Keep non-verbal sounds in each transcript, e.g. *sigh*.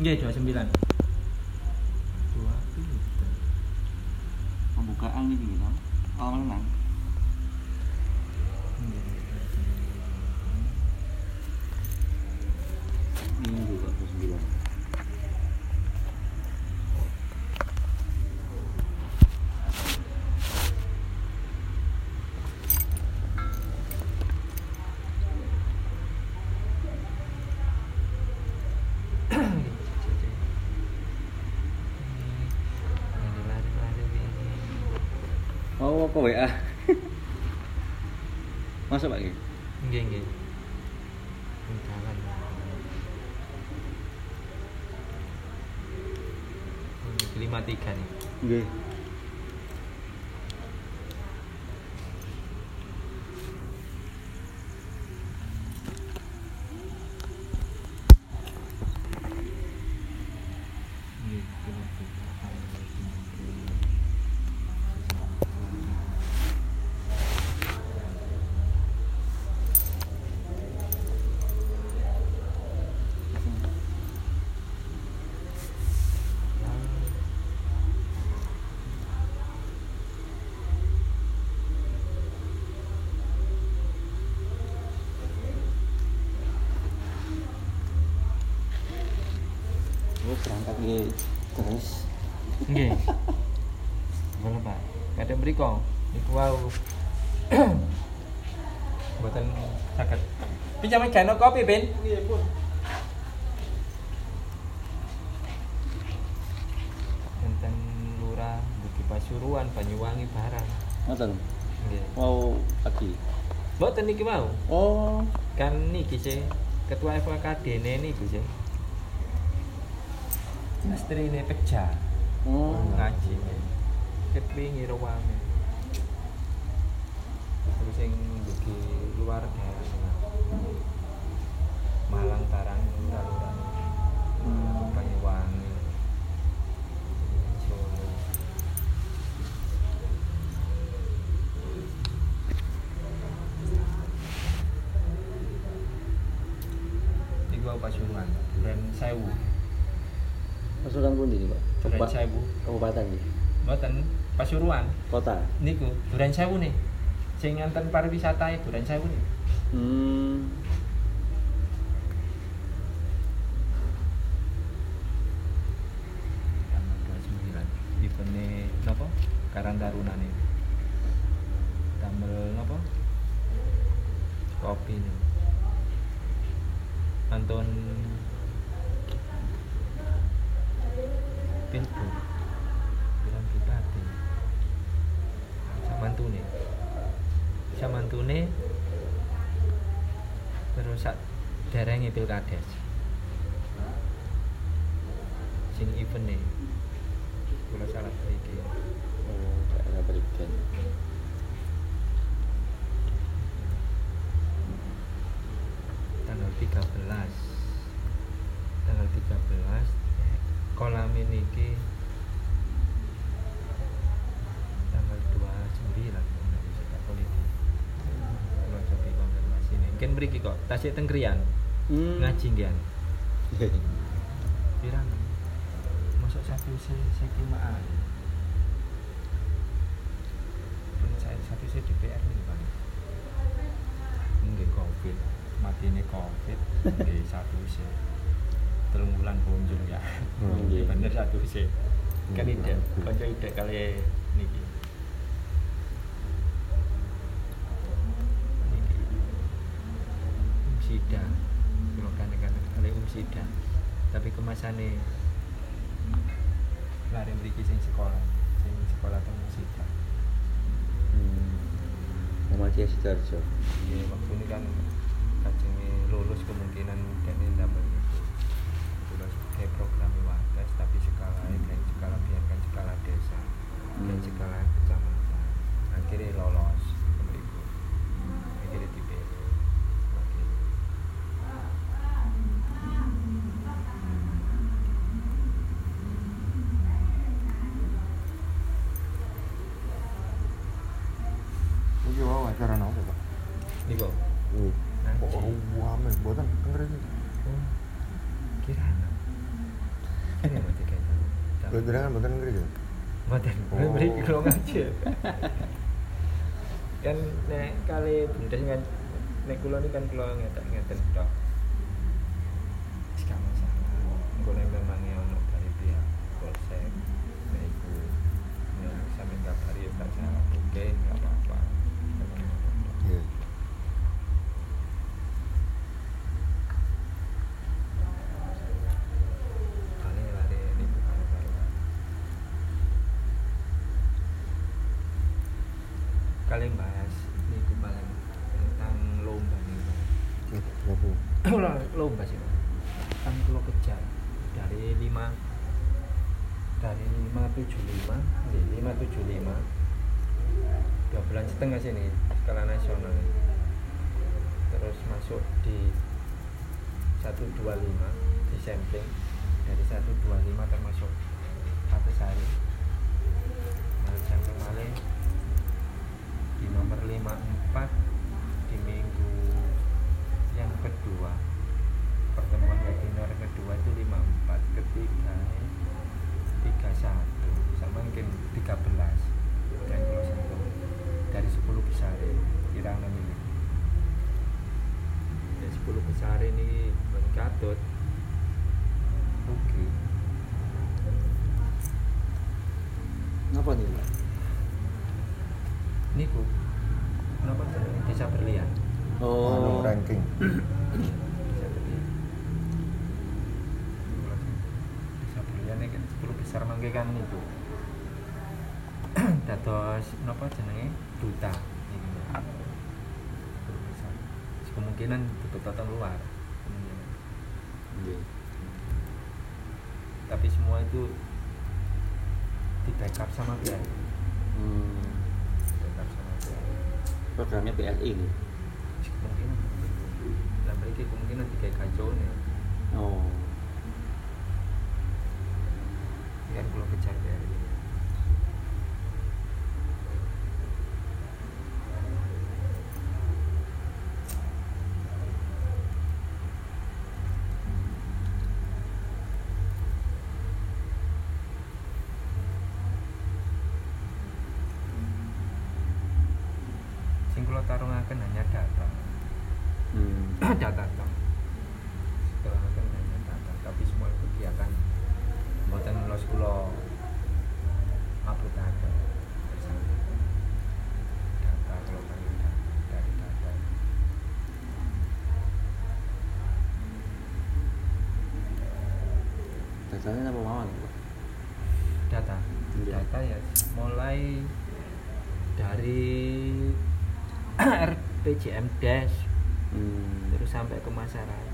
Nggih 29. Dua pinter. Pembukaan ini gitu. Oh, menang. Nggih. Minggu kok terus bilang. Oh, kok WA? Masuk Pak Ki? Nggih, nggih. Jalan. lima tiga nih Nggih. Wis berangkat nggih terus. Nggih. Boleh, Pak. Kadang mriko niku wau. *coughs* Mboten saged. Pinjam gano kopi, Ben? Enten lurah Bukit Pasuruan, Banyuwangi barang. Ngoten. Nggih. Mau pagi. Mboten niki mau. Oh, Kan niki sih ketua FKD niku sih. Istri ini pecah. oh. ngaji kepingi ruange terus sing dugi tengah Malang Tarang Lurah Hmm. Banyuwangi Solo Iku Pasuruan, Duren Sewu, Pasukan pundi nih, Pak? Duren Sewu, Kabupaten nih. mboten Pasuruan. Kota. niku Duren Sewu nih nganten pariwisata Duren Sewu nih Hmm. tanggal 29 eventnya nopo Karang Taruna nih tambel nopo kopi nih Anton Pilbu bilang bupati Samantune Samantune terus sak pilkades sing event nih kula salah iki. Oh, daerah tanggal 13 tanggal 13 kolam ini tanggal 29 kalau politik. Kalau coba konfirmasi ini. Mungkin beri kok tasik tengkrian Hmm. ngaji ngian pirang masuk satu se sekimaan pun saya satu se DPR nih bang nggih covid. Mati ini covid *laughs* nggih satu se. Telung bulan punjul ya. Oh, bener satu se. Kan ide kanca ide kali niki umsida kalau kan kan kali umsida kemasannya lari mriki sing sekolah sing sekolah teng umsida Hmm. Muhammadiyah Sidoarjo. ya waktu ini kan kajengnya lulus kemungkinan dan dapat gerangan buatan ngeri gitu buatan oh. beri kalau ngaji kan nek kali benda kan nek kulo ini kan kulo ngeten ngeten tok. itu di backup sama BRI hmm. backup sama BRI programnya BRI nih. PJM Dash hmm. terus sampai ke masyarakat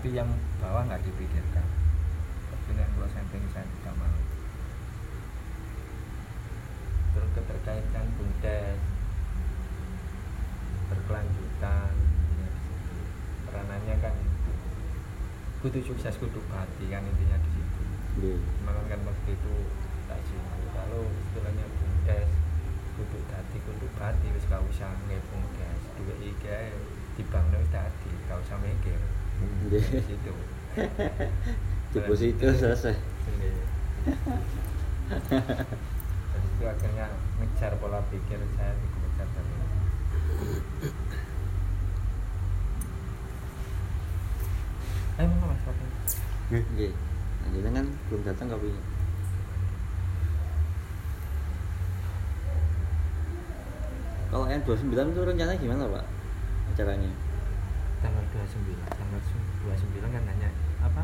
tapi yang bawah nggak dipikirkan. Pilihan dua samping saya tidak mau terus keterkaitan bumdes. Berkelanjutan. Ya, peranannya kan kudu sukses kudu hati kan intinya di situ. Yeah. kan waktu itu Iya. situ. *laughs* Cukup situ selesai. Iya. Itu akhirnya ngejar pola pikir saya dikejar dari ayo mau mas kopi Oke, nah, kan belum datang kopinya. Kalau N29 itu rencana gimana Pak? Acaranya? Tanggal 29 tanggal 29 kan nanya apa?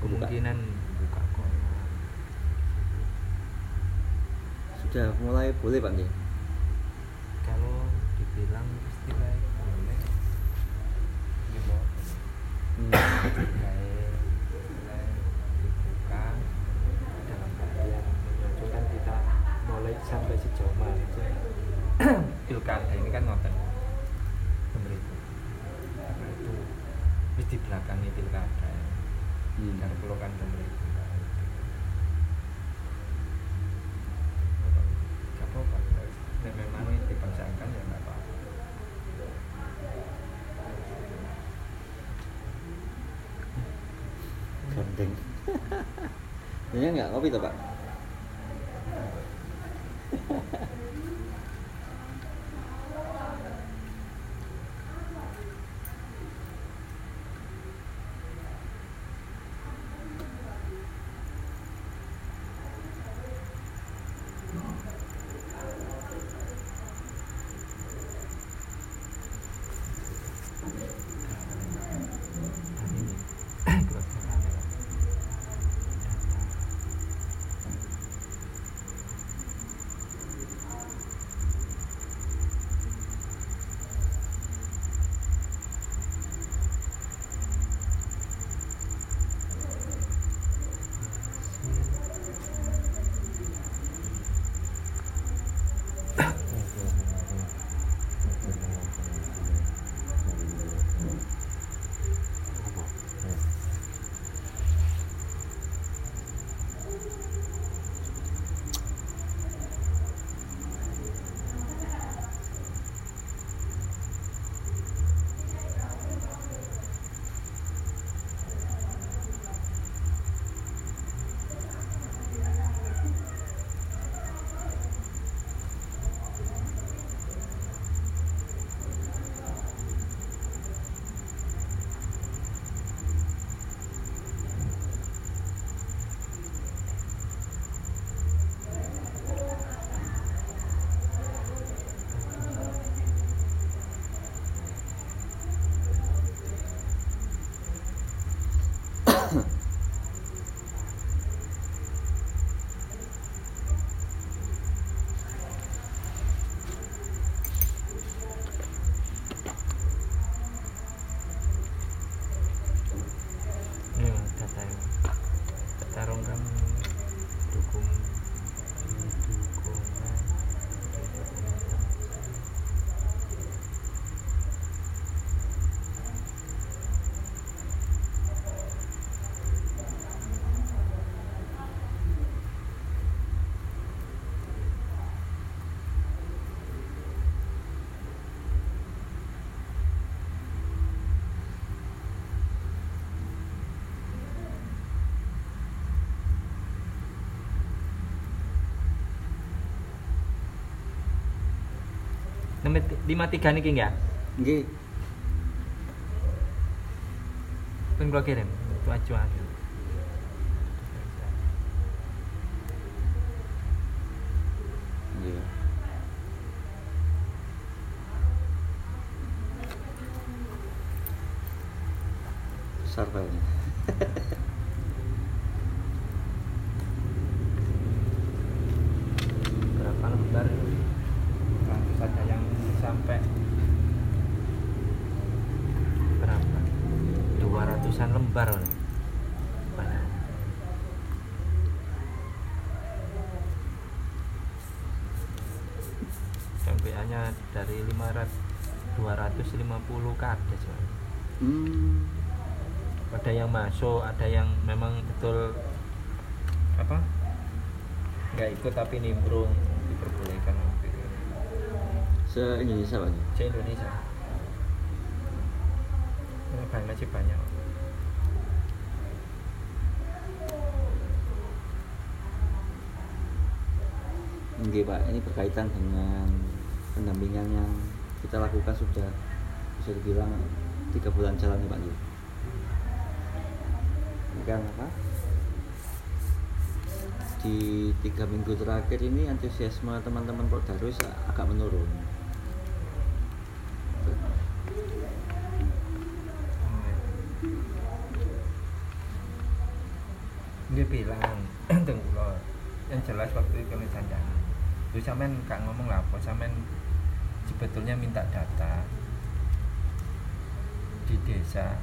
Kemungkinan buka kolam Sudah mulai boleh, Pak, nggih? kalau dibilang istilah boleh ya boleh Hmm. Kayak mulai dibuka dalam artian menunjukkan kita mulai sampai sejauh mana sih pilkada ini kan ngoten pemerintah karena itu wis di belakangi pilkada ya. Hmm. dan perlu kan pemerintah Gak apa-apa Nek memang ini dipaksakan ya nggak apa-apa Gandeng. Kopi tuh, Pak? Lima tiga nih ya Nggih. kan gua kirim itu acuan Nggih. Pak. Besar filenya. berapa lembar lantas ada yang sampai berapa dua ratusan lembar Wan. banyak MPA nya dari 500 250 kades Wan. Hmm. ada yang masuk ada yang memang betul apa nggak ikut tapi nimbrung diperbolehkan Se Indonesia, Pak. nggih? se Indonesia Ini banyak masih banyak Oke Pak, ini berkaitan dengan pendampingan yang kita lakukan sudah bisa dibilang tiga bulan jalan nih Pak. Ini kan apa? Di tiga minggu terakhir ini antusiasme teman-teman Darus agak menurun. dia bilang *clears throat* teng yang jelas waktu itu kami janjani terus sampean gak ngomong lah apa sampean sebetulnya minta data di desa.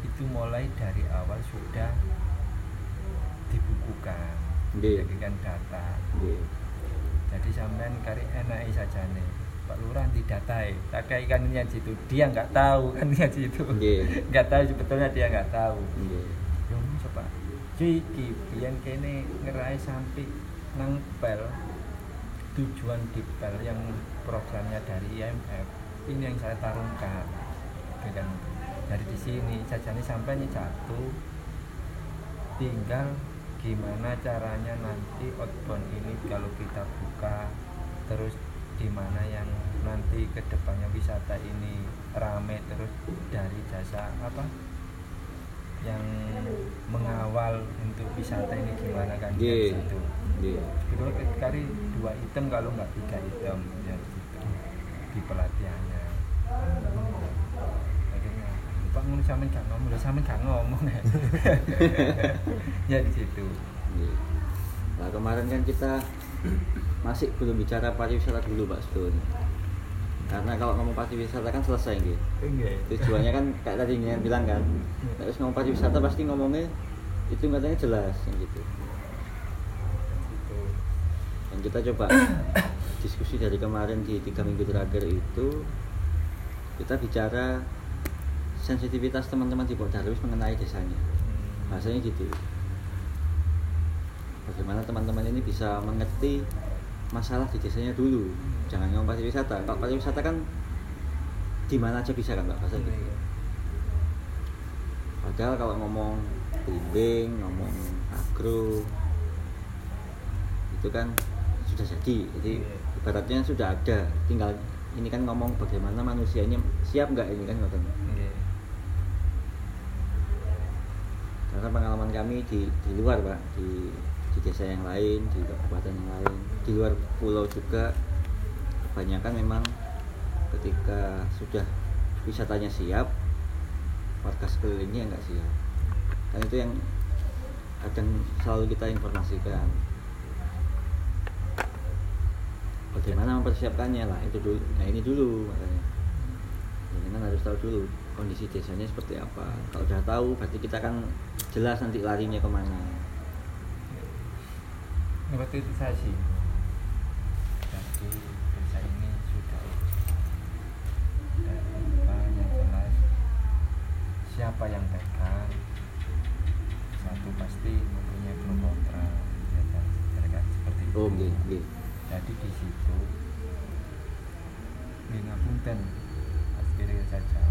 Itu mulai dari awal sudah dibukukan dijadikan data. Jadi sampean kari enak saja nih Pak Lurah didatai tak kayak kan niat situ. Dia nggak tahu kan niat situ. *laughs* Nggak tahu sebetulnya dia nggak tahu. Yo coba cuy iki biyen kene ngerai sampai nang pel. Tujuan di pel yang programnya dari IMF ini yang saya tarungkan Oke kan dari di sini saja nih sampai nih jatuh. Tinggal gimana caranya nanti outbound ini kalau kita buka terus di mana yang nanti ke depannya wisata ini rame terus dari jasa apa yang mengawal untuk wisata ini gimana kan dari situ. Nggih. itu kali dua item kalau nggak tiga item ya di situ di pelatihannya pak ngono sampe gak ngomong lho sampe gak ngomong *laughs* ya di situ Nggih. Nah kemarin kan kita masih belum bicara pariwisata dulu Pak Stun. Karena kalau ngomong pariwisata kan selesai gitu. Tujuannya kan kayak tadi yang bilang kan. Terus ngomong pariwisata pasti ngomongnya itu katanya jelas yang gitu. Dan kita coba *coughs* diskusi dari kemarin di tiga minggu terakhir itu kita bicara sensitivitas teman-teman di Pok Darwis mengenai desanya. Bahasanya gitu. Bagaimana teman-teman ini bisa mengerti masalah di desanya dulu. Jangan ngomong pariwisata. Kalau pariwisata kan di mana aja bisa kan Pak bahasa gitu. Padahal kalau ngomong blimbing, ngomong agro itu kan sudah jadi. Jadi ibaratnya sudah ada. Tinggal ini kan ngomong bagaimana manusianya siap nggak ini kan ngoten. Nggih. Karena pengalaman kami di di luar pak. Di di desa yang lain di kabupaten yang lain. Di luar pulau juga kebanyakan memang ketika sudah wisatanya siap warga sekelilingnya nggak siap. Kan itu yang kadang selalu kita informasikan. Bagaimana mempersiapkannya? Lah itu dulu. Nah ini dulu makanya. Jangan harus tahu dulu kondisi desanya seperti apa. Kalau udah tahu, berarti kita kan jelas nanti larinya ke mana. Sih. Jadi desa ini sudah apa yang jelas. Siapa yang pegang satu pasti mempunyai pro kontra. Ya kan? Seperti itu. Oh, nggih, nggih. jadi di situ ngapunten akhirnya saya jawab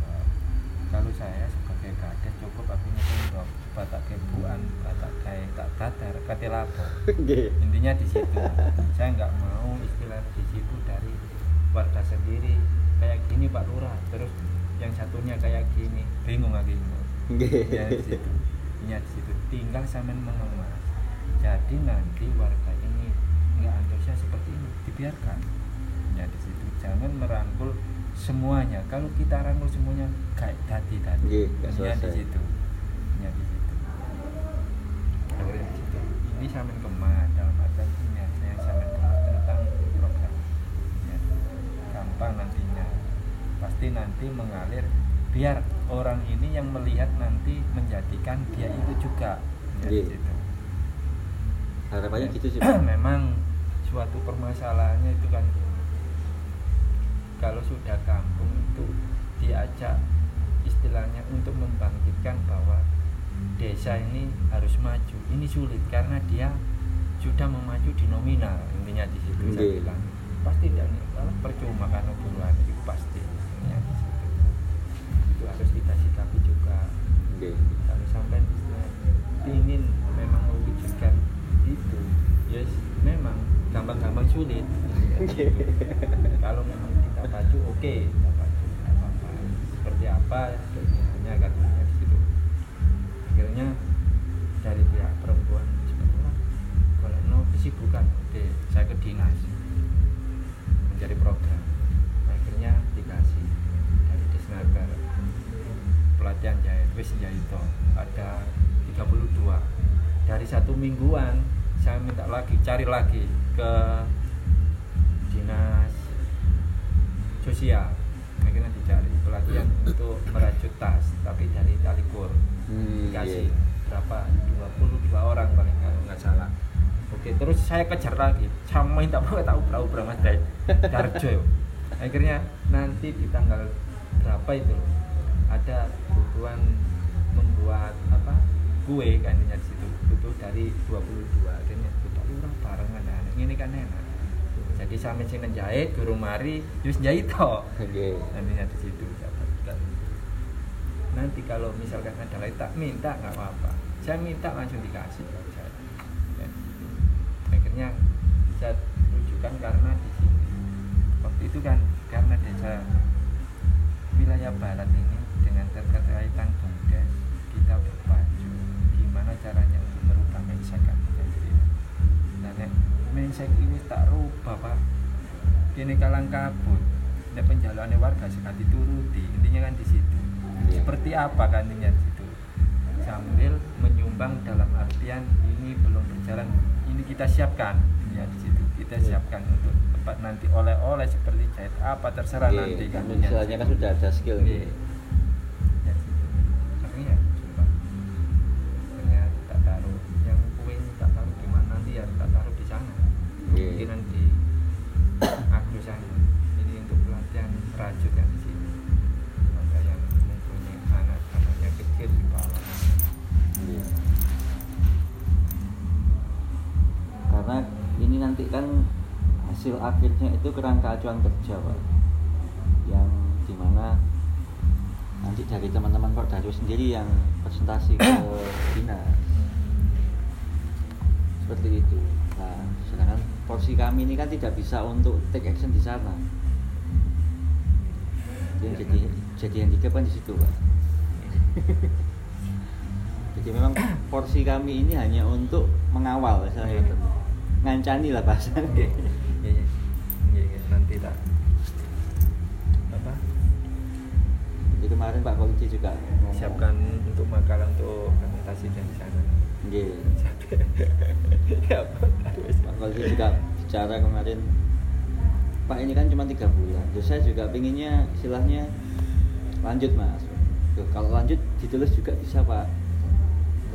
kalau saya sebagai kades cukup aku nyetendok batak kebuan batak kayak tak dadar kate lapo Nggih. intinya di situ. Saya nggak mau istilah di situ dari warga sendiri. Kayak gini Pak Lurah. Terus yang satunya kayak gini. Bingung lagi. Ya di situ. Ya di situ. Tinggal sampean mengemas. Jadi nanti warga ini nggak antusias seperti ini. Dibiarkan. Ya di situ. Jangan merangkul semuanya. Kalau kita rangkul semuanya kayak tadi tadi. Nggih, nggak ya di selesai. situ ya di situ. Akhirnya di situ. Ini sampean kemas dalam artian ini yang sampean kemas tentang program. Ya gampang nantinya. Pasti nanti mengalir. Biar orang ini yang melihat nanti menjadikan dia itu juga. Ya, di Iya. situ. Harapannya gitu sih. *clears throat* Memang suatu permasalahannya itu kan kalau sudah kampung itu diajak istilahnya untuk membangkitkan bahwa desa ini harus maju. Ini sulit karena dia sudah memacu di nominal intinya di situ saya Nggih. bilang. Pasti dan percuma kan buruan itu pasti intinya di situ. Itu harus kita sikapi juga. Nggih. kalau sampai ingin memang mewujudkan itu yes memang gampang-gampang sulit. Kalau memang kita pacu oke kita pacu. Apa-apa. Seperti apa katanya di situ akhirnya dari pihak perempuan sebenarnya kalau no kesibukan oke saya ke dinas mencari program. Akhirnya dikasih dari Desnaker pelatihan jahit wis jahito ada 32 dari satu mingguan saya minta lagi cari lagi ke dinas sosial akhirnya dicari pelatihan untuk merajut tas tapi dari talikur Hmm, dikasih iya. berapa? 22 orang paling kalau nggak salah. Oke terus saya kejar lagi. Sama minta mau tahu perahu mas dari Darjo akhirnya nanti di tanggal berapa itu ada kebutuhan membuat apa kue kan di situ. Butuh dari 22 akhirnya kita orang barengan nah, ini kan enak jadi sampai sing jahit guru mari terus jahit toh Oke. nantinya di situ dapatkan nanti kalau misalkan ada lagi tak minta nggak apa-apa. Saya minta langsung dikasih kalau saya Dan akhirnya saya rujukan karena di sini waktu itu kan karena desa wilayah barat ini dengan terkaitan bumdes kita berpacu gimana caranya nek mindset ini tak rubah pak. Kini kalang kabut. Nek penjalannya warga sekali dituruti intinya kan di situ. Iya. seperti apa kan intinya di situ? Sambil menyumbang dalam artian ini belum berjalan. Ini kita siapkan ya di situ. Kita Iya. siapkan untuk tempat nanti oleh-oleh seperti jahit apa terserah Iya, nanti kan istilahnya kan sudah ada skill Iya. Iya. Mungkinan di agro sana. Ini untuk pelatihan rajut kan di sini. Ada yang mempunyai anak-anaknya kecil di bawah. Iya. Karena ini nanti kan hasil akhirnya itu kerangka acuan kerja pak, yang di mana nanti dari teman-teman Pak Daryo sendiri yang presentasi ke dinas seperti itu. Nah, sedangkan porsi kami ini kan tidak bisa untuk take action di sana. Yang jadi jadi handicap kan di situ pak. Jadi memang porsi kami ini hanya untuk mengawal saya Iya. ngancani lah bahasanya. Iya, iya. Nanti tak apa Jadi kemarin Pak Polisi juga siapkan untuk makalah untuk presentasi di sana. Iya. ya, terus. Pak Polisi juga bicara kemarin Pak ini kan cuma tiga bulan. Terus saya juga pinginnya istilahnya lanjut mas. Kalau lanjut ditulis juga bisa Pak.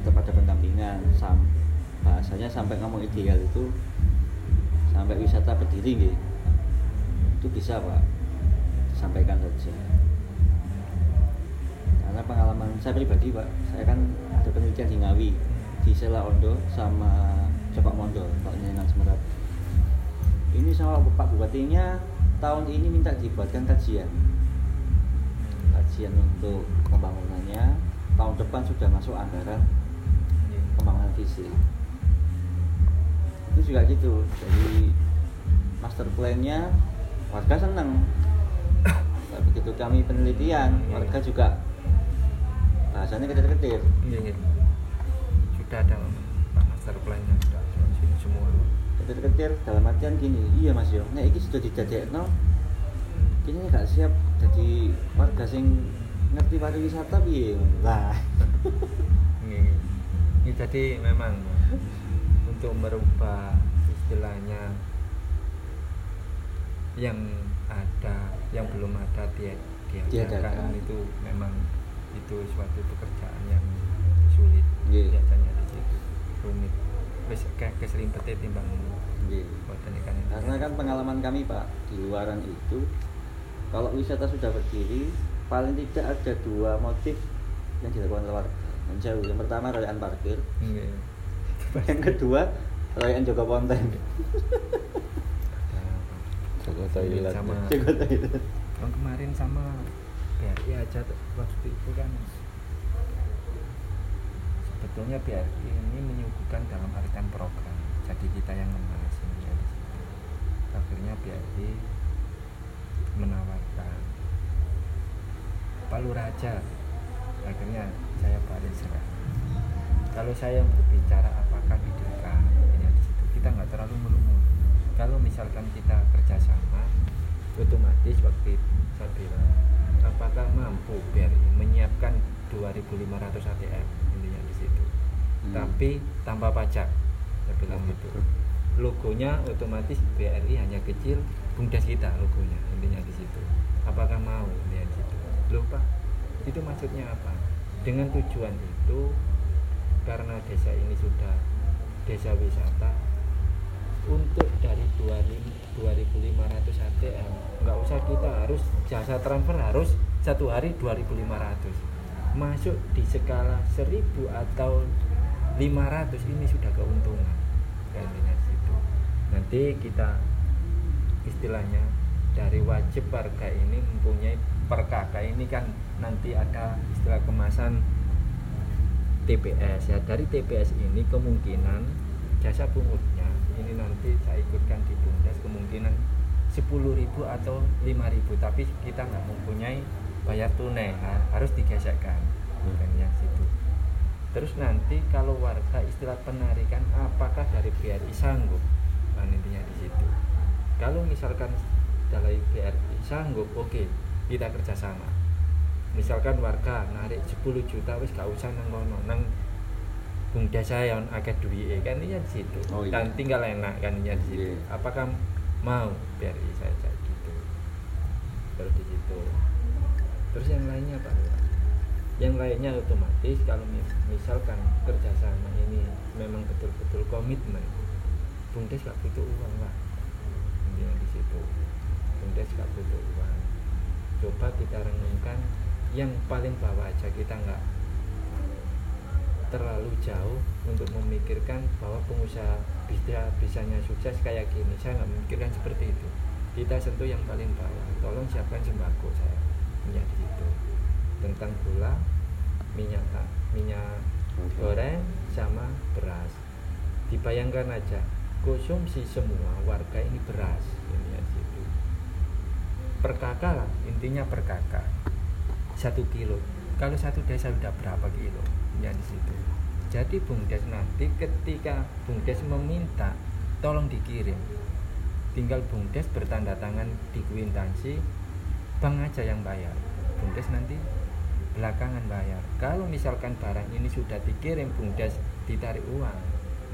Tetap ada pendampingan. Sam bahasanya sampai ngomong ideal itu sampai wisata berdiri gitu. Itu bisa Pak. Disampaikan saja. Karena pengalaman saya pribadi Pak, saya kan ada penelitian di Ngawi di Sela Ondo sama Copak Mondo, Pak Nyengan Semerat. Ini sama Pak Bupatinya tahun ini minta dibuatkan kajian. Kajian untuk pembangunannya. Tahun depan sudah masuk anggaran Iya. pembangunan fisik. Itu juga gitu. Jadi master plan-nya warga seneng begitu kami penelitian warga juga bahasanya ketir-ketir Sudah ada. Master plan-nya sudah ada. Di sini semua. ketir-ketir dalam artian gini. Iya mas yo. Nek iki sudah dijadekno ini gak siap jadi warga sing ngerti pariwisata piye? Lah. *laughs* Ini, ini jadi memang untuk merubah istilahnya yang ada yang belum ada dia diadakan. itu memang itu suatu pekerjaan yang sulit. Iya. biasanya rumit wis kayak keserimpetnya timbang Nggih. buatan ikan ini. karena kan pengalaman kami pak di luaran itu kalau wisata sudah berdiri paling tidak ada dua motif yang dilakukan oleh warga menjauh yang pertama rayaan parkir Iya. yang kedua rayaan jaga konten Jaga Iya, toilet. sama jaga toilet yang kemarin sama BRI aja tuh, waktu itu kan sebetulnya biar ini menyuguhkan dalam artian program. Jadi kita yang membahas ini ya di situ. Akhirnya BRI menawarkan Palu Raja. Akhirnya saya paling serah kalau saya yang berbicara apakah didekam ini di situ kita nggak terlalu melumur. kalau misalkan kita kerjasama otomatis waktu itu saya bilang apakah mampu BRI menyiapkan 2.500 ATM Hmm. tapi tanpa pajak. Saya bilang gitu. logonya otomatis BRI hanya kecil bumdes kita logonya intinya di situ. Apakah mau di situ? Loh pak itu maksudnya apa? Dengan tujuan itu karena desa ini sudah desa wisata untuk dari 2.500 ATM nggak usah kita harus jasa transfer harus satu hari 2.500 masuk di skala 1000 atau 500 ini sudah keuntungan di situ. Nanti kita istilahnya dari wajib warga ini mempunyai per kakak ini kan nanti ada istilah kemasan TPS ya dari TPS ini kemungkinan jasa pungutnya ini nanti saya ikutkan di Bumdes kemungkinan 10.000 atau 5.000 tapi kita nggak mempunyai bayar tunai. Ha- harus digesekkan. Hmm. kan yang situ terus nanti kalau warga istilah penarikan apakah dari BRI sanggup? Nah intinya di situ. Kalau misalkan dari BRI sanggup oke kita kerjasama misalkan warga narik 10 juta wis gak usah nang kono nang Bung Desa yang akeh duit kan ini di situ. Oh, iya. dan tinggal enak kan ini di situ. Iya. apakah mau BRI saya kayak gitu? Terus di situ. Terus yang lainnya Pak Lurah? Yang lainnya otomatis kalau mis- misalkan kerjasama ini memang betul-betul komitmen Bumdes gak butuh uang lah intinya di situ Bumdes gak butuh uang. Coba kita renungkan yang paling bawah aja kita nggak terlalu jauh untuk memikirkan bahwa pengusaha bisa bisanya sukses kayak gini. Saya nggak memikirkan seperti itu. Kita sentuh yang paling bawah. Tolong siapkan sembako saya. Minyak di situ tentang gula minyak minyak goreng sama beras. Dibayangkan aja konsumsi semua warga ini beras. Ini ya situ. Per kakak lah intinya per kakak. Satu kilo. Kalau satu desa sudah berapa kilo? Ya di situ. Jadi bumdes nanti ketika bumdes meminta tolong dikirim. Tinggal bumdes bertanda tangan di kuitansi bank aja yang bayar. Bumdes nanti belakangan bayar. Kalau misalkan barang ini sudah dikirim bumdes ditarik uang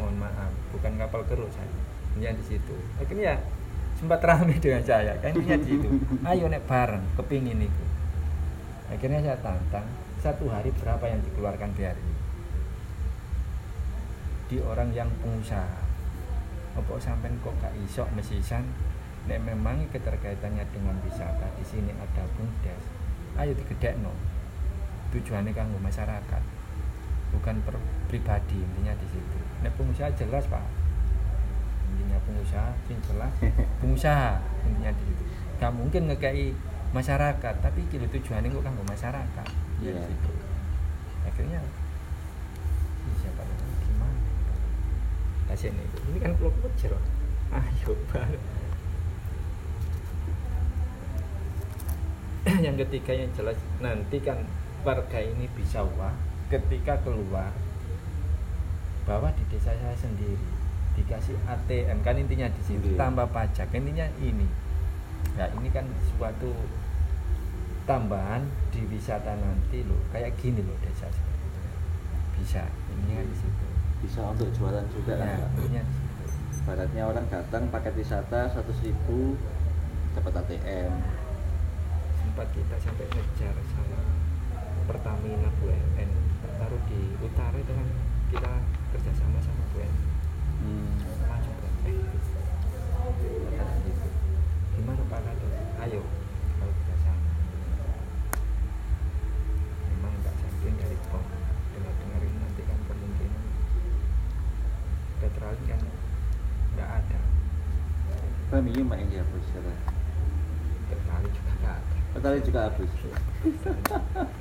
mohon maaf bukan kapal keruk saya. Ya di situ. Akhirnya ya sempat ramai *laughs* dengan saya kan? Intinya di situ. Ayo nek bareng kepingin itu. Akhirnya saya tantang satu hari berapa yang dikeluarkan BRI di orang yang pengusaha. Apa sampai kok gak isok mesisan? Nek memang keterkaitannya dengan wisata di sini ada bumdes. Ayo digedekno tujuannya kanggo masyarakat bukan per pribadi intinya di situ. Nek pengusaha jelas pak. Intinya pengusaha sing jelas *laughs* pengusaha intinya di situ. Gak mungkin ngekei masyarakat tapi kilo tujuannya kok kanggo masyarakat. Ya di Iya. situ. Akhirnya "Ih, siapa tahu gimana? Kasih ini ini kan pulau kecil ayo *clears throat* bang yang ketiga yang jelas nanti kan warga ini bisa wah ketika keluar bahwa di desa saya sendiri. Dikasih ATM kan intinya di sini Iya. tambah pajak. Intinya ini. Nah ini kan suatu tambahan di wisata nanti loh. Kayak gini loh desa seperti itu. Bisa ini kan di situ. Bisa untuk jualan juga kan ya, di situ. Baratnya orang datang paket wisata 100 ribu dapat ATM sempat kita sampai ngejar Pertamina BUMN taruh di utara itu kan kita kerjasama sama BUMN hmm. maju kan eh gitu. Gimana Pak Kado ayo kalau kerjasama memang nggak samping dari pom. Dengar ini nanti kan kemungkinan. Petrol kan nggak ada. Pak, yang dihapus sekarang petrol juga nggak ada. Petani juga habis *laughs*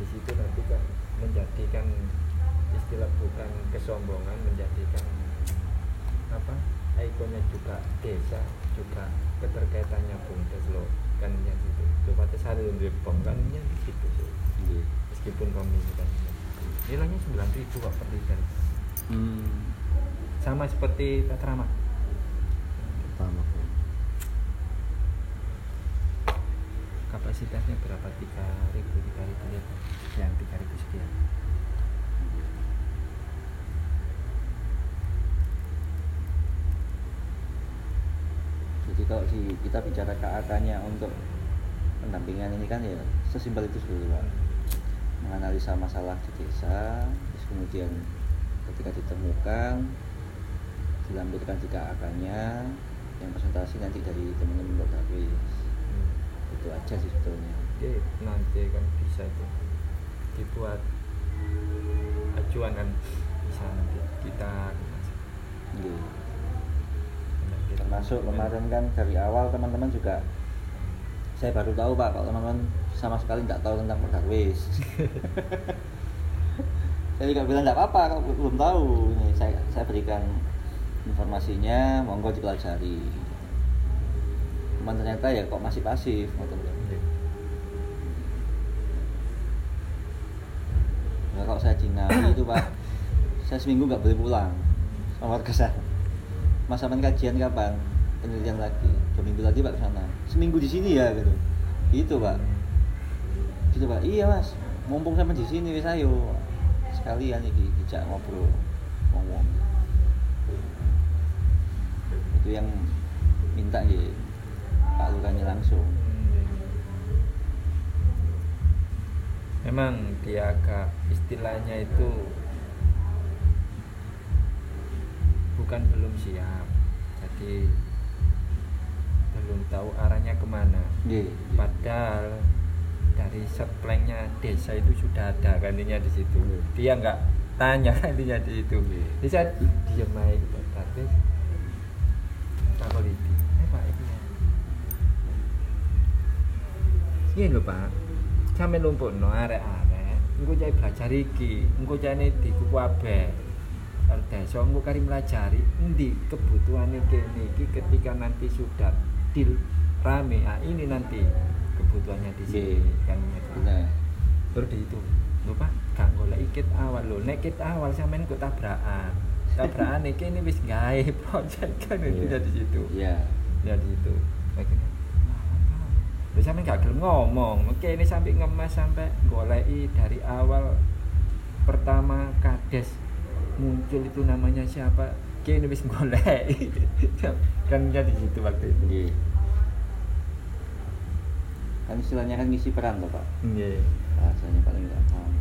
di situ nanti kan menjadikan istilah bukan kesombongan menjadikan apa ikonnya juga desa juga keterkaitannya bumdes loh kan ya gitu coba tes hari untuk bom kan ya gitu sih. Nggih. meskipun kami kan nilainya sembilan ribu kok per liter. Hmm. sama seperti tetramak Pertama. kapasitasnya berapa? Tiga ribu tiga ribu liter yang tiga ribu sekian Jadi kalau si kita bicara KAK-nya untuk pendampingan ini kan ya sesimpel itu sebetulnya Pak. Menganalisa masalah di desa, terus kemudian ketika ditemukan dilampirkan di KAK-nya yang presentasi nanti dari teman-teman database itu aja sih sebetulnya. Jadi nanti kan bisa itu dibuat acuan kan bisa nanti kita Nggih. Nanti termasuk kemarin kan dari awal teman-teman juga saya baru tahu pak kalau teman-teman sama sekali nggak tahu tentang Perdarwis *laughs* saya juga bilang nggak apa-apa kalau belum tahu. Ini saya saya berikan informasinya monggo dipelajari cuman ternyata ya kok masih pasif ngoten lho. Iya. Nah, kalau saya Ngawi *coughs* itu pak saya seminggu nggak boleh pulang sama warga saya. Mas aman kajian kapan? Penelitian lagi. Dua minggu lagi pak ke sana. Seminggu di sini ya gitu. Gitu pak. Gitu pak. Iya mas. Mumpung sama di sini wis ayo. Sekalian iki dijak ngobrol ngomong. Itu yang minta ya Pak Lurahnya langsung Memang dia agak istilahnya itu bukan belum siap, jadi belum tahu arahnya ke mana. Nggih. Padahal dari setplengnya desa itu sudah ada kan intinya di situ. Iya. Dia nggak tanya kan *laughs* intinya di situ. Iya. Bisa diem aja. Tapi takut itu. Eh pak ini ya. Ini lho pak. Sampe lumpukno arek-arek. Engko cai belajar iki. Engko cai di kuku abe. Karo desa engko kari melajari endi kebutuhane kene iki ketika nanti sudah dil rame. Ah ini nanti kebutuhannya di sini kan benar Terus dihitung. Lho Pak, gak golek kit awal lho. Nek kit awal sampean kok tabrakan. Tabrakan iki ini wis gawe *laughs* project kan itu Iya. di situ. iya Ya di situ. Akhirnya Lho sampe gak gelem ngomong. Oke ini sampai ngemas sampai goleki dari awal pertama kades muncul itu namanya siapa Oke ini wis golek *laughs* kan jadi situ waktu itu Nggih. kan istilahnya kan ngisi peran toh pak Iya. bahasanya paling nggak paham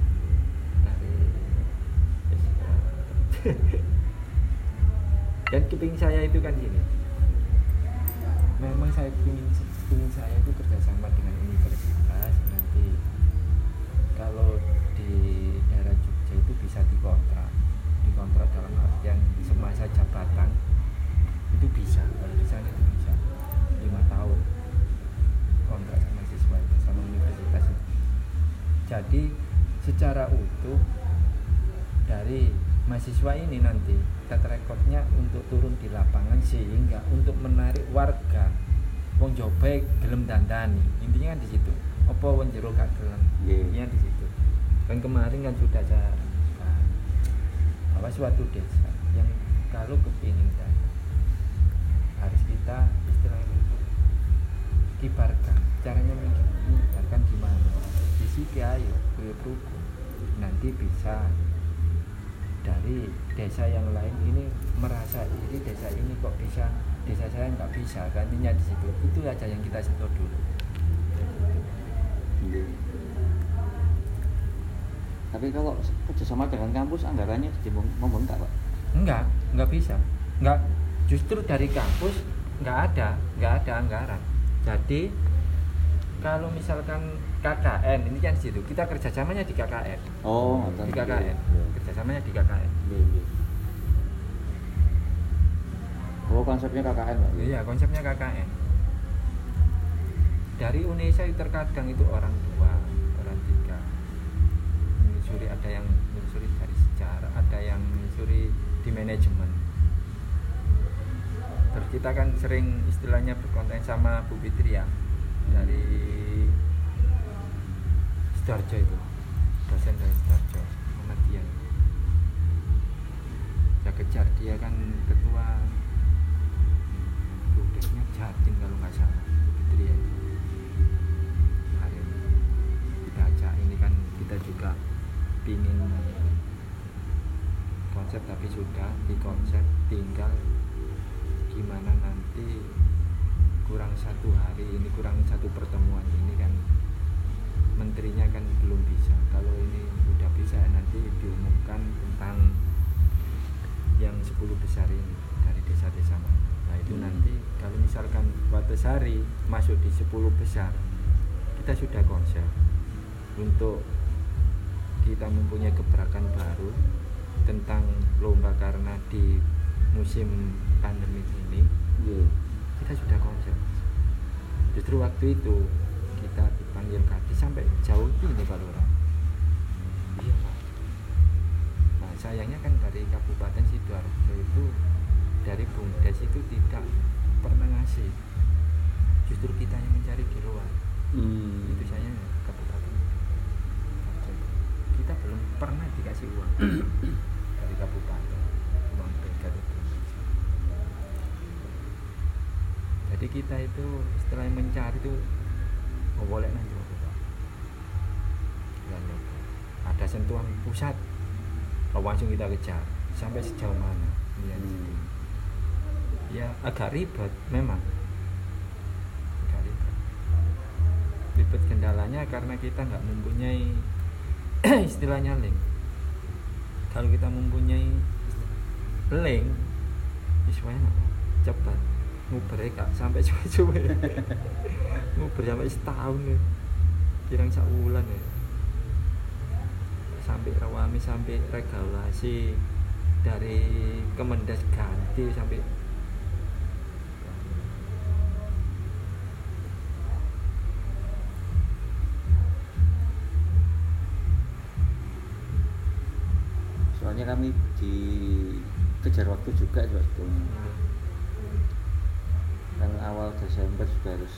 dan keping saya itu kan gini memang saya ingin ingin saya itu kerjasama dengan universitas nanti kalau di daerah Jogja itu bisa dikontrak. Dikontrak dalam artian semasa jabatan itu bisa kalau di sana itu bisa. Lima tahun kontrak sama siswa itu sama universitas itu. Jadi secara utuh dari mahasiswa ini nanti track recordnya untuk turun di lapangan sehingga untuk menarik warga wong jobe gelem dandani. Intinya kan di situ. Apa wong jero gak gelem? Iya. intinya di situ. Kan kemarin kan sudah saya sebutkan bahwa suatu desa yang kalau kepingin dana harus kita istilahnya kibarkan. Caranya mengibarkan gimana di sini ayo kuyup rukun nanti bisa dari desa yang lain ini merasa iri desa ini kok bisa desa saya nggak bisa intinya di situ. Itu aja yang kita sentuh dulu. Nggih. tapi kalau kerjasama dengan kampus anggarannya membengkak pak? Enggak enggak bisa. Enggak justru dari kampus enggak ada enggak ada anggaran. Jadi kalau misalkan KKN ini kan di situ kita kerjasamanya di KKN oh di. KKN Iya. kerjasamanya di KKN. Oh konsepnya KKN pak? Iya konsepnya KKN dari Indonesia terkadang itu orang dua orang tiga. Menyusuri ada yang menyusuri dari sejarah ada yang menyusuri di manajemen. Terus kita kan sering istilahnya berkonten sama Bu Fitria dari Sidoarjo itu. Dosen dari Sidoarjo Muhammad Dian saya kejar dia kan ketua Jatim kalau nggak salah Fitri ya. Kemarin kita ajak ini kan kita juga pingin konsep tapi sudah di konsep tinggal gimana nanti kurang satu hari ini kurang satu pertemuan ini kan menterinya kan belum bisa. Kalau ini udah bisa nanti diumumkan tentang yang 10 besar ini dari desa-desa mana. Nah itu Hmm. nanti kalau misalkan Watasari masuk di 10 besar kita sudah konsep untuk kita mempunyai gebrakan baru tentang lomba karena di musim pandemi ini Iya. kita sudah konsep justru waktu itu kita dipanggil kaki sampai jauh ini Pak Lurah. Iya Pak. Nah sayangnya kan dari Kabupaten Sidoarjo itu dari Bumdes itu tidak pernah ngasih. Justru kita yang mencari di luar. Hmm. itu sayangnya Kabupaten kita belum pernah dikasih uang. Dari Kabupaten uang begal itu. Jadi kita itu setelah mencari itu oh boleh nanti ada sentuhan pusat. Langsung kita kejar. Sampai sejauh mana? Iya, Hmm. Ya agak ribet memang. Agak ribet. Ribet kendalanya karena kita nggak mempunyai *clears throat* istilahnya link. Kalau kita mempunyai link istilahnya cepat. Nguber gak sampai *laughs* cuy-cuy nguber sampai setahun ya. Kirang saulan ya. Sampai rawami sampai regulasi dari Kemendas ganti sampai Soalnya kami dikejar waktu juga sebetulnya. Kan awal Desember sudah harus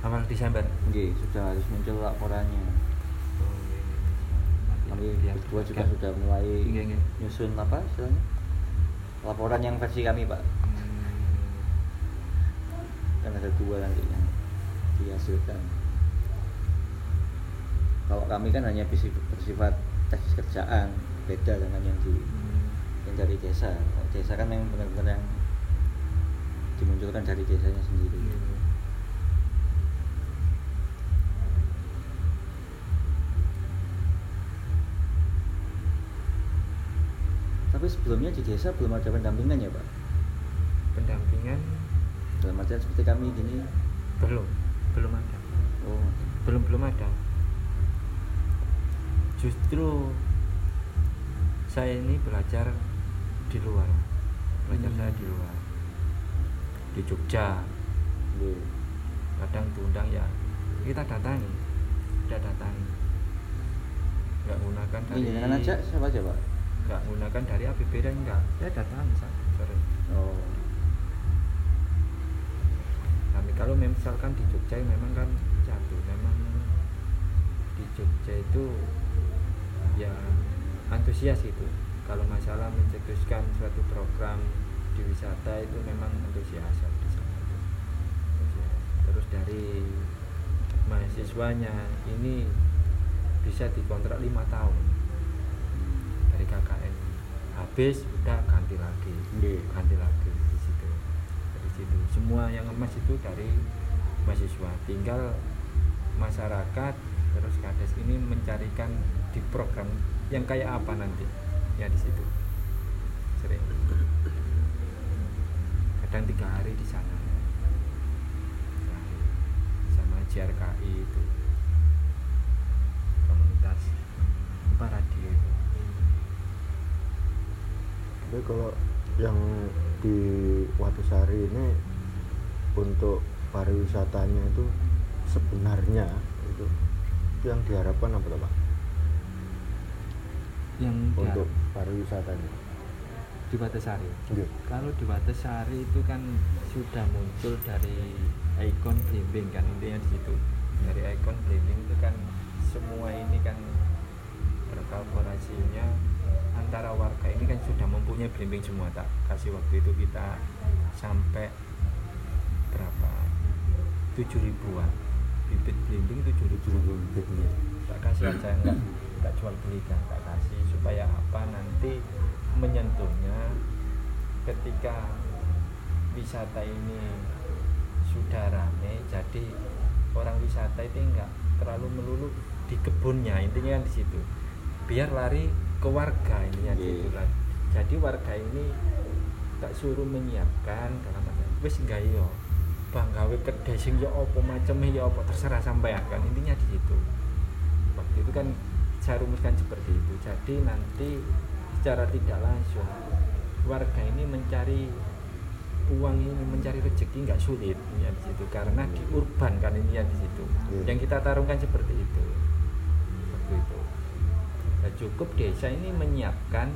awal Desember Nggih, sudah harus muncul laporannya. Kami Iya, berdua juga kan. sudah mulai Iya, iya. nyusun apa istilahnya? Laporan yang versi kami, Pak. Kan ada dua nanti yang dihasilkan. Kalau kami kan hanya bersifat teknis kerjaan, beda dengan yang di yang dari desa. Kalau desa kan memang benar-benar yang dimunculkan dari desanya sendiri. Tapi sebelumnya di desa belum ada pendampingan ya, Pak? pendampingan Dalam artian seperti kami gini. belum belum ada Oh, belum belum ada justru saya ini belajar di luar belajar Hmm. saya di luar di Jogja nggih. kadang diundang ya kita datangi kita datangi nggak menggunakan dari Ini dengan aja siapa aja, Pak? nggak menggunakan dari APBD enggak saya datangi saya sering Oh. kami kalau misalkan di Jogja memang kan jatuh memang di Jogja itu ya antusias itu kalau masalah mencetuskan suatu program di wisata itu memang antusias di sana terus dari mahasiswanya ini bisa dikontrak lima tahun. Dari KKN habis udah ganti lagi. Nggih. ganti lagi di situ. Dari situ. Semua yang emas itu dari mahasiswa. Tinggal masyarakat terus kades ini mencarikan di program yang kayak apa nanti? Ya di situ. Sering. Kadang tiga hari di sana. Sama JRKI itu. Komunitas. Apa radio itu? Tapi kalau yang di Watusari ini untuk pariwisatanya itu sebenarnya itu yang diharapkan apa Pak? Yang Untuk pariwisatanya. di Watasari Nggih. kalau di Watasari itu kan sudah muncul dari ikon blimbing kan intinya di situ. Dari ikon blimbing itu kan semua ini kan berkolaborasinya antara warga ini kan sudah mempunyai blimbing semua tak kasih waktu itu kita sampai berapa? Tujuh ribuan. Bibit blimbing tujuh ribu tak kasih aja enggak enggak jual belikan tak supaya apa nanti menyentuhnya ketika wisata ini sudah rame jadi orang wisata itu enggak terlalu melulu di kebunnya intinya kan di situ. Biar lari ke warga intinya Iya. situ kan. Jadi warga ini tak suruh menyiapkan dalam artian, wis enggak yo bang gawe kedai sing yo apa macamnya yo apa terserah sampean kan intinya di situ. Waktu itu kan saya rumuskan seperti itu. Jadi nanti secara tidak langsung warga ini mencari uang ini mencari rezeki nggak sulit ya di situ. Karena di urban kan ini ya di situ. Iya. yang kita tarungkan seperti itu. Waktu itu. Nah, cukup desa ini menyiapkan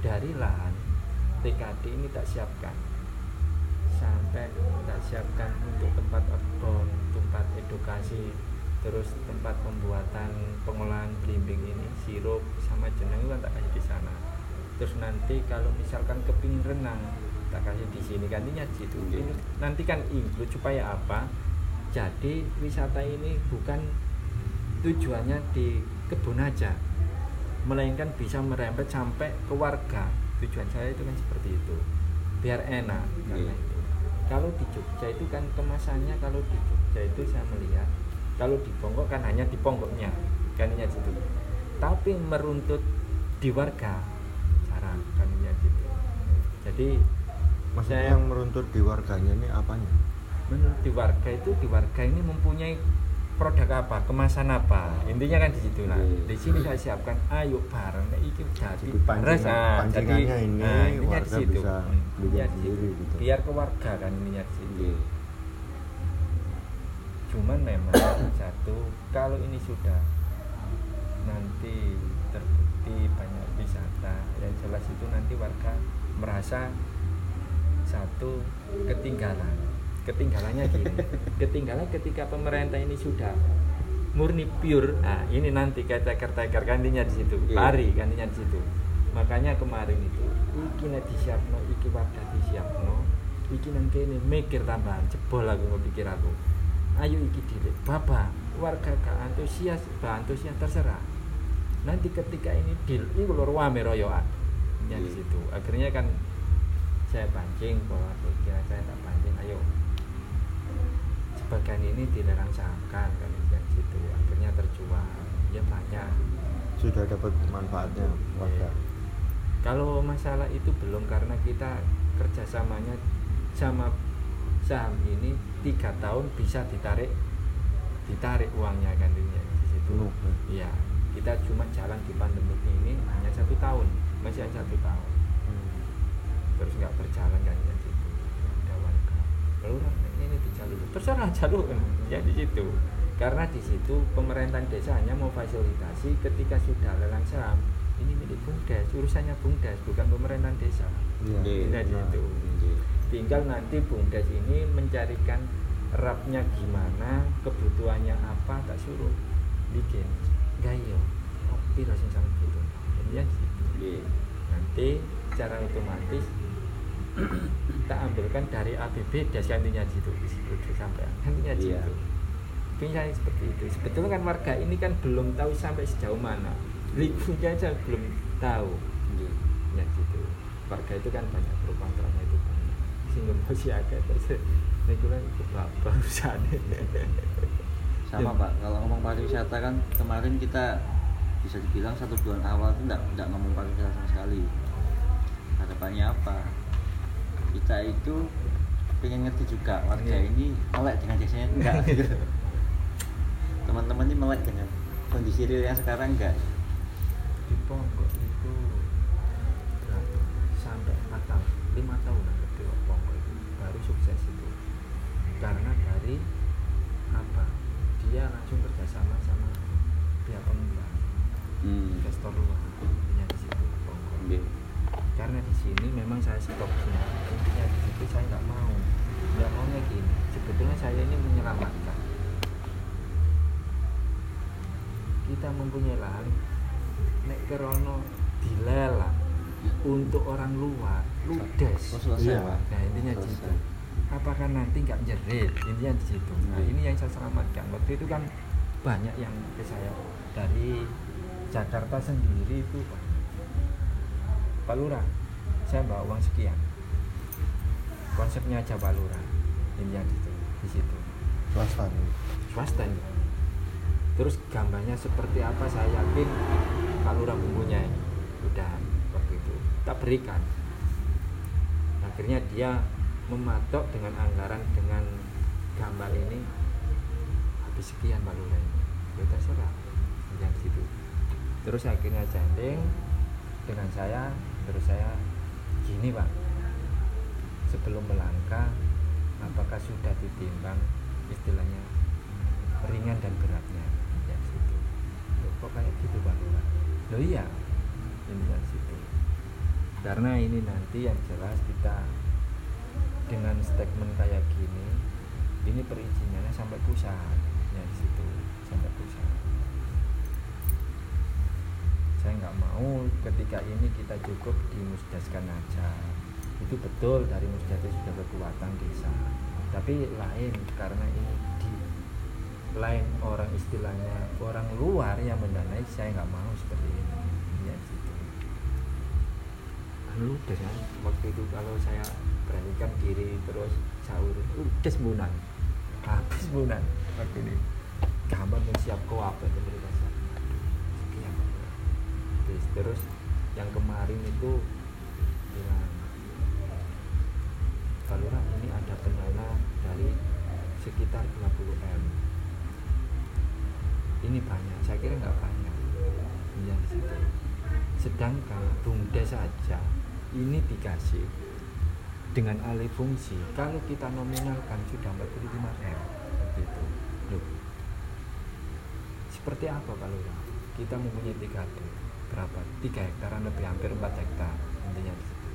dari lahan. TKD ini tak siapkan. Sampai tak siapkan untuk tempat outbound, tempat edukasi, terus tempat pembuatan pengolahan belimbing ini sirup sama jenang itu kan tak kasih di sana. Terus nanti kalau misalkan kepingin renang tak kasih di sini kan intinya di situ. Ini nanti kan include supaya apa? Jadi wisata ini bukan tujuannya di kebun aja, melainkan bisa merembet sampai ke warga. Tujuan saya itu kan seperti itu, biar enak. Karena Iya. itu. Kalau di Jogja itu kan kemasannya kalau di Jogja itu saya melihat kalau di Ponggok kan hanya di Ponggoknya kan ini situ. Tapi meruntut di warga jarang kan ini situ. Jadi Maksudnya saya yang meruntut di warganya ini apanya? menurut di warga itu di warga ini mempunyai produk apa kemasan apa intinya kan di situ lah Iya. di sini saya siapkan ayo bareng nah, iki jadi Jadi pancingan- ah, pancingannya ini ah, intinya di warga bisa Hmm, di situ. gitu. biar ke warga kan intinya di situ Nggih. Cuman memang satu kalau ini sudah nanti terbukti banyak wisata yang jelas itu nanti warga merasa satu ketinggalan. Ketinggalannya gini ketinggalan ketika pemerintah ini sudah murni pure. Nah ini nanti kayak teker-teker gantinya di situ. Iya. lari gantinya di situ. Makanya kemarin itu iki nek disiapno iki wadah disiapno iki nang kene mikir tambahan jebol aku pikir aku ayo iki dile bapak warga gak antusias bah antusias terserah. Nanti ketika ini deal ini keluar wame royoan yang di Iya. situ. Akhirnya kan saya pancing bahwa pikiran saya tak pancing ayo. Sebagian ini dilarang sahamkan kan di situ. Akhirnya terjual. Ya banyak. Sudah dapat manfaatnya warga. kalau masalah itu belum karena kita kerjasamanya sama saham ini tiga tahun bisa ditarik ditarik uangnya kan di di situ ya. iya kita cuma jalan di pandemi ini hanya satu tahun masih hanya satu tahun. Terus nggak berjalan kan di situ. Ada warga. Lalu orang ini dijalur terserah jalur *laughs* ya di situ. Karena di situ pemerintahan desa hanya mau fasilitasi ketika sudah lelang saham ini milik bumdes urusannya bumdes bukan pemerintahan desa. Di Nah, situ. Nggih. Tinggal nanti bumdes ini mencarikan rapnya gimana kebutuhannya apa tak suruh bikin. Gayo kopi lah sing sampe butuh? Ya nanti secara otomatis *clears throat* kita ambilkan dari APBD gantinya di situ di situ sampai gantinya di Iya. situ Bisa seperti itu. Sebetulnya kan warga ini kan belum tahu sampai sejauh mana. Likunya aja belum tahu. Nggih. ya gitu. Warga itu kan banyak pro kontranya itu sehingga *laughs* masih agak terus ini kan itu bapak *laughs* usahanya sama pak. Kalau ngomong pariwisata kan kemarin kita bisa dibilang satu bulan awal itu enggak, enggak ngomong pariwisata sama sekali. Harapannya apa? Kita itu pengen ngerti juga warga Iya. ini melek dengan desanya enggak? *laughs* Gitu. teman-teman ini melek dengan kondisi real yang sekarang enggak? Di Ponggok itu berapa? Sampai 4 tahun 5 tahunan lebih kok Ponggok itu baru sukses itu karena dari apa dia langsung kerjasama sama pihak pengembang hmm. investor luar punya di situ Nggih. karena di sini memang saya stop semua intinya di situ saya nggak mau nggak maunya gini sebetulnya saya ini menyelamatkan kita mempunyai lahan nek kerono dilelang untuk orang luar ludes. Pak. nah intinya situ apakah nanti nggak jerit intinya di situ nah Iya. ini yang saya selamatkan. Waktu itu kan banyak yang ke saya. Dari Jakarta sendiri itu Pak. Pak Lurah saya bawa uang sekian. Konsepnya aja Pak Lurah. Intinya di situ di situ. Swasta swasta ini. Terus gambarnya seperti apa? Saya yakin Pak Lurah mempunyai udah waktu itu. Tak berikan. Akhirnya dia mematok dengan anggaran dengan gambar ini habis sekian Lurah ini ya terserah. Yang situ terus akhirnya janding dengan saya terus saya gini Pak. Sebelum melangkah apakah sudah ditimbang istilahnya ringan dan beratnya? Ya situ Loh, kok kayak gitu Pak? Lo iya. Ini yang situ karena ini nanti yang jelas kita dengan statement kayak gini ini perizinannya sampai pusat. Ya di situ sampai pusat. Saya nggak mau ketika ini kita cukup di musdaskan aja. Itu betul dari musda itu sudah kekuatan desa. Tapi lain karena ini di lain orang istilahnya orang luar yang mendanai saya nggak mau seperti ini. Ya situ. Lu kan waktu itu kalau saya beranikan diri terus sahur udah sebulan habis sebulan waktu ini. Gambar siap kau apa itu mereka terus, terus yang kemarin itu bilang Pak Lurah ini ada pendana dari sekitar 20 m. Ini banyak. Saya kira nggak banyak. Yang sedangkan bumdes saja ini dikasih dengan alih fungsi. Kalau kita nominalkan sudah 45 m seperti itu. Loh, seperti apa kalau kita mempunyai tiga berapa? Tiga hektaran lebih hampir 4 hektar intinya di situ.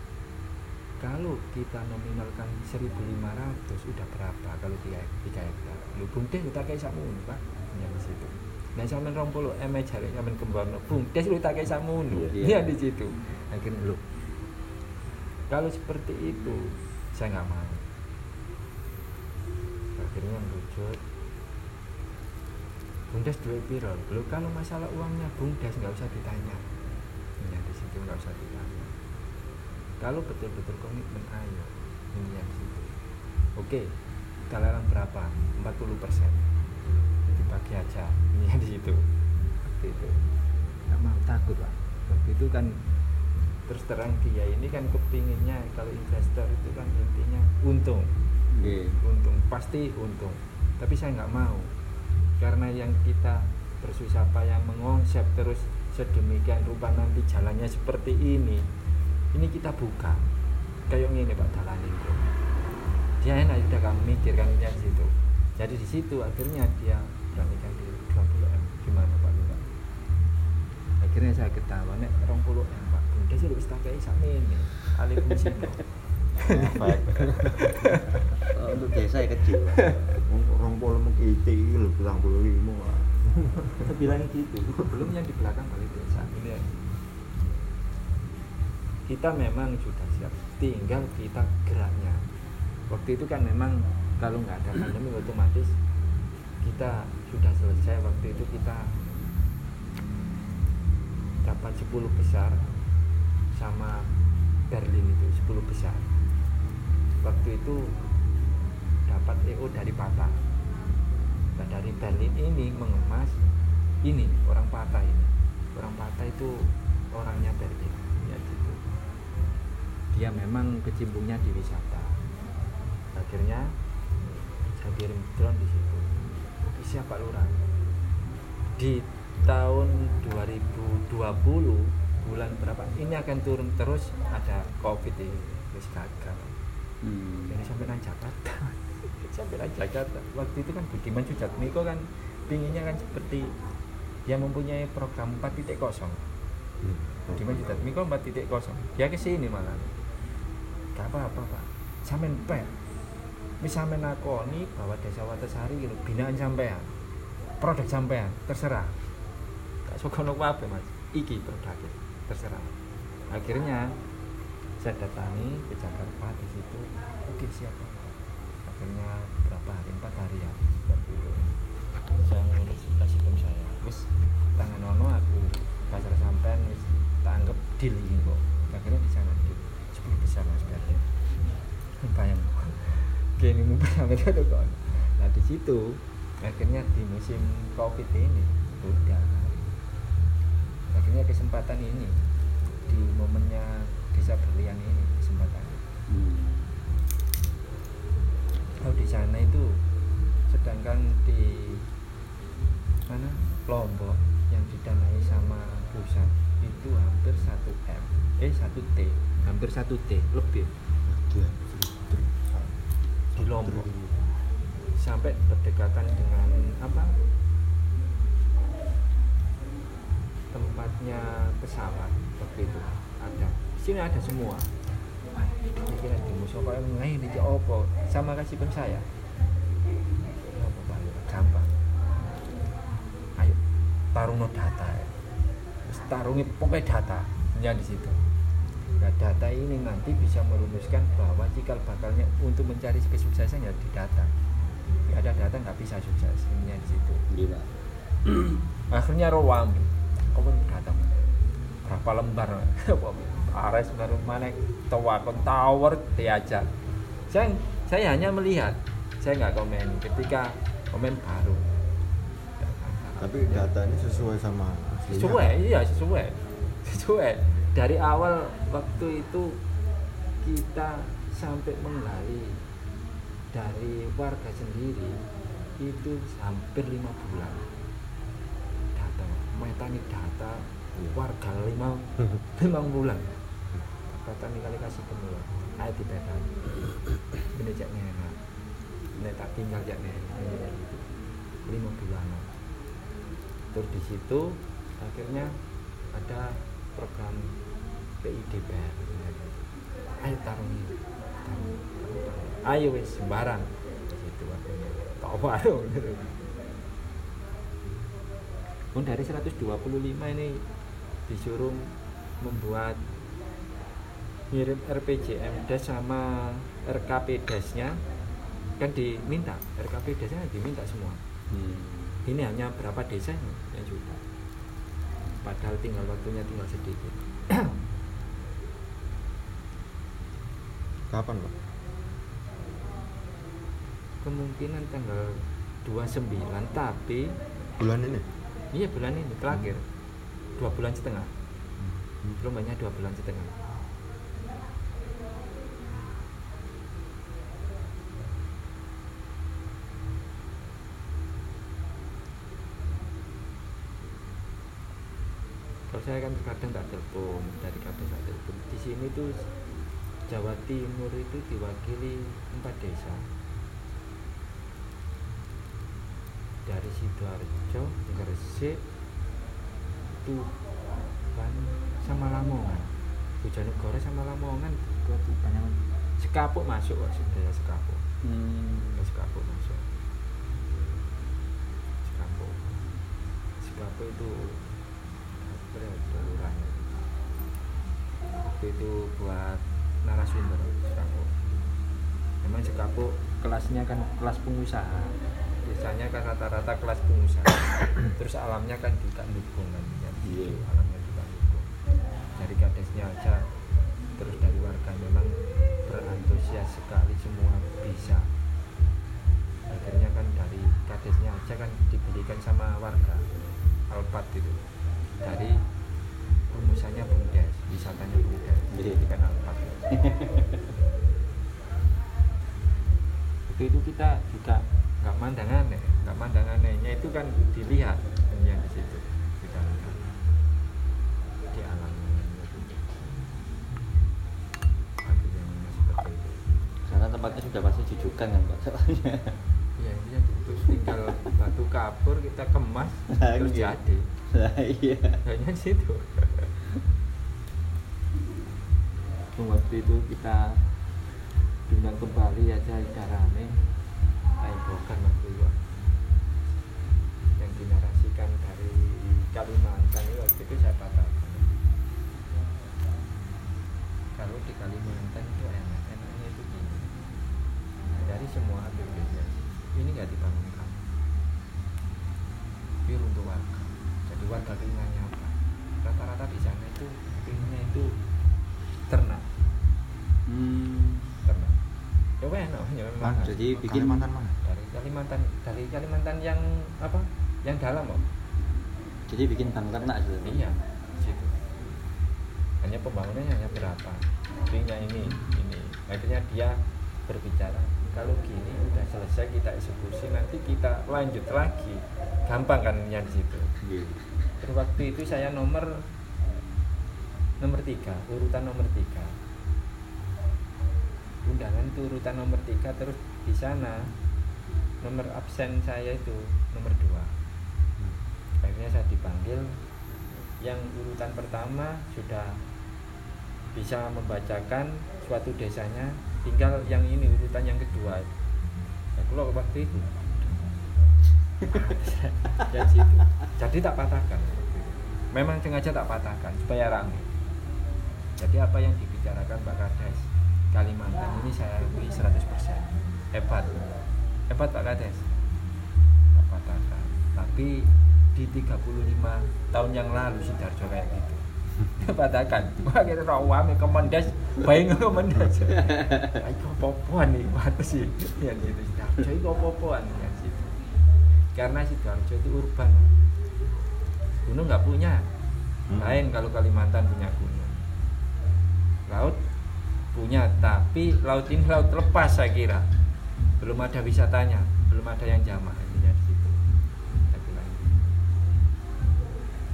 Kalau kita nominalkan 1500 udah berapa kalau 3, 3 hektar? Lu bumdes kita kayak samun pak. Yang di situ. Nah sampean 20 m jare sampean kembarno bumdes lu tak kayak samun. Iya. ya di situ. Akhirnya lu kalau seperti itu saya nggak mau. Akhirnya wujud bumdes duit piro? Lu kalau masalah uangnya bumdes nggak usah ditanya. Ya di situ nggak usah ditanya. Kalau betul-betul komitmen ayo. Ini yang situ. Oke kita lelang berapa 40 persen. Dibagi aja. Ini di situ. Waktu itu. Nggak mau takut pak. Waktu itu kan terus terang dia ini kan kepinginnya kalau investor itu kan intinya untung. Nggih. untung pasti untung. Tapi saya nggak mau. Karena yang kita bersusah payah mengonsep terus sedemikian rupa nanti jalannya seperti ini ini kita buka. Kayak gini pak jalan itu dia enak sudah kamu mikir kan dia di situ. Jadi di situ akhirnya dia beranikan diri. 20 m. Gimana pak Lurah akhirnya saya ketawa nek. 20 m bunda sih wis tak sak ini alih fungsi Oh, untuk desa ya kecil. Orang pola mengkiti lho bilang puluh lima. Kita bilang gitu belum yang di belakang balik desa ini ya. kita memang sudah siap tinggal kita geraknya. Waktu itu kan memang kalau nggak ada pandemi otomatis kita sudah selesai. Waktu itu kita dapat 10 besar sama Berlin itu 10 besar. Waktu itu dapat EO dari Pata. Nah dari Berlin ini mengemas ini orang Patah ini. Orang Patah itu orangnya Berlin ya gitu. Dia memang kecimpungnya di wisata. Akhirnya saya kirim drone di situ. Siapa lurah. Di tahun 2020 bulan berapa? Ini akan turun terus ada covid ini terus gagal. Hmm. ini sampai nang Jakarta. *laughs* Sampai nang Jakarta. Waktu itu kan Budiman Sujatmiko kan pinginnya kan seperti yang mempunyai program 4.0 Budiman Sujatmiko 4.0 dia ke sini malah gak apa-apa pak. Sampean pek wis sampean nakoni bahwa desa Watasari gitu binaan sampean. Produk sampean terserah. Gak suka nopo apa mas. Iki produknya terserah. Akhirnya saya datangi ke Jakarta di situ. Oke siapa akhirnya berapa hari? Empat hari ya. Saya ngurus kasih pun saya. Wis tangan nono aku pasar sampean wis tak anggap deal kok akhirnya di sana sepuluh besar mas berarti bayang gini mau sampai itu kok nah di situ akhirnya di musim covid ini udah akhirnya kesempatan ini di momennya desa berlian ini kesempatan. Hmm. kalau di sana itu sedangkan di mana Lombok yang didanai sama pusat itu hampir satu m eh satu t. Hampir satu t lebih. Di Lombok. Sampai berdekatan dengan apa tempatnya pesawat waktu itu. Ada. Di sini ada semua. Saya kira di musuh kok yang lain di opo sama kasih pun saya apa Pak? gampang. Ayo tarung no data ya. Tarungi pokoknya data. Nya di situ. Nah data ini nanti bisa merumuskan bahwa cikal bakalnya untuk mencari kesuksesan ya di data. Nggak ada data nggak bisa sukses. Ininya di situ. Gila. akhirnya roam kau pun datang. Berapa lembar? *laughs* Ares baru mana? Tawakon tower diajak. Saya saya hanya melihat. Saya nggak komen. Ketika komen baru. Tapi data ini sesuai sama aslinya. sesuai iya sesuai. Sesuai. Dari awal waktu itu kita sampai menggali dari warga sendiri itu hampir lima bulan metani data warga lima *laughs* lima bulan. Nih kali kasih pemula ayo dipetan ini cek enak ini tak tinggal cek enak lima bulan terus di situ akhirnya ada program PIDPR ayo tarung ini tarung, tarung, tarung. ayo wes sembarang. Di situ akhirnya. Tak warung pun dari 125 ini disuruh membuat ngirim RPJM des sama RKP desnya kan diminta RKP desnya diminta semua Hmm. ini hanya berapa desa yang yang sudah padahal tinggal waktunya tinggal sedikit *clears throat* Kapan, Pak? kemungkinan tanggal 29 tapi Bulan ini? Iya bulan ini terakhir. Dua bulan setengah. Belum banyak dua bulan setengah. Kalau saya kan kadang tak telepon dari kadang tak telepon. Di sini tuh Jawa Timur itu diwakili empat desa dari sidoarjo Gresik Tuban sama Lamongan. Bojonegoro sama Lamongan dua Tuban Sekapuk masuk kok sudah Sekapuk. Hmm. Sekapuk masuk. Sekapuk. Sekapuk itu berapa lurahnya waktu itu buat narasumber Sekapuk. Memang Sekapuk kelasnya kan kelas pengusaha biasanya kan rata-rata kelas pengusaha. *coughs* Terus alamnya kan juga dukung kan ya, Iya. alamnya juga dukung. Dari kadesnya aja. Terus dari warga memang berantusias sekali semua bisa. Akhirnya kan dari kadesnya aja kan dibelikan sama warga. Alpat itu. Dari rumusannya bumdes wisatanya bumdes Iya. jadi kan Alpat *laughs* waktu itu kita juga nggak mandang aneh nggak mandang anehnya itu kan dilihat yang di situ kita lihat di alam Karena tempatnya sudah pasti jujukan kan Pak soalnya. Iya, intinya terus tinggal batu kapur kita kemas Nah, terus iya. jadi. Nah, iya. Hanya di situ. Waktu itu kita diundang ke Bali aja udah bukan mas Iwan yang dinarasikan dari Kalimantan itu waktu itu saya katakan kalau di Kalimantan itu enak enaknya itu gini. Nah, dari semua BPJS ini nggak dibangunkan. Pure untuk warga. Jadi warga pinginnya apa? Rata-rata di sana itu pinginnya itu ternak. Hmm. ternak. Ya enak ya memang. Mana? Jadi bikin- Kalimantan mana? Kalimantan dari Kalimantan yang apa yang dalam om. Jadi bikin bank ternak sebenarnya. iya situ. Hanya pembangunannya hanya berapa? Ringnya ini ini. Akhirnya dia berbicara kalau gini udah selesai kita eksekusi nanti kita lanjut lagi. Gampang kan yang di situ. Iya. terus waktu itu saya nomor nomor tiga urutan nomor tiga. Undangan itu urutan nomor tiga terus di sana nomor absen saya itu nomor dua. Akhirnya saya dipanggil. Yang urutan pertama sudah bisa membacakan suatu desanya. Tinggal yang ini urutan yang kedua. Ya kalau waktu itu *laughs* ya situ. Jadi tak patahkan. Memang sengaja tak patahkan supaya rame. Jadi apa yang dibicarakan Pak Kades Kalimantan ini saya akui 100% hebat hebat Pak patahkan. Tapi di 35 tahun yang lalu Sidarjo kayak gitu. *laughs* Patahkan. Wah kita rawame kemendas bayi kemendas ayo popoan nih apa sih ya gitu Sidarjo itu popoan ya situ karena Sidoarjo itu urban. Gunung nggak punya. Hmm. lain kalau Kalimantan punya gunung. Laut punya tapi laut ini laut lepas saya kira belum ada wisatanya belum ada yang jamak intinya di situ.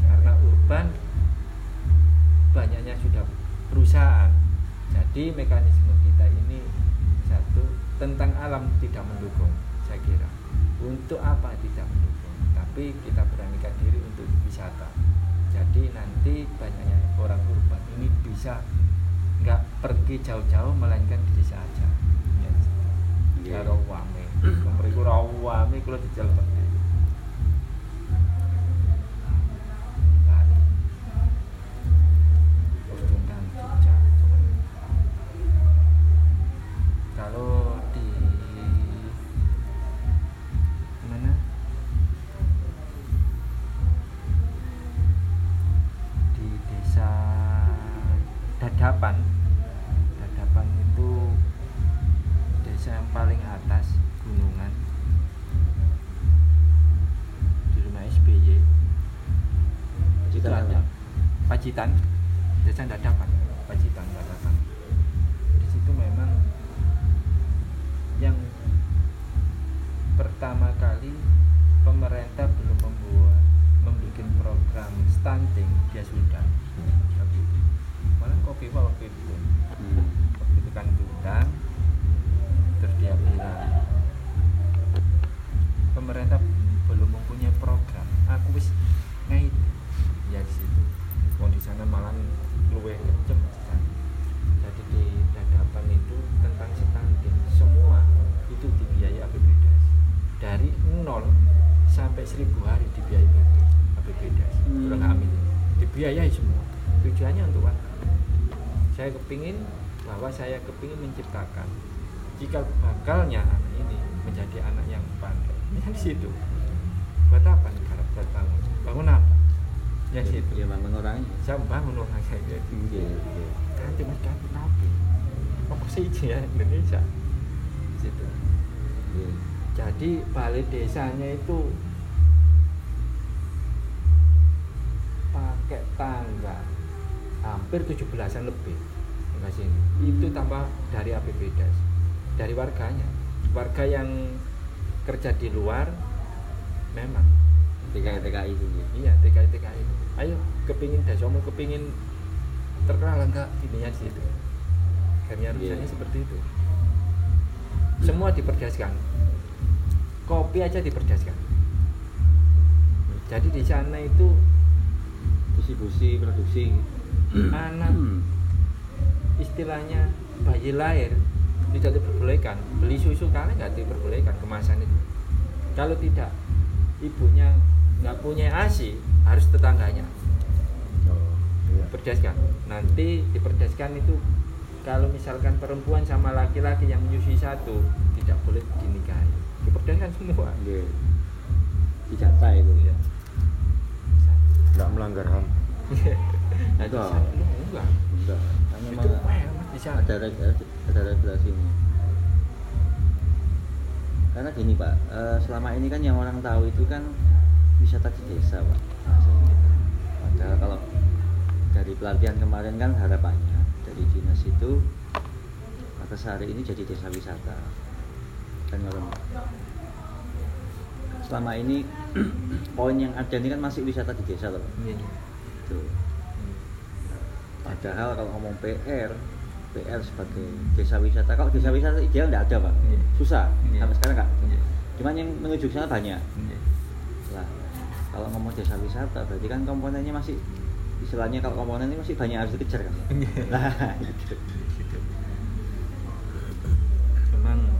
Karena urban banyaknya sudah perusahaan. Jadi mekanisme kita ini satu tentang alam tidak mendukung saya kira. Untuk apa tidak mendukung? Tapi kita beranikan diri untuk wisata. Jadi nanti banyaknya orang urban ini bisa nggak pergi jauh-jauh melainkan di desa aja. Karo wame nomor iku ra wame kula dijal Jogja kalau di mana? Di desa Dadapan yang paling atas gunungan. Di rumah SBY itu Pacitan ada? Pacitan. Desa Dadapan Pacitan Dadapan di situ memang yang pertama kali dibiayai semua. Tujuannya untuk apa? Saya kepingin bahwa saya kepingin menciptakan. Jika bakalnya anak ini menjadi anak yang pandai ya di situ. Buat apa negara buat bangun? Bangun apa? Ya situ. Ya memang orangnya. saya bangun orang kayak gitu Iya, iya. ganti mas ganti nabi. Apa sih ya Indonesia? Situ. Iya. jadi balai desanya itu pakai tangga. Hampir 17-an lebih enggak sini. Itu tambah dari APBDes dari warganya. Warga yang kerja di luar memang. TKI TKI itu ya. iya TKI TKI ayo kepingin dasomo kepingin terkenal enggak ininya di situ. Akhirnya Iya. rusaknya seperti itu. Semua diperdaskan kopi aja diperdaskan jadi di sana itu Distribusi produksi. anak istilahnya bayi lahir tidak diperbolehkan. Beli susu kali nggak diperbolehkan kemasan itu. Kalau tidak ibunya nggak punya asi harus tetangganya. Oh iya. Perdeskan nanti diperdeskan itu kalau misalkan perempuan sama laki-laki yang menyusui satu tidak boleh dinikahi. Diperdeskan semua. Nggih. Dijata itu. Iya. Nggak melanggar ham *laughs* Nah, Enggak. enggak Enggak. Itu memang ada reg- ada regulasinya. Karena gini Pak, eh, selama ini kan yang orang tahu itu kan wisata di desa Pak. Padahal kalau dari pelatihan kemarin kan harapannya dari dinas itu Sari ini jadi desa wisata. Kan ngono. Selama ini *clears throat* poin yang ada ini kan masih wisata di desa loh. Iya, iya. Tuh. Padahal kalau ngomong PR, PR sebagai desa wisata. Kalau desa wisata ideal nggak ada pak, Iya. susah. Iya. Sampai sekarang nggak. Iya. Cuman yang menuju sana banyak. Iya. Lah, kalau ngomong desa wisata berarti kan komponennya masih istilahnya kalau komponennya masih banyak harus dikejar kan. Iya. Lah, *laughs* gitu. Gitu. Memang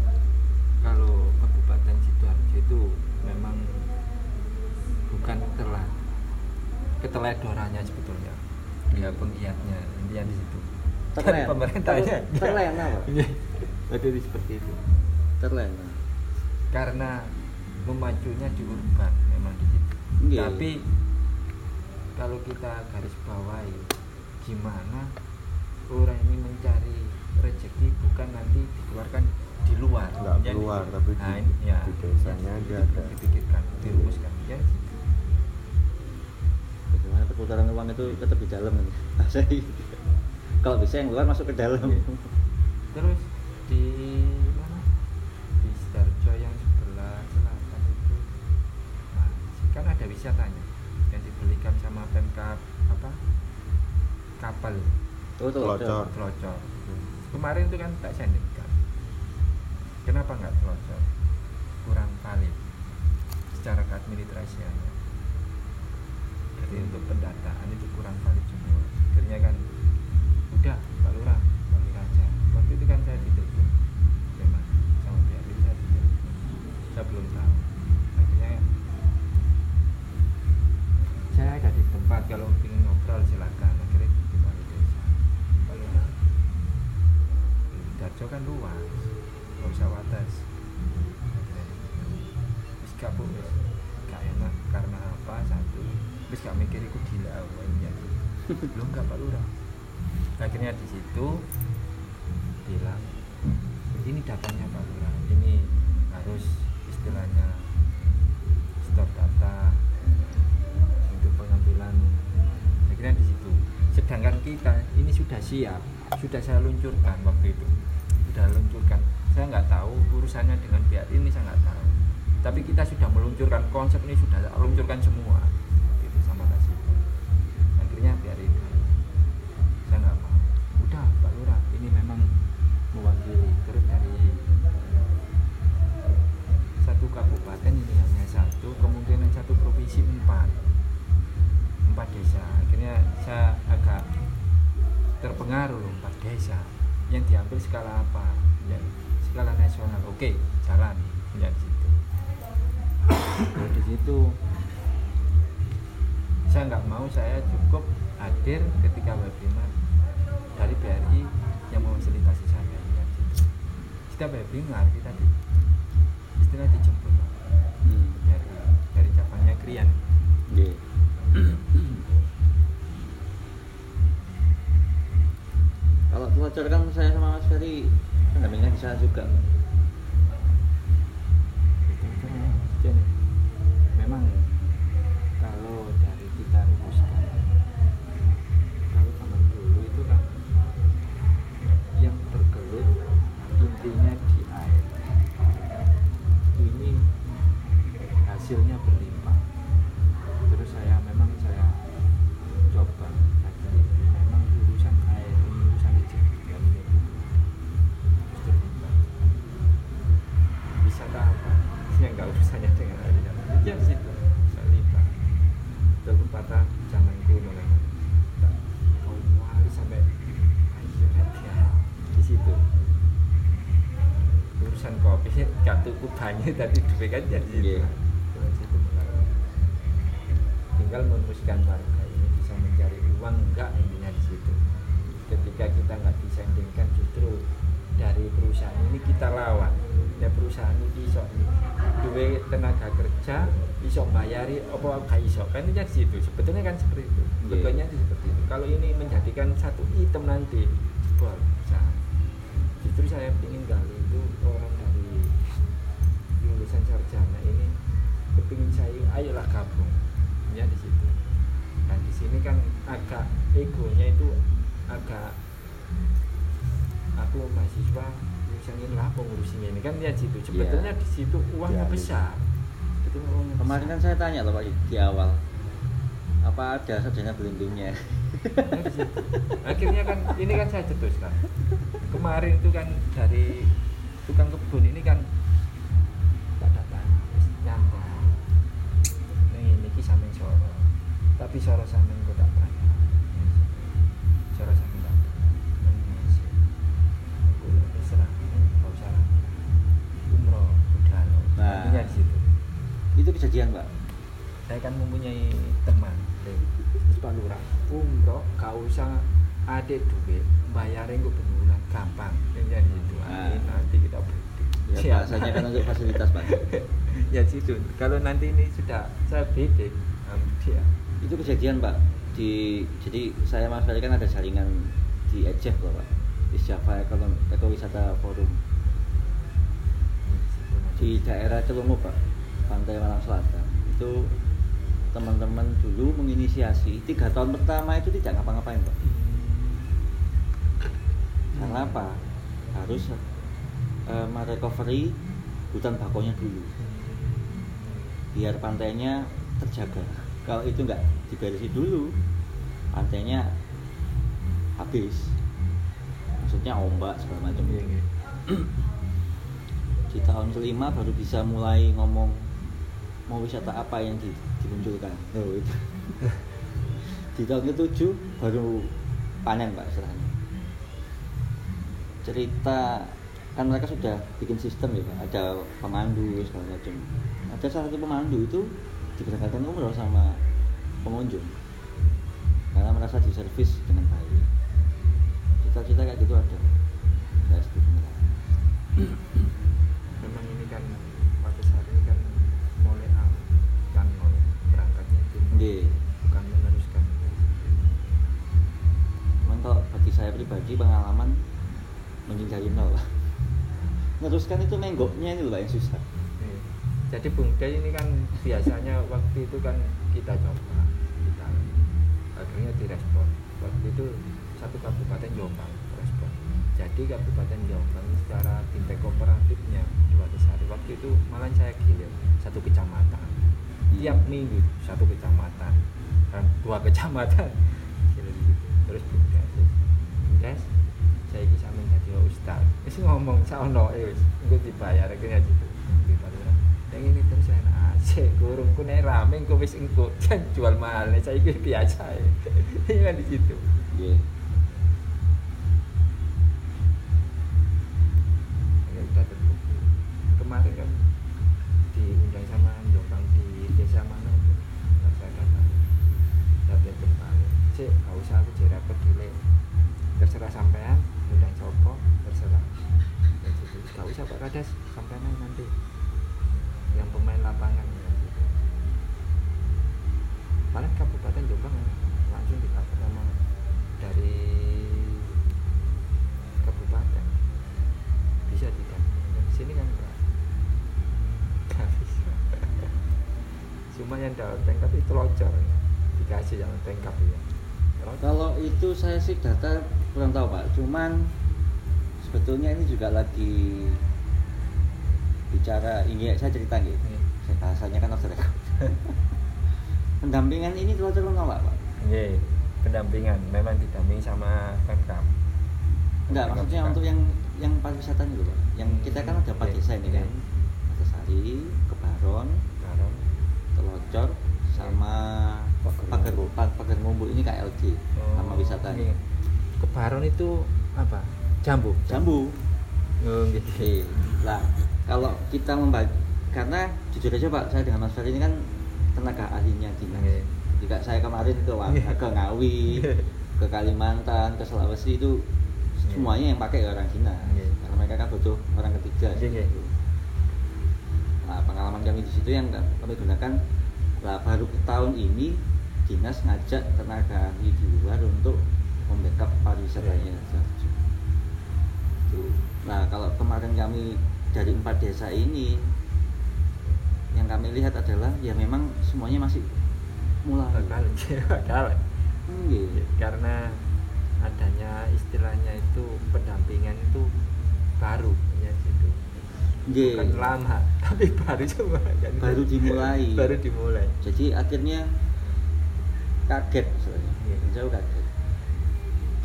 kalau Kabupaten Sidoarjo itu bukan telah keteledorannya sebetulnya ya penggiatnya intinya di situ Terlen. *laughs* pemerintahnya Ter- terlen apa? Iya. Jadi seperti itu Terlena. karena memacunya di urban memang di situ Iya. tapi kalau kita garis bawahi gimana orang ini mencari rezeki bukan nanti dikeluarkan di luar Nggak Ya, keluar, tapi Nah, di- ini- ya, di desanya dia ada. dipikirkan dirumuskan ya Bagaimana perputaran uang itu tetap di dalam? Bahasa gitu. Kalau bisa yang luar masuk ke dalam. Iya. terus di mana di Sidoarjo yang sebelah selatan itu nah, kan ada wisatanya yang dibelikan sama Pemkap apa kapal Oh, tuh. Pelocor. telocor kemarin itu kan tak sendirikan kenapa nggak telocor kurang valid secara keadministrasiannya jadi untuk pendataan itu kurang valid semua. Akhirnya kan udah Pak Lurah Pak aja. Waktu itu kan saya ditelepon. Memang sama itu saya ditelepon. Saya belum tahu. Akhirnya saya ada di tempat kalau ingin ngobrol silakan. Akhirnya di balai desa. Pak Lurah Darjo kan luas nggak usah wates. Akhirnya, gak enak karena apa? Satu wis gak mikir iku gila awalnya belum gak Pak Lurah. Akhirnya di situ bilang ini datanya Pak Lurah. Ini harus istilahnya store data untuk pengambilan. Akhirnya di situ. Sedangkan kita ini sudah siap sudah saya luncurkan waktu itu. Sudah luncurkan. Saya nggak tahu urusannya dengan pihak ini saya nggak tahu. Tapi kita sudah meluncurkan konsep ini sudah luncurkan semua pendampingnya di sana saya tanya loh Pak di, awal apa ada sarjana situ. *laughs* akhirnya kan ini kan saya cetuskan kemarin itu kan dari tukang kebun ini kan jadi saya Mas Ferry kan ada jaringan di EJEF loh Pak. Di Java Ekowisata Forum. Di daerah Celungu Pak. Pantai Malang Selatan. Itu teman-teman dulu menginisiasi. Tiga tahun pertama itu tidak ngapa-ngapain Pak. Karena apa? Harus eh, merecovery hutan bakonya dulu. Biar pantainya terjaga. Kalau itu nggak diberisi dulu pantainya habis. Maksudnya ombak segala macam. Iya, iya. di tahun kelima baru bisa mulai ngomong mau wisata apa yang di, dimunculkan. Oh, itu. *laughs* di tahun ketujuh baru panen pak istilahnya. Cerita kan mereka sudah bikin sistem ya pak. Ada pemandu segala macam. Ada salah satu pemandu itu diberangkatkan umroh sama pengunjung karena merasa diservis dengan baik cita-cita kayak gitu ada saya setuju memang ini kan waktu saat ini kan mulai awal kan mulai berangkatnya itu Nggih. bukan meneruskan Cuman kalau bagi saya pribadi pengalaman dari nol lah. *laughs* Meneruskan itu menggoknya ini loh yang susah. Iya. Jadi bungkai ini kan biasanya waktu itu kan kita coba, akhirnya direspon. Waktu itu satu kabupaten Jombang respon. Jadi kabupaten Jombang secara fintech kooperatifnya di Watisari waktu itu malah saya gilir satu kecamatan. Tiap minggu satu kecamatan dan dua *laughs* kecamatan. Terus bungkai, bungkai saya ini sampe jadi ustaz wis ngomong saono e wis engko dibayar akhirnya gitu yang ini terus enak aja kurung ku nek rame engko wis engko jan jual mahal. Nek saiki biasa ya ini kan di situ. Iya. udah terbukti kemarin kan diundang sama Jombang di desa mana itu? Nggak saya datang tapi kembali cek gak usah aku jadi dulu terserah sampean undang sopo terserah. Gak usah Pak Kades sampean nanti pemain lapangan. Paling kabupaten Jombang langsung di sama dari kabupaten. Bisa tidak sini kan enggak. Nggak bisa. *laughs* Cuma yang dalam tengkap itu locor dikasih yang tengkap ya. Kalau itu saya sih data kurang tahu Pak. Cuman sebetulnya ini juga lagi bicara ini saya cerita gitu. Iya. Bahasanya kan off the record. Pendampingan ini telah menolak Pak. Iya, pendampingan memang didampingi sama Pemkap. Enggak, maksudnya untuk yang yang pariwisata itu Pak. Yang kita kan ada empat Iya, desa ini kan. iya. Sari, Kebaron, Baron, Telocor, sama Pager Pager Pager Ngumbul ini KLG oh, nama wisatanya. ini. Kebaron itu apa? Jambu. Jambu. oh gitu. Lah, kalau kita membaca karena jujur aja Pak, saya dengan Mas Ferry ini kan tenaga ahlinya dinas. Oke. Jika saya kemarin ke Wang- ke Ngawi, ke Kalimantan, ke Sulawesi itu semuanya yang pakai orang dinas. Oke. Karena mereka kan butuh orang ketiga. Oke. gitu. Nah, pengalaman kami di situ yang kami gunakan lah baru tahun ini dinas ngajak tenaga ahli di luar untuk membackup pariwisatanya. Tuh. Nah kalau kemarin kami dari empat desa ini yang kami lihat adalah ya memang semuanya masih mulai. bakal *laughs* bakal Iya. karena adanya istilahnya itu pendampingan itu baru ya gitu Iya. bukan lama *laughs* tapi baru cuma kan Baru dimulai. *laughs* baru dimulai Jadi akhirnya kaget. Iya. Jauh kaget.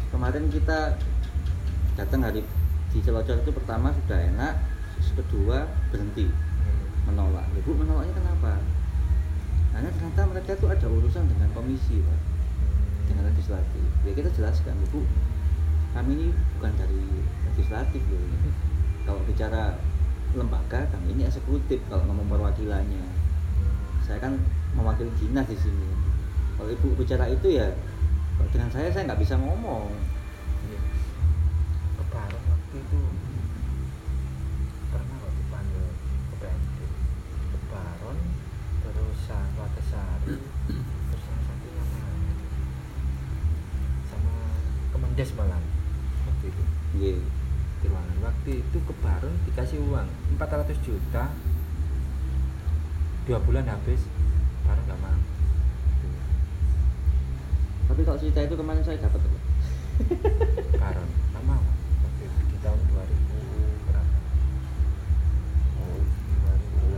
Kemarin kita datang hari di Celocor itu pertama sudah enak, terus kedua berhenti Menolak. Ibu menolaknya kenapa? Karena ternyata mereka itu ada urusan dengan komisi, Pak, dengan legislatif. Ya kita jelaskan, Ibu, kami ini bukan dari legislatif loh. ini. Kalau bicara lembaga, kami ini eksekutif kalau ngomong perwakilannya. Saya kan mewakili dinas di sini. Kalau ibu bicara itu ya, dengan saya saya nggak bisa ngomong. Iya. Kebaran waktu itu pernah kok dipanggil ke PMD Kebaron terus Watasari terus yang satunya mana itu? sama Kemendes malam waktu itu Iya. di ruangan waktu Kebaron dikasih uang 400 juta. Dua bulan habis baru nggak mau. Tapi kalau cerita itu kemarin saya dapat. Pak. *laughs* Baron nggak mau. Waktu itu di tahun 2000 berapa? Oh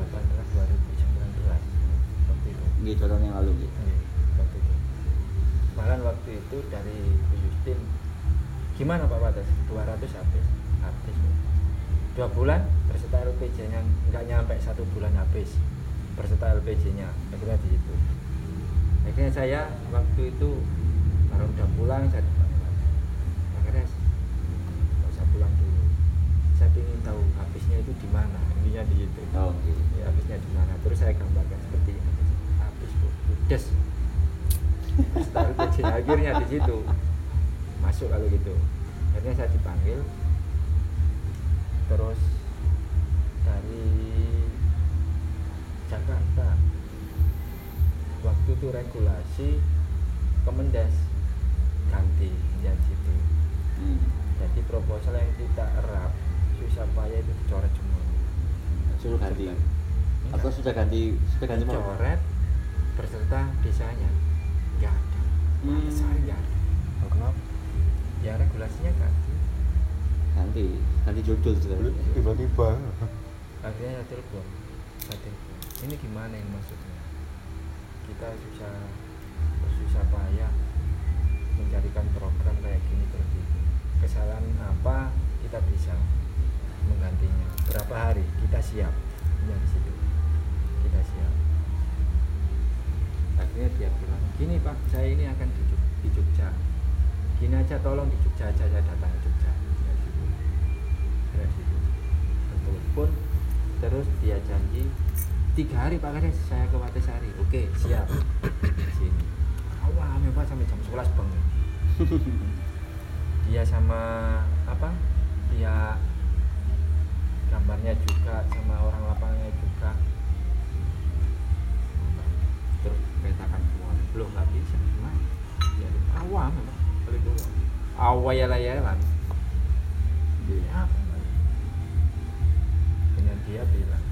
2018 2019 waktu itu. Iya, tahun yang lalu gitu. Waktu itu. Malah waktu itu dari Bu Justin gimana Pak Batas 200 habis. Habis. Dua bulan berserta LPJ nya nggak nyampe satu bulan habis. Berserta LPJ nya akhirnya di situ. Akhirnya saya waktu itu baru udah pulang saya akhirnya nggak usah pulang dulu. Saya ingin tahu habisnya itu di mana intinya di situ. Oh, gitu. ya habisnya di mana. Terus saya gambarkan seperti ini. Habis bu. Ludes Setelah kecil akhirnya di situ. Masuk kalau gitu. Akhirnya saya dipanggil terus dari Jakarta waktu itu regulasi Kemendes ganti ya situ Hmm. jadi proposal yang kita erap susah payah itu dicoret semua Suruh ganti. Enggak. Atau sudah ganti sudah ganti coret berserta desanya nggak ada Hmm. hmm. saya nggak ada Oh, kenapa? ya regulasinya ganti Ganti, ganti judul sudah. Tiba-tiba. akhirnya saya telepon. Saya telepon. Ini gimana ini maksudnya? Kita susah susah payah mencarikan program kayak gini terus. Kesalahan apa kita bisa menggantinya? Berapa hari? Kita siap. Ya di situ. Kita siap. Akhirnya dia bilang gini pak saya ini akan di, di Jogja. Gini aja tolong di Jogja aja saya datang ke Jogja ya situ ya situ telepon terus dia janji tiga hari pak Kades saya ke Watasari oke siap. Di sini. Awal pak sampai jam 11 bang. *laughs* Dia sama apa dia gambarnya juga sama orang lapangannya juga. Terus petakan semua. Belum nggak bisa. Nah, ya, awam memang. Kalau itu awal-ayalan Iya. apa? Mbak? Dengan dia bilang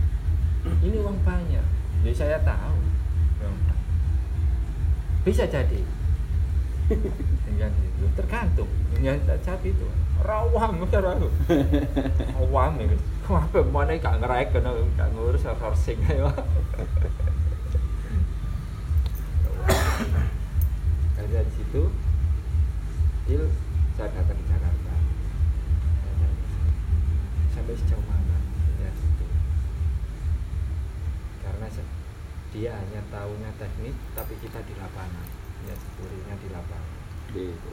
ini uang banyak. Jadi saya tahu uang bisa jadi. Dengan itu tergantung. Dengan jadi itu rawam cara aku awam ya. Apa mana gak ngerek kena gak ngurus sourcing ayo dari situ deal saya datang ke Jakarta. Sampai sejauh mana dia hanya tahunya teknik tapi kita di lapangan. Ya sepurinya di lapangan. Gitu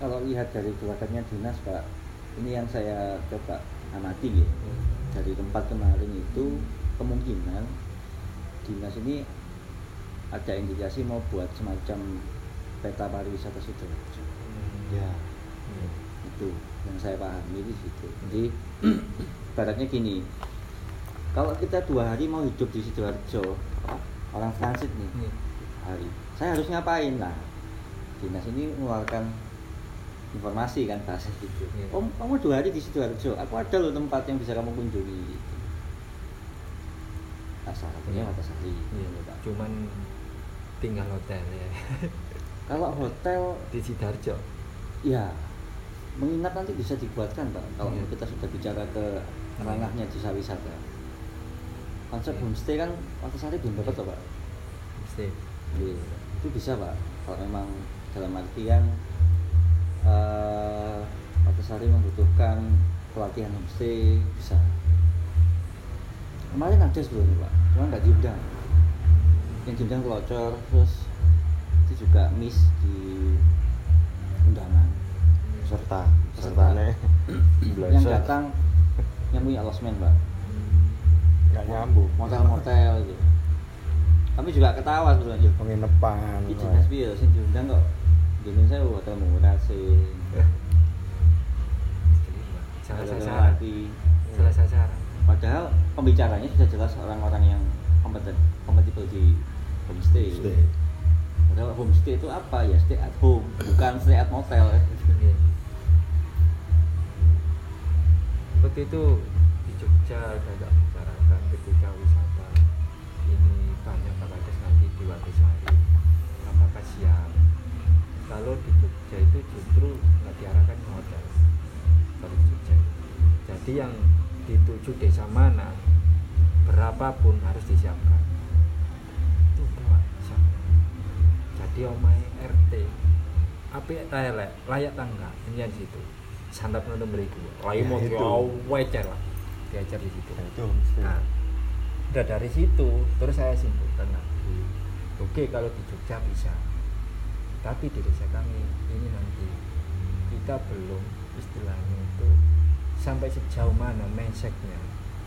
kalau lihat dari keluarganya dinas pak ini yang saya coba amati gitu. Dari tempat kemarin itu kemungkinan dinas ini ada indikasi mau buat semacam peta pariwisata situ hmm. ya. Itu yang saya pahami di situ. Jadi *clears throat* baratnya gini. Kalau kita dua hari mau hidup di sidoarjo orang transit nih Iya. hari. Saya harus ngapain? Lah dinas ini mengeluarkan informasi kan bahasa gitu Iya. om kamu dua hari di sidoarjo aku ada loh tempat yang bisa kamu kunjungi. Nah, salah satunya gitu, Pak. cuman tinggal hotel ya. Kalau hotel di sidoarjo? Ya menginap nanti bisa dibuatkan pak kalau Iya. kita sudah bicara ke ranahnya desa wisata. Konsep Iya. homestay kan Watasari belum dapat pak? Mesti Iya, itu bisa pak kalau memang dalam artian eh Watasari membutuhkan pelatihan homestay bisa. Kemarin ada sebelumnya pak cuma nggak diundang. Yang diundang kelocor terus itu juga miss di undangan serta Peserta. sertane *clears throat* yang datang yang punya losmen pak nggak nyambung. Motel-motel gitu. Kami juga ketawa sebetulnya penginapan. Di dinas piye sing diundang kok? Indonesia hotel murah sih salah Hotel sasaran. hati. salah sasaran. Padahal pembicaranya sudah jelas orang-orang yang kompeten kompatibel di homestay. Stay. padahal homestay itu apa ya? Stay at home bukan stay at motel Waktu itu di Jogja ada agak bicarakan ketika wisata ini banyak Bapak nanti di Watisari apakah siap kalau di Jogja itu justru nggak diarahkan ke hotel kalau di Jogja jadi yang dituju desa mana berapapun harus disiapkan. Itu siap. jadi omai RT api elek layak tangga ini di situ santap nonton beriku lain Ya, mau wajar lah. Diajar di situ. Ya, itu nah udah dari situ terus saya simpulkan lagi oke kalau di Jogja bisa. Tapi di desa kami ini nanti kita belum istilahnya itu sampai sejauh mana mindsetnya.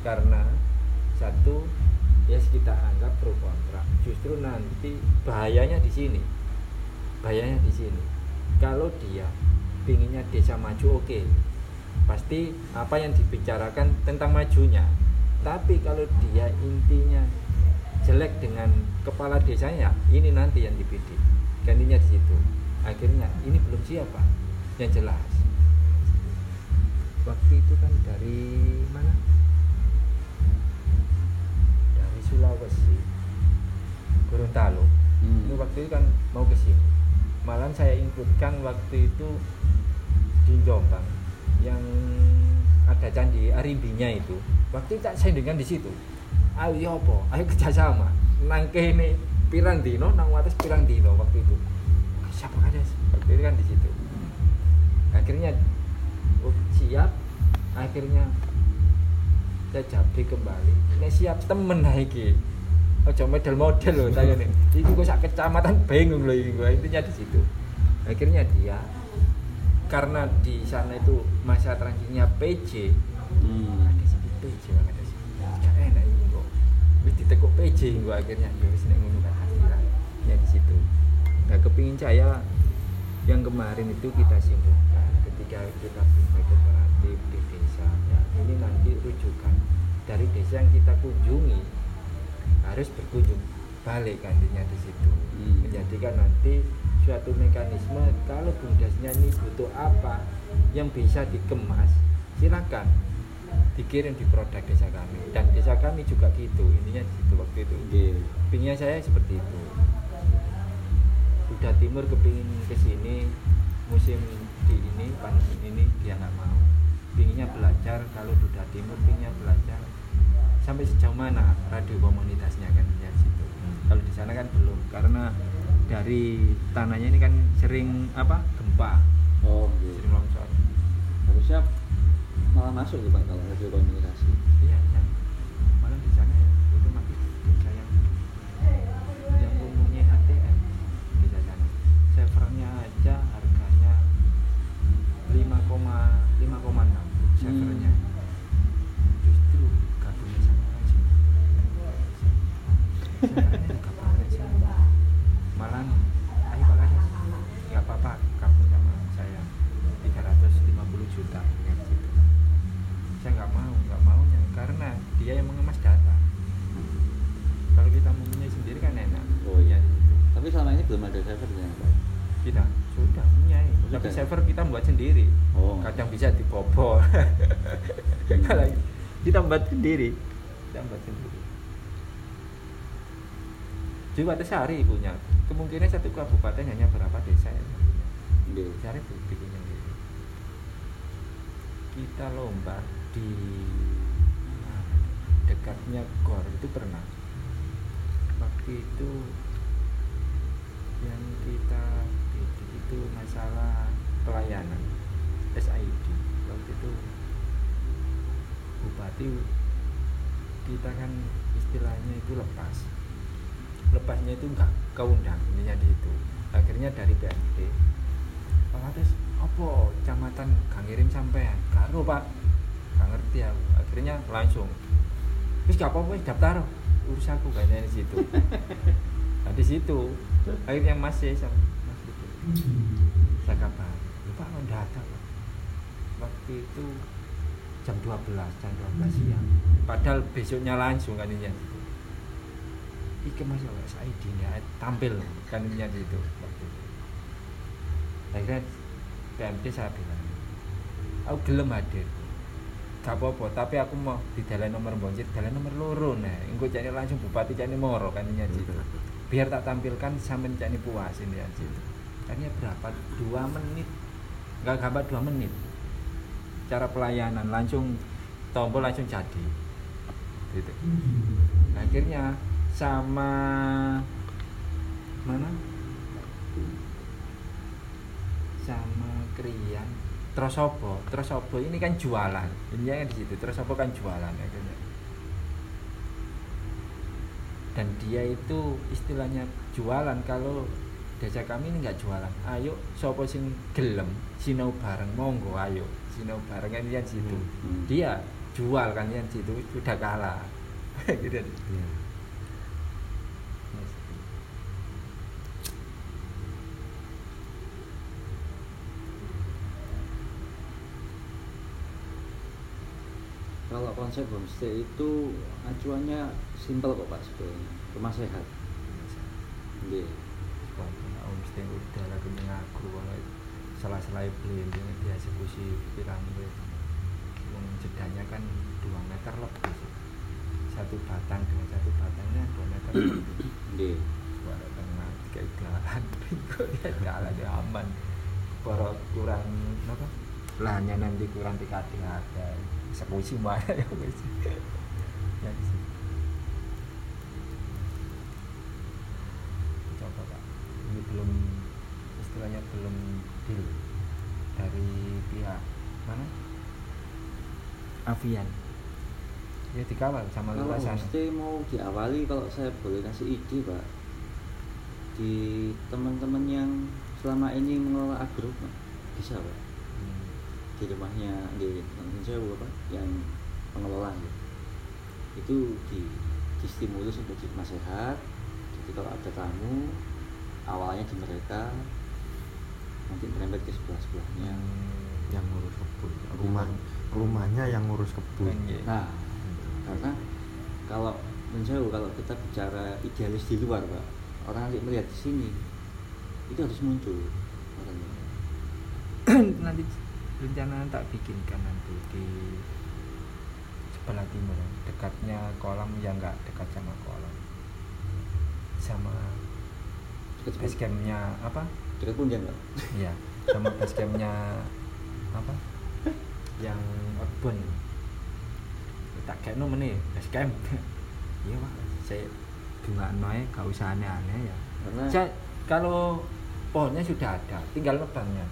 Karena satu ya kita anggap pro kontra. Justru nanti bahayanya di sini. Bahayanya di sini. Kalau dia pinginnya desa maju oke. Pasti apa yang dibicarakan tentang majunya. Tapi kalau dia intinya jelek dengan kepala desanya ini nanti yang dibidik. Gantinya di situ. Akhirnya ini belum siapa yang jelas. Waktu itu kan dari mana? Dari Sulawesi Gorontalo. Hmm. ini waktu itu kan mau ke sini. Malam saya inputkan waktu itu di Jombang yang ada candi Arimbinya itu. Waktu itu tak sendingan di situ. Ayo ya apa? Ayo kerjasama nang kene pirang dino nang wates pirang dino waktu itu. Siapa ada waktu itu kan di situ. Akhirnya oh, siap. Akhirnya saya jabri kembali. Nek siap temen lah iki. Ojo model-model loh saya nih ini kok sak kecamatan bingung loh ini gua intinya di situ. Akhirnya dia karena di sana itu masa transisinya PJ Hmm. ada sih PJ lah ada sih gak enak ini kok. Wis ditekuk PJ gua akhirnya. Ya wis nek ngono kan hati lah. Ya di situ. Nah kepingin saya yang kemarin itu kita simpulkan. Ketika kita punya kooperatif di desa ya ini nanti rujukan dari desa yang kita kunjungi harus berkunjung balik kandinya di situ. Hmm. menjadikan nanti suatu mekanisme kalau bumdesnya ini butuh apa yang bisa dikemas silakan dikirim di produk desa kami dan desa kami juga gitu intinya di situ waktu itu. Pinginnya saya seperti itu. Sudah Timur kepingin ke sini musim di ini pandemi ini dia nggak mau. Pinginnya belajar kalau sudah Timur pinginnya belajar sampai sejauh mana radio komunitasnya kan di situ. Kalau di sana kan belum karena dari tanahnya ini kan sering apa? Gempa. Oh okay. sering longsor. Harusnya malah masuk sih pak kalau hasil komunikasi iya iya. Malah di sana ya masih desa yang yang umumnya ATM di sana. Servernya aja harganya 5,5,6 servernya. hmm. juta. Kan gitu saya nggak mau nggak maunya karena dia yang mengemas data. Kalau kita mempunyai sendiri kan enak. Oh iya. Tapi selama ini belum ada server ya kita sudah punya tapi server kita buat sendiri. Oh. kadang bisa dibobol. *laughs* Kita buat sendiri kita buat sendiri. Jawa sehari punya. Kemungkinan satu kabupaten hanya berapa desa ya? Iya. Sehari bukti kita lomba di dekatnya gor itu pernah. Waktu itu yang kita bikin itu masalah pelayanan SID waktu itu bupati kita kan istilahnya itu lepas. Lepasnya itu enggak keundang intinya di itu. Akhirnya dari PMD Pak Lates apa kecamatan gak ngirim sampean? Karo pak. Gak ngerti aku. Akhirnya langsung wis gak apa-apa daftar. Urus aku. Kayaknya di situ. Nah, di situ akhirnya masih sama mas saya kabar lupa mau datang Pak." waktu itu jam 12 jam 12 siang. Padahal besoknya langsung kan ini iki mas ya ini tampil kan ini di situ akhirnya PMD saya bilang aku gelem hadir. Gak apa-apa tapi aku mau di dalam nomor bonjir dalam nomor loro nah. Engko jadi langsung bupati jadi moro kan situ biar tak tampilkan sampai jadi puas ini ya situ akhirnya berapa? Dua menit. Nggak gambar dua menit. Cara pelayanan langsung tombol langsung jadi. Gitu. Akhirnya sama mana sama Krian. Trosobo Trosobo ini kan jualan. Ini kan di situ. Trosobo kan jualan akhirnya dan dia itu istilahnya jualan kalau desa kami ini nggak jualan. Ayo sopo sing gelem sinau bareng monggo ayo sinau bareng kan di situ. Hmm. dia jual kan yang situ sudah kalah. *laughs* Gitu. Iya. Kalau konsep homestay itu acuannya simpel kok Pak sebenarnya. Rumah sehat. Wah, nah, mesti udah lagi kalau salah-salah beli ini dia eksekusi piramid yang jedanya kan 2 meter lebih satu batang dengan satu batangnya 2 meter lebih Nggih. suara tengah kayak jalan dia jalan dia aman. Para kurang apa? Lahannya nanti kurang tiga ada mana ya wis ya di situ. coba pak. Ini belum istilahnya belum deal dari pihak mana? Avian. Ya dikawal sama Kalau homestay mau diawali kalau saya boleh kasih ide Pak. Di teman-teman yang selama ini mengelola agro Pak. Bisa Pak. Di rumahnya di teman saya Pak yang pengelola ya. itu di di stimulus untuk di rumah sehat jadi kalau ada tamu awalnya di mereka nanti merembet ke sebelah sebelahnya yang ngurus kebun rumah rumahnya yang ngurus kebun. Nah, karena kalau menjauh kalau kita bicara idealis di luar, Pak, orang nanti melihat di sini itu harus muncul. orangnya. nanti rencana tak bikinkan nanti di sebelah timur. Dekatnya kolam yang enggak dekat sama kolam. Sama Dekat base campnya apa? Dekat punjan, Pak. iya sama base campnya apa? Yang kebun tak kayak no meneh base camp *laughs* iya pak. Saya bunga noy gak usah aneh-aneh ya. Karena saya kalau pohonnya sudah ada tinggal nebangnya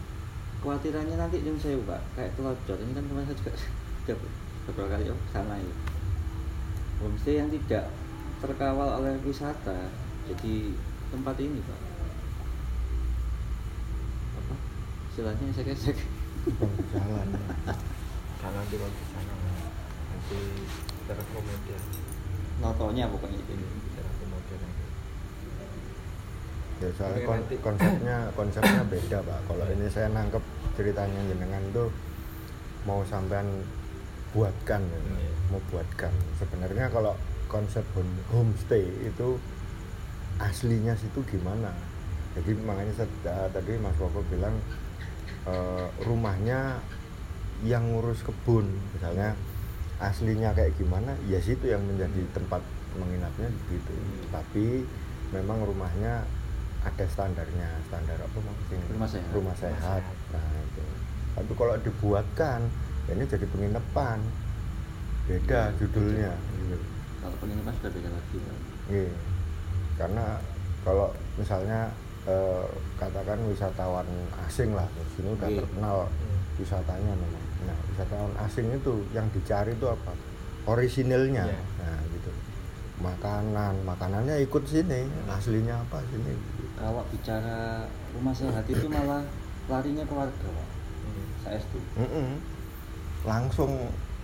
kekhawatirannya nanti yang saya Pak, kayak telocor ini kan kemarin saya juga *laughs* sudah beberapa kali ke sana ya. Homestay yang tidak terkawal oleh wisata, jadi tempat ini Pak. Apa? Istilahnya saya saya jalan *laughs* kalau di sana nanti terakomodir notonya pokoknya itu. terakomodir nanti ya soalnya kon- konsepnya *coughs* konsepnya beda pak. Kalau ini saya nangkep ceritanya jenengan tuh mau sampean buatkan ya. Mau buatkan. Sebenarnya kalau konsep home- homestay itu aslinya situ gimana? Jadi makanya saya- eh, tadi Mas Koko bilang eh, rumahnya yang ngurus kebun misalnya aslinya kayak gimana ya situ yang menjadi tempat menginapnya gitu tapi memang rumahnya ada standarnya standar apa maksudnya Rumah sehat. rumah sehat sehat. nah itu tapi kalau dibuatkan ya ini jadi penginapan beda judulnya gitu. kalau penginapan sudah beda lagi Pak. Iya. Karena kalau misalnya eh, katakan wisatawan asing lah, di sini udah Iya. terkenal wisatanya memang. Nah, wisatawan asing itu yang dicari itu apa? Orisinilnya. Iya. Nah, gitu. Makanan, makanannya ikut sini, aslinya apa sini. Kalau bicara rumah sehat itu malah larinya ke warga Pak. Hmm. saya setuju Mm-mm. Langsung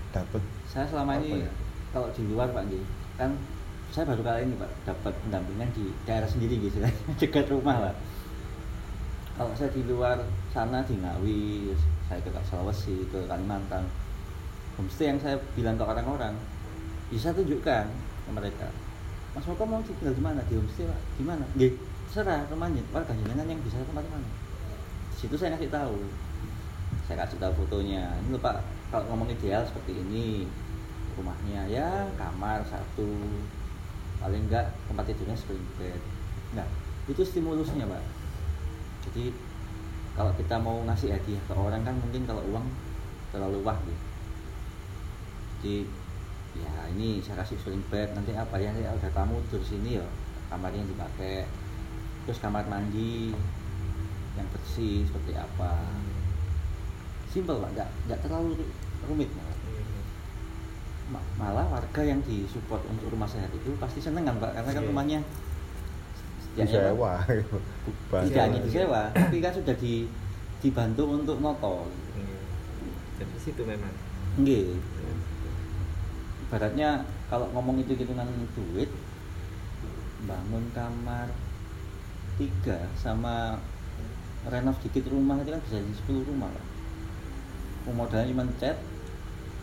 dapat saya selama ini ya? kalau di luar Pak Nggih, kan saya baru kali ini Pak dapat pendampingan di daerah sendiri gitu *laughs* dekat rumah lah kalau saya di luar sana di Ngawi saya ke Sulawesi ke Kalimantan homestay yang saya bilang ke orang-orang bisa tunjukkan ke mereka Mas Moko mau tinggal di mana di homestay Pak di mana Nggih terserah rumahnya. Warga jenengan yang bisa tempat mana? Situ saya kasih tahu. Saya kasih tahu fotonya. Ini pak kalau ngomong ideal seperti ini rumahnya ya kamar satu. Paling enggak tempat tidurnya spring bed. Enggak itu stimulusnya pak. Jadi kalau kita mau ngasih hadiah ke orang kan mungkin kalau uang terlalu wah gitu. Jadi ya ini saya kasih spring bed. Nanti apa ya? Ya ada tamu tidur sini ya kamarnya dipakai terus kamar mandi yang bersih seperti apa simpel pak nggak nggak terlalu rumit malah. Ma- malah warga yang disupport untuk rumah sehat itu pasti seneng kan pak karena kan Iya. rumahnya disewa. Tidak hanya disewa tapi kan sudah di dibantu untuk noto Iya. Jadi situ memang. Nggih. Ibaratnya kalau ngomong itu hitungan duit bangun kamar tiga sama renov dikit rumah itu kan bisa jadi 10 rumah Pak. modalnya cuma cat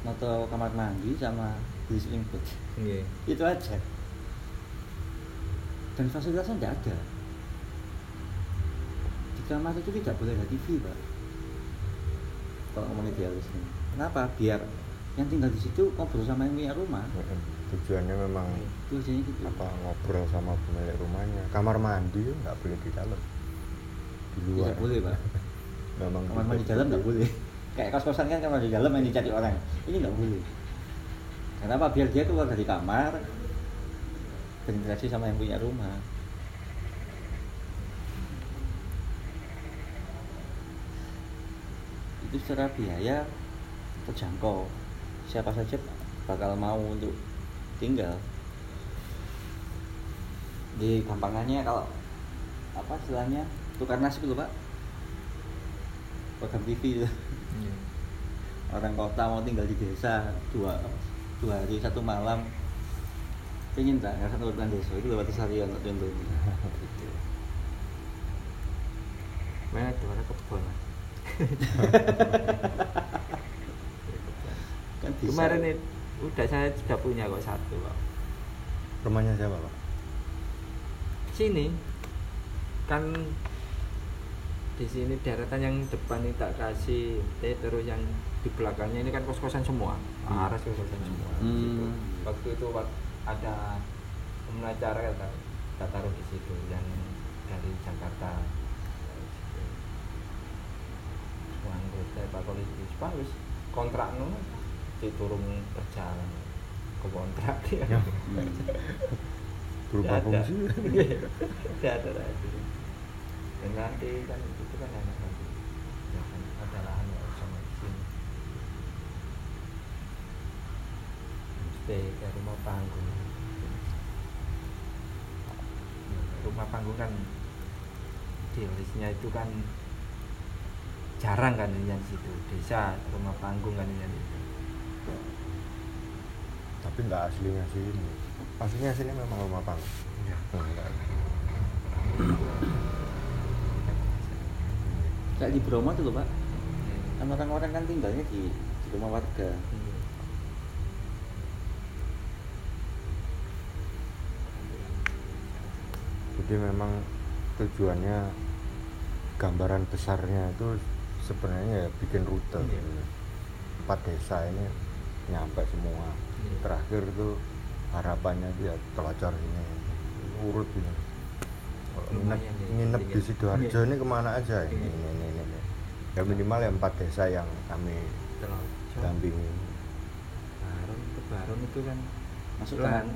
noto kamar mandi sama beli sling bed Iya. itu aja. Dan fasilitasnya tidak ada. Di kamar itu tidak boleh ada TV pak. Kalau ngomong idealis ini kenapa? Biar yang tinggal di situ ngobrol sama yang punya rumah. Mm-mm. Tujuannya memang itu gitu apa ngobrol sama pemilik rumahnya. Kamar mandi nggak boleh di dalam. Di luar. tidak boleh pak *laughs* Memang kamar mandi gitu. dalam nggak boleh kayak kos kosan kan kamar mandi dalam yang dicari orang ini nggak boleh kenapa biar dia keluar dari kamar berinteraksi sama yang punya rumah itu secara biaya terjangkau siapa saja bakal mau untuk tinggal di gampangannya kalau apa istilahnya tukar nasib dulu pak program TV itu Iya. orang kota mau tinggal di desa dua dua hari satu malam pengen tak nggak satu urutan desa itu lewat seharian contohnya gitu. Mana kebun. Mas? *laughs* kan bisa Kemarin itu udah saya sudah punya kok satu kok. Rumahnya siapa, Pak? Sini kan di sini deretan yang depan ini tak kasih T terus yang di belakangnya ini kan kos-kosan semua. Hmm. Aras kos-kosan semua. Hmm. Gitu. Waktu itu ada temen acara kita, kita taruh di situ yang dari Jakarta. anggota Pak Politis Pak wis kontrak nu diturun berjalan ke kontrak ya. *laughs* Berubah fungsi. *laughs* Nggak ada lagi. Dan nanti kan itu kan enak nanti. Ya kan ada lahan ya sama di sini. Stay ke rumah panggung. Rumah panggung kan di listnya itu kan jarang kan yang situ desa rumah panggung kan yang Tapi nggak aslinya sini. Aslinya sini memang rumah panggung. Iya. Enggak. kayak di Bromo tuh loh pak kan orang-orang kan tinggalnya di, di rumah warga Iya. Jadi memang tujuannya gambaran besarnya itu sebenarnya ya bikin rute gitu. empat desa ini nyampe semua. Terakhir itu harapannya dia telacor ini urut ini Kalau nginep, nginep di sidoarjo ini ke mana aja ini, Iya. ini, ini, ini. ya minimal ya empat desa yang kami dampingi Baron ke Baron itu kan masuk Lahan.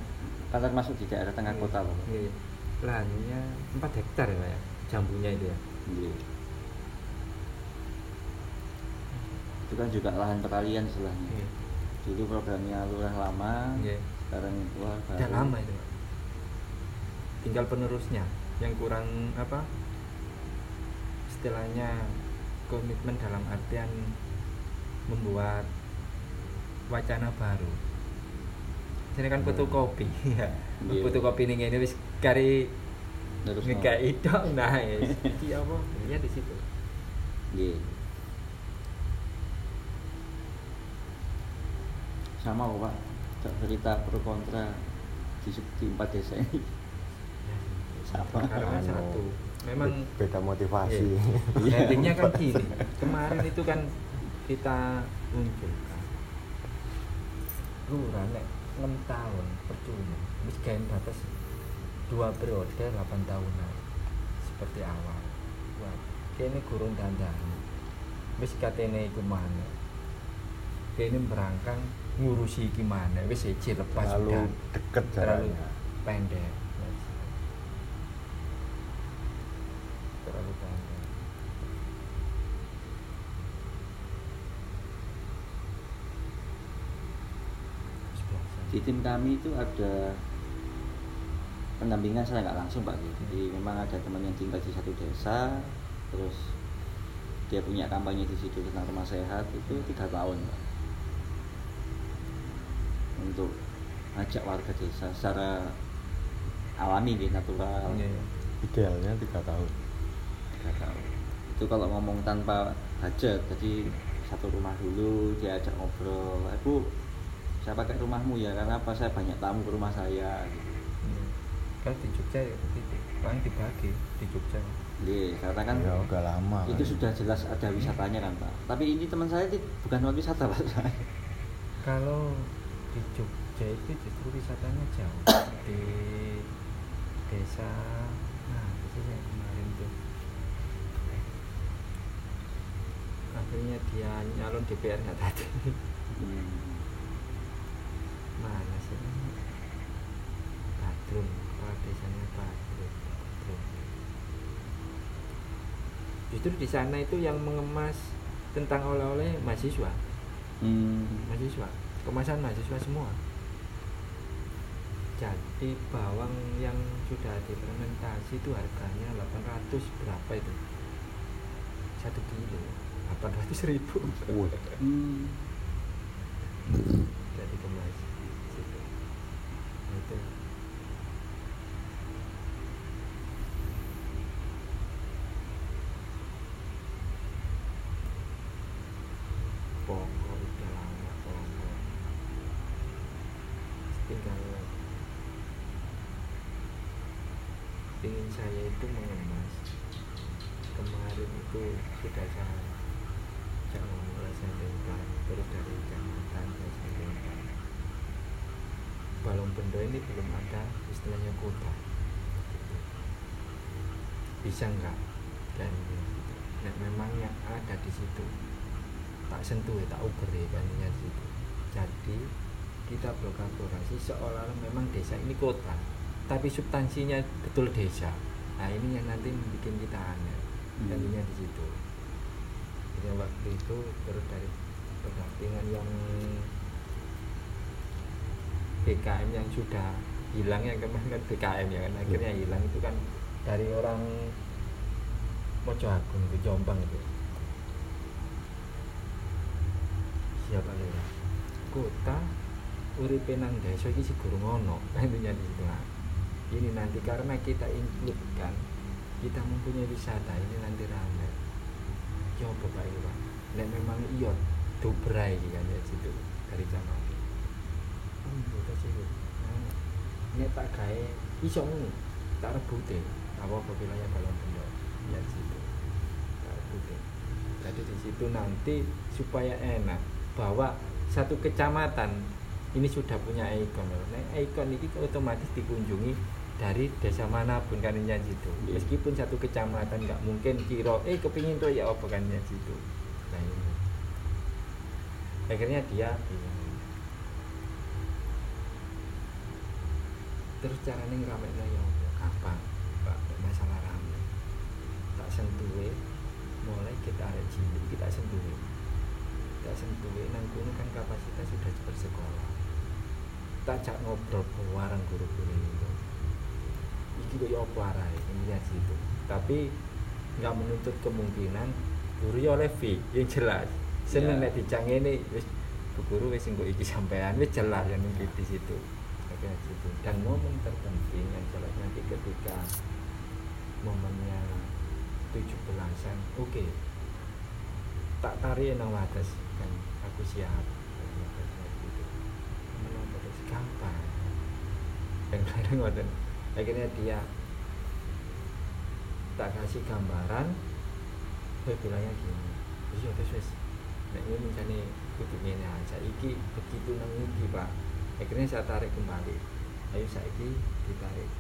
kan masuk di daerah tengah Iya. kota loh Iya. lahannya 4 hektar ya Pak ya jambunya itu ya Iya. itu kan juga lahan peralihan istilahnya Iya. Dulu programnya lurah lama Iya. sekarang lurah baru udah lama itu Pak. tinggal penerusnya yang kurang apa istilahnya komitmen dalam artian membuat wacana baru ini kan fotokopi ya Iya. fotokopi ini ini wis kari nggak itu nah ya apa ya di situ Iya. Sama kok pak cerita pro kontra di, di empat desa ini Sama. karena satu memang be- beda motivasi Iya. Endingnya kan gini. Kemarin itu kan kita munculkan. Lurah nek 6 tahun percuma. Wis gawe batas dua periode 8 tahunan. Seperti awal. Wah, kene gurung dandani. Wis katene iku mana. Kene berangkang ngurusi iki mana. Wis siji lepas terlalu udah. deket terlalu jaraknya. pendek. Terlalu pendek. Di tim kami itu ada pendampingan saya nggak langsung pak. Jadi memang ada teman yang tinggal di satu desa terus dia punya kampanye di situ tentang rumah sehat itu tiga tahun pak untuk ajak warga desa secara alami gitu natural Iya. idealnya tiga tahun tiga tahun itu kalau ngomong tanpa budget jadi satu rumah dulu dia ajak ngobrol eh bu saya pakai rumahmu ya karena apa saya banyak tamu ke rumah saya gitu. Iya. kan di Jogja ya paling dibagi di Jogja Iya, karena kan ya udah lama itu kan. sudah jelas ada wisatanya kan pak tapi ini teman saya itu bukan non wisata pak kalau di Jogja itu justru wisatanya jauh di desa nah itu yang kemarin tuh akhirnya dia nyalon DPR nya tadi Hmm. mana sih Badrun kepala desanya Badrun. justru di sana itu yang mengemas tentang oleh-oleh mahasiswa Hmm. mahasiswa kemasan mahasiswa semua jadi bawang yang sudah difermentasi itu harganya 800 berapa itu satu kilo 800 ribu. Hmm. Kemarin itu sudah saya jangan mulai sandingkan terus dari kecamatan saya sandingkan balong bendo ini belum ada istilahnya kota. Bisa enggak dan nek memangnya ada di situ tak sentuh ya, tak uberi bandingnya di situ. Jadi kita berkolaborasi seolah-olah memang desa ini kota tapi substansinya betul desa. Nah ini yang nanti bikin kita aneh Hmm. bandingnya di situ. Jadi waktu itu terus dari pendampingan yang BKM yang sudah hilang yang kemarin kan BKM ya kan akhirnya hilang itu kan dari orang Mojo Agung ke Jombang itu. Siapa lho kota uripe nang desa iki sih gurung ono. *laughs* Intinya di situ. Nah, ini nanti karena kita include kan kita mempunyai wisata ini nanti ramai coba pak itu pak Nek memang iya dobrai iki kan ya situ dari zaman oh betul sih Bu. Nah, nek tak gawe iso ngono tak rebute apa wilayah balong bendo ya situ Nah, itu. jadi di situ nanti supaya enak bahwa satu kecamatan ini sudah punya ikon. Nah, ikon ini otomatis dikunjungi dari desa mana pun kan ini situ. Iya. meskipun satu kecamatan nggak mungkin kira eh kepingin tuh ya apa kan ini situ? Nah ini. Akhirnya dia bilang, terus caranya ngeramein ya apa? Gampang pak? Masalah rame. Tak sentuhe mulai kita ada cilik kita sentuhe. Kita sentuhe nang kono kan kapasitas sudah bersekolah tak cak ngobrol bareng guru-guru itu iki kaya apa arahe ini ya situ tapi nggak menuntut kemungkinan guru ya oleh fee yang jelas. Seneng Ya. nek dicangene wis Bu guru wis engko iki sampean wis jelas yang di di situ. Oke, situ. Dan momen terpenting yang jelas nanti ketika momennya 17-an oke. Tak tarik nang wates kan aku siap. Gitu gampang dan *laughs* kadang ngoten akhirnya dia tak kasih gambaran gue bilangnya gini iya terus wis nek ini misalnya kudu ngene aja iki begitu nang iki pak. Akhirnya saya tarik kembali. Ayo saiki ditarik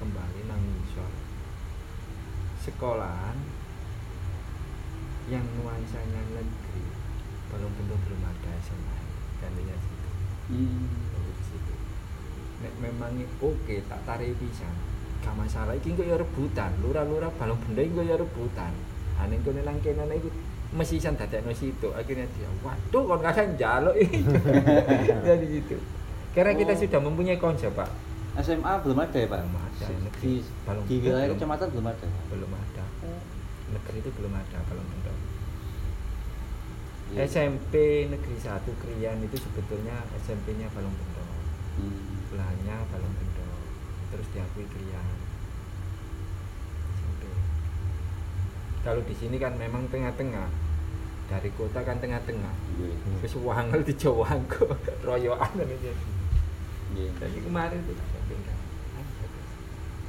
kembali nang ngisor. Sekolahan yang nuansanya negeri belum tentu belum ada SMA gantinya situ. Hmm. Nek memang oke tak tarik pisan gak masalah iki kok ya rebutan lurah-lurah balong benda iki kok ya rebutan ane kene nang kene iku mesti isan dadekno situ akhirnya dia waduh kon kadang njaluk iki *laughs* dari situ karena kita Oh. sudah mempunyai konsep pak SMA belum ada ya Pak? Belum ada, negeri. di, Balong di wilayah belum. kecamatan belum ada. belum ada negeri itu belum ada balong benda Iya. SMP Negeri 1 Krian itu sebetulnya SMP-nya Balong Bendo Hmm. Belahnya Balong Bendo terus diakui Krian SMP kalau di sini kan memang tengah-tengah. Dari kota kan tengah-tengah. Iya. wis wangel di Jawa kok royoan ini jadi Iya. jadi kemarin itu pindah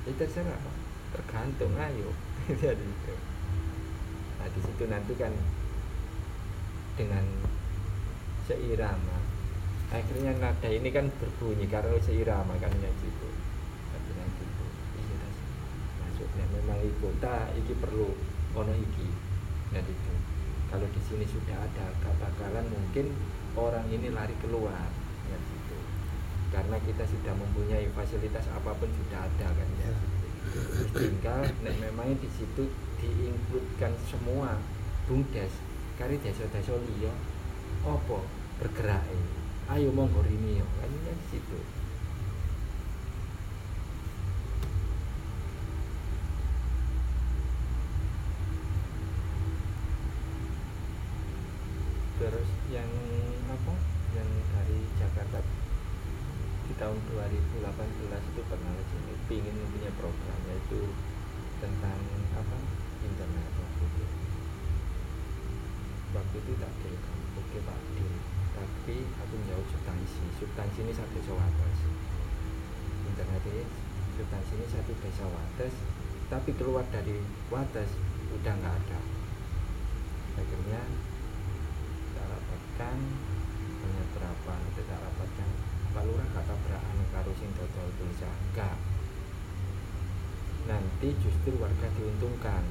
ya terserah tergantung ayo *laughs* jadi itu. Nah di situ nanti kan dengan seirama akhirnya nada ini kan berbunyi karena seirama kan ya gitu akhirnya gitu iya tas maksudnya memang iku tak iki perlu ono iki. Nah itu kalau di sini sudah ada gak bakalan mungkin orang ini lari keluar. Ya gitu. Karena kita sudah mempunyai fasilitas apa pun sudah ada kan ya. Terus tinggal nek memang di situ diinkludkan semua bumdes kari desa-desa liya apa? Bergerak ayo monggo rini kan di situ. Terus yang apa? Yang dari Jakarta. Di tahun 2018 itu pernah sini ingin mempunyai program yaitu tentang apa? Internet waktu itu. Waktu itu tak oke pak tapi aku jauh substansi substansi ini satu desa wates internet ini substansi ini satu desa wates tapi keluar dari wates udah nggak ada. Akhirnya kita rapatkan banyak berapa kita rapatkan. Pak Lurah kata beraan karo sing dodol tulisan enggak nanti justru warga diuntungkan.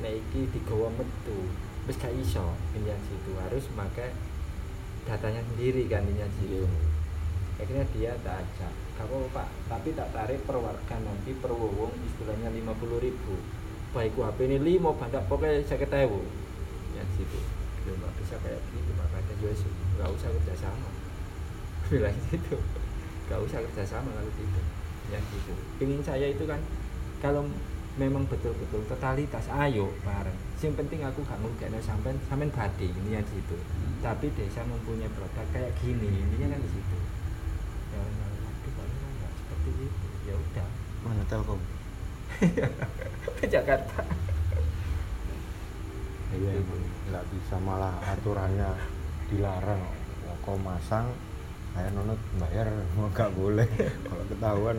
Nah iki digawa metu wis gak iso pinjam situ harus pakai datanya sendiri pinjam situ akhirnya dia tak ajak. Apa pak. Tapi tak tarik per warga nanti per wong istilahnya 50.000 ribu. Baik HP ini lima bandak pokoknya saya ketahui ya situ ya nggak bisa kayak gitu kata juga sih nggak usah kerjasama *laughs* bilang gitu. Nggak usah kerjasama kalau gitu. Ya gitu. Pingin saya itu kan kalau memang betul-betul totalitas ayo bareng yang penting aku gak nguruknya sampean sampean badi ini yang situ. Tapi desa mempunyai produk kayak gini intinya kan di situ. Ya waduh kalau nggak seperti itu? Ya udah. Mana telkom? *laughs* Ke Jakarta. Iya emang nggak bisa malah aturannya dilarang. Kok masang saya nonot bayar. *laughs* Nggak boleh. *laughs* Kalau ketahuan.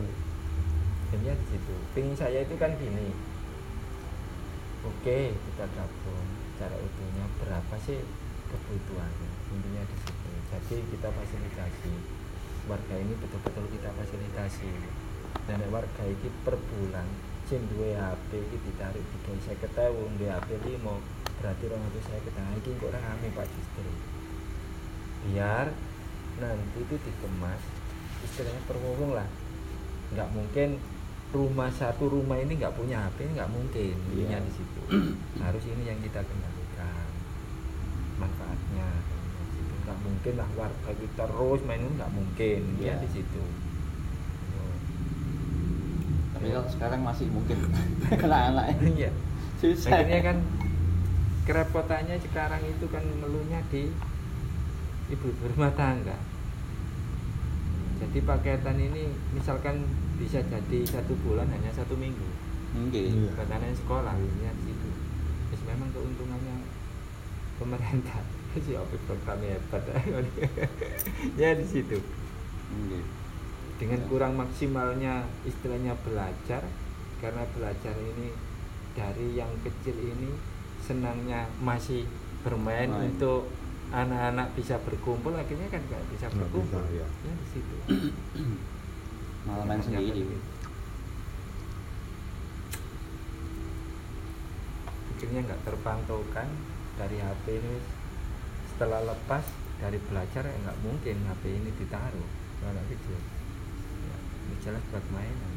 Intinya di situ. Pingin saya itu kan gini oke kita gabung. Cara utuhnya berapa sih kebutuhannya? Intinya di situ. Jadi kita fasilitasi. Warga ini betul-betul kita fasilitasi. Dan warga ini per bulan sing duwe HP iki ditarik tiga saya ketahui duwe HP limo berarti orang itu saya ketahui ini kok rame Pak Justru? Biar nanti itu dikemas istilahnya perwurung lah. Nggak mungkin rumah satu rumah ini nggak punya HP nggak mungkin intinya Iya. di situ. *clears throat* Harus ini yang kita kendalikan manfaatnya nggak mungkin lah warga kita terus main nggak mungkin intinya Iya. di situ. Tapi kalau sekarang masih mungkin. *laughs* Anak-anak iya. Susah. Akhirnya kan kerepotannya sekarang itu kan ngeluhnya di ibu-ibu rumah tangga. Jadi paketan ini misalkan bisa jadi satu bulan hanya satu minggu. Mungkin. Iya. katanya sekolah ya di situ. Terus memang keuntungannya pemerintah. *laughs* Si apa programnya hebat. *laughs* Ya di situ. Mungkin. Dengan Ya. kurang maksimalnya istilahnya belajar karena belajar ini dari yang kecil ini senangnya masih bermain Main. untuk anak-anak bisa berkumpul akhirnya kan nggak bisa berkumpul bisa, ya. ya di situ *clears throat* malah main Makanya sendiri. penting. akhirnya nggak terpantaukan dari HP ini setelah lepas dari belajar ya nggak mungkin HP ini ditaruh. Ke anak kecil ya, ini jelas buat mainan.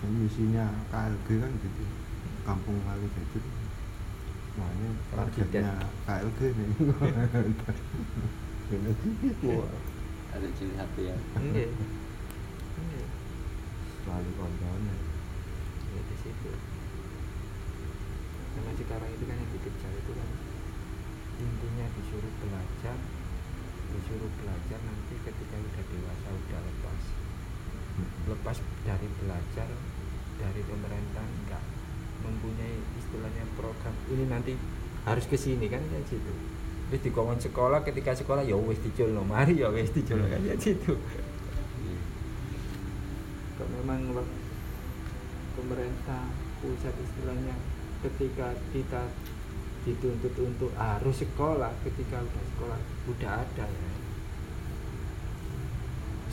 Dan misinya KLG kan gitu. Kampung kali nah ini Kalau targetnya KLG nih. *laughs* Ini gitu ada ciri HP ya. *laughs* Iya. selalu kontennya ya di situ. Karena sekarang itu kan yang dikejar itu kan. Intinya disuruh belajar disuruh belajar nanti ketika udah dewasa udah lepas. Lepas dari belajar dari pemerintah enggak mempunyai istilahnya program ini nanti harus ke sini kan kayak gitu terus di kawan sekolah ketika sekolah ya wis diculno mari ya wis diculno kan kayak gitu. Kalau memang pemerintah pusat istilahnya ketika kita dituntut untuk harus sekolah ketika udah sekolah udah ada ya.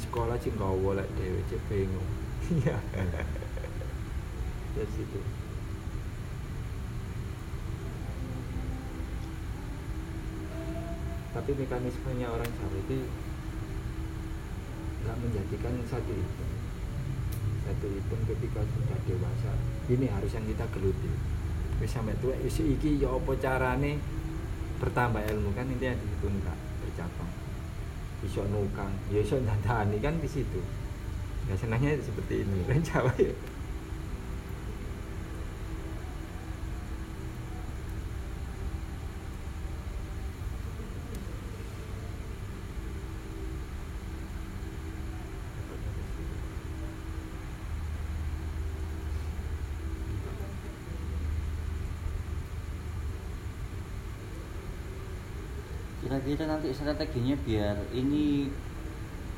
Sekolah sih nggak boleh dewe bingung. Iya. *laughs* Dari situ tapi mekanismenya orang Jawa itu nggak menjadikan satu itu. Satu itu ketika sudah dewasa ini harus yang kita geluti. Wis sampai tua wis iki ya apa carane? Bertambah ilmu kan intinya di situ enggak bercabang. Bisa nukang ya dandani *laughs* kan di situ. Ya senangnya seperti ini kan Jawa ya kira-kira nanti strateginya biar ini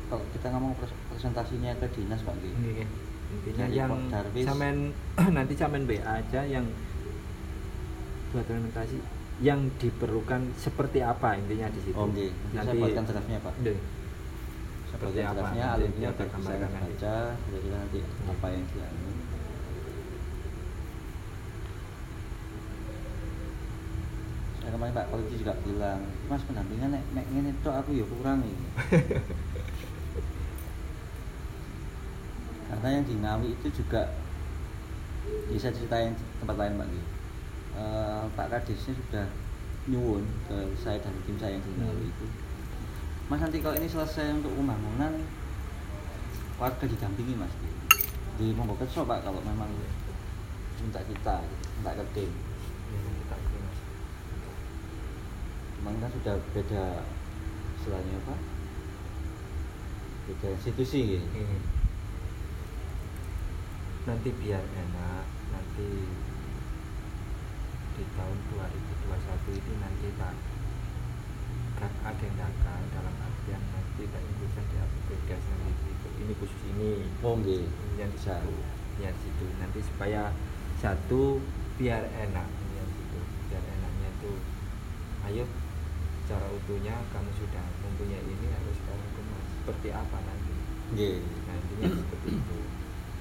kalau kita ngomong pres- presentasinya ke dinas pak Gi. Ini kan. intinya Dari yang samen *clears throat* nanti samen BA aja yang buat implementasi yang diperlukan seperti apa intinya di situ. Oh, oke. Nanti saya buatkan draftnya, Pak. Nggih. Seperti apa? draftnya alurnya biar bisa baca kira-kira nanti apa yang dianu saya kemarin Pak Polisi juga bilang Mas pendampingan nek nek ngene tok aku ya kurang ini *laughs* karena yang di Ngawi itu juga bisa ceritain tempat lain Pak. Eh, Pak Kadisnya sudah nyuwun ke saya dan tim saya yang di Ngawi Hmm. itu. Mas nanti kalau ini selesai untuk pembangunan warga didampingi Mas di monggo kerso Pak kalau memang minta kita minta ke tim Ya, kita itu, Mas. Memang kan sudah beda istilahnya apa? Beda institusi gitu. Ini. Nanti biar enak, nanti di tahun 2021 ini nanti tak yang nakal dalam artian nanti tak bisa dia beda nanti itu ini khusus ini. Oh ini yang di situ. Yang di situ. Nanti supaya satu biar enak. Yang situ biar enaknya itu ayo secara utuhnya kamu sudah mempunyai ini harus sekarang kemas seperti apa nanti? Nggih nah intinya seperti itu.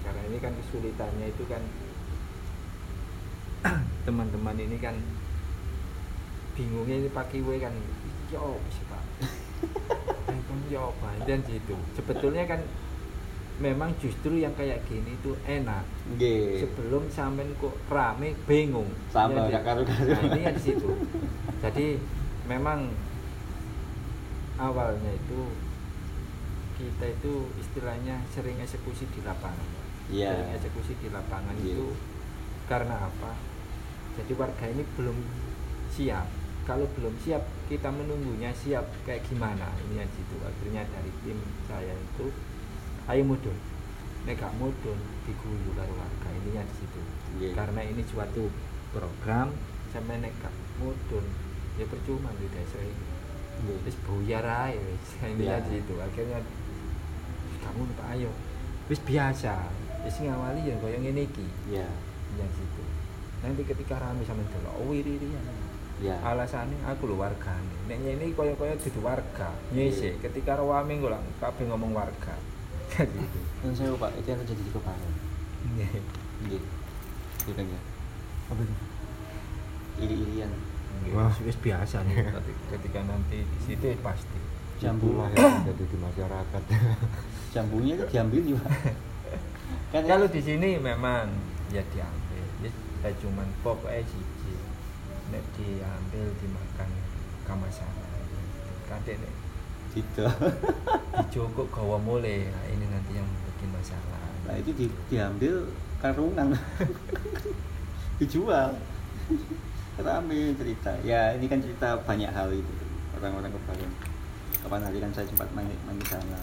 Karena ini kan kesulitannya itu kan *clears throat* teman-teman ini kan bingungnya ini pakai W kan. Ya apa sih pak. Kamu ya apa dan gitu. Sebetulnya kan memang justru yang kayak gini itu enak. Nggih sebelum sampean kok rame bingung. Sama, Ya, gak karu-karu. nah ini yang di situ. Jadi memang awalnya itu kita itu istilahnya sering eksekusi di lapangan. Iya. sering eksekusi di lapangan Iya. itu karena apa jadi warga ini belum siap kalau belum siap kita menunggunya siap kayak gimana ini yang situ akhirnya dari tim saya itu ayo mudun gak mudun diguyu karo warga ini yang di situ Iya. karena ini suatu program sampai nek gak mudun ya percuma di desa ini. Nggih wis buyar ae wis. Ini Iya. yang di situ akhirnya kamu Pak ayo. Wis biasa. Wis ngawali ya koyo ngene iki. Iya. Yang situ. Nanti ketika rame sama delok oh wiri-wirian iya. Alasannya aku lho warga nek ini koyo-koyo dudu warga. Nyese ketika rame kok lah kabeh ngomong warga. Jadi itu kan saya pak itu yang terjadi di nggih iya. Kan ya apa itu? Iri-irian. Nggih, Wah. wis- wis biasa nih. Ketika, ketika nanti di situ ya pasti. Jambu. Itulah yang terjadi di masyarakat. Jambunya itu diambil juga. Kan kalau di sini memang ya diambil. Ya saya cuman pokoknya siji. Nek diambil dimakan kama sana kadek nek tidak. *laughs* dijogok gawa mulai nah, ini nanti yang bikin masalah. Nah itu di, diambil karungan. *laughs* Dijual rame cerita. Ya ini kan cerita banyak hal itu. Orang-orang kemarin kapan hari kan saya sempat main main di sana.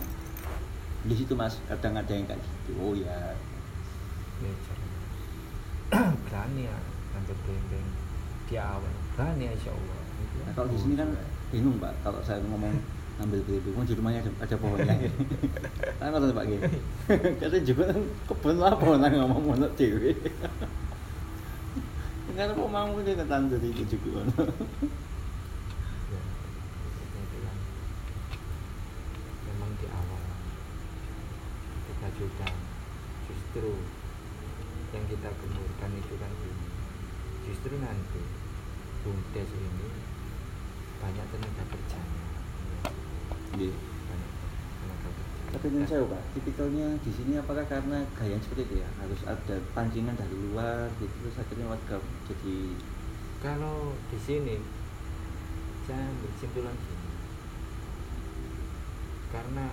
Di situ mas kadang ada yang kayak gitu. Oh ya nature *clears throat* berani ya hampir bembeng di awal. Berani ya insya Allah. Nah, kalau di sini kan bingung pak. Kalau saya ngomong ambil beli kan di rumahnya ada, ada pohonnya *laughs* *laughs* kan kata pak gini katanya juga kebun lah pohon ngomong mau dewi kan apa mau dia ketan dari itu juga ya, itu kan memang di awal kita sudah justru yang kita gemurkan itu kan ini justru nanti bumdes ini banyak tenaga kerjanya ya. Tapi ini saya pak, tipikalnya di sini apakah karena gaya seperti itu ya? Harus ada pancingan dari luar gitu terus akhirnya warga jadi kalau di sini saya bersimpulan gini. Karena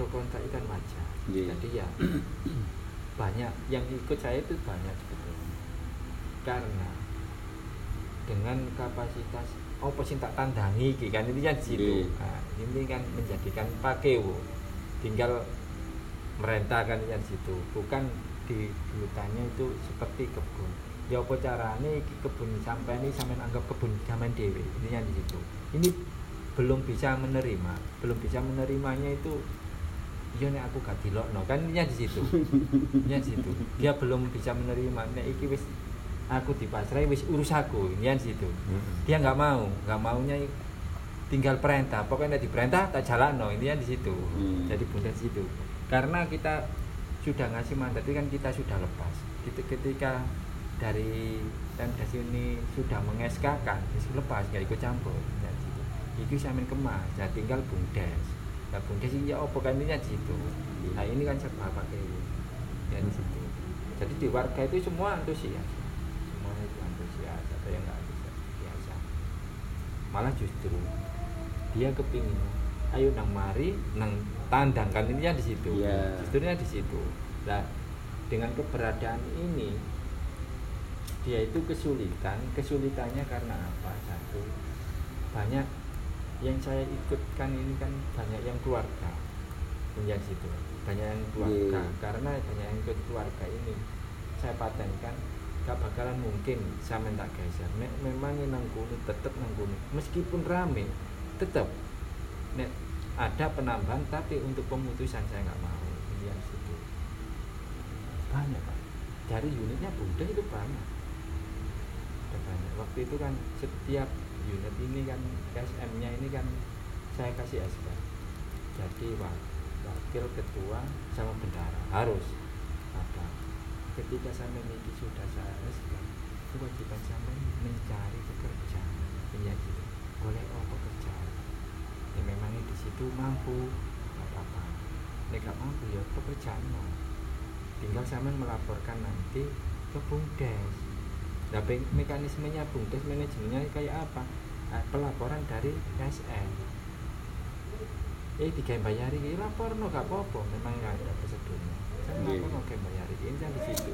pro kontra itu kan wajar Iya. jadi ya *clears throat* banyak yang ikut saya itu banyak sebetulnya karena dengan kapasitas apa sih tak tandangi kan ini kan situ. Iya. nah, ini kan menjadikan pakewo tinggal merentahkan yang situ. Bukan di hutannya itu seperti kebun. Ya apa caranya iki kebun sampai ini sampai anggap kebun zaman dewi ini yang di situ. Ini belum bisa menerima belum bisa menerimanya itu iya nek aku gak dilokno. Kan ini di situ. *laughs* Ini di situ. Dia belum bisa menerima. Nek iki wis aku dipasrai wis urus aku ini di situ. Dia nggak mau nggak maunya tinggal perintah. Pokoknya diperintah tak jalan no ini di situ. Hmm. jadi bunda di situ. Karena kita sudah ngasih mandat itu kan kita sudah lepas. Ketika- ketika dari Pemdas ini sudah mengeskakan ya sudah lepas nggak ikut campur. Ya, di situ. itu samin kemas. Ya tinggal bundes nah bundes ini ya kan ini di situ. Nah ini kan serba pakai ya di situ. Jadi di warga itu semua antusias. Semua itu antusias. Ada yang nggak antusias? Biasa. Malah justru dia kepingin ayo nang mari nang tandang kan ini di situ. Iya. justrunya di situ. Nah dengan keberadaan ini dia itu kesulitan. Kesulitannya karena apa? Satu banyak yang saya ikutkan ini kan banyak yang keluarga. Punya situ. Banyak yang keluarga. Iya. karena banyak yang ikut keluarga ini saya patenkan gak bakalan mungkin saya tak geser. Memang nang kuno tetep nang kuno meskipun rame tetap ada penambahan tapi untuk pemutusan saya nggak mau. Ini yang situ banyak pak. Dari unitnya Buddha itu banyak. Ada banyak. Waktu itu kan setiap unit ini kan SM nya ini kan saya kasih SK jadi wa- wakil ketua sama bendara harus. Ada. Ketika sampai ini sudah saya SK kewajiban sampai mencari pekerjaan. Ya gitu. Boleh pekerjaan ya memang di situ mampu nggak apa-apa. Nggak mampu ya pekerjaan mau tinggal sampai melaporkan nanti ke bumdes. Nah mekanismenya bumdes manajemennya kayak apa? Nah, pelaporan dari SN eh tiga bayari ini lapor no gak apa-apa. Memang nggak ada prosedurnya. Saya lapor no kayak bayari. Ini kan di situ.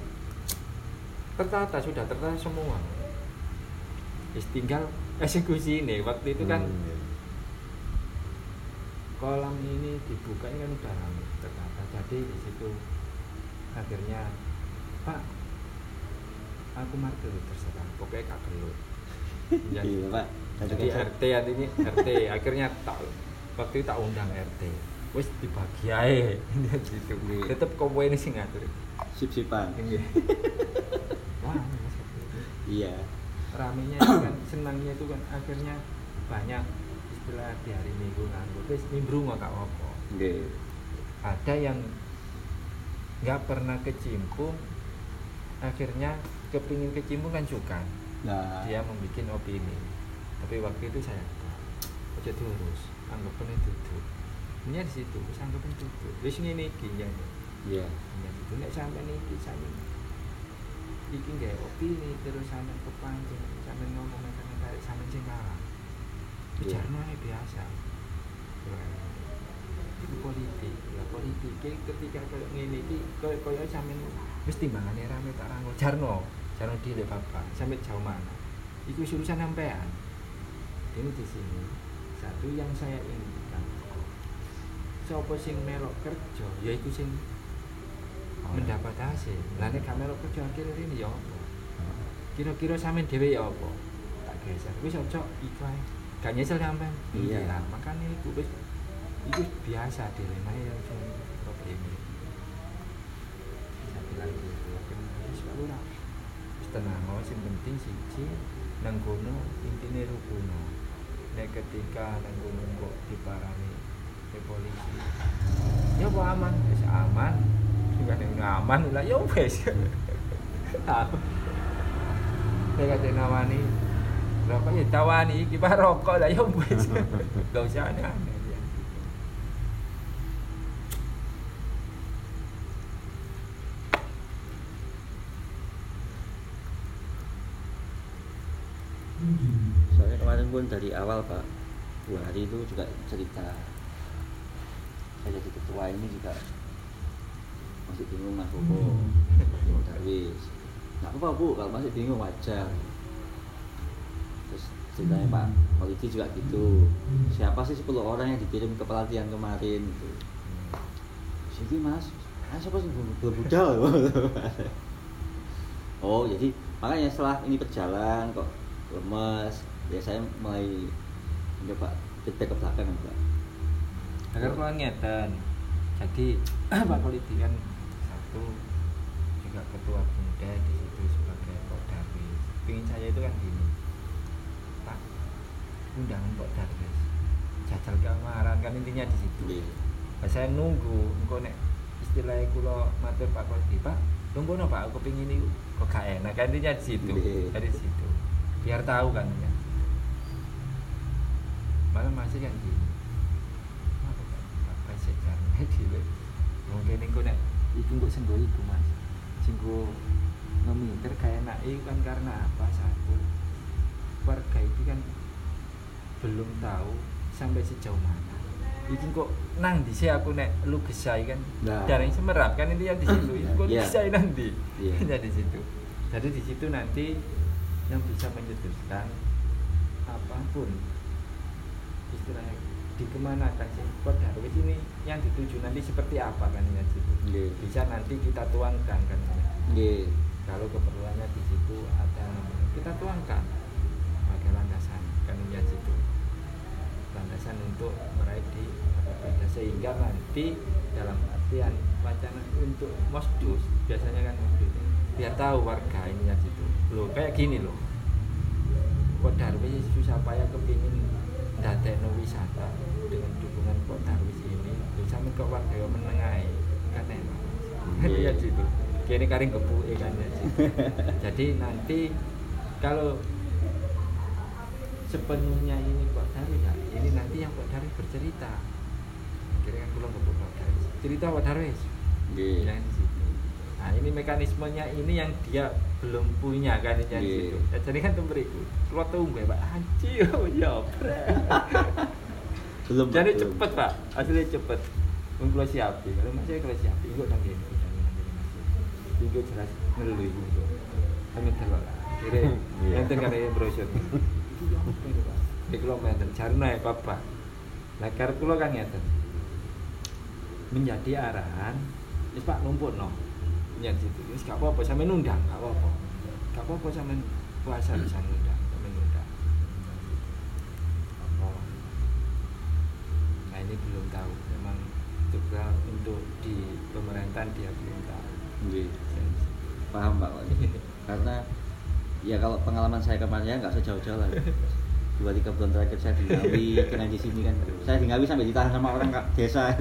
Tertata sudah tertata semua. Tinggal eksekusi ini. Waktu itu kan Hmm, iya. Kolam ini dibuka ini kan udah rame ternyata jadi di situ akhirnya pak aku martir terserah. Pokoknya gak perlu. Ya, iya pak. Jadi RT artinya RT akhirnya tak waktu itu tak undang RT wes dibagi aja gitu tetep kowe ini sih ngatur. Sip sipan Iya. wah iya. Ramenya itu kan senangnya itu kan akhirnya banyak istilah di hari minggu nganggur terus nimbrung nggak apa Nggih. ada yang nggak pernah kecimpung akhirnya kepingin kecimpung kan suka. Nah dia membuat opini. Tapi waktu itu saya ojo terus anggapan itu tuh ini di situ anggapan itu tuh wis ngene iki ya. Iya. Ya itu nek sampai niki sampe iki nggak opini terus sampe kepancing sampe ngomong sampe tarik sampe sing kalah Iya. bicara aja biasa. Itu politik. Ya politik. Ki ketika kayak ngene iki koyo koyo sampe wis timbangane rame tak rangkul. Jarno. Jarno dile bapak. Sampai jauh mana? Itu urusan sampean. Ini di sini satu yang saya inginkan. Siapa sing melok kerja ya iku sing mendapat hasil. Lah nek gak melok kerja akhir ini ya apa? Kira-kira sampean dhewe ya apa? Tak geser. Wis ojo iku ae gak nyesel sampean. Iya. lah makanya iku wis iku biasa dilema ya sing problem bisa bilang gitu kan wis ora. Wis tenang oh sing penting siji nang kono intine rukuno. Nek ketika nang kono kok diparani ke polisi ya apa aman? Wis aman. Juga nek aman lah ya wis. *laughs* Aku nek kate nawani rokok ya tawani iki pak rokok lah ya wis *laughs* gak usah ya. soalnya kemarin pun dari awal pak dua hari itu juga cerita. Saya jadi ketua ini juga masih bingung mas bingung Darwis nggak apa bu. Kalau masih bingung wajar ceritanya pak. Polisi juga gitu. Siapa sih 10 orang yang dikirim ke pelatihan kemarin gitu? Sini mas. Ah, siapa sih? Belum belum budal. *laughs* Oh jadi makanya setelah ini berjalan kok lemes ya saya mulai mencoba feedback ke belakang mbak agar kalau ngeten jadi *clears throat* Pak Politi kan satu juga ketua pemuda di situ sebagai Darwis pingin saya itu kan gini undangan Pak Darwis jajal keamaran kan intinya di situ. Iya. Nah, saya nunggu engko nek istilahnya kulo matur Pak Politi Pak tunggu no Pak aku pingin itu kok gak enak kan intinya di situ. Iya. dari situ. Biar tahu kan ya. Malah masih kan gini. Kan? Apa sih caranya dhewe mungkin engko nek iku kok senggo iku Mas. Senggo ngeminter kayak enak itu kan karena apa satu? Warga itu kan belum tahu sampai sejauh mana iki kok nang di sini aku nek lu gesai kan Nah. darah semerap kan intinya di situ itu kok Iya. gesai nanti Iya. *laughs* Hanya di situ jadi di situ nanti yang bisa menyetuskan apa pun istilahnya dikemanakan sih kok Darwis ini yang dituju nanti seperti apa kan ya situ Iya. bisa nanti kita tuangkan kan. Nggih. kalau keperluannya di situ ada kita tuangkan landasan untuk meraih di APBD sehingga nanti dalam artian wacana untuk mosdus biasanya kan mosdus biar tahu warga ini ya situ. Loh kayak gini loh. Kok Darwis susah payah kepingin dadekno wisata dengan dukungan kok Darwis ini? Sampe kok warga yang menengahi kan enak. Kan ya situ kini karing kebuke kan ya *laughs* jadi nanti kalau sepenuhnya ini kok Darwis ya ini nanti yang kok Darwis bercerita kira kan pulang ke kok Darwis cerita kok Darwis di situ. Nah ini mekanismenya ini yang dia belum punya kan yang di Iya. situ. Ya, jadi kan tuh beriku. Kalau tunggu ya Pak Anci, oh ya. Belum. Pak, Jadi belum. cepet Pak, hasilnya cepet. Mungkin kalau siapi, kalau masih kalau siapi, enggak nang masih. Tinggal jelas ngelu iku. Kami lah. Kira *laughs* Iya. kan ya brosur. *laughs* Itu? Iki kula menten jarno ya Bapak. Lah karep kula kan ngeten. Menjadi arahan, wis Pak numpuk no. Yang situ, wis gak apa-apa sampe nundang, gak apa-apa. Gak apa-apa sampe puasa bisa nundang, sampe nundang. Apa? Nah ini belum tahu, memang juga untuk di pemerintahan dia belum tahu. Nggih. Paham Pak. *laughs* Karena ya kalau pengalaman saya kemarin ya nggak sejauh-jauh lah. *laughs* Dua tiga bulan terakhir saya di Ngawi, dengan *laughs* di sini kan. Saya di Ngawi sampai ditahan sama orang kak desa.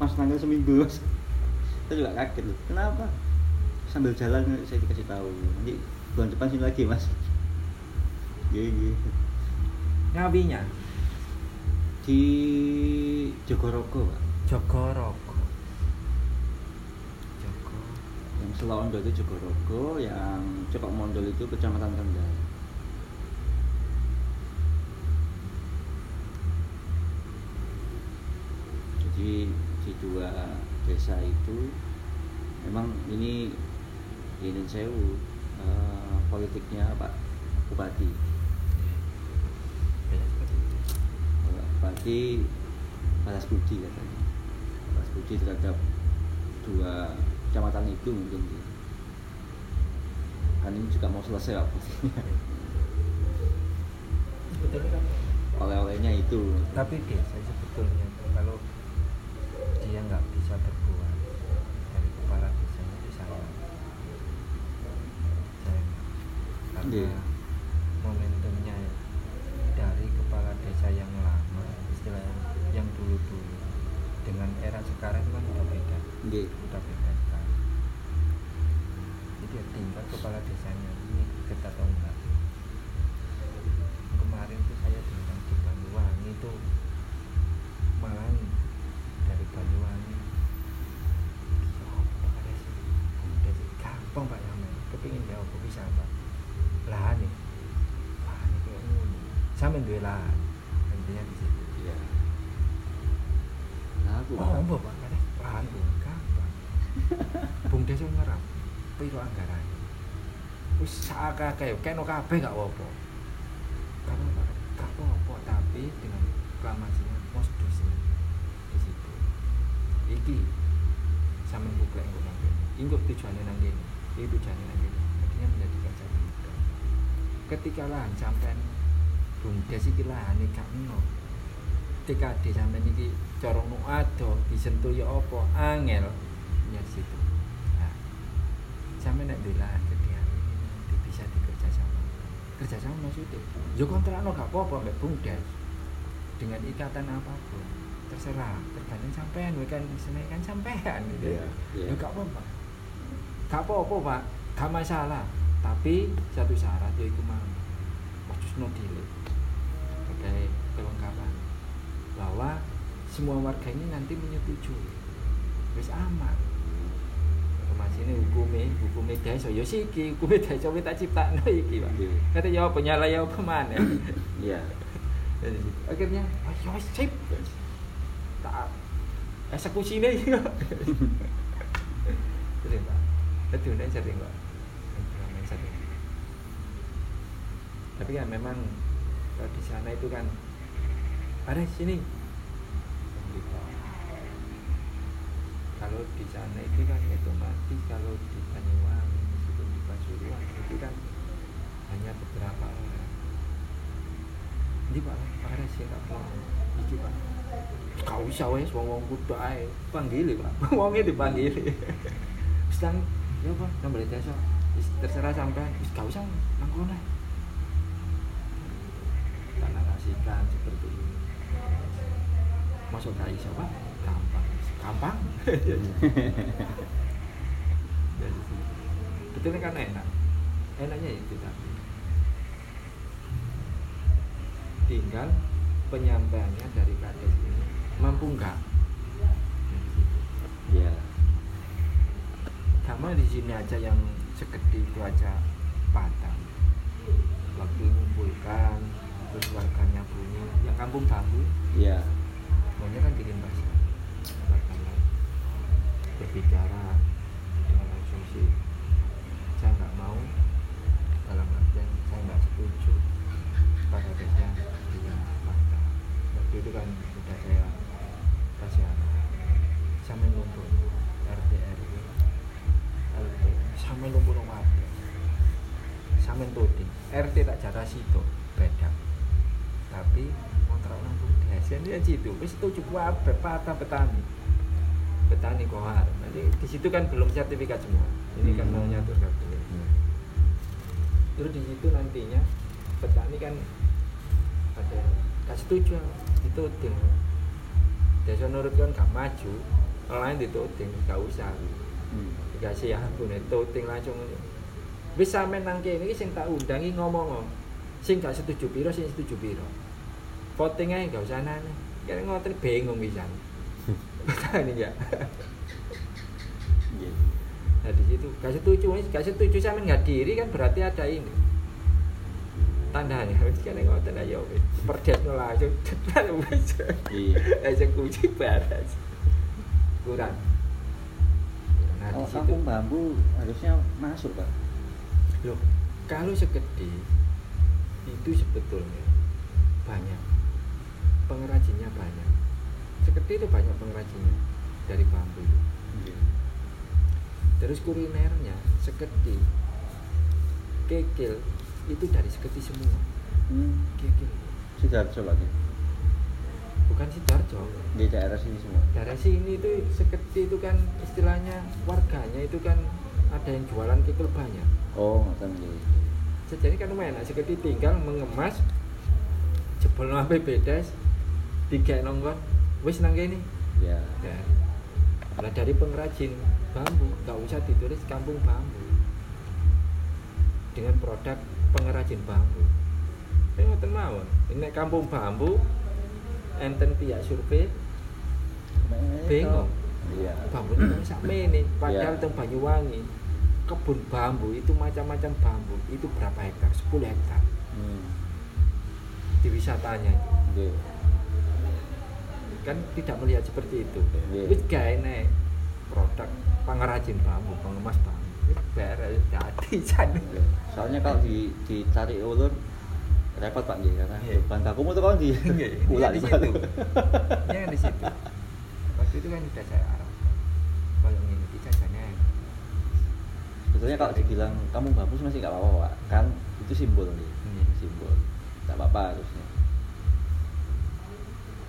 Mas tanggal seminggu. Mas. Saya juga kaget loh. Kenapa? Sambil jalan saya dikasih tahu. Nanti bulan depan sini lagi mas. Iya iya. Ngawinya Di Jogorogo pak. Jogorogo. Jogo. Yang Selondo itu Jogorogo, yang Cokok Mondol itu Kecamatan Kendal. Jadi di dua desa itu memang ini ini sewu eh, politiknya Pak Bupati. Pak Bupati balas budi katanya. Balas budi terhadap dua kecamatan itu mungkin. Kan ini juga mau selesai Pak kan oleh-olehnya itu tapi desa sebetulnya kalau dia nggak bisa berbuat dari kepala desanya itu saya saya karena Iya. momentumnya dari kepala desa yang lama istilahnya yang dulu dulu dengan era sekarang kan udah beda Nggih. udah beda sekali jadi ya tinggal kepala desanya lahan intinya di situ. Iya. Nah, aku oh mbak pak? Ada lahan tuh gampang. *laughs* Bung desa ngerap. Piro anggaran? Wis sakake kayak keno kabeh gak apa-apa. Apa-apa gak apa-apa tapi dengan reklamasinya mosdusnya di situ. Iki sama buklek engko nang kene ingko tujuannya nang kene? Iki tujuannya nang kene. Artinya menjadi muda. Ketika lahan sampean bumdes iki lahan iki gak eno TKD sampean iki cara nu ado disentuh ya apa? Angel. Ya situ. Nah sampean nek duwe lahan gede nanti bisa dikerja sama. Kerja sama maksudnya? Yo kontrakno gak apa-apa mbek bumdes dengan ikatan apa pun terserah. Tergantung sampean we kan isine kan sampean gitu. Iya, iya. ya gak apa-apa. Gak apa-apa pak. Gak masalah. Tapi satu syarat yaitu mau. No delay sebagai kelengkapan bahwa semua warga ini nanti menyetujui wis aman Mas ini hukumnya, hukumnya desa, ya sih iki, hukumnya desa wis tak ciptakno iki, Pak. Iya. Kata ya apa nyala ya apa mana. Iya. Situ. akhirnya ayo sip tak eksekusi nih *laughs* sering pak itu udah sering pak tapi kan memang kalau di sana itu kan ada sini. Kalau di sana itu kan otomatis kalau di Banyuwangi meskipun di Pasuruan itu kan hanya beberapa orang. Ini pak sing tak plong iki pak. Gak usah wes wong wong kudu ae. Panggil pak. *laughs* Wongnya dipanggil nang ya pak. Desa. Wis terserah sampean. Wis gak usah nang tak narasikan seperti ini. Masuk iso pak gampang. Gampang? *laughs* Dari situ. Betulnya kan enak? Enaknya itu tapi tinggal penyampaiannya dari kades ini mampu enggak Iya. sama di sini aja yang segede itu aja patah waktu mengumpulkan terus warganya bunyi yang kampung bambu Iya. maunya kan bikin bahasa warganya berbicara dengan sih saya nggak mau. Dalam artian saya nggak setuju pada adanya dengan fakta waktu itu kan sudah saya kasih sampai ngumpul RT RW LT sampai ngumpul warga sampai tuding RT tak jatah situ beda tapi kontrak langsung desa ini aja itu wis setuju apa patah petani. Petani kohar nanti di situ kan belum sertifikat semua. Ini kan Hmm. mau nyatur kartu terus di situ nantinya petani kan ada gak setuju dituding. Desa nurut kan gak maju lain dituding gak usah. Hmm. dikasih ya ampun dituding langsung. Wis sampe nang kene iki sing tak undangi ngomong sing gak setuju piro sing setuju piro voting aja gak usah nanya kira ngoten bingung pisan petani ya Iya. Nah di situ gak setuju, gak setuju sama nggak diri kan berarti ada ini. Tandanya kene ngoten ayo wis. Perdesno langsung cepat wis. Iya. *laughs* eksekusi baras. Kurang. Nah di Kalau situ. kampung bambu harusnya masuk pak. loh kalau segede itu sebetulnya banyak pengrajinnya banyak segede itu banyak pengrajinnya dari bambu itu Iya. terus kulinernya segede kekil itu dari segede semua Hmm. kekil Sidoarjo pak. ya? bukan sidoarjo Di daerah sini semua. dari sini itu segede itu kan istilahnya warganya itu kan ada yang jualan kekil banyak Oh, ngoten nggih. jadi kan lumayan segede tinggal mengemas jebol sampai bedes tiga nonggon wis nang kene. Ya. ya. Lah dari pengrajin bambu nggak usah ditulis kampung bambu. Dengan produk pengrajin bambu. Ini ngoten mawon. Ini kampung bambu enten pihak survei bingung Iya. bambu itu sak mene padahal Iya. teng Banyuwangi kebun bambu itu macam-macam bambu. Itu berapa hektar? 10 hektar. Hmm. di wisatanya itu. Nggih. Kan tidak melihat seperti itu Iya. wis gawe nek produk pengrajin bambu pengemas bambu beres jadi jan Nggih. Soalnya kalau di ditarik ulur repot pak nggih karena Iya. bahan tuh kan di Nggih, *laughs* ulah di situ. Kan di situ waktu itu kan sudah saya arahkan kalau ini kita jadinya Sebetulnya kalau dibilang kamu bambu masih nggak apa-apa pak, kan itu simbol nih, Iya. simbol, nggak apa-apa harusnya.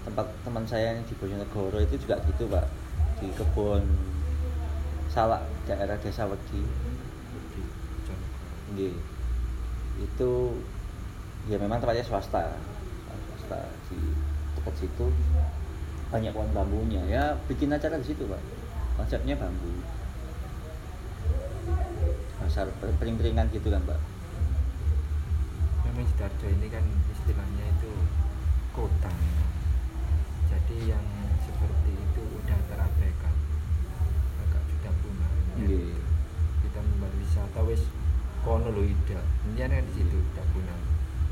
Tempat teman saya yang di Bojonegoro itu juga gitu pak, di kebun salak daerah desa Wedi, itu ya memang tempatnya swasta, swasta di dekat situ. Banyak pohon bambunya, ya bikin acara di situ pak, konsepnya bambu. Pasar pering-peringan gitu kan pak. Memang Sidoarjo ini kan istilahnya itu kota jadi yang seperti itu udah terabaikan. Agak sudah punah. Nggih. kita membuat wisata wis kono lho ida. Kan di situ udah punah.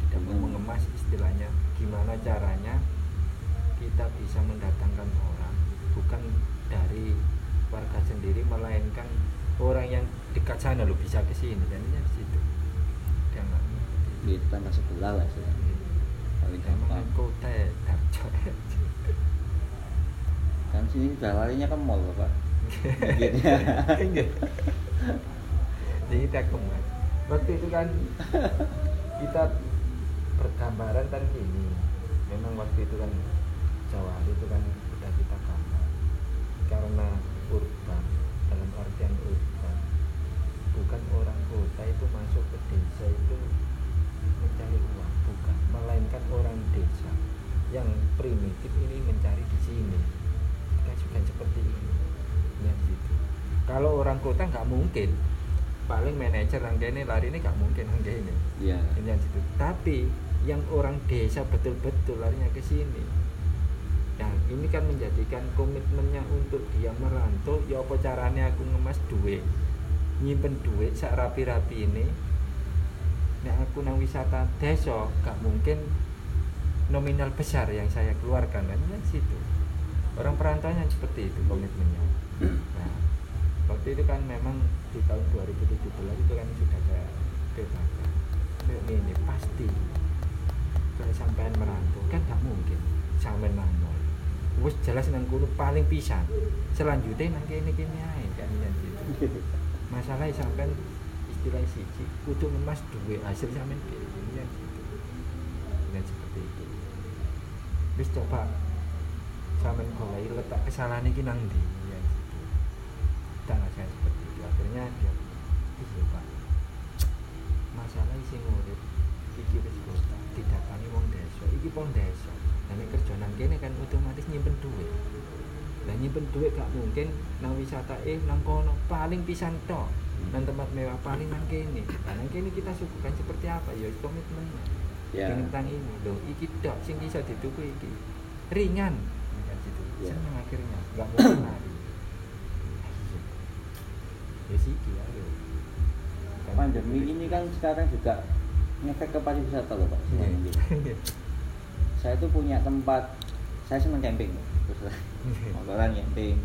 Tidak mau Hmm. mengemas istilahnya gimana caranya kita bisa mendatangkan orang bukan dari warga sendiri melainkan orang yang dekat sana lo bisa ke sini. Dan ini di situ. Nggak di tetangga sebelah lah sih. Paling gampang. kota ya Darjo *laughs* kan sini udah larinya ke mall pak Gini. jadi kita kemas waktu itu kan kita bergambaran kan gini. Memang waktu itu kan Jawa itu kan udah kita gambar. Karena urban dalam artian urban bukan orang kota itu masuk ke desa itu mencari uang bukan. Melainkan orang desa yang primitif ini mencari di sini kan juga seperti ini lihat situ kalau orang kota nggak mungkin paling manajer yang ini lari ini nggak mungkin yang ini Iya. lihat situ tapi yang orang desa betul-betul larinya ke sini Nah, ini kan menjadikan komitmennya untuk dia merantau, ya apa caranya aku ngemas duit, nyimpen duit sak rapi-rapi ini. Nek aku nang wisata desa, gak mungkin nominal besar yang saya keluarkan kan ya situ. Orang perantauan seperti itu komitmennya. Nah, waktu itu kan memang di tahun 2017 itu kan sudah petakan. Kayak ini pasti kalau sampean merantau. Kan gak mungkin sampean mangol wis jelas nang kono paling pisan. Selanjutnya nang kene kene ae kan gitu masalah sampean istilah siji kudu ngemas duwe hasil sampean dhewe gitu dan seperti itu. Wis coba sampean golek letak kesalahan iki nang ndi ya dan saya seperti itu. Akhirnya dia Pak masalah isi ngurip iki wis kota didakani wong desa. Iki wong desa. Dan nek kerja nang kene kan otomatis nyimpen duit. Lah nyimpen duit gak mungkin nang wisata eh nang kono. Paling pisan tok nang tempat mewah paling nang kene. Nah nang kene kita suguhkan seperti apa? Ya komitmennya Ya. tentang ini. Loh iki tok sing bisa dituku iki. Ringan. Kan gitu. Ya. seneng akhirnya. Gak mungkin lari ya Pandemi ini kan sekarang juga ngefek ke pariwisata loh Pak. Iya. Semua mungkin. Saya tuh punya tempat, saya senang camping. Terus motoran camping.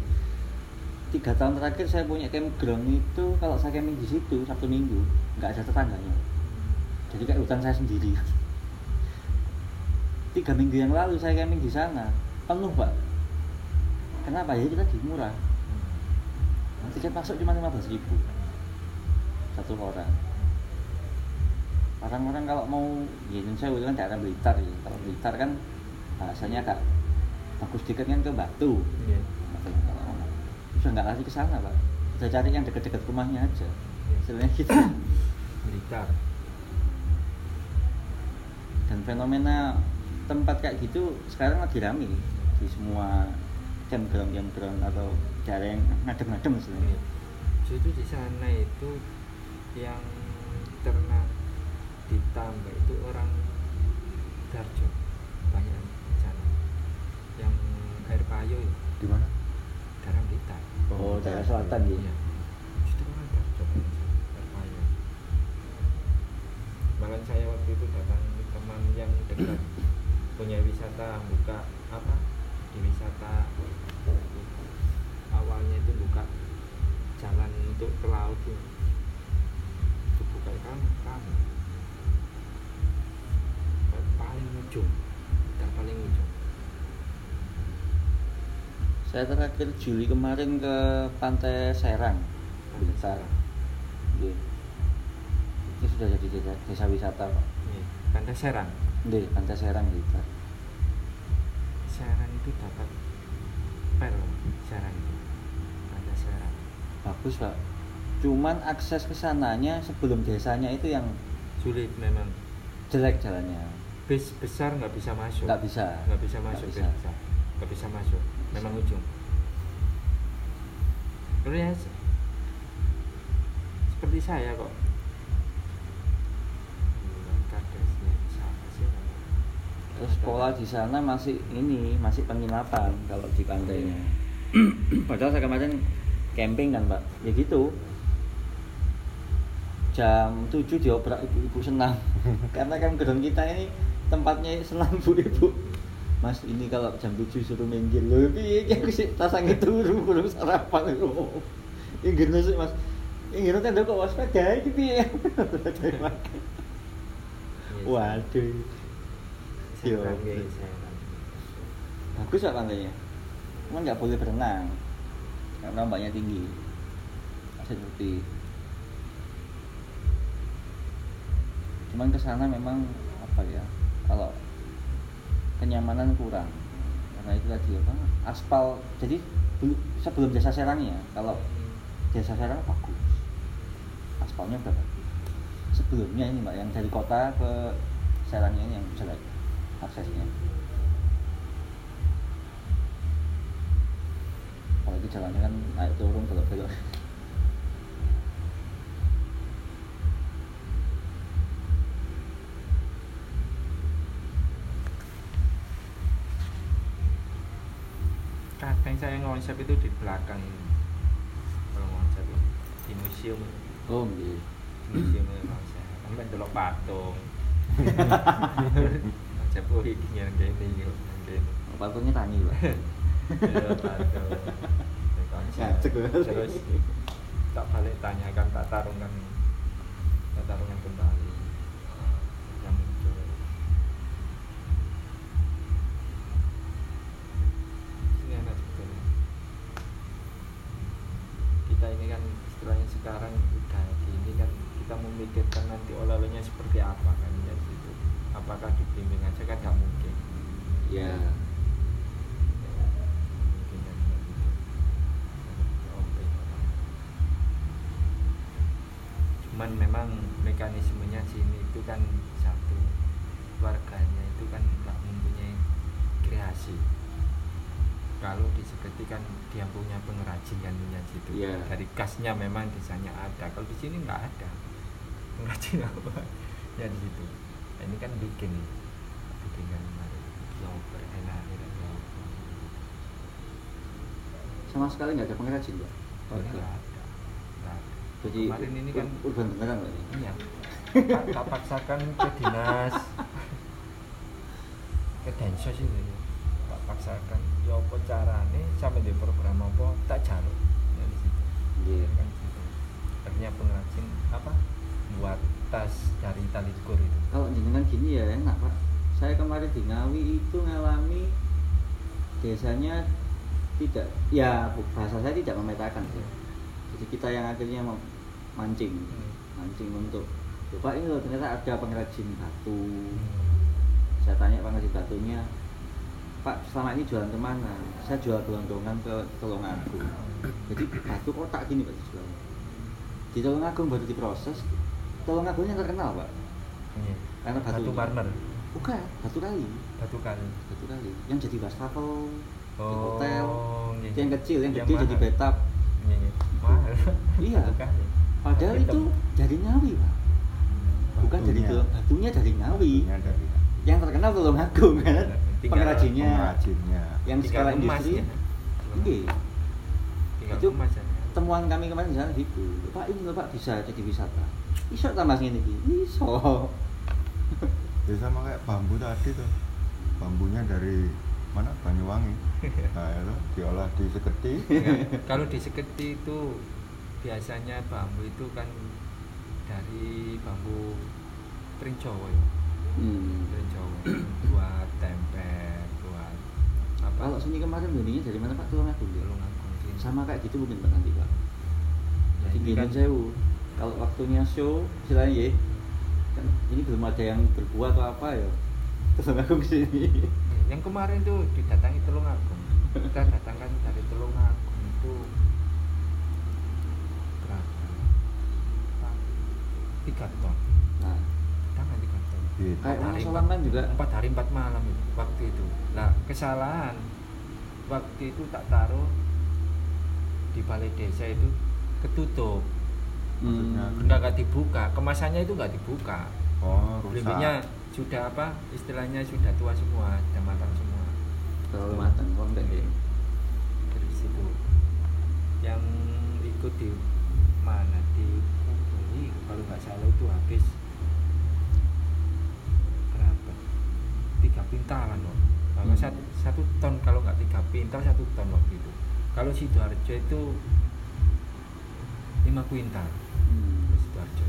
Tiga tahun terakhir saya punya campground itu kalau saya camping di situ Sabtu Minggu nggak ada tetangganya. Jadi kayak hutan saya sendiri. Tiga minggu yang lalu saya camping di sana penuh pak. Kenapa ya kita di murah. Nah, tiket masuk cuma 15.000 ribu. Satu orang. Orang-orang kalau mau ya itu kan daerah Blitar ya. Kalau Blitar kan bahasanya agak bagus dikit kan ke Batu. Iya. sudah nggak lari ke sana pak. Sudah cari yang dekat-dekat rumahnya aja. Istilahnya gitu. Blitar dan fenomena tempat kayak gitu sekarang lagi rame di semua campground campground atau daerah yang ngadem-ngadem istilahnya Jadi di sana itu yang ternak ditambah itu orang Darjo banyak di sana yang air payo ya di mana? Garam Blitar. Oh daerah selatan ya iya. Itu orang Darjo air payo. Bahkan saya waktu itu datang teman yang dekat punya wisata buka apa di wisata awalnya itu buka jalan untuk ke laut tuh itu buka kan kamu paling ujung dan paling ujung saya terakhir Juli kemarin ke pantai Serang. Iya. Ini sudah jadi desa, desa wisata pak. Iya, Pantai Serang. Iya, pantai Serang Blitar. Serang itu dapat pel Pantai Serang Bagus pak. Cuman akses ke sananya sebelum desanya itu yang sulit memang jelek jalannya. bis besar nggak bisa masuk Nggak bisa. nggak bisa masuk Nggak bis bisa. besar nggak bisa masuk memang ujung Terus ya se- seperti saya kok? Terus sekolah di sana masih ini masih penginapan kalau di pantainya. *clears throat* Padahal saya kemarin camping kan pak. Ya gitu. Jam 7 diobrak ibu-ibu senam. *laughs* Karena kan gedung kita ini tempatnya senam bu-ibu. Mas ini kalau jam 7 suruh minggir loh piye iki aku sik tasange turu kurang sarapan *laughs* lho. Ini gini sih Mas. Ini gini kan kok waspada iki piye. *laughs* Waduh. Yo. Bagus pak pantainya. Cuman nggak boleh berenang karena ombaknya tinggi. Pasir putih. Cuman ke sana memang apa ya? Kalau kenyamanan kurang karena itu tadi apa aspal jadi sebelum desa Serangnya kalau desa Serang bagus aspalnya udah bagus sebelumnya ini mbak yang dari kota ke Serangnya ini yang jelek aksesnya apalagi jalannya kan naik turun belok belok kadang saya ngonsep itu di belakang kalau ngonsep di museum. Oh iya. Museum itu konsep sampai delok patung. *laughs* Konsep oh ini yang gini. Patungnya tani pak Terus tak balik tanyakan tak tarungan tak tarungan kembali. Yang muncul. Ini enak sebetulnya kita ini kan istilahnya sekarang udah gini kan kita memikirkan nanti oleh-olehnya seperti apa kan ya gitu apakah dibimbing aja kan nggak mungkin. Ya mungkin kan nggak gitu Oke. Cuman memang mekanismenya sini itu kan satu. Warganya itu kan nggak mempunyai kreasi. Kalau di Seketi kan dia punya pengrajin kan punya situ. Iya. dari kasnya memang desanya ada. Kalau di sini nggak ada. Pengrajin *laughs* apa? Ya di situ. Nah, ini kan bikin. Bikin kemarin. Ya berenak ya ya sama sekali nggak ada pengrajin Ini warga nggak ada nggak ada jadi kemarin ini kan ur- urban beneran ini. Iya. Tak, tak paksakan ke dinas. Ke densos ini tak paksakan ya apa carane? Sampai di program apa? Tak jaluk. Ya di situ. Iya. kan gitu akhirnya pengrajin apa? Buat tas dari tali ukur itu. Kalau jenengan gini ya enak pak. Saya kemarin di Ngawi itu ngalami desanya tidak ya bahasa saya tidak memetakan sih jadi kita yang akhirnya mancing. Hmm. mancing untuk "Loh, pak ini loh ternyata ada pengrajin batu. Hmm. saya tanya pengrajin batunya pak selama ini jualan ke mana? Saya jual gelondongan ke Tulungagung jadi batu kotak gini pak dijual. Di Tulungagung baru diproses. Tulungagung yang terkenal pak. Iya. Karena batu- batu marmer bukan batu kali. Batu kali. Batu kali. Yang jadi wastafel di Oh, hotel. iya, itu yang iya. kecil yang Yang gede jadi mahal. bathtub. Iya, iya. Mahal Iya. Padahal Hitam. itu dari Ngawi pak. Bukan dari Batunya. Tulung- batunya dari Ngawi. Batunya dari yang terkenal Tulungagung kan? Tinggal pengrajinnya. pengrajinnya. Yang skala industri. ya. Iya. Itu emas ya. temuan kami kemarin di sana gitu pak ini loh pak bisa jadi wisata. Iso tambah ini iso ya sama kayak bambu tadi tuh. Bambunya dari mana? Banyuwangi. *laughs* Nah itu diolah di Seketi Ya, *laughs* kalau di Seketi itu biasanya bambu itu kan dari bambu trincowo ya? Hmm. trincowo buat tempe buat apa? Kalau sini kemarin belinya dari mana pak? Tulungagung ya? Tulungagung sini. sama kayak gitu mungkin pak nanti pak. Ya, tinggi kan- sewu. Kalau waktunya show istilahnya ya kan ini belum ada yang berbuat atau apa ya. Terus aku ke sini yang kemarin tuh didatangi Tulungagung. Kita datangkan dari Tulungagung itu. Berapa? Tiga ton. Nah. Tangan tiga ton. Gitu. kayak hari, empat- juga. empat hari empat malam itu waktu itu. Nah kesalahan waktu itu tak taruh di balai desa itu ketutup. Hmm, nggak dibuka. Kemasannya itu nggak dibuka. Oh rusak sudah apa istilahnya sudah tua semua sudah matang semua. Terlalu matang kok enggak ya dari situ. Yang ikut di mana? Di Bali kalau nggak salah itu habis. Berapa? Tiga pintalan loh. Kalau Hmm. satu, satu ton kalau nggak tiga pintal satu ton waktu itu. Kalau sidoarjo itu lima kuintal. Hmm. sidoarjo.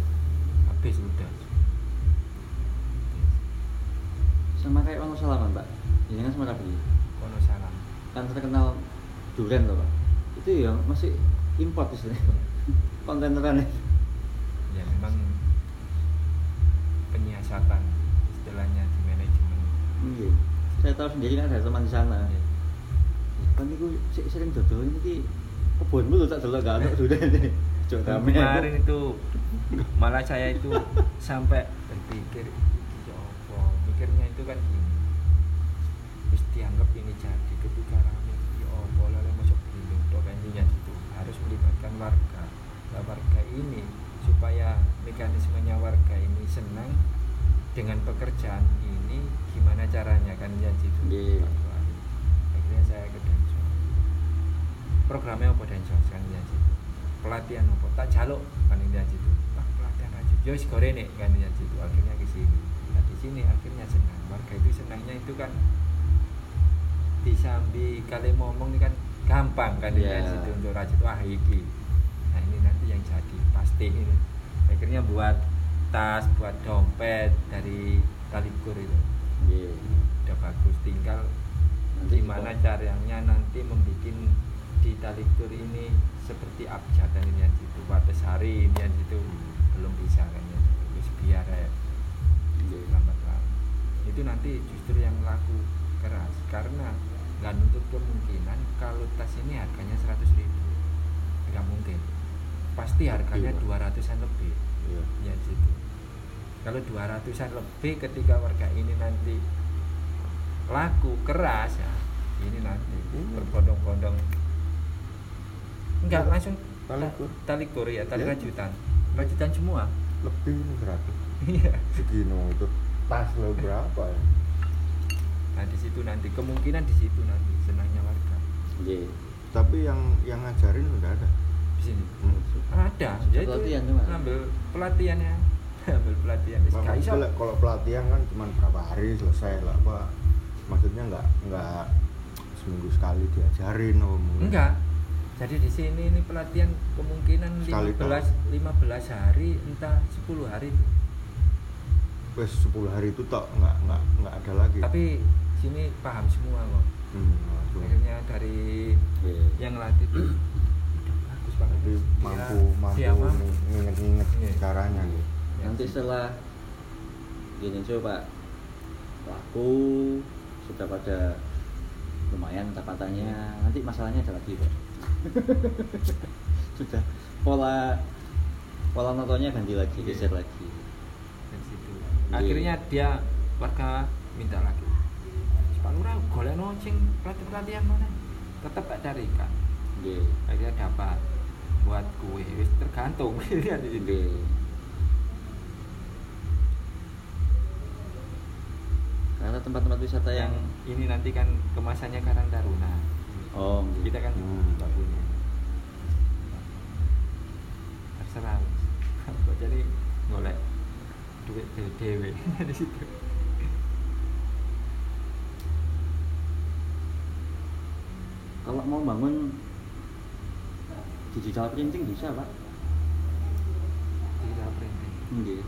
Habis udah sama kayak Wono Salaman pak. Ini kan Semarabi Wonosalam. Kan terkenal durian loh pak. Itu ya masih import istilahnya *laughs* kontaineran ya memang penyiasatan istilahnya di manajemen. Iya. Saya tahu sendiri kan ada teman di sana. Iya. kan itu sering dodol ini kebunmu lu tak delok gak sudah *laughs* ini. Cok rame. Kemarin itu malah saya itu sampai berpikir itu kan wis dianggap ini jadi ketika rame ya apa lalu masuk gunung tok intinya gitu. Harus melibatkan warga. Nah, warga ini supaya mekanismenya warga ini senang dengan pekerjaan ini gimana caranya kan? Ya gitu. Tuan. akhirnya saya ke Densos programnya apa Densos kan ya gitu. Pelatihan apa? Tak jaluk kan ya gitu. Pelatihan aja. Yo wis gorene kan ya gitu. Akhirnya ke sini sini akhirnya senang. Warga itu senangnya itu kan disambi kali ngomong ini kan gampang kan Iya. ya situ untuk rajut wah iki nah ini nanti yang jadi pasti ini. Akhirnya buat tas buat dompet dari talikur itu. Iya. udah bagus. Tinggal Nanti gimana caranya nanti membuat di talikur ini seperti abjad dan ini yang situ batas hari ini yang situ. Belum bisa kan ya terus biar ya Iya. lambat laun itu nanti justru yang laku keras karena nggak nuntut kemungkinan kalau tas ini harganya 100 ribu nggak mungkin pasti harganya Iya. 200an lebih Iya. ya situ kalau 200an lebih ketika warga ini nanti laku keras ya ini nanti Hmm. berbondong-bondong enggak langsung Talikur. talikur ya tali Ya. rajutan rajutan semua Lebih seratus. Iya Segini itu tas lo berapa ya? nah di situ nanti kemungkinan di situ nanti senangnya warga Iya. Tapi yang yang ngajarin udah ada. di sini Hmm. ada ya itu Pelatihan cuma. ngambil pelatihannya *laughs* ngambil pelatihan iso. Maksudnya kalau pelatihan kan cuma berapa hari selesai lah apa maksudnya nggak nggak seminggu sekali diajarin oh mungkin. enggak jadi di sini ini pelatihan kemungkinan Sekali 15 15 hari entah 10 hari Wes 10 hari itu tak nggak nggak nggak ada lagi. tapi sini paham semua kok hmm, langsung. akhirnya dari Iya. yang latih itu bagus banget Jadi mampu mampu dia mampu. nginget-nginget Iya. caranya. Ya, Nanti gitu. setelah gini coba laku sudah pada lumayan tapatannya nanti masalahnya ada lagi pak *laughs* sudah pola pola nontonnya ganti lagi Iya. geser lagi Iya. Akhirnya dia warga minta lagi. Pak Lurah golek sing pelatihan pelatihan mana tetap tak carikan Iya. akhirnya dapat buat kue. Wis tergantung. Pilihan di situ Iya. karena tempat-tempat wisata yang yang ini nanti kan kemasannya Karang Taruna. Oh gitu. kita kan Hmm. nggak punya. Terserah. *laughs* Kok jadi golek duit dewe *laughs* di situ. Kalau mau bangun digital printing bisa pak. Digital printing. Iya.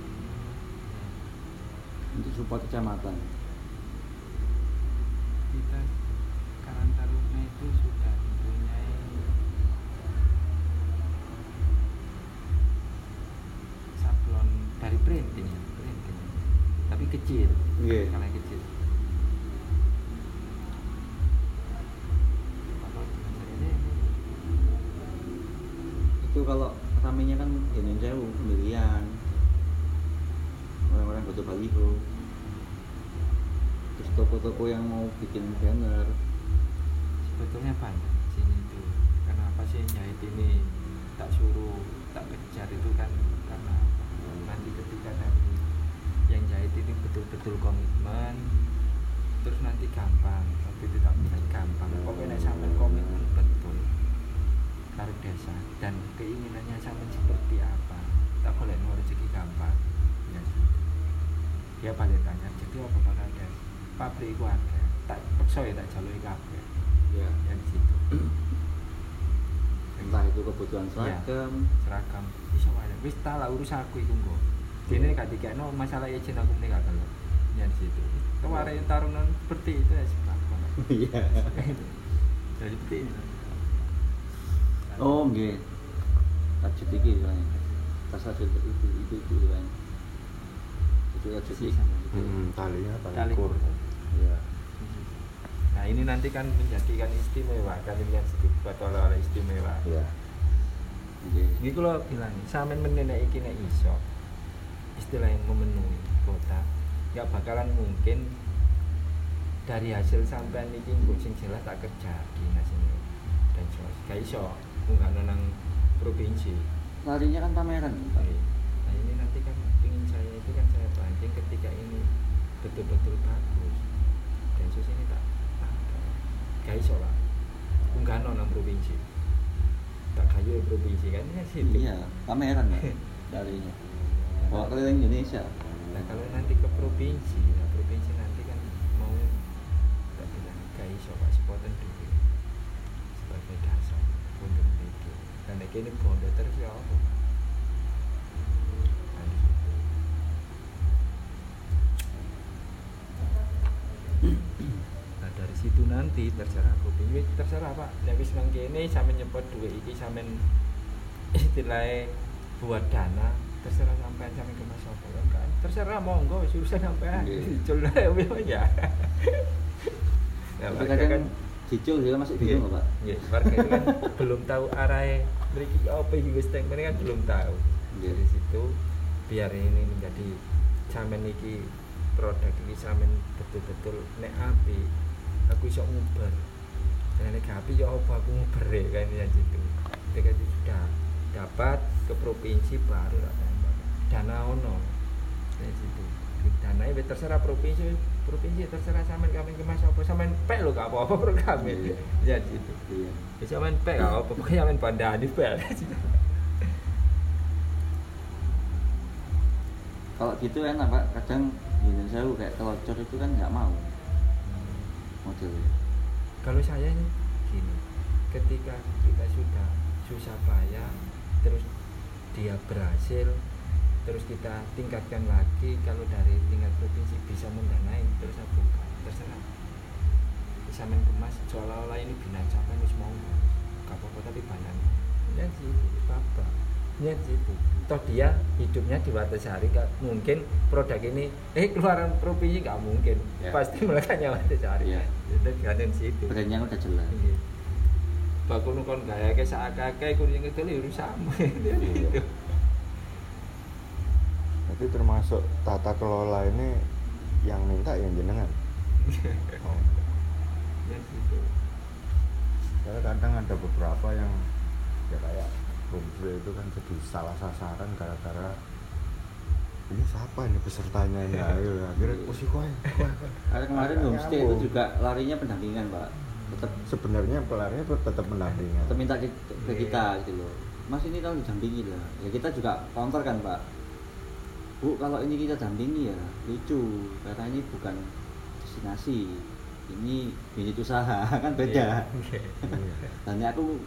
untuk support kecamatan. Kita Karang Taruna itu sudah mempunyai sablon dari printing ya? printing tapi kecil. Iya. skala kecil. Kalau ini itu kalau ramenya kan ini jauh sendirian. Orang-orang butuh baliho. Terus toko-toko yang mau bikin banner. Sebetulnya banyak sini itu. Kenapa sih jahit ini? Tak suruh tak kejar itu kan karena nanti ketika dari yang jahit ini betul-betul komitmen terus nanti gampang itu tak bilang gampang. Pokoknya sampai komitmen betul. Karo desa dan keinginannya sampai seperti apa tak boleh mau rezeki gampang. Ya dia balik tanya jadi apa bakal ada pabrik itu ada tak paksa ya tak jalui kabeh. Ya. Ya di situ. Entah itu kebutuhan seragam. seragam. Bisa wae. Wis tak lah urus aku iku engko dene gak dikekno masalah izin aku mending gak gelem ya di situ kemarin tarunan seperti itu ya sebab iya jadi seperti ini oh nggih tajud iki kan tas tajud itu itu itu kan itu tajud iki Sisa. Hmm, talinya tali Tali. kur. Iya. nah ini nanti kan menjadikan istimewa kan ini kan dibuat oleh-oleh istimewa Iya. Nggih. ini kalau bilang sampean menenek iki nek iso istilah yang memenuhi kota nggak bakalan mungkin dari hasil sampean iki nggo sing jelas tak kerja dinas ini dan so gak iso nggak nang provinsi Larinya kan pameran, Pak. Oke. Nah ini nanti kan ingin saya itu kan saya pancing ketika ini betul-betul bagus dan sus ini tak gak iso lah unggah nang provinsi tak kayu provinsi kan ini sih Iya, pameran ya larinya. *laughs* Bawa keliling Indonesia. nah kalau nanti ke provinsi nah provinsi nanti kan mau tak bilang pak sepoten dulu sebagai dasar untuk itu karena ini bondo terus ya Nah. Nah dari situ nanti terserah provinsi terserah pak. Nek wis nang kene sampe nyepot duit iki sampe istilahnya buat dana terserah sampean sampe ke mas apa kan kan terserah monggo wis urusan sampean dicul *laughs* ya. Nah, kadang dicul juga masih Nggih, bingung, Pak. nggih, warga itu kan *laughs* belum tahu arahnya mriki apa iki wis teng mereka kan belum tahu. Dari situ biar ini menjadi sampean iki produk iki sampean betul-betul nek api aku iso nguber. Dan nek api ya apa aku nguber ya kan ya gitu. Ketika sudah dapat ke provinsi baru lah. Dana ono. Dari situ. Dana itu terserah provinsi provinsi terserah sampean kami kemas apa sampean pek lo gak apa-apa pro kami. Iya. Ya gitu. Iya. Bisa main pek gak apa pokoknya main bandani pek. *laughs* Kalau gitu enak, Pak. Kadang di Indonesia kayak telocor itu kan nggak mau modelnya. Kalau saya ini gini, ketika kita sudah susah payah, terus dia berhasil, terus kita tingkatkan lagi, kalau dari tingkat provinsi bisa mendanai, terus saya buka, terserah. Bisa main kemas, seolah-olah ini binaan sampai harus mau, gak apa-apa tapi banyak. Ya sih, apa Ya situ. Toh dia hidupnya di Watasari gak mungkin produk ini eh keluaran provinsi gak mungkin. Ya. Pasti mereka nyawa Watasari. Ya. Itu ganten situ. Brandnya udah jelas. Iya. Bakul kon gaya ke sakake kuning itu sama. *laughs* Gitu. Jadi termasuk tata kelola ini yang minta yang jenengan. *laughs* Oh. Ya gitu. Karena kadang ada beberapa yang ya kayak bumbu itu kan jadi salah sasaran gara-gara ini siapa ini pesertanya ini ayo akhirnya oh kowe, kowe." Karena kemarin homestay itu juga larinya pendampingan, Pak. Tetap sebenarnya pelarnya tetap mendampingan tetap minta ke, ke kita gitu loh. Mas ini tolong didampingi lah. Ya kita juga counter kan, Pak. Bu, kalau ini kita dampingi ya lucu karena ini bukan destinasi. Ini unit usaha *laughs* kan beda. Iya. *laughs* Dan ya aku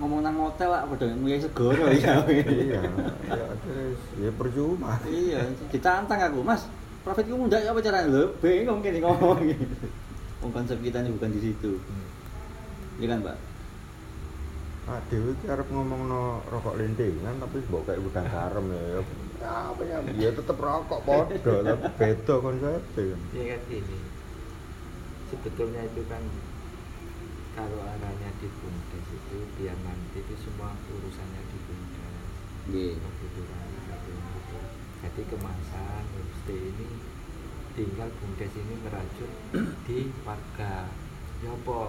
ngomong nang hotel lah padha nguyai segoro ya. iya *laughs* ya terus ya percuma iya, ditantang aku, Mas. Profitku mundak ya apa caranya? Lho, bingung kene ngomong. Wong konsep kita ini bukan di situ. Iya kan, Pak? Ah, Dewi arep ngomong no rokok lintingan tapi mbok kayak udang garam ya. Apa ya? Ya tetep rokok podo tapi beda konsepnya. Ya kan gini. Sebetulnya itu kan kalau arahnya di bumdes itu biar nanti itu semua urusannya di. Begitu kan, gitu, gitu. Jadi kemasan homestay ini tinggal bumdes ini merajut *clears throat* di warga. Ya apa?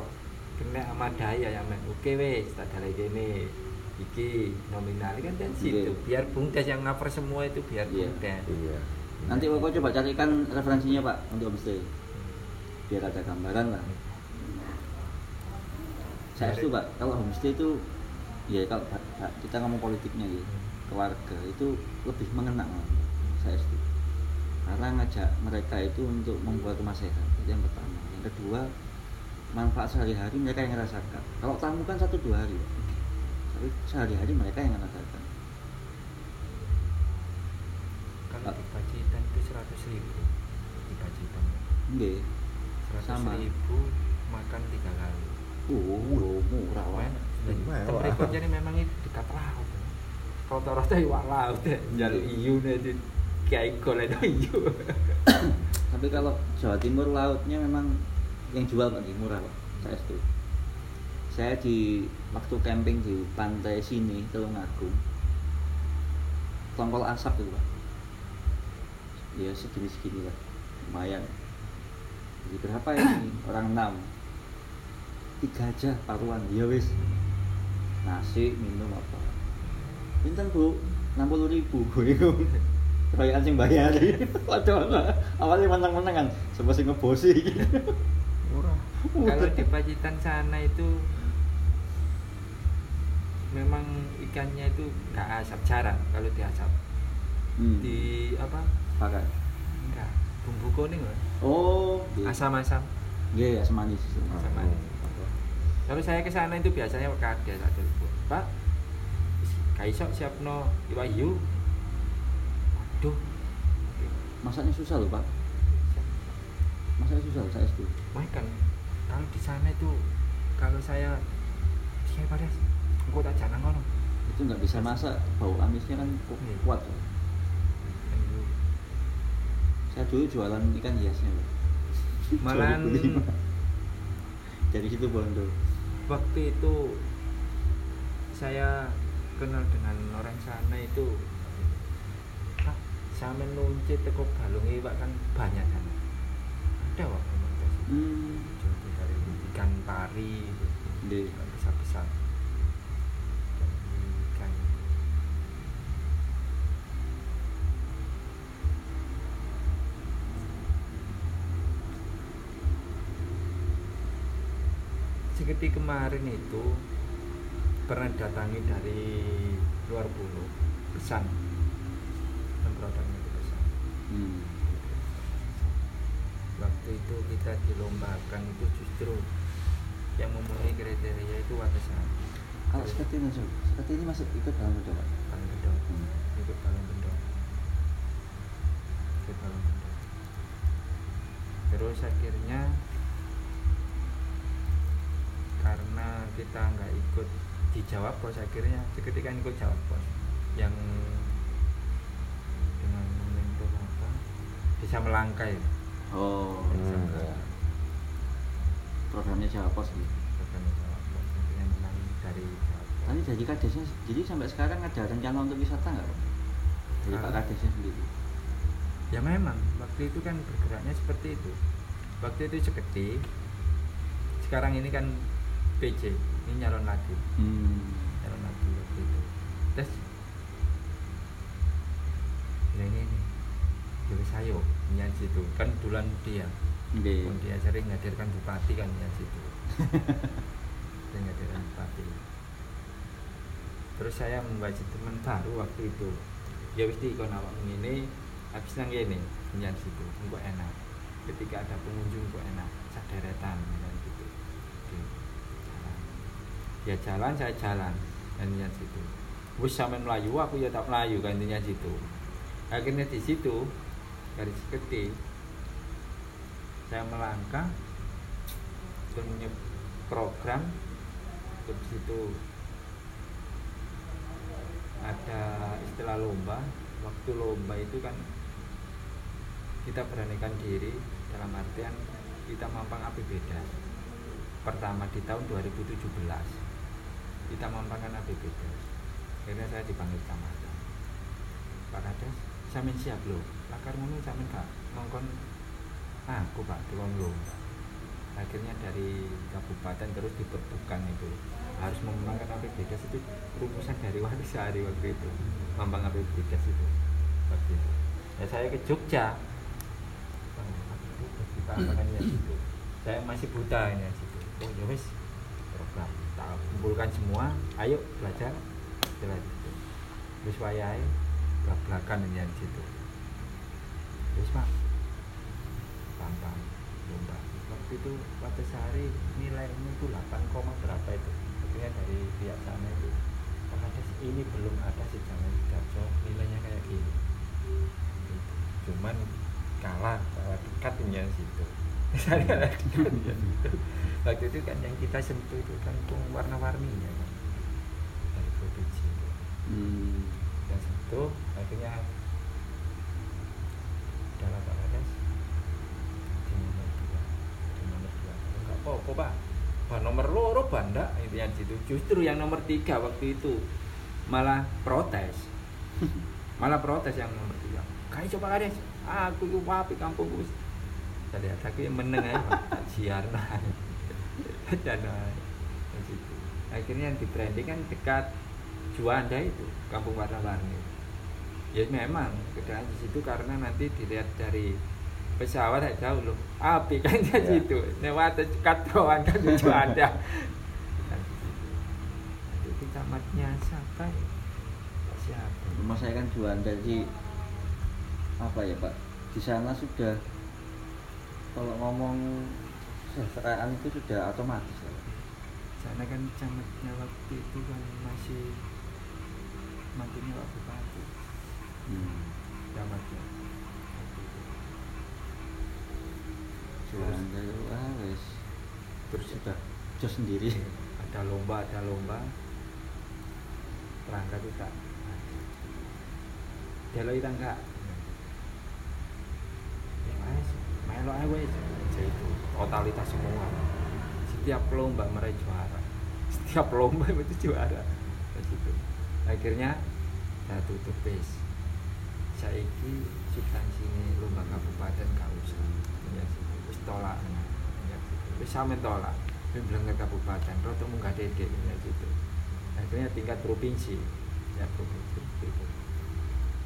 Kena sama daya yang main oke wes tak ada lagi ini iki nominal kan dan situ Nggih. biar bumdes yang ngaper semua itu biar Iya. bumdes Iya. Nanti Bapak coba carikan referensinya Pak untuk homestay. Biar ada gambaran lah. Saya itu Pak, kalau homestay itu ya kalau kita ngomong politiknya ya, keluarga itu lebih mengenal saya itu. Karena ngajak mereka itu untuk membuat rumah sehat itu yang pertama. Yang kedua manfaat sehari-hari mereka yang merasakan. Kalau tamu kan satu dua hari, Pak. Tapi sehari-hari mereka yang merasakan. kalau di Pacitan itu seratus ribu di Pacitan Nggih. seratus Sama. ribu makan tiga kali. Oh, murah. Wen, dan rekodnya ini memang itu dekat laut. Rata-rata iwak laut. Ya jalur iyu itu kayak golek iyu Tapi kalau Jawa Timur lautnya memang yang jual di murah pak. Saya itu saya di waktu camping di pantai sini Tulungagung tongkol asap itu pak. Ya segini segini lah. Lumayan. Jadi berapa ini? Orang enam. Tiga aja paruan. Ya wis. Nasi minum apa? Pinten bu? enam puluh ribu *laughs* itu perayaan sing bayar. *laughs* Waduh awalnya menang-menang kan sebab sing ngebosi *laughs* murah. Kalau di Pacitan sana itu memang ikannya itu nggak asap jarang kalau diasap. Hmm. di apa? Pakai? Enggak bumbu kuning loh. Oh iya asam-asam. Iya asam manis. Asam manis. kalau saya ke sana itu biasanya kades ada telepon pak kaisok siap no iwa hiu. Aduh masaknya susah loh pak. Masaknya susah saya itu makan kalau di sana itu kalau saya saya pada engkau tak jangan ngono itu nggak bisa masak bau amisnya kan Iya. kuat Pak. saya dulu jualan ikan hiasnya Pak. Malahan 25. dari situ bondo waktu itu saya kenal dengan orang sana itu Pak, sama nunci teko balung iwak kan banyak kan ada wak hmm. Jadi dari ikan pari Iya. ikan besar besar ikan seperti kemarin itu pernah datangi dari luar pulau pesan dan produknya itu pesan Hmm. waktu itu kita dilombakan itu justru yang memenuhi kriteria itu watasan. Kalau seperti ini Mas, seperti ini masuk ikut dalam pak? Balon bedong Hmm. ikut balon bedong ikut balon bedong terus akhirnya karena kita nggak ikut di Jawa Pos akhirnya ketika ikut Jawa Pos yang dengan momentum apa bisa melangkai oh Bisa Hmm, melangkai. ya. programnya Jawa Pos gitu Bukan Jawa Pos akhirnya menang dari Tadi jadi kadesnya, jadi sampai sekarang ada rencana untuk wisata nggak Pak? Dari Pak. Kadesnya sendiri. ya memang waktu itu kan bergeraknya seperti itu waktu itu seketi sekarang ini kan PJ ini nyalon lagi. Hmm. nyalon lagi waktu itu. Terus ya ini jadi sayo nyanyi situ. Kan duluan dia. Pun dia sering ngadirkan bupati kan nyanyi situ. *laughs* Sering ngadirkan bupati. Terus saya membaca teman baru waktu itu. Ya wis di kon awak ngene habis nang ngene nyanyi situ engko enak. Ketika ada pengunjung kok enak. Dan gitu Di jalan. Ya jalan saya jalan. Nyanyi situ. Wis sampe melayu aku ya tak melayu kan intinya situ. Akhirnya di situ garis keti saya melangkah punya program terus situ ada istilah lomba. Waktu lomba itu kan kita beranikan diri dalam artian kita mampang api beda. Pertama di tahun 2017 kita mampangkan api beda akhirnya saya dipanggil kecamatan Pak Kades samin siap loh lakar ngono samin gak ngongkon aku pak dikon lo akhirnya dari kabupaten terus diperbukan itu. Harus memenangkan APBD itu rumusan dari Warisari waktu itu. Mampang APBD itu. Waktu itu. Ya saya ke Jogja. Kita situ saya masih buta ini ya situ. Oh ya kumpulkan semua ayo belajar belajar. Itu terus wayai belak-belakan ini ya di situ. Terus pak gampang lomba. Waktu itu waktu sehari nilainya itu 8, koma berapa itu? Akhirnya dari pihak sana itu Kades ini belum ada sejarah Sidarjo nilainya kayak gini. Gitu. cuman kalah kalah dekat yang situ ya situ waktu itu kan yang kita sentuh itu tung warna-warninya kan. Dari provinsi itu Hmm. dan sentuh akhirnya dalam Pak Kades di nomor dua di nomor dua. Apa pak. Ban nomor loro banda intinya gitu justru yang nomor tiga waktu itu malah protes. *laughs* Malah protes yang nomor tiga. Kayak coba kades aku itu wapi kampungku jadi ada yang meneng ya tak siar. *laughs* Dan situ. akhirnya yang di trending kan dekat Juanda itu kampung warna-warni. Ya memang keadaan di situ karena nanti dilihat dari pesawat agak jauh loh. Api kan di Ya. situ. Lewat katroan kan di Juanda. *laughs* Itu camatnya siapa ya? Siapa rumah saya kan Juanda jadi apa ya pak? Di sana sudah kalau ngomong kesejahteraan itu sudah otomatis ya, sana kan camatnya waktu itu kan masih mantunya Pak Bupati. Hmm. camatnya waktu itu. Juanda itu ah wes. Terus sudah jos sendiri. Ada lomba ada lomba. Perangkat itu tak Delo itu enggak ya wes melo wes Jadi itu totalitas semua. Setiap lomba meraih juara. *laughs* Setiap lomba itu juara. Begitu akhirnya saya tutup base. Saiki substansi ini lomba kabupaten gak usah. Ya wis tolak ya wis sampe tolak. Wis bilang ke kabupaten. Roto munggah dedek. Ya gitu. Akhirnya tingkat provinsi. Ya provinsi gitu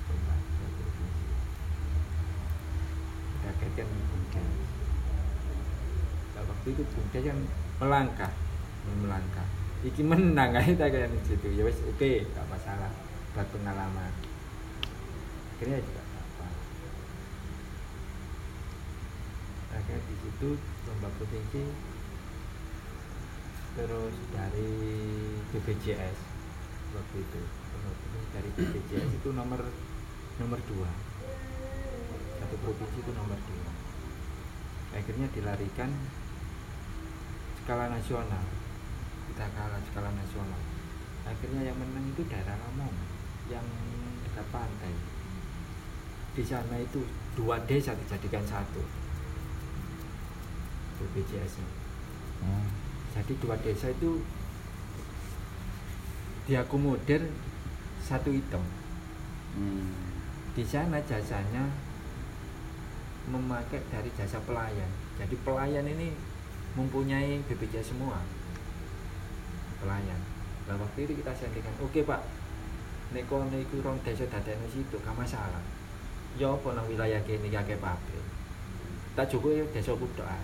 lomba ya, provinsi kaitkan bungkes nah, waktu itu bungkes kan melangkah melangkah. Iki menang *laughs* aja tak kayak gitu. Ya wes oke gak masalah. Buat pengalaman. Akhirnya juga apa akhirnya di situ lomba provinsi terus dari BPJS waktu itu. Dari BPJS itu nomor nomor dua satu provinsi itu nomor dua. Akhirnya dilarikan skala nasional. Kita kalah skala nasional. Akhirnya yang menang itu daerah Lamongan yang dekat pantai. Di sana itu dua desa dijadikan satu. BPJS nya Hmm. jadi dua desa itu diakomodir satu item hmm. di sana jasanya memakai dari jasa pelayan. Jadi pelayan ini mempunyai BPJS semua. Pelayan. Nah waktu itu kita sentikan oke pak. Neko niku rong desa dadene situ gak masalah. Ya apa nang wilayah iki akeh pabrik? Tak cukup ya desa ae.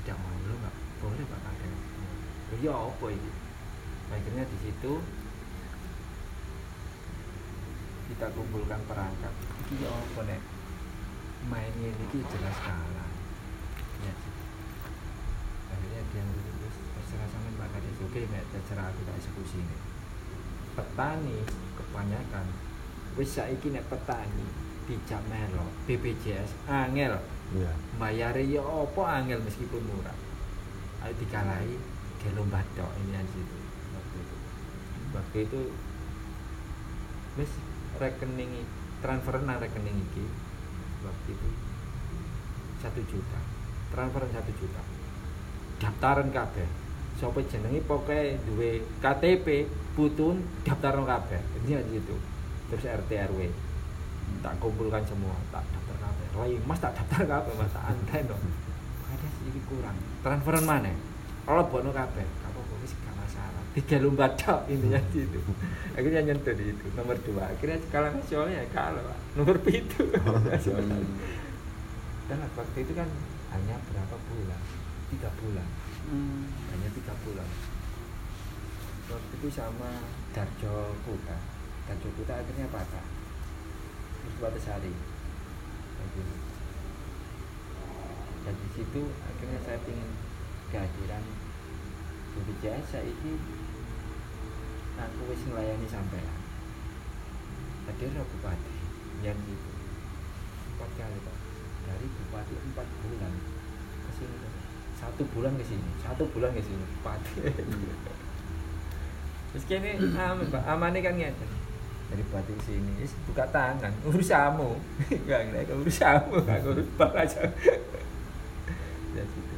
tidak mau. Lu nggak boleh pak kakek ya apa ini akhirnya di situ kita kumpulkan perangkat. Iki ya apa nek mainnya ini jelas kalah. Ya. Akhirnya dia terus terserah sama Pak Kades oke nek terserah aku tak eksekusi ini. Petani kebanyakan wis saiki nek petani dijak melo BPJS angel. Iya. bayare ya apa angel meskipun murah. Ayo dikalahi ke lomba tok ini yang situ waktu itu waktu itu wis rekening i- transfer nang rekening iki waktu itu. Satu juta. Transfer satu juta. Daftaran kabeh. Sapa jenenge pokoke duwe KTP putun daftaran kabeh. Aja gitu terus RT RW tak kumpulkan semua tak daftar kabeh. Rai mas tak daftar kabeh mas. Tak anten dong ada sedikit kurang. Transferan mana? Kalau bono kabeh apa wis gak masalah tiga lomba tok intinya gitu akhirnya nyentuh di itu nomor dua. Akhirnya skala nasional ya kalah Pak. nomor itu Hmm. *laughs* dan waktu itu kan hanya berapa bulan? Tiga bulan. Hmm. hanya tiga bulan. Waktu itu sama Darjo Kuta. Darjo Kuta akhirnya patah. Terus Batasari Lagi. dan di situ akhirnya saya ingin kehadiran BPJS saya ini aku wis melayani sampean. Hadir bupati yang itu empat kali pak. Dari bupati empat bulan ke sini. Satu bulan ke sini satu bulan ke sini bupati. Terus kini aman pak. Amannya kan ngeten. Dari bupati ke sini buka tangan urusamu enggak enggak urusamu enggak urus bal aja. *laughs* Ya gitu.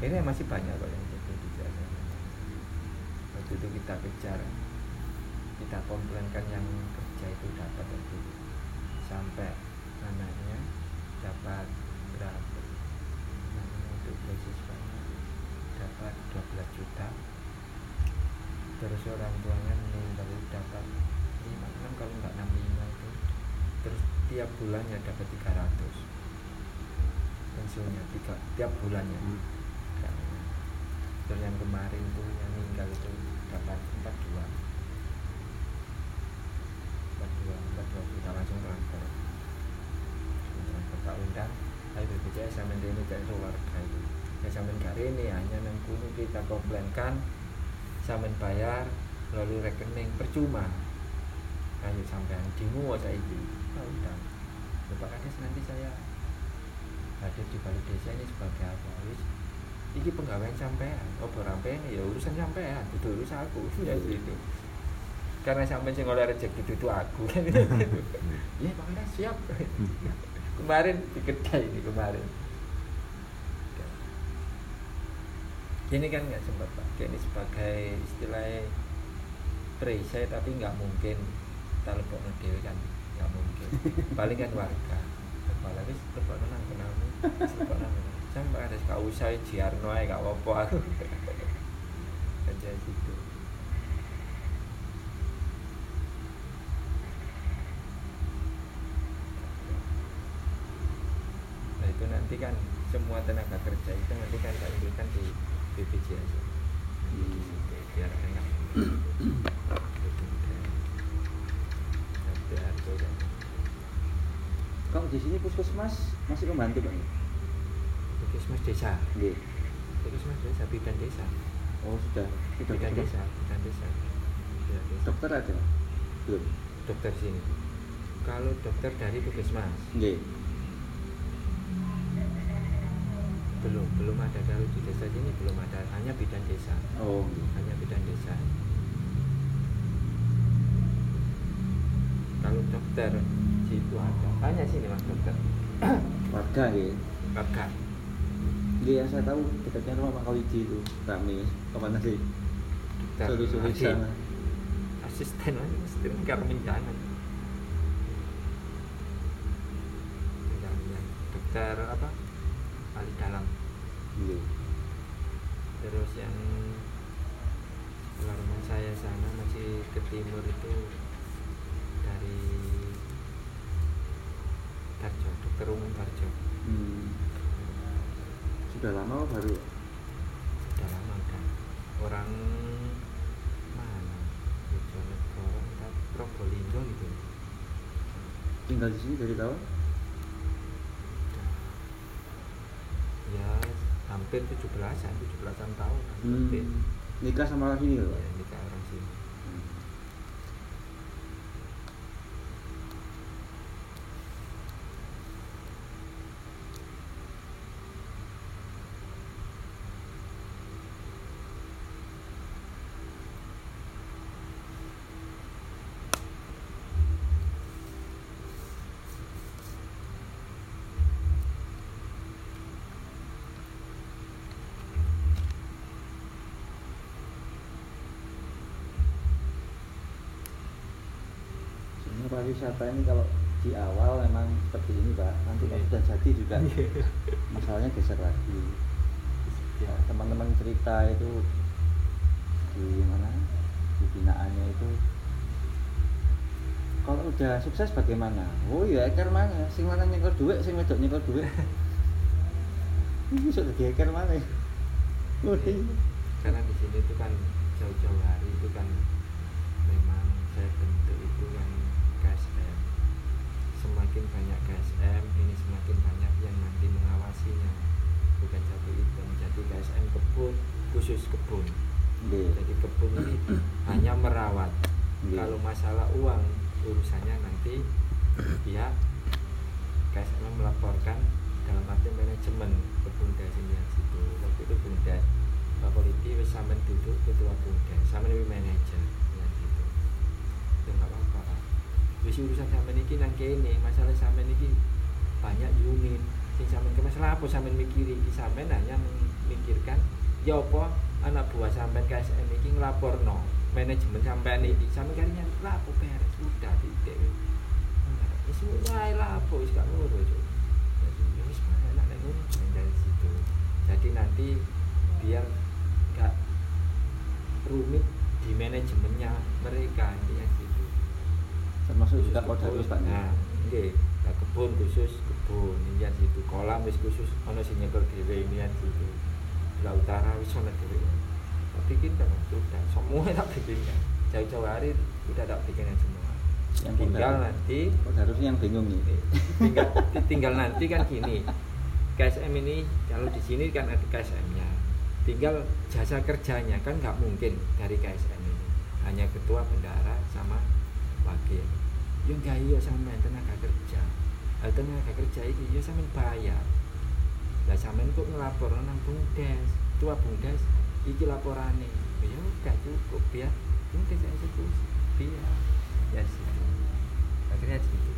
Ini masih banyak kok yang waktu itu kita kejar. Kita komplainkan yang kerja itu dapat itu. Sampai anaknya dapat berapa namanya untuk beasiswanya dapat 12 juta. Terus orang tuanya meninggal dapat 56 kalau nggak 65 itu. Terus tiap bulannya dapat 300 pensiunnya tiga, tiap bulannya. Hmm. Terus yang kemarin tuh yang meninggal itu dapat 42 42 42 juta langsung transfer. Transfer. Tak undang ayo BPJS sama ini kayak keluarga itu ya sama ini hanya nang kuno kita komplainkan sama bayar lalu rekening. Percuma. Ayo sampean dimu saya ini tak undang. Bapak Kades nanti saya hadir di balik desa ini sebagai apa iki penggawean sampean. Oh rampean ya urusan sampean itu urusan aku. Ya gitu. Karena sampean sing oleh rezeki itu aku. Kan Pak Kades siap. *laughs* Kemarin di kedai ini kemarin. Ini kan nggak sempat pakai ini sebagai istilah perisai tapi nggak mungkin. Kita lebok dewe kan nggak mungkin. Paling kan warga. Apalagi lebok nang kenamu lebok nang sampai ada kau usah jiarno ae gak apa-apa aku *laughs* aja gitu nah itu nanti kan semua tenaga kerja itu nanti kan tak berikan di BPJS Hmm. biar enak kan. Kalau di sini puskesmas masih membantu pak? Puskesmas desa Nggih. Puskesmas desa bidan desa Oh sudah sudah bidan desa bidan desa Bidan desa. Dokter ada? Belum. dokter sini kalau dokter dari puskesmas Nggih. belum belum ada kalau di desa sini belum ada hanya bidan desa Oh. nggih. hanya bidan desa kalau dokter situ ada tanya sini mas dokter Warga nggih. kakak Yang saya tahu dekatnya rumah Pak Kawiji itu rame ke mana sih? Sore-sore di Adi. sana. asisten asisten karena menjana Menjana. dokter apa ahli dalam Nggih. terus yang rumah saya sana masih ke timur itu dari Tarjo dokter umum Tarjo Hmm. Sudah lama baru? Udah lama kan orang mana? Bojonegoro entah Probolinggo gitu. Tinggal di sini dari tahun? ya hampir 17-an 17-an tahun Hmm. hampir. Nikah sama orang sini loh. ya nikah orang sini Sebenarnya pariwisata ini kalau di awal memang seperti ini pak. Nanti kalau Iya. sudah jadi juga *laughs* masalahnya geser lagi. Ya, teman-teman cerita itu di mana di binaannya itu kalau udah sukses bagaimana? Oh iya, eker mana? Sing mana nyeker duit, sing wedok nyeker duit. *laughs* Ini sudah di eker mana? Oh, iya. karena di sini itu kan jauh-jauh hari itu kan memang saya bentuk itu kan KSM semakin banyak KSM ini semakin banyak yang nanti mengawasinya. Bukan satu itu jadi KSM kebun khusus kebun. Nggih. jadi kebun ini *clears throat* hanya merawat. Iya. kalau masalah uang urusannya nanti pihak KSM melaporkan dalam arti manajemen kebun yang situ. Waktu itu bumdes Pak Politi wis sampean duduk ketua bumdes sampean wis manajer yang gitu ya nggak apa-apa wis urusan sampean iki nang kene masalah sampean iki banyak unit sing sampean kemes lah apa sampean mikiri iki? Sampean hanya memikirkan ya apa anak buah sampean KSM iki nglaporno manajemen sampean iki. Sampean karinya lah apa beres udah titik. Wis wae lah apa? Wis gak ngono jadi ya wis nek ngono jadi nanti biar gak rumit di manajemennya mereka gitu termasuk juga kodarus pak Nah, nggih. Nah, kebun khusus kebun ini situ. Kolam wis khusus ono sing nyekel dhewe ini situ. Laut utara wis ono dhewe. Tak bikin kan sudah semua tak bikinkan. Jauh-jauh hari udah tak bikinkan semua. yang Tinggal kodarus nanti kodarus yang bingung nih tinggal tinggal nanti kan gini. KSM ini kalau di sini kan ada KSM-nya. Tinggal jasa kerjanya kan nggak mungkin dari KSM ini. Hanya ketua bendara sama wakil. Yo enggak iya sampean tenaga kerja. Lah tenaga kerja iki yo sampean bayar. Lah sampean kok ngelapor nang Bumdes, tua Bumdes iki laporane. Ya enggak cukup biar Bumdes eksekusi. Biar ya situ. Akhirnya situ.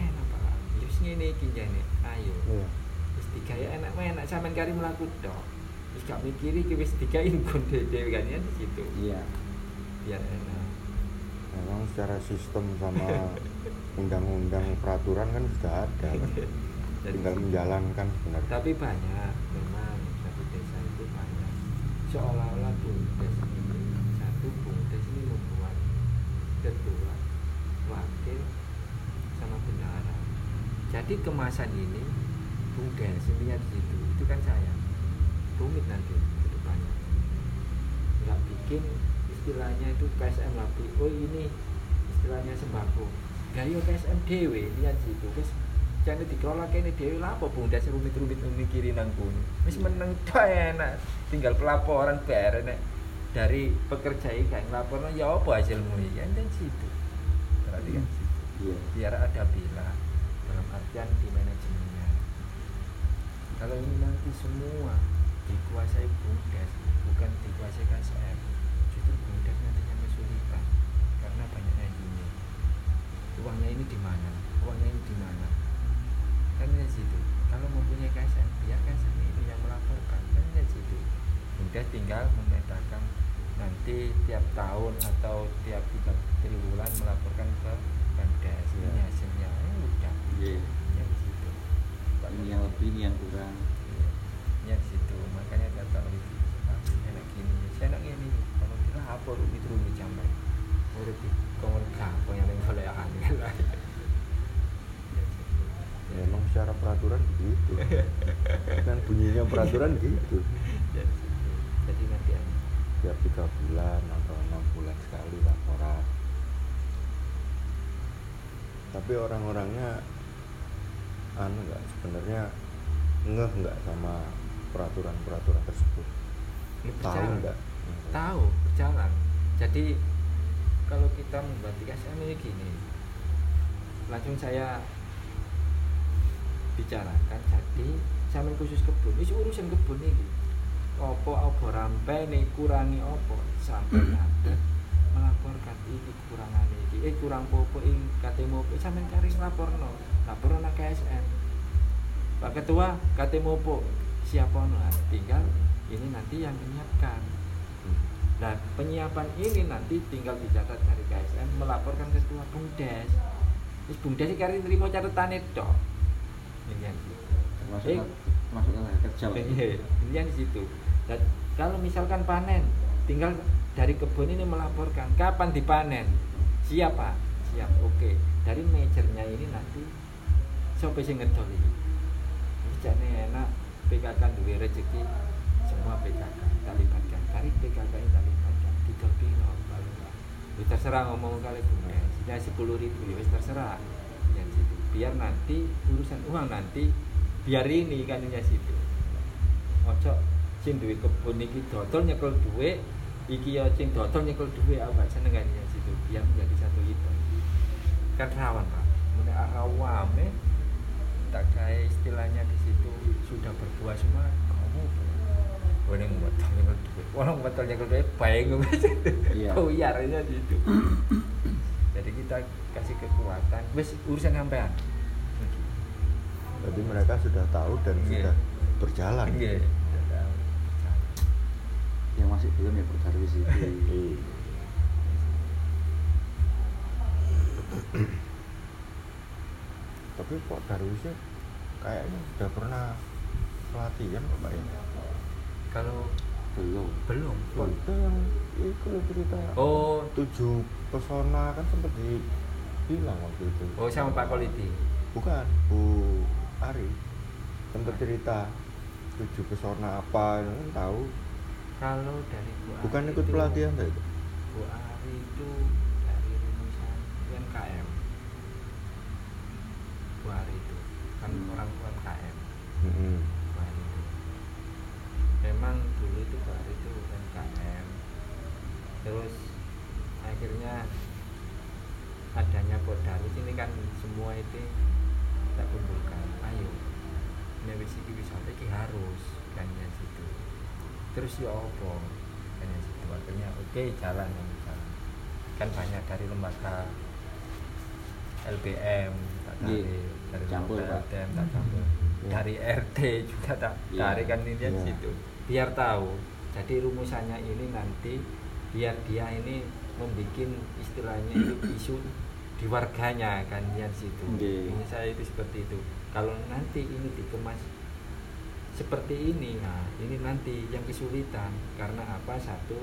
Enak Pak. Yo wis ngene iki jane. Ayo. Iya. Wis digawe enak enak sampean kari mlaku tok. Wis gak mikiri iki wis digawe kon dhewe kan ya di situ. iya Biar enak. Memang secara sistem sama *laughs* undang-undang peraturan kan sudah ada. *laughs* Jadi- Tinggal menjalankan sebenarnya. tapi banyak memang satu desa itu banyak seolah-olah bumdes ini satu bumdes ini membuat ketua wakil sama bendara jadi kemasan ini bumdes intinya di situ itu kan saya rumit nanti ke depannya nggak bikin istilahnya itu KSM lagi oh ini istilahnya sembako. Gak yo KSM dewe lihat situ terus jangan dikelola kene dewe lah apa bumdes rumit-rumit mikirin nang kono. Wis meneng *laughs* enak. Tinggal pelaporan bare nek dari pekerja iki kan laporno ya apa hasilmu kan dan situ berarti kan situ iya. Biar ada bila dalam artian di manajemennya. Kalau ini nanti semua dikuasai bumdes bukan dikuasai KSM justru bumdes nantinya kesulitan karena banyaknya gini uangnya ini di mana? Uangnya ini di mana? Kan di situ. Kalau mempunyai KSM biar KSM ini yang melaporkan. Kan di situ. Bumdes tinggal memetakan nanti tiap tahun atau tiap tiga triwulan melaporkan ke Pemdes. Ini Ya. hasilnya. Eh, udah. Iya. Ya di situ. Ini yang lebih ini yang kurang. Ya di situ. Makanya kata itu enak gini saya enak gini kalau kita apa rumit rumit sampai. Urip di kongon gampang yang boleh angel lah Ya, Memang secara peraturan begitu. kan bunyinya peraturan gitu. Ya, jadi nanti enak. Tiap tiga bulan atau enam bulan sekali laporan. Tapi orang-orangnya anu nggak sebenarnya ngeh nggak sama peraturan-peraturan tersebut. Ini Tahu nggak? tahu berjalan jadi kalau kita membuat KSM ini gini langsung saya bicarakan jadi sampai khusus kebun ini urusan kebun ini opo opo rampai nih kurangi opo sampai ada melaporkan ini kekurangan ini eh kurang popo ini KTM opo sampai cari laporno laporno nak KSM Pak Ketua KTM opo siapa no tinggal ini nanti yang menyiapkan. Nah, penyiapan ini nanti tinggal dicatat dari KSM melaporkan ketua Bumdes. Terus Bumdes iki kari nrimo catetane tok. Yang termasuk Eh. termasuk tenaga kerja *laughs* Iya, di situ. Dan kalau misalkan panen, tinggal dari kebun ini melaporkan kapan dipanen. Siap, Pak. Siap. Oke. Dari manajernya ini nanti siapa sing ngedol iki? Enak PKK duwe rezeki semua PKK kita libatkan. Dari PKK ini kita libatkan. Didol piro kalau. Ya terserah ngomong kali Bumdes. Ya 10 ribu ya terserah. Biar nanti urusan uang nanti biar ini kan ya situ ojo sing duwe kebun iki dodol nyekel duwe iki ya sing dodol nyekel gak seneng kan situ biar menjadi satu itu kan rawan pak. Mulai awame tak kayak istilahnya di situ sudah berbuah semua kamu boleh botol nyekel duwe orang botol nyekel duwe bayang Iya. koyarnya di situ. Jadi kita kasih kekuatan wes urusan sampean Jadi mereka sudah tahu dan Iya. sudah berjalan. Iya, sudah tahu. yang masih belum ya Darwis *laughs* itu Iya. Tapi Pak Darwisnya kayaknya sudah pernah pelatihan kok Pak ya? Kalau belum belum, Pak itu yang itu cerita Oh, tujuh pesona kan sempat dibilang waktu itu. oh sama Pak Koliti. Bukan, Bu Ari sempat cerita tujuh pesona apa kan tahu. Kalau dari Bu Ari Bukan ikut itu- pelatihan itu. Bu Ari itu dari rumusan UMKM. Bu Ari itu kan Hmm. orang UMKM. Mm-mm. Bu Ari itu. Memang dulu itu Bu Ari itu UMKM. Terus akhirnya adanya Podarus ini kan semua itu kita kumpulkan. Ayo, Indonesia wisata ini harus kan ya situ. Terus ya apa? Kan ya situ akhirnya oke jalan jalan. Kan banyak dari lembaga LBM tak Iya, dari campur, lembaga. LBM tak campur. Iya. Dari RT juga tak Iya. tarik kan ini Iya. situ. Biar tahu. Jadi rumusannya ini nanti biar dia ini membuat istilahnya itu isu di warganya kan yang situ. Iya. Ini saya itu seperti itu. Kalau nanti ini dikemas seperti ini, nah ini nanti yang kesulitan karena apa? Satu,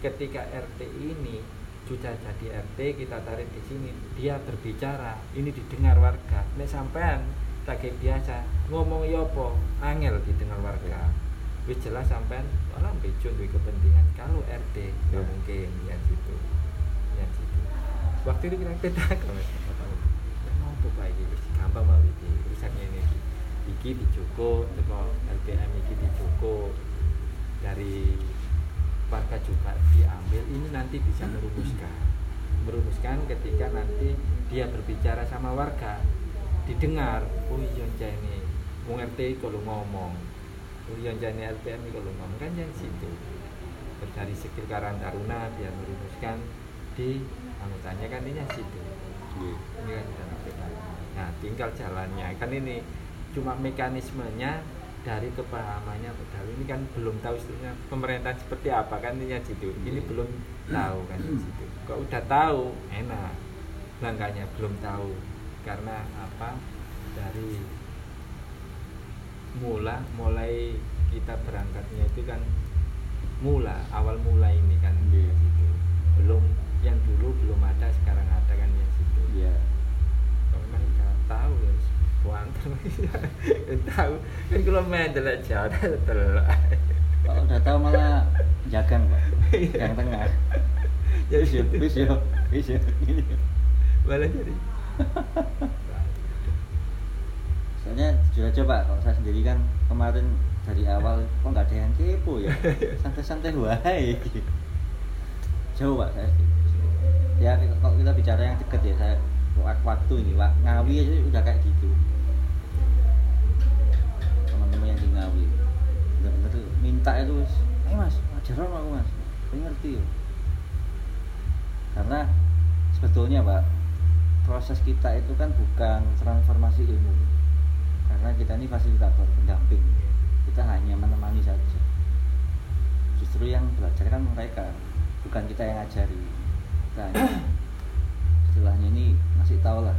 ketika RT ini sudah jadi RT kita tarik di sini, dia berbicara, ini didengar warga. Nek sampean tak kayak biasa ngomong ya apa, angel didengar warga. Wis jelas sampean malah bejo kepentingan. Kalau RT nggak Ya. mungkin ya situ. Waktu itu kita mau apa iki wis gampang banget iki urusannya ini. Iki. Dicukup teko LPM iki dicukup. Dari warga juga diambil. Ini nanti bisa merumuskan. Merumuskan ketika nanti dia berbicara sama warga. Didengar oh iya ini. Wong RT kalau ngomong oh iya ini ini kalau ngomong kan yang situ. Dari skill Karang Taruna dia merumuskan di anggotanya kan ini situ Iya. ini kan sudah sampai nah tinggal jalannya. Kan ini cuma mekanismenya dari kepahamannya padahal ini kan belum tahu sebetulnya pemerintahan seperti apa kan ini situ ini Iya. belum tahu kan di situ kok udah tahu? Enak. Langkahnya belum tahu. Karena apa? Dari mula mulai kita berangkatnya itu kan mula awal mula ini kan Iya. gitu belum yang dulu belum ada sekarang ada kan yang situ. Iya. Kalau memang udah tahu ya buantar *laughs* tahu. Kan kalau main jelek jauh *laughs* telak kalau udah tahu malah jagang pak. Yang tengah. *laughs* Ya bis ya gitu. bis ya bis ya Gini. malah jadi. Soalnya sudah coba kalau saya sendiri kan kemarin dari awal kok nggak ada yang kepo ya? Santai-santai wae. Jauh pak saya ya kalau kita bicara yang deket ya saya wak- waktu ini Wak, ngawi aja udah kayak gitu. Teman-teman yang di ngawi. Bener-bener minta itu eh mas ajaran aku mas? Saya ngerti ya karena sebetulnya pak proses kita itu kan bukan transformasi ilmu. Karena kita ini fasilitator pendamping. Kita hanya menemani saja. Justru yang belajar kan mereka bukan kita yang ngajari kita hanya istilahnya ini ngasih tahu lah.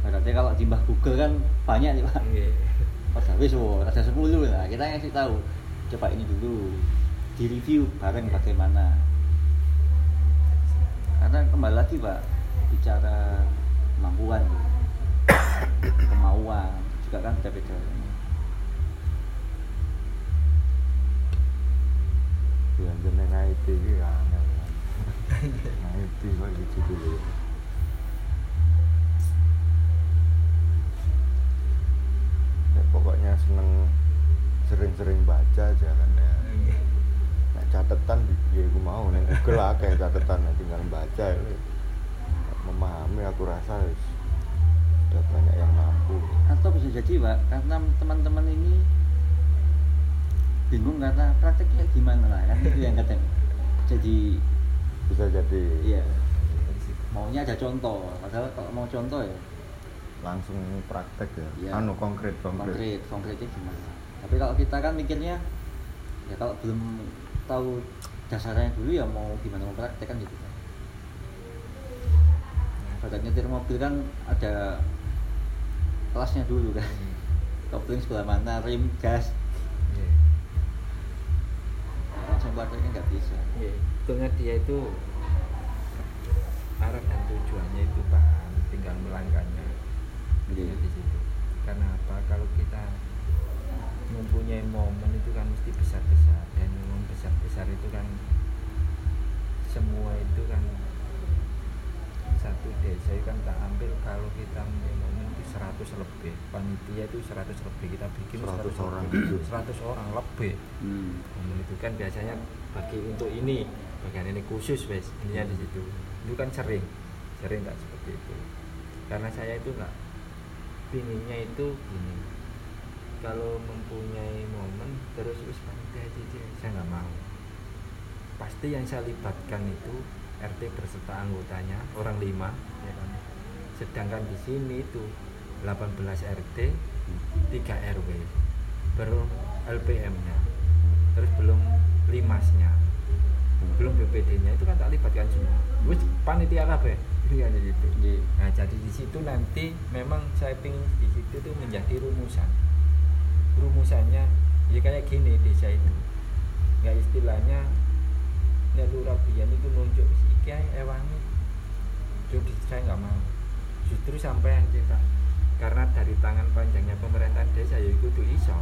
Berarti kalau di Mbah Google kan banyak nih pak. Nggih. pas habis wow, ada 10 lah. Kita ngasih tahu coba ini dulu di review bareng bagaimana. Karena kembali lagi pak bicara kemampuan. Kemauan juga kan beda-beda. Yang jeneng IT iki angel. IT kok gitu dulu. Ya, pokoknya seneng sering-sering baca aja kan ya. Nek catatan ya aku mau ning Google akeh catatan nek tinggal baca ya. Memahami aku rasa sudah banyak yang mampu. atau bisa jadi pak karena teman-teman ini bingung karena prakteknya gimana lah kan itu yang kadang jadi Bisa jadi. Iya. Maunya ada contoh. Padahal kalau mau contoh ya. Langsung praktek ya, Iya. anu konkret konkret, konkret konkretnya gimana? Tapi kalau kita kan mikirnya ya kalau belum tahu dasarnya dulu ya mau gimana mau praktek kan gitu kan. Pada nyetir mobil kan ada kelasnya dulu kan. Kopling sebelah mana rem gas. Iya. langsung prakteknya nggak bisa. Iya, Betulnya dia itu arah dan tujuannya itu paham, tinggal melangkahnya. Betulnya di situ. Karena apa? Kalau kita mempunyai momen itu kan mesti besar-besar dan momen besar-besar itu kan semua itu kan satu desa itu kan tak ambil kalau kita mempunyai momen itu 100 lebih panitia itu 100 lebih kita bikin 100 orang. 100 orang lebih hmm. momen itu kan biasanya bagi untuk ini bagian ini khusus wes ininya di situ. Itu kan sering sering tak seperti itu. Karena saya itu nggak pinginnya itu gini. Kalau mempunyai momen terus wis panitia aja saya nggak mau. Pasti yang saya libatkan itu RT berserta anggotanya orang lima ya kan. Sedangkan di sini itu 18 RT 3 RW baru LPM nya terus belum limasnya belum BPD nya itu kan tak libatkan semua. Wis panitia kabeh. Ini kan gitu Iya. nah jadi di situ nanti memang saya ingin di situ tuh menjadi rumusan. Rumusannya ya kayak gini desa itu. Nggak istilahnya ya lurah biyen itu nunjuk si iki ae ewangi jadi saya nggak mau. Justru sampai yang kita karena dari tangan panjangnya pemerintahan desa ya itu iso.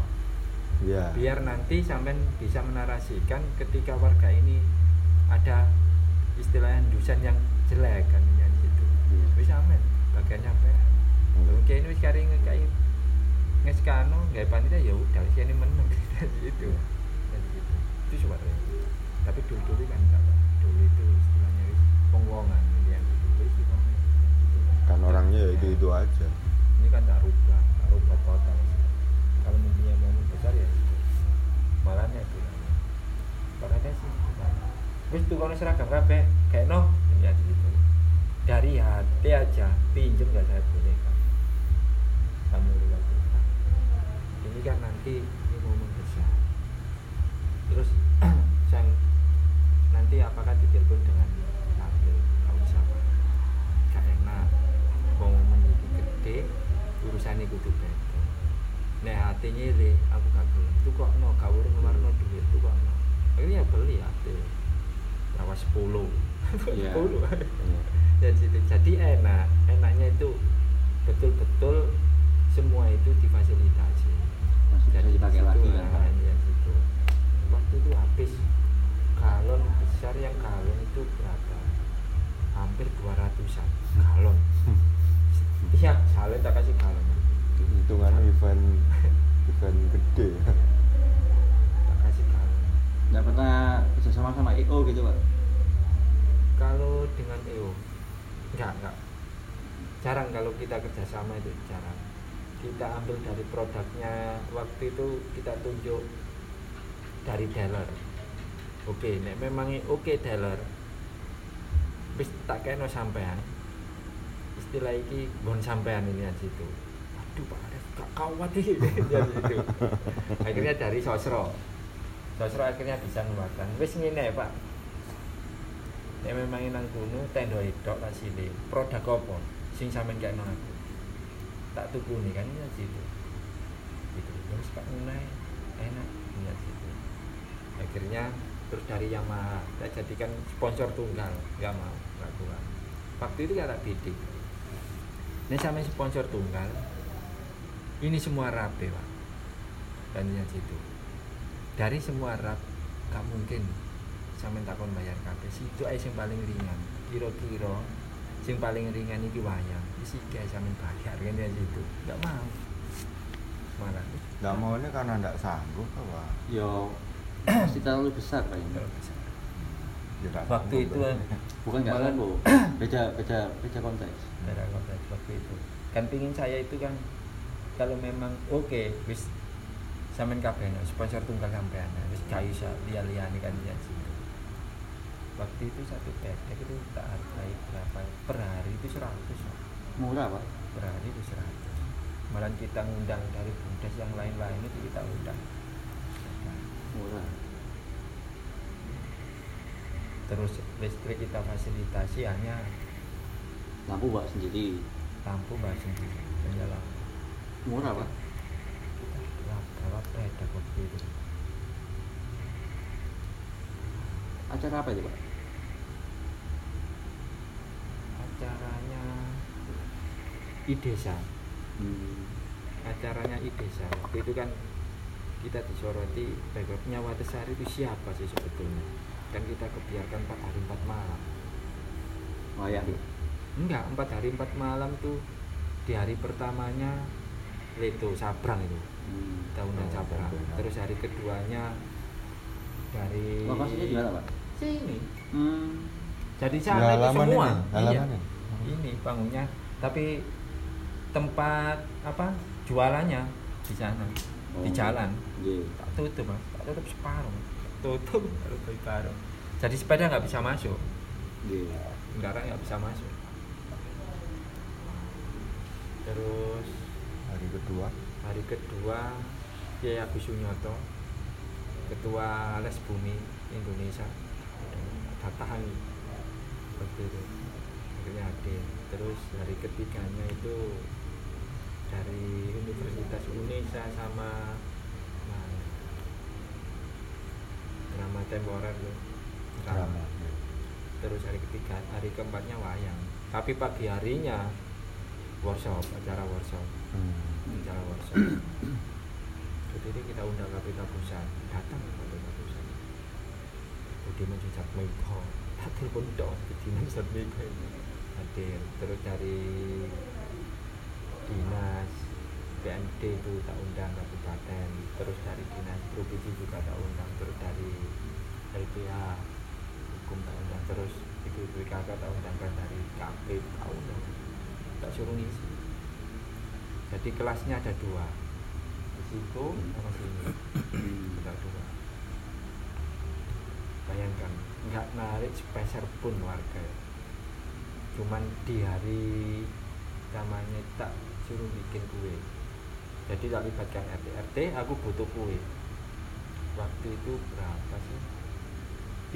Ya biar nanti sampean bisa menarasikan ketika warga ini ada istilahnya dusan yang jelek kan ya di situ Iya. wis sampean bagian sampean Hmm. oke ini wis kari ngekai ngeskano nggak panitia ya udah wis ini menang *laughs* gitu Dan gitu. itu sebenarnya tapi dulu dulu kan enggak dulu itu istilahnya wis pengwongan yang gitu wis itu namanya, gitu. kan orangnya ya itu itu aja ini kan tak rubah tak rubah total kalau mempunyai momen besar ya itu. malahnya itu sih tuh kalau seragam kabeh kayak no ya gitu. Dari hati aja pinjem gak saya bolehkan kamu lakukan ini kan nanti ini momen besar. Terus *clears throat* sang nanti apakah ditelepon dengan gak usah Pak. gak enak. Mau memiliki gede urusan itu tuh beda. Nek hatinya le aku gak gelem. Tuh kok no gak urung ngeluarno duit tuh kok no akhirnya ya beli hati berapa sepuluh. Sepuluh. Iya. *laughs* dan situ jadi enak. Enaknya itu betul-betul semua itu difasilitasi. Jadi dipakai di situ, lagi nah, kan iya, situ. waktu itu habis. Galon besar yang galon itu berapa? Hampir 200an galon. Iya saleh tak kasih galon. Hitungannya event event gede galon *laughs* nggak pernah kerjasama sama EO gitu pak. Kalau dengan EO enggak enggak. Jarang kalau kita kerjasama itu jarang. Kita ambil dari produknya waktu itu kita tunjuk dari dealer. Oke nek memang oke dealer. Wis tak kena sampean. Istilah iki bon sampean ini aja itu. Aduh Pak Arif gak kawat *laughs* akhirnya dari sosro sosro akhirnya bisa ngeluarkan wis ngene Pak. Nek memang nang kono tendo edok kasile produk apa? Sing sampean gak aku. Tak tukuni kan ya situ gitu. Terus pak Munai enak. Ya situ akhirnya terus dari Yamaha. Tak jadikan sponsor tunggal. Nggak mau nggak kuat. Waktu itu kata bidik ini sama sponsor tunggal ini semua rapi pak. Dan ya situ dari semua rap gak mungkin sampean takon bayar kabeh situ ae sing paling ringan kira-kira sing paling ringan iki wayang. Wis iki ae sampean bayar kan ya situ enggak mau. Malah. Nggak mau ini karena nggak sanggup apa yo pasti terlalu besar pak ini. Ya, nggak waktu itu bukan nggak tahu beda beda beda konteks. Daerah kota waktu itu. Kan pingin saya itu kan kalau memang oke wis sampean kabeh no, sponsor tunggal sampean nah, wis gak iso liya-liyane kan ya waktu itu satu pedek itu tak hargai berapa per hari itu 100 Pak. murah pak? Per hari itu 100 malah kita ngundang dari bumdes yang lain-lain itu kita undang. Murah. Terus listrik kita fasilitasi hanya lampu bawa sendiri. Lampu bahas sendiri. Hanya lampu. Murah pak gawat beda waktu itu? Acara apa itu pak? Acaranya idesa hmm. acaranya idesa waktu itu kan kita disoroti backupnya Watesari itu siapa sih sebetulnya? Kan kita kebiarkan 4 hari 4 malam. Wayang enggak 4 hari 4 malam tuh di hari pertamanya Leto Sabrang itu hmm. tahunan Oh, Sabrang tahunan. terus hari keduanya dari lokasinya di mana pak sini hmm. jadi Di sana itu semua ini, iya ini. panggungnya tapi tempat apa jualannya di sana di Oh. jalan Iya. tak tutup mas tak tutup separuh tutup baru separuh jadi sepeda nggak bisa masuk Iya. kendaraan nggak bisa masuk terus hari kedua hari kedua Kiai Agus Sunyoto ketua les bumi Indonesia. Datang seperti itu. Akhirnya hadir. Terus hari ketiganya itu dari Universitas Indonesia sama nah, drama temporer tuh drama terus hari ketiga hari keempatnya wayang. Tapi pagi harinya workshop acara workshop. Hmm. Acara workshop jadi kita undang KPK pusat datang ke KPK pusat Budiman Jujak Miko tak telepon dong Jujak Miko ini. Hadir. Terus dari dinas PND itu tak undang kabupaten. Terus dari dinas provinsi juga tak undang. Terus dari LPH hukum tak undang. Terus ibu BKK tak undangkan. Dari KP tak undang. Tak suruh ngisi jadi kelasnya ada dua. Di situ sama sini. Ada dua. Bayangkan nggak narik sepeser pun warga cuman di hari namanya tak suruh bikin kue. Jadi tak libatkan RT RT aku butuh kue. Waktu itu berapa sih?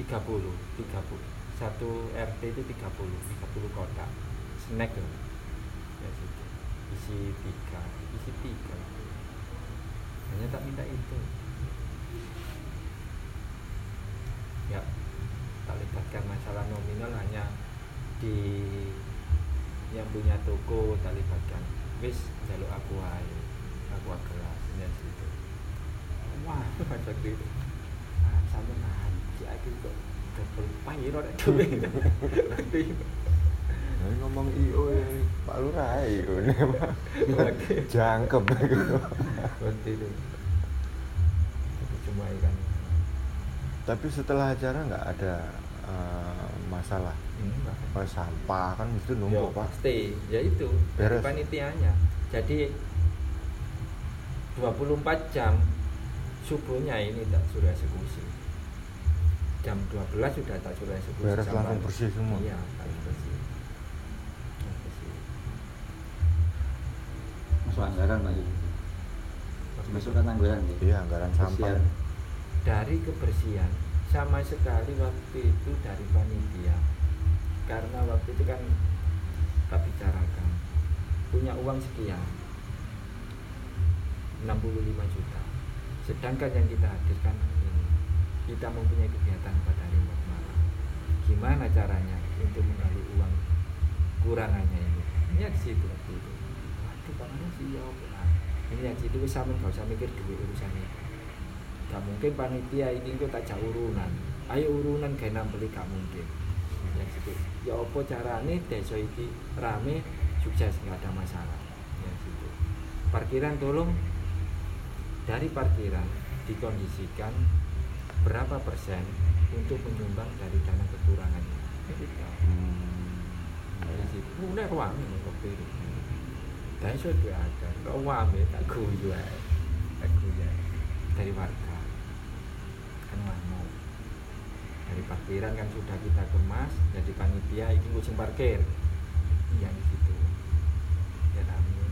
30 30 satu RT itu 30 30 kotak. Snack loh. ya isi tiga isi tiga. Hanya tak minta itu. Ya tak libatkan masalah nominal hanya di yang punya toko tak libatkan. Wis jaluk aku aja aku gelas ya situ wah *laughs* macam itu ah, sampai nanti aku kok double nek duwe *laughs* Nanti, Nah, ngomong IO ya, Pak Lurah IO. Oke. *laughs* Jangkep gitu. itu Tapi cuma ikan Tapi setelah acara nggak ada eh, masalah enggak Apa, sampah kan itu Ya, numpuk Pak. pasti ya itu dari Beres. panitianya jadi 24 jam subuhnya ini tak suruh eksekusi jam 12 sudah tak suruh eksekusi Beres langsung bersih semua? iya masuk anggaran pak itu masukkan anggaran gitu Iya, anggaran sampah. Dari kebersihan sama sekali waktu itu dari panitia. Karena waktu itu kan kita bicarakan punya uang sekian 65 juta. Sedangkan yang kita hadirkan ini kita mempunyai kegiatan pada hari malam gimana caranya untuk menggali uang? Kurangannya ini. Ini yang di situ panganan ya? Nah, ini yang situ wis sampean gak usah mikir duit urusan itu gak mungkin panitia ini kok tak jauh urunan. Ayo urunan gak nampeli gak mungkin. Yang situ. Ya apa carane desa iki rame sukses nggak ada masalah. Yang situ. Parkiran tolong. Dari parkiran dikondisikan berapa persen untuk menyumbang dari dana kekurangannya. Itu Hmm. dari situ. Mulai ruang waktu itu gak iso doakan kok wame tak guyu ae tak guyu dari warga kan mau dari parkiran kan sudah kita kemas jadi panitia ini kucing parkir iya di situ ya kami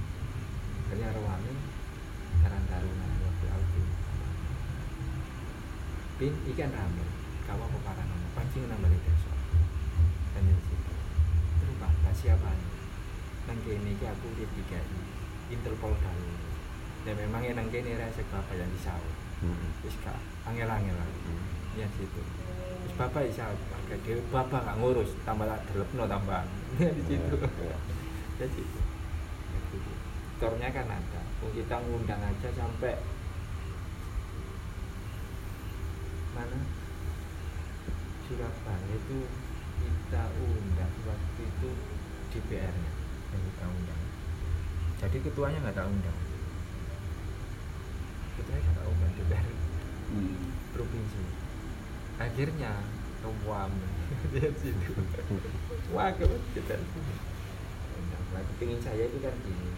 akhirnya rawani karena taruna waktu alfi pin ikan rame kamu apa paranoid pancing nambah besok dan dari situ terus siapa nang kene iki aku di tiga Interpol dulu dan memang yang nang kene resek bapak yang disaut Hmm. wis gak angel-angel lah. Ya situ terus bapak bisa pakai dewe bapak gak ngurus tambah tak delepno tambah *laughs* ya di situ iya. ya situ Ya, gitu. tornya kan ada. Kita ngundang aja sampai mana? Surabaya itu kita undang waktu itu DPR nya yang kita undang jadi ketuanya nggak tak undang. Ketuanya nggak tak undang DPR Hmm. provinsi. Akhirnya ruam *laughs* dia situ. Wah kita nah kepingin saya itu kan gini.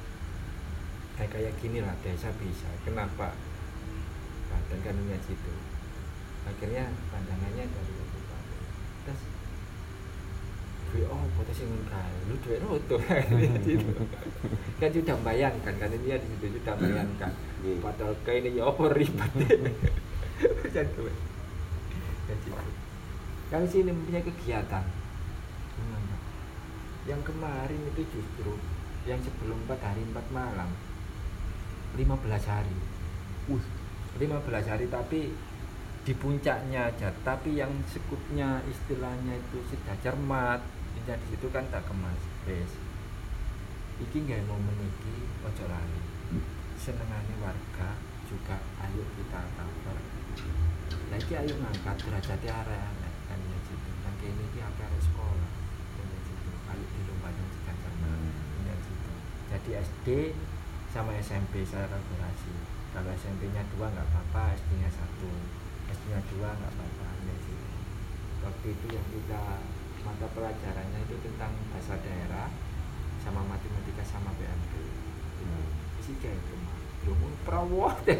Kayak kayak gini lah desa bisa. Kenapa? Banten kan punya situ. Akhirnya pandangannya dari kabupaten terus duit oh potensi sing kae lu duit roto situ *laughs* kan sudah bayangkan kan ini di situ sudah bayangkan Iya. padahal kayak ini ya apa ribet *laughs* duit. Ya, situ. Kami sini mempunyai kegiatan. Yang kemarin itu justru yang sebelum 4 hari 4 malam. 15 hari. Wih, 15 hari tapi di puncaknya aja. Tapi yang sekutnya istilahnya itu sudah cermat jadi di situ kan tak kemas wes iki nggak mau meniki ojo lali. Senengane warga juga ayo kita cover lagi ayo ngangkat derajat area kan ya nang kene iki akeh arek sekolah kan ya situ ayo dilombakan sedang cermat ya situ jadi SD sama SMP saya kolaborasi. Kalau SMP nya dua nggak apa-apa SD nya satu. SD nya dua nggak apa-apa ya situ waktu itu yang kita mata pelajarannya itu tentang bahasa daerah sama matematika sama PMP isi kayak itu mah belum perawat ya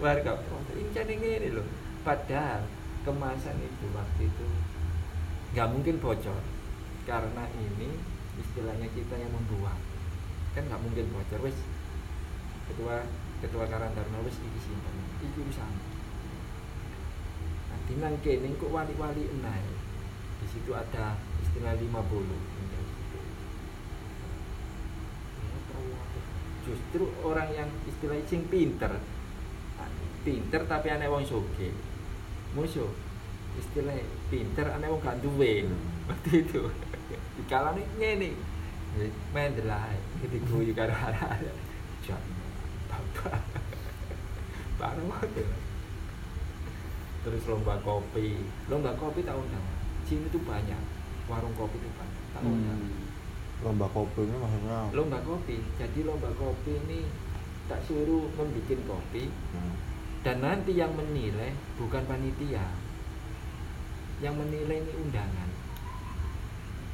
warga protes ini gini loh padahal kemasan itu waktu itu nggak mungkin bocor. Karena ini istilahnya kita yang membuat kan nggak mungkin bocor wes ketua ketua karantarna wes ini simpan ini urusan nanti nang kene kok wali-wali enai di situ ada istilah 50 justru orang yang istilah sing pinter. Pinter tapi aneh wong soge. Musuh. Istilah pinter aneh wong gak duwe. Waktu itu? Di ini ngene main delay. Gitu guyu karo arek jan bapak. Baru waktu terus lomba kopi. Lomba kopi tak undang. Sini tuh banyak. Warung kopi tuh banyak. Tak undang. Hmm. lomba kopi ini maksudnya lomba kopi. Jadi lomba kopi ini tak suruh membuat kopi. Hmm. dan nanti yang menilai bukan panitia. Yang menilai ini undangan.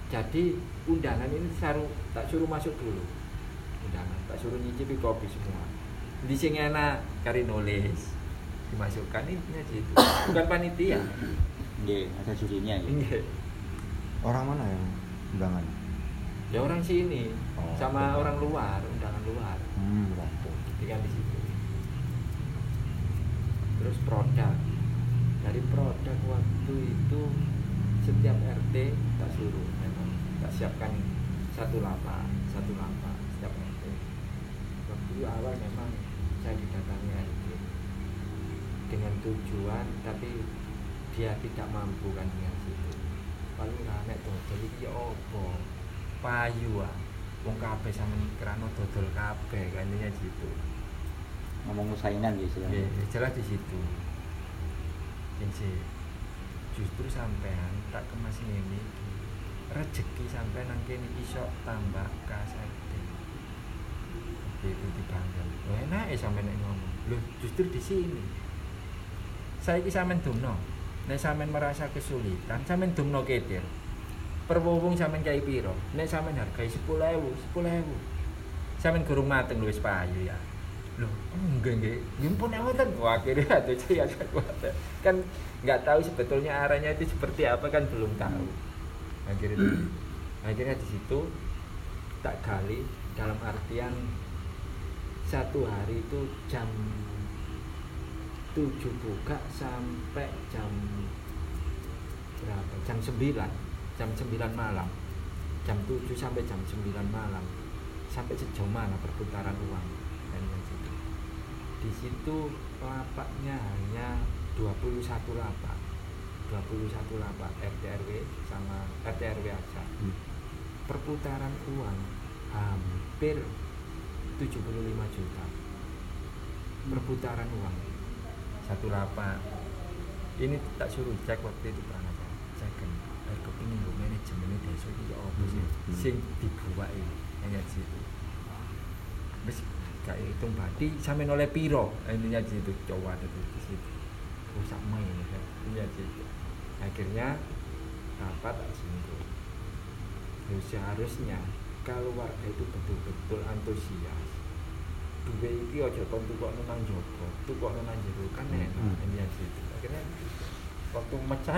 Jadi undangan ini saru, tak suruh masuk dulu. Undangan tak suruh nyicipi kopi semua. Di sini enak kari nulis dimasukkan ini situ *coughs* bukan panitia. Iya, ada jurinya ya. Iya. orang mana yang undangan? Ya orang sini Oh, sama betul. orang luar undangan luar. Hmm tinggal di situ. Terus produk. Dari produk waktu itu setiap RT tak suruh memang. Tak siapkan satu lapak satu lapak setiap RT waktu itu awal memang saya didatangi RT dengan tujuan tapi dia tidak mampu kan dengan situ paling nek dodol iki ya opo payu ah wong kabeh sampean kerana dodol kabeh kan intinya gitu Ngomong saingan ya Ya, istilahnya. ya jelas di situ. Jadi justru sampean tak kemas ini rezeki sampean nang kene iso tambah kasete. Itu dibanggal. Wah enak ya sampean nek ngomong. Loh, justru di sini. Saya sampean dumno. Nek sampean merasa kesulitan, sampean dumno ketir. Perwuwung sampean kaya piro? Nek sampean hargai 10.000, 10.000. Sampean gurung mateng lho wis payu ya. Loh, enggak enggak. Gimpun yang ngoten. Wah, akhirnya *laughs* ada kuat. Kan nggak tahu sebetulnya arahnya itu seperti apa kan belum tahu. Akhirnya akhirnya di situ tak gali dalam artian satu hari itu jam 7 buka sampai jam berapa? Jam 9 jam 9 malam. Jam 7 sampai jam 9 malam. Sampai sejauh mana perputaran uang? Dan situ. di situ lapaknya hanya 21 lapak. 21 lapak RT RW sama RT RW aja. Hmm. perputaran uang hampir 75 juta. Perputaran uang satu lapak ini tak suruh cek waktu itu pernah ada cek kan air kepingin lo manajemen ini desa ini ya apa sih? Hmm. sing dibuat ini hanya situ wis gak hitung berarti sampe oleh piro? Intinya di situ coba ada di situ. Rusak main intinya di situ akhirnya dapat tak singgung. Ya, seharusnya kalau warga itu betul-betul antusias duwe iki aja kon tukokno nang jopo tukokno nang jero kan enak Hmm. intinya di situ akhirnya waktu mecah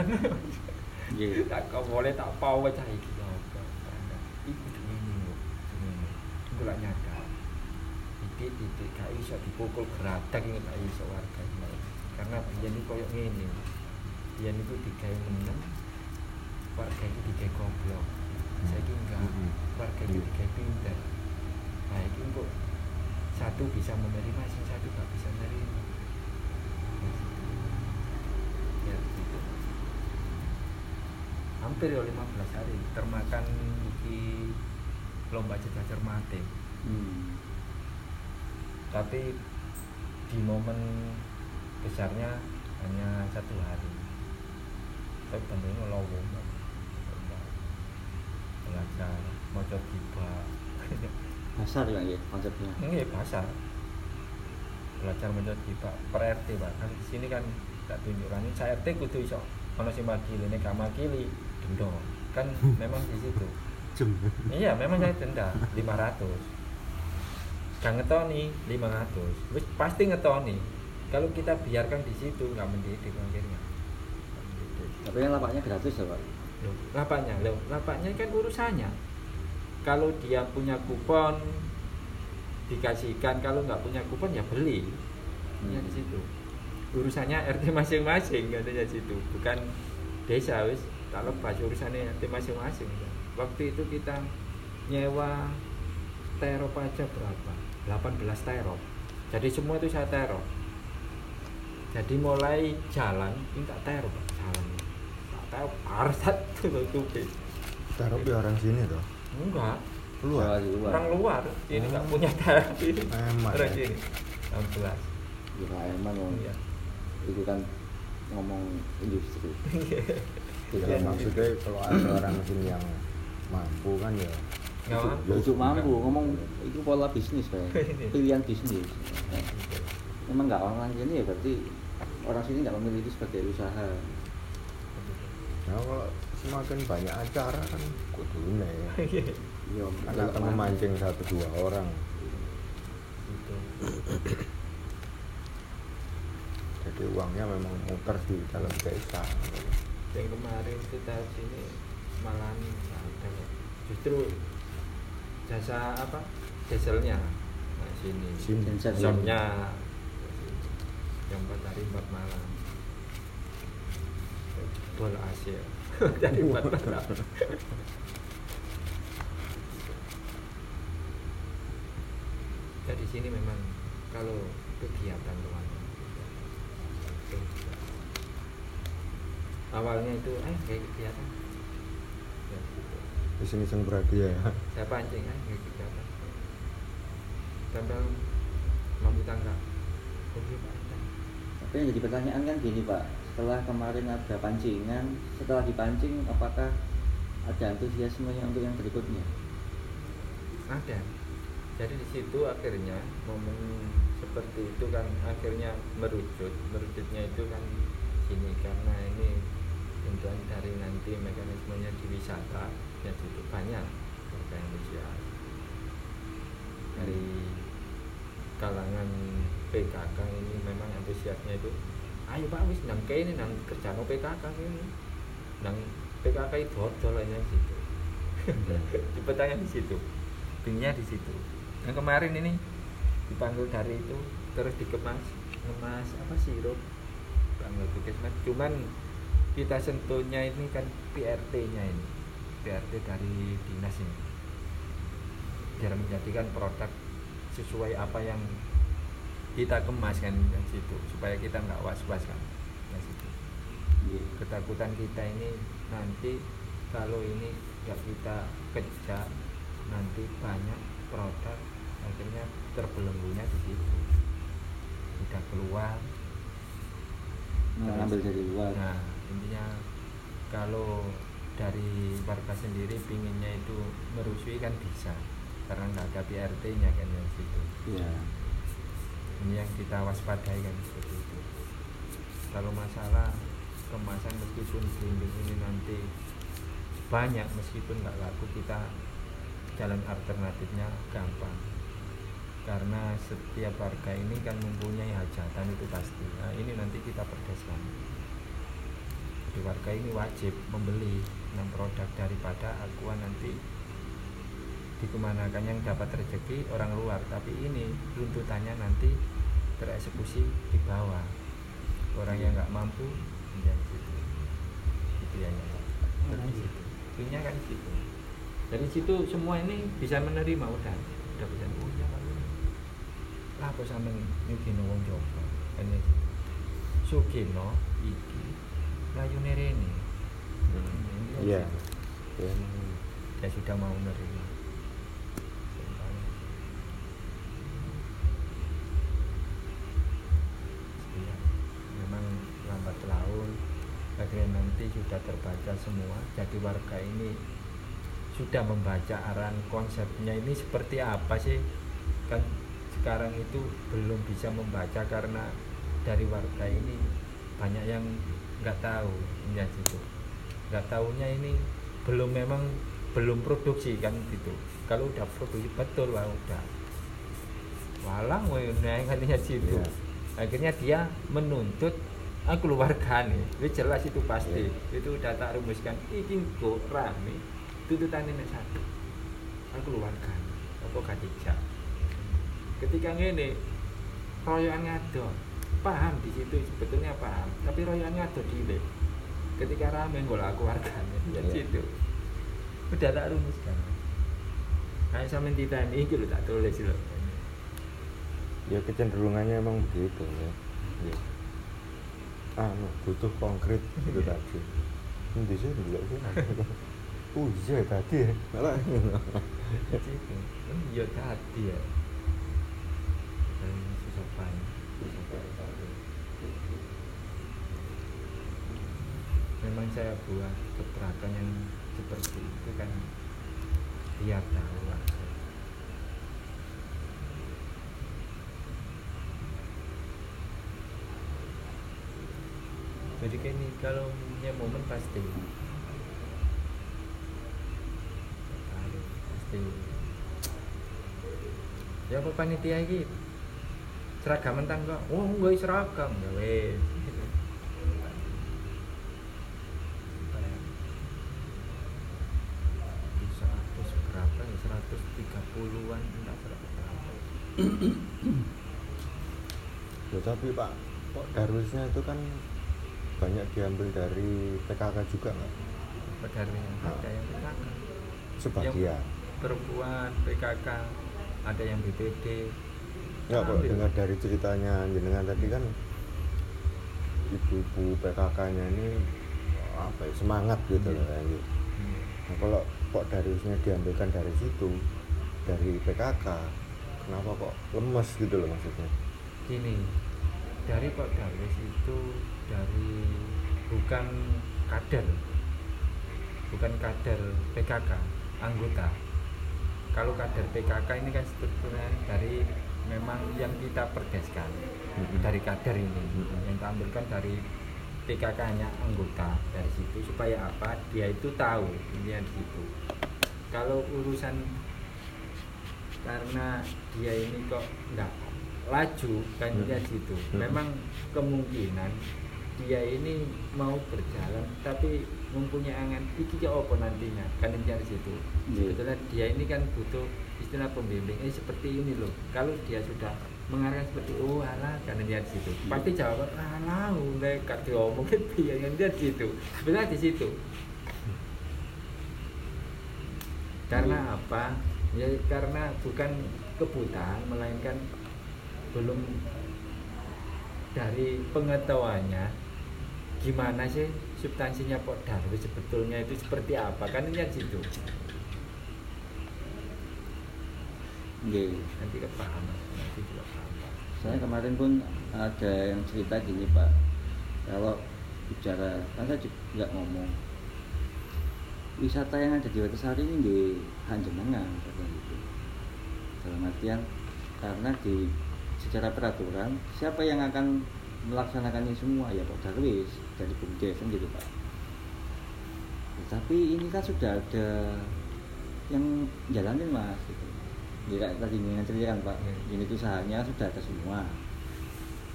Iya. *laughs* tak kau boleh tak pau baca iki. Ya apa iku ini lho iku lak nyadar. Titik titik gak iso dipukul geratak ini gak iso warga ini karena biyen iki koyo ngene. Biyen iku digawe meneng warga itu digawe goblok. Saiki enggak. Mm-mm. warga itu digawe pinter. Nah iki kok satu bisa menerima sing satu gak bisa menerima ya gitu hampir ya 15 hari termakan iki lomba cita cermati Hmm. tapi di momen besarnya hanya satu hari tapi bentuknya Mbak. Lomba. belajar mau tiba *laughs* Besar ya ya konsepnya. ini bahasa belajar menjadi tiba per RT pak. Kan di sini kan tak tunjukkan ini saya RT kudu iso kalau si makili ini gak makili denda kan *laughs* memang di situ. Iya memang saya denda 500 gak ngetoni 500 wis pasti ngetoni. Kalau kita biarkan di situ nggak mendidik akhirnya. Tapi kan lapaknya gratis ya pak. Loh, lapaknya? Loh lapaknya kan urusannya kalau dia punya kupon dikasihkan kalau nggak punya kupon ya beli. Ya di situ. Urusannya RT masing-masing katanya situ. Bukan desa wis. Tak lepas urusannya RT masing-masing. Waktu itu kita nyewa terop aja berapa? 18 terop. Jadi semua itu saya terop. Jadi mulai jalan ini tak terop jalan. Tak terop harus satu tutupi Taruh ya orang sini toh. Enggak. Luar. orang luar. Ini nggak Oh. punya ini Emang orang ya. sini 16 Ya emang iya. itu kan ngomong industri. Ya, maksudnya kalau ada orang sini yang mampu kan ya. Nggak Itu- mampu. mampu ngomong itu pola bisnis kayak *laughs* pilihan bisnis. Emang nggak orang sini ya berarti orang sini nggak memilih itu sebagai usaha. Nah kalau semakin banyak acara kan kudune *laughs* Iya, kan kalau akan mana- memancing satu dua orang. Gitu. *clears throat* jadi uangnya memang muter di dalam desa. Yang kemarin tahun sini malah justru jasa apa? Dieselnya. Nah sini. Sini. Yang empat hari empat malam. Jebol hasil dari empat malam ya di sini memang kalau kegiatan teman awalnya itu eh kayak kegiatan. Ya, di sini sing berhadiah ya. Saya pancing eh kayak kegiatan. Tambah lampu tangga. Oh iya pak. Tapi yang jadi pertanyaan kan gini Pak, setelah kemarin ada pancingan, setelah dipancing apakah ada antusiasmenya untuk yang berikutnya? ada. Jadi di situ akhirnya momen seperti itu kan akhirnya merucut. Merujutnya itu kan sini karena ini tentuan dari nanti mekanismenya di wisata ya itu banyak warga yang antusias dari kalangan PKK ini memang antusiasnya itu ayo pak wis nang kene nang kerja no PKK ini nang PKK itu dodol aja situ. *laughs* Di petanya di situ. Pinknya di situ. Yang kemarin ini dipanggil dari itu terus dikemas ngemas apa sirup? Bang Kesmas cuman kita sentuhnya ini kan PRT nya ini. PRT dari dinas ini. Biar menjadikan produk sesuai apa yang kita kemas kan dari situ supaya kita nggak was was kan dari situ. Iya. ketakutan kita ini nanti kalau ini nggak kita kejar nanti banyak produk akhirnya terbelenggunya di situ. Udah keluar. Nah, ambil dari luar. Nah intinya kalau dari warga sendiri pinginnya itu merusui kan bisa karena nggak ada PRT nya kan dari situ. Iya ini yang kita waspadai kan seperti itu. Kalau masalah kemasan meskipun blimbing ini nanti banyak meskipun nggak laku kita jalan alternatifnya gampang. Karena setiap warga ini kan mempunyai hajatan itu pasti. Nah ini nanti kita perdeskan jadi warga ini wajib membeli enam produk daripada akuan nanti dikemanakan yang dapat rezeki orang luar. Tapi ini runtutannya nanti tereksekusi di bawah. Orang yang nggak mampu ya situ. Itu ya dari situ. intinya kan situ. Dari situ semua ini bisa menerima udah. Udah bisa oh ya Pak. Lah apa sampe nyugino wong Jawa? Gitu Sugino iki layune rene. Intinya Iya. gitu. Ya, ya sudah mau menerima Iya, memang lambat laun. Akhirnya nanti sudah terbaca semua. Jadi warga ini sudah membaca arahan konsepnya ini seperti apa sih? Kan sekarang itu belum bisa membaca karena dari warga ini banyak yang nggak tahu. Ya gitu. Nggak tahunya ini belum memang belum produksi kan gitu. Kalau udah produksi betul lah udah. Walang woi nah katanya gitu. Iya. Akhirnya dia menuntut aku keluarga nih itu jelas itu pasti. Itu udah tak rumuskan. Ini kok rame tuntutan ini satu aku keluarga apa kadijak ketika ini royoan ngado paham di situ sebetulnya paham. Tapi royoan ngado dile ketika rame warganya di Iya. situ. Udah tak rumuskan. Kayak sama titani itu tak tulis loh ya kecenderungannya emang begitu ya. ya. Ah, no, butuh konkret itu tadi. Ini sih dulu sih. Oh iya tadi ya. Malah Jadi, *laughs* oh iya tadi ya dan susah memang saya buat keterangan yang seperti itu kan biar tahu aja. Jadi kayak ini kalau punya momen pasti. Pasti. Ya apa panitia ini seragam mentang kok. Oh enggak seragam. Ya wes Di 100 berapa ya? 130-an enggak berapa berapa Ya, tapi Pak, kok darusnya itu kan banyak diambil dari PKK juga nggak? pedarnya Ah. ada yang PKK Sebagian. perempuan PKK ada yang BPD Ya kok Ambil. dengar dari ceritanya jenengan tadi kan ibu-ibu PKK-nya ini apa ya, semangat gitu loh kayak gitu. Hmm. Nah, kalau kok darusnya diambilkan dari situ dari PKK, kenapa kok lemes gitu loh maksudnya? gini dari Pak Darwis itu dari bukan kader bukan kader PKK anggota kalau kader PKK ini kan sebetulnya dari memang yang kita perdeskan Mhm. dari kader ini Mhm. yang tampilkan dari PKK nya anggota dari situ supaya apa dia itu tahu intinya di situ kalau urusan karena dia ini kok nggak laju kan dia situ Mhm. memang kemungkinan dia ini mau berjalan tapi mempunyai angan iki ya apa nantinya kan intinya di situ. Iya. sebetulnya dia ini kan butuh istilah pembimbing. Ini seperti ini loh. Kalau dia sudah mengarahkan seperti oh alah kan intinya di situ. Pasti jawab alah udah gak diomongin *laughs* dia kan dia di situ. Sebenarnya di situ. Karena apa? Ya karena bukan kebutaan melainkan belum dari pengetahuannya gimana sih substansinya Pak Darwis sebetulnya itu seperti apa? Kan ini situ. Nggih. nanti kepahaman nanti juga paham Pak. Saya kemarin pun ada yang cerita gini Pak, kalau bicara, kan saya juga ngomong. Wisata yang ada di Watasari ini di Hanjenengan kata gitu. Dalam artian karena di secara peraturan siapa yang akan melaksanakan ini semua? Ya Pak Darwis dari BUMDes kan gitu Pak. Ya, tapi ini kan sudah ada yang jalanin mas gitu. Ya, kayak tadi dengan ceritakan Pak, Hmm. ini usahanya sudah ada semua.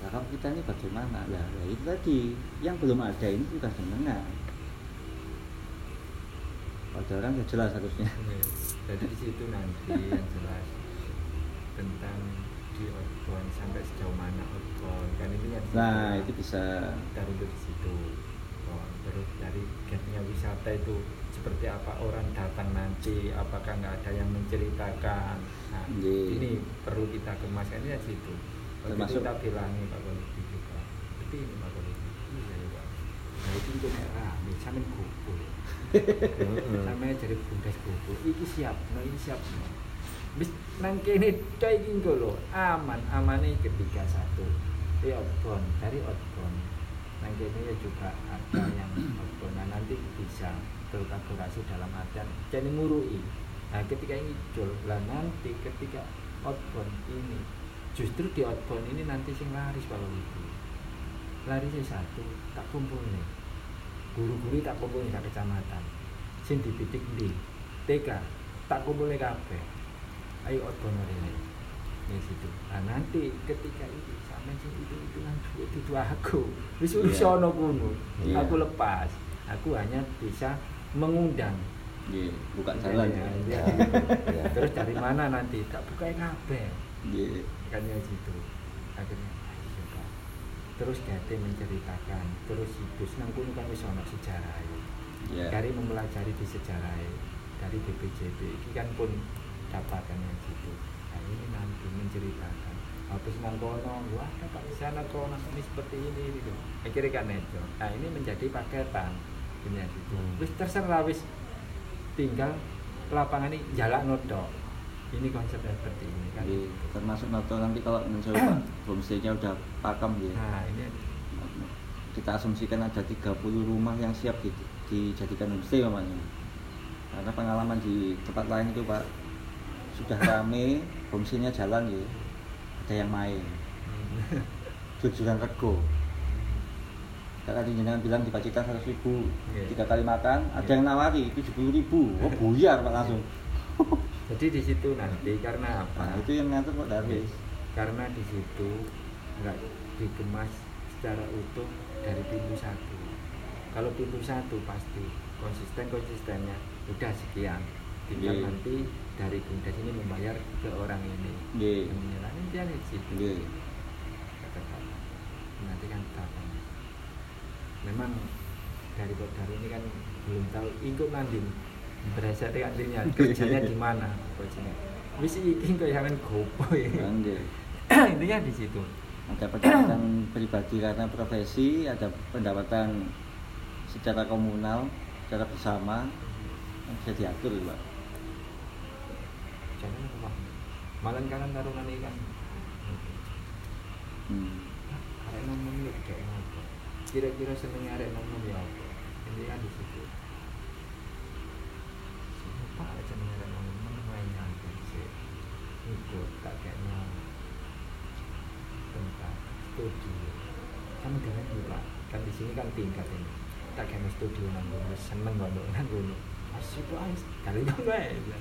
Nah kita ini bagaimana? Lah, ya itu tadi yang belum ada ini sudah jenengan. Padahal kan sudah jelas harusnya. Jadi di situ nanti yang jelas tentang di sampai sejauh mana kan itu Nah itu bisa. dari di situ. Oh, terus dari gapnya wisata itu seperti apa? Orang datang nanti apakah nggak ada yang menceritakan? Nah Iya. ini perlu kita kemaskan ini di situ Termasuk- kita bilangi Pak Polisi juga seperti ini Pak Polisi iya ya Pak. Nah itu untuk rame sampean *laughs* kumpul sampe jadi bundes kumpul iki siap no ini siap no. Bis nang kene tok iki lho. Aman amane ketiga satu di outbound dari outbound. Kene ya juga ada yang outbound. Nah, nanti bisa berkolaborasi dalam artian jadi ngurui. Nah ketika ini jol lah nanti ketika outbound ini justru di outbound ini nanti sing laris kalau itu. Larisnya satu tak kumpul nih. Guru-guru tak kumpul nih kecamatan. Sing dibidik di TK tak kumpul nih kabeh. Ayo outbound ini di situ nah nanti ketika itu sama sing itu itu kan duit itu aku wis Iya. wis ono kuno Iya. aku lepas aku hanya bisa mengundang Iya, buka jalan Ya, ya. ya. Ya. terus dari mana nanti tak buka kabeh Iya. kan ya situ akhirnya ayo coba terus Gate menceritakan terus Ibus nang kono kan wis ono sejarah Iya. dari mempelajari di sejarah dari BPJB ini kan pun dapatkan yang situ nah ini nanti menceritakan habis nang kono wah dapat di sana kono ini seperti ini gitu. Akhirnya kan itu nah ini menjadi paketan ini yang situ Hmm. wis terserah wis. Tinggal lapangan ini jalan nodok. Ini konsepnya seperti ini kan. Jadi termasuk noto nanti kalau mencoba homestay-nya *clears throat* udah pakem gitu. nah ini. Kita asumsikan ada 30 rumah yang siap di- dijadikan homestay namanya karena pengalaman di tempat lain itu pak sudah rame homestay-nya jalan ya. Ada yang main. Jujuran rego. Kak tadi jenengan bilang di Pacitan 100 ribu. Iya. tiga kali makan ada Iya. yang nawari 70 ribu. Oh buyar pak langsung. *laughs* Jadi di situ nanti karena apa? Nah itu yang ngatur pak Darwis karena di situ nggak dikemas secara utuh dari pintu satu. Kalau pintu satu pasti konsisten konsistennya udah sekian. Tinggal Iya. nanti dari bumdes ini membayar ke orang ini. Yang menyerahnya dia di situ kata-kata nanti kan datang memang dari Kodar ini kan belum tahu ikut nanti berasa kantinnya kerjanya di mana coachnya wis iki kok jangan gopo ya? Iya. *clears throat* intinya di situ. Ada pendapatan *clears throat* pribadi karena profesi ada pendapatan secara komunal secara bersama bisa diatur pak jangan apa malah kanan tarungan ini kan. Hmm. arek nom yuk kayak apa kira-kira senengnya arek nom ya apa intinya di situ siapa arek senengnya arek nom main apa sih? Ikut tak kayaknya tempat studio. Kan dengan juga kan di sini kan tingkat ini. Tak kayaknya studio nanggung seneng nggak nanggung masih itu ais? Kali itu enggak ya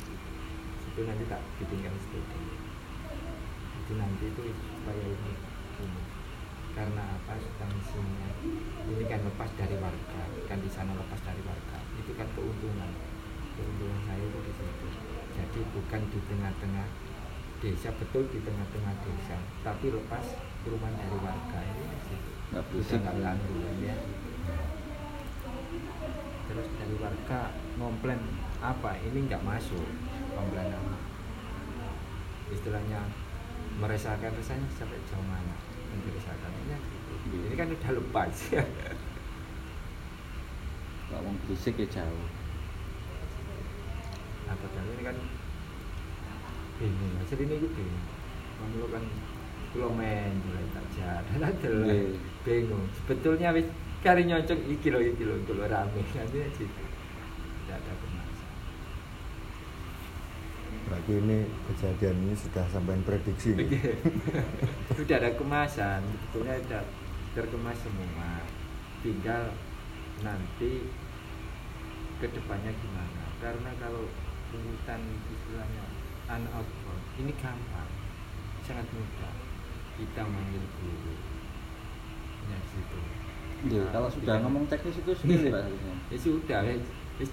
itu nanti tak ditinggal studio itu nanti itu supaya ini ini. Karena apa? Substansinya ini kan lepas dari warga. Kan di sana lepas dari warga. Itu kan keuntungan. Keuntungan saya itu di situ. Jadi bukan di tengah-tengah desa. Betul di tengah-tengah desa. Tapi lepas rumah dari warga ini di situ. Berisik. nggak ganggu ya terus dari warga ngomplain apa? Ini nggak masuk. Komplain apa? Istilahnya meresahkan resahnya sampai jauh mana meresahkan ini gitu. ini kan udah lepas ya Kalau mau berisik ya jauh. nah padahal ini kan bingung hasil ini gue bingung kamu kan kulo main mulai saja dan ada Nggih. bingung. Sebetulnya wis kari nyocok iki lho iki lho kulo rame. Nanti situ tidak ada permasalahan berarti ini kejadian ini sudah sampai prediksi. *laughs* Sudah ada kemasan, sebetulnya sudah terkemas semua. Tinggal nanti ke depannya gimana? Karena kalau pungutan istilahnya unalcohol ini gampang, sangat mudah. Kita manggil guru, ya situ. Iya, kalau sudah ngomong teknis itu sendiri Pak ya sudah, ya,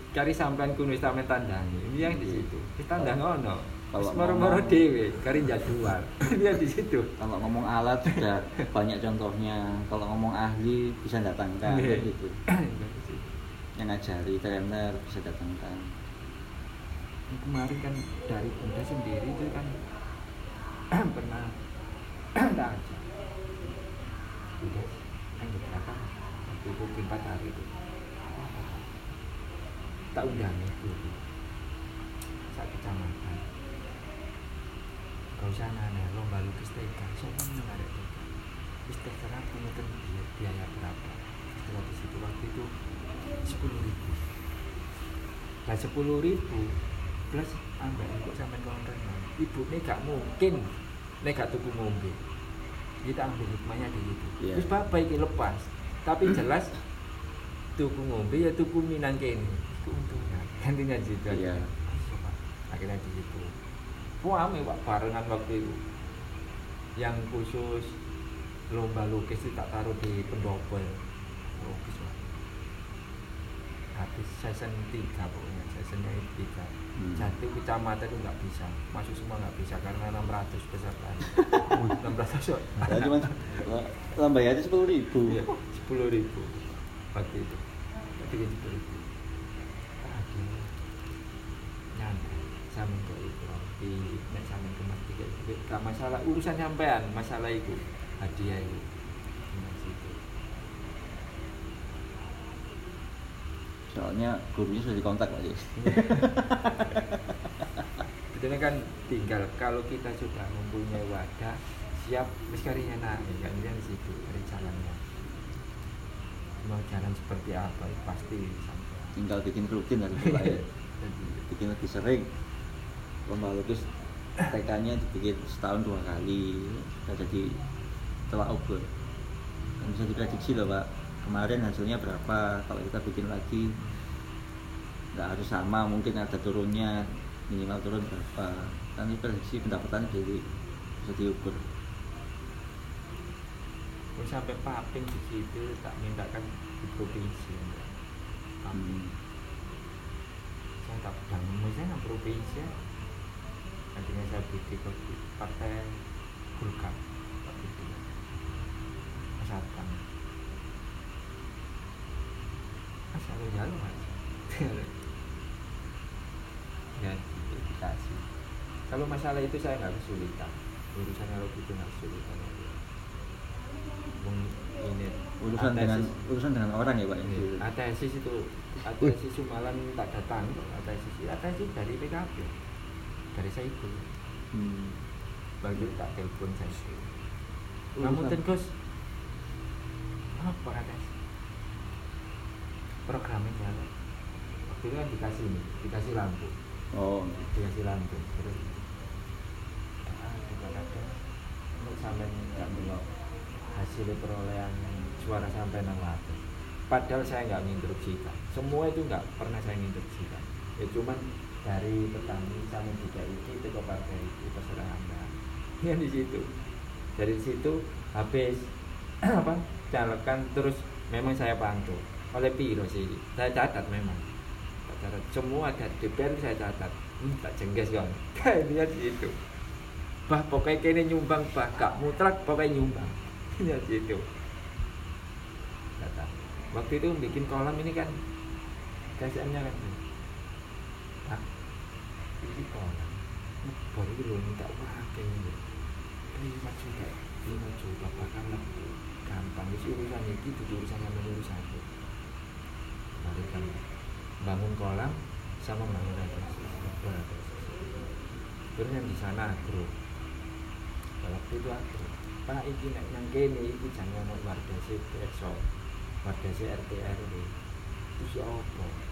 kari sampean kuno wis sampean tandangi. Ini yang di Iya. situ. Kita tandang ngono. Kalau Wis moro-moro dhewe, kari jadwal. Dia *laughs* di situ. Kalau ngomong alat sudah banyak contohnya. Kalau ngomong ahli bisa datangkan Iya. gitu. *clears throat* Yang ngajari trainer bisa datangkan. kemarin kan dari bunda sendiri itu kan *clears throat* pernah *clears throat* tak udah kan beberapa waktu itu empat hari itu tak undang itu saat kecamatan. Kau usah nanya lomba lukis TK. Siapa yang ada TK? Wis terserah punya biaya, biaya berapa? Setelah di situ waktu itu sepuluh ribu. Lah sepuluh ribu plus ambek kok sampean kawan renang. Ibu ini gak mungkin nek gak tuku ngombe. Kita ambil hikmahnya di situ. Iya. terus bapak ini lepas. Tapi *clears throat* jelas tuku ngombe ya tuku minang kene keuntungan gantinya gitu Iya. akhirnya. Situ. Wame pak barengan waktu itu. Yang khusus lomba lukis itu tak taruh di pendopo lukis pak. Habis season 3 pokoknya. Seasonnya itu 3 Hmm. jatuh kecamatan itu nggak bisa. Masuk semua nggak bisa karena 600 peserta 600 so Saya cuma lambai aja sepuluh ribu. iya, 10 ribu waktu itu. Bikin 10 ribu sama kok itu di nek ke masjid kayak gitu gak masalah urusan sampean masalah itu hadiah itu. Soalnya gurunya sudah dikontak Pak Jis. *laughs* Sebetulnya kan tinggal kalau kita sudah mempunyai wadah siap wis karinya naik kan dia di situ dari jalannya mau jalan seperti apa pasti sampai Tinggal bikin rutin harus Pak *laughs* ya. Jadi, Bikin lebih sering. Lomba lukis TK-nya dibikin setahun dua kali. Sudah jadi telah ukur. Dan bisa diprediksi loh Pak. Kemarin hasilnya berapa? Kalau kita bikin lagi nggak harus sama, mungkin ada turunnya minimal turun berapa. Nanti prediksi pendapatan jadi bisa diukur. Sampai paping di situ tak mintakan di provinsi Paping. Hmm. saya tak pedang misalnya provinsi nantinya saya bikin ke partai Golkar. Waktu itu Mas Adnan Mas ada jalan mas? *laughs* Ya dikasih. Kalau masalah itu saya nggak kesulitan. Urusan kalau gitu nggak kesulitan Wong ini Urusan ada dengan urusan dengan orang ya Pak. ya? ini, ATSIS itu ATSIS Sumalan tak datang ATSIS ATSIS dari PKB dari saya itu. Hmm. bagi tak telepon saya itu kamu Gus? Apa ATSIS programnya jalan waktu itu kan dikasih ini dikasih lampu. Oh, dikasih lampu. Terus ah ada untuk sampai nggak belok hasil perolehan suara sampai nang latar padahal saya nggak menginstruksikan semua itu nggak pernah saya menginstruksikan ya cuman dari petani sama juga itu itu ke partai itu terserah anda ya di situ. Dari situ habis *clears throat* apa calekan terus memang saya pantau. Oleh piro sih? Saya catat memang. Catat. Semua ada DPR saya catat. Hmm, tak jengges kan? *laughs* Dia itu bah pokoknya kini nyumbang bah gak mutlak pokoknya nyumbang. Ya gitu Kata. waktu itu bikin kolam ini kan KSM-nya kan ini kolam baru itu loh minta wah kayaknya lima juta lima juta bahkan lebih. Gampang itu urusan itu itu urusan yang menurut aku mari kan bangun kolam sama bangun restoran terus yang di sana agro waktu itu agro pak iki nek nang kene iki jangan warga sih desa warga sih RT RW itu siapa Terus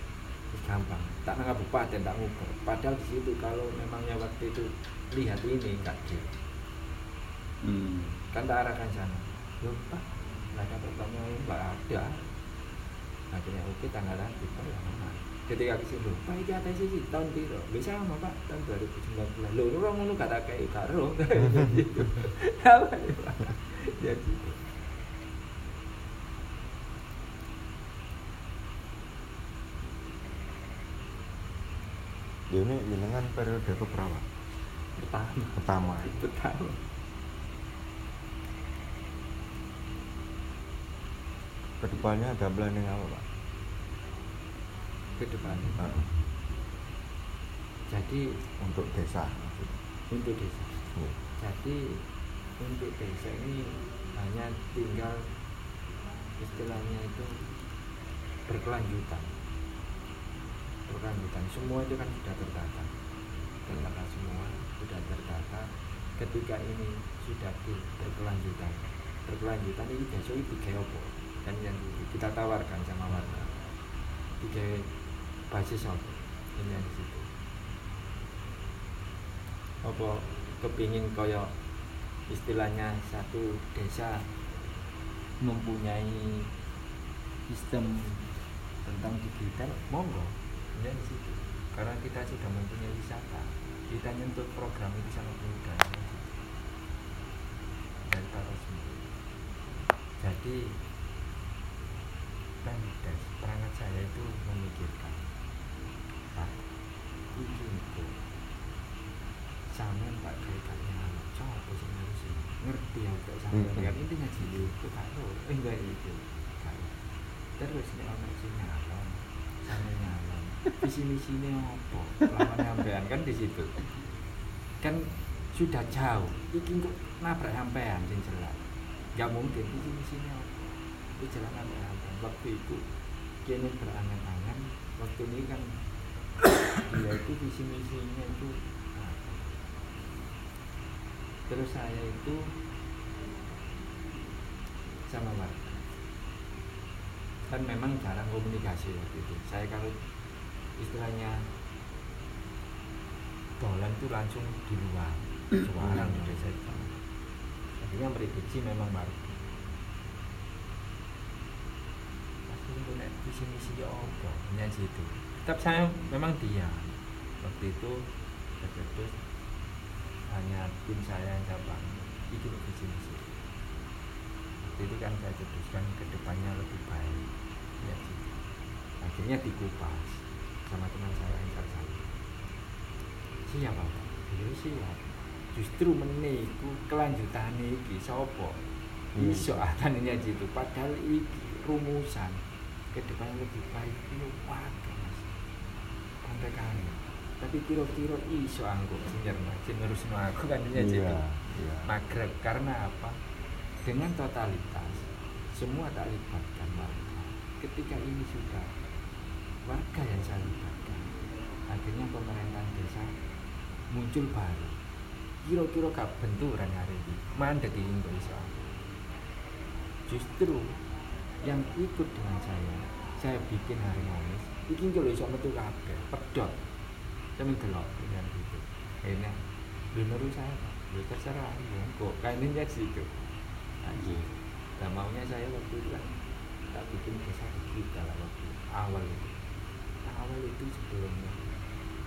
gampang. Tak nang kabupaten tak ngukur. Padahal di situ kalau memangnya waktu itu lihat ini enggak dia Hmm. kan tak arahkan sana. Lupa nggak ada pertanyaan nggak ada. Akhirnya oke tanggalan kita ya mana ketika ke sini pak iki atas sih tahun biru. Bisa sama pak? Tahun 2019 lo lu orang lu kata kayak karo *laughs* jadi Ya, ini jenengan periode keberapa? Pertama. Pertama. Pertama. Ke depannya ada planning apa pak? Ke depan Nah, jadi untuk desa untuk desa. Iya. jadi untuk desa ini hanya tinggal istilahnya itu berkelanjutan berkelanjutan semua itu kan sudah tertata tertata semua sudah tertata ketika ini sudah berkelanjutan. Berkelanjutan ini besok kayak apa? Kan yang kita tawarkan sama warga. Tiga basis apa? Ini yang di situ. Apa kepingin koyo istilahnya satu desa mempunyai sistem tentang digital monggo ya di situ. Karena kita sudah mempunyai wisata kita nyentuh program itu sangat mudah dari para resmi jadi Pemdas perangkat saya itu memikirkan Pak niku sampean Pak kaitannya coba sih sih ngerti ya kok sampean. Hmm. kan intinya jadi itu karo eh enggak itu terus nek ono sing nyalon sama nyalon visi misinya apa sampean kan di situ. Kan sudah jauh. Iki kok nabrak sampean sing jelas. Nggak mungkin. Visi misinya apa? Itu jelas nabrak sampean. Waktu itu kini berangan-angan waktu ini kan dia itu visi misinya itu terus saya itu sama warga. Kan memang jarang komunikasi waktu itu. Saya kalau istilahnya dolan itu langsung di luar suarang di desa itu. Akhirnya prediksi memang warga pasti punya visi misi ya apa hanya situ. Tetap saya memang diam. Waktu itu terus hanya tim saya yang saya bangun itu loh visi misi waktu itu kan saya cetuskan ke depannya lebih baik. Ya akhirnya dikupas sama teman saya yang satu siap apa beliau siap justru meniku kelanjutan iki sopo Hmm. iso akan ini aja itu padahal iki rumusan. Ke depan lebih baik itu waduh mas. Sampai kali tapi kira-kira iso anggo sing nyerna sing ngurusno aku kan ini aja iya iya. Magreb. Karena apa? Dengan totalitas semua tak libatkan warga ketika ini sudah warga yang saya libatkan akhirnya pemerintahan desa muncul baru. Kira-kira gak benturan hari ini. Mandek di Indonesia. Justru yang ikut dengan saya saya bikin harmonis iki kalau iso metu kabeh pedot saya delok dengan akhirnya lu menurut saya Pak, ya terserah monggo kayaknya situ. Anjir dan maunya saya waktu itu kan tak bikin desa digital waktu awal itu. nah, awal itu sebelumnya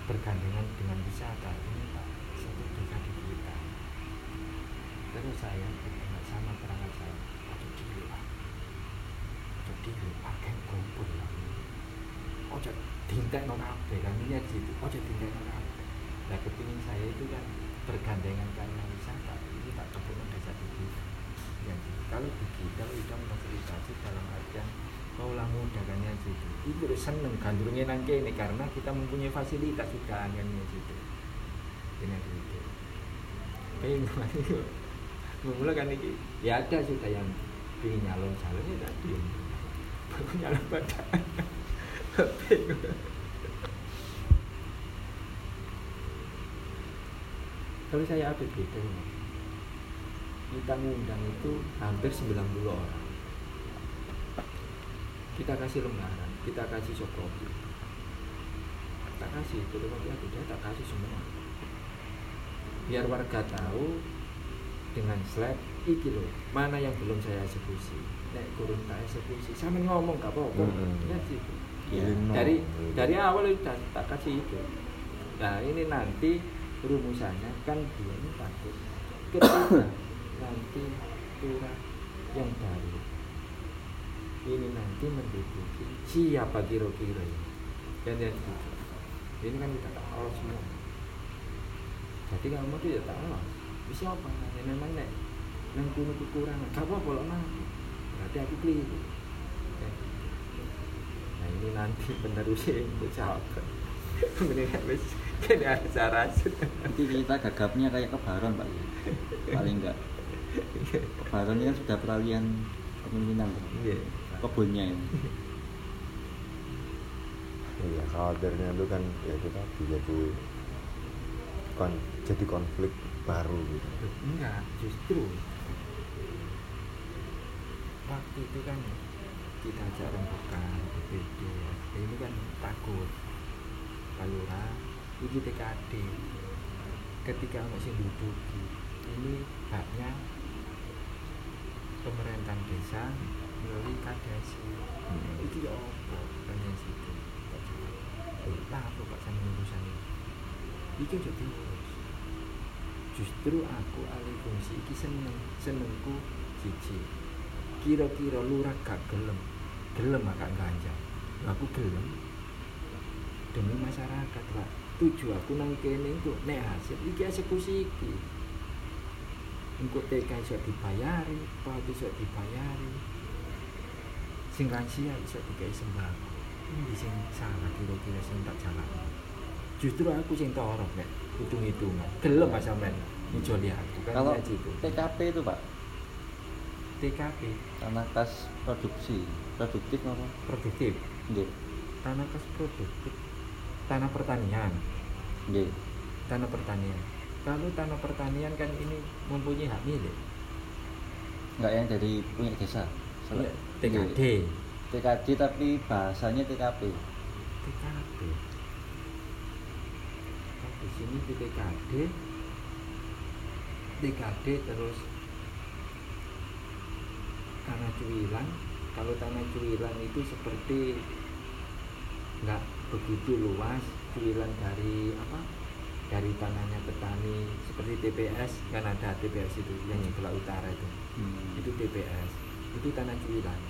bergandengan dengan wisata ini pak satu desa digital terus saya bersama sama perangkat saya ojo dile Pak. Ojo dile pakai kumpul ya ojo dintekno kabeh kan? Ini aja itu ojo dintekno kabeh. Nah kepingin saya itu kan bergandengan karena wisata ini tak kebun desa itu ya kalau digital itu memfasilitasi dalam artian kaulah muda kan ya situ itu udah seneng gandrungnya nangke ini karena kita mempunyai fasilitas juga kan situ ini gitu pengen itu. Memulai kan ini? Ya ada sudah yang pengen nyalon calon ya tadi baru nyalon pada kalau saya apa beda kita ngundang itu hampir 90 orang. Kita kasih lembaran kita kasih sop kopi. Tak kasih itu kopi aku dia tak kasih semua. Biar warga tahu dengan slide iki loh mana yang belum saya eksekusi. Nek kurun tak eksekusi sama ngomong gak apa-apa. Mm-mm. ya gitu Iya. Lino. dari dari awal itu tak, tak kasih itu. Nah ini nanti rumusannya kan dia ini takut. Ketika *coughs* nanti lurah yang baru ini nanti menduduki siapa kira-kira ini? Dan yang gitu ini kan kita tak tahu semua. Jadi kamu tuh ya tak tahu. Bisa apa ya memang nek nang kuno kekurangan. Gak apa-apa lah mati berarti aku keliru. Ya. nah ini nanti *laughs* penerusnya yang jawab. *laughs* Mendingan wis kene acara nanti kita gagapnya kayak kebaron pak. Ya paling enggak. *laughs* Kebaron ini kan sudah peralihan kepemimpinan. Iya. kebunnya ini iya khawatirnya itu kan ya itu tadi jadi kon jadi konflik baru gitu. Enggak justru waktu itu kan kita ajak rembukan BPD ini kan takut kalura ini TKD ketika masih duduki ini haknya pemerintahan desa melalui kadesi Hmm. itu ya lah apa pak sama urusan ini. Itu aja diurus justru aku alih fungsi iki seneng senengku cici kira-kira lurah gak gelem. Gelem agak ganja aku gelem. Demi masyarakat pak. Tuju aku nang kene itu nek hasil iki eksekusi iki. Engko TK iso dibayari, PAUD iso dibayari, sing lansia iso dikai sembako. Ini sing salah kira-kira sing tak jalan. Justru aku sing torok nek hitung-hitungan. Gelem Mas sampean ngijoli aku kan kalau gitu. TKP itu pak TKP tanah kas produksi produktif apa produktif, Nggih. tanah kas produktif, tanah pertanian, Nggih. tanah pertanian. Kalau tanah pertanian kan ini mempunyai hak milik. enggak yang dari punya desa Iya, Nggih. TKD. TKD tapi bahasanya TKP Oh, di sini di TKD TKD terus tanah cuilan. Kalau tanah cuilan itu seperti nggak begitu luas cuilan dari apa? Dari tanahnya petani seperti TPS kan ada TPS itu yang sebelah utara itu. Hmm. itu TPS itu tanah cuilan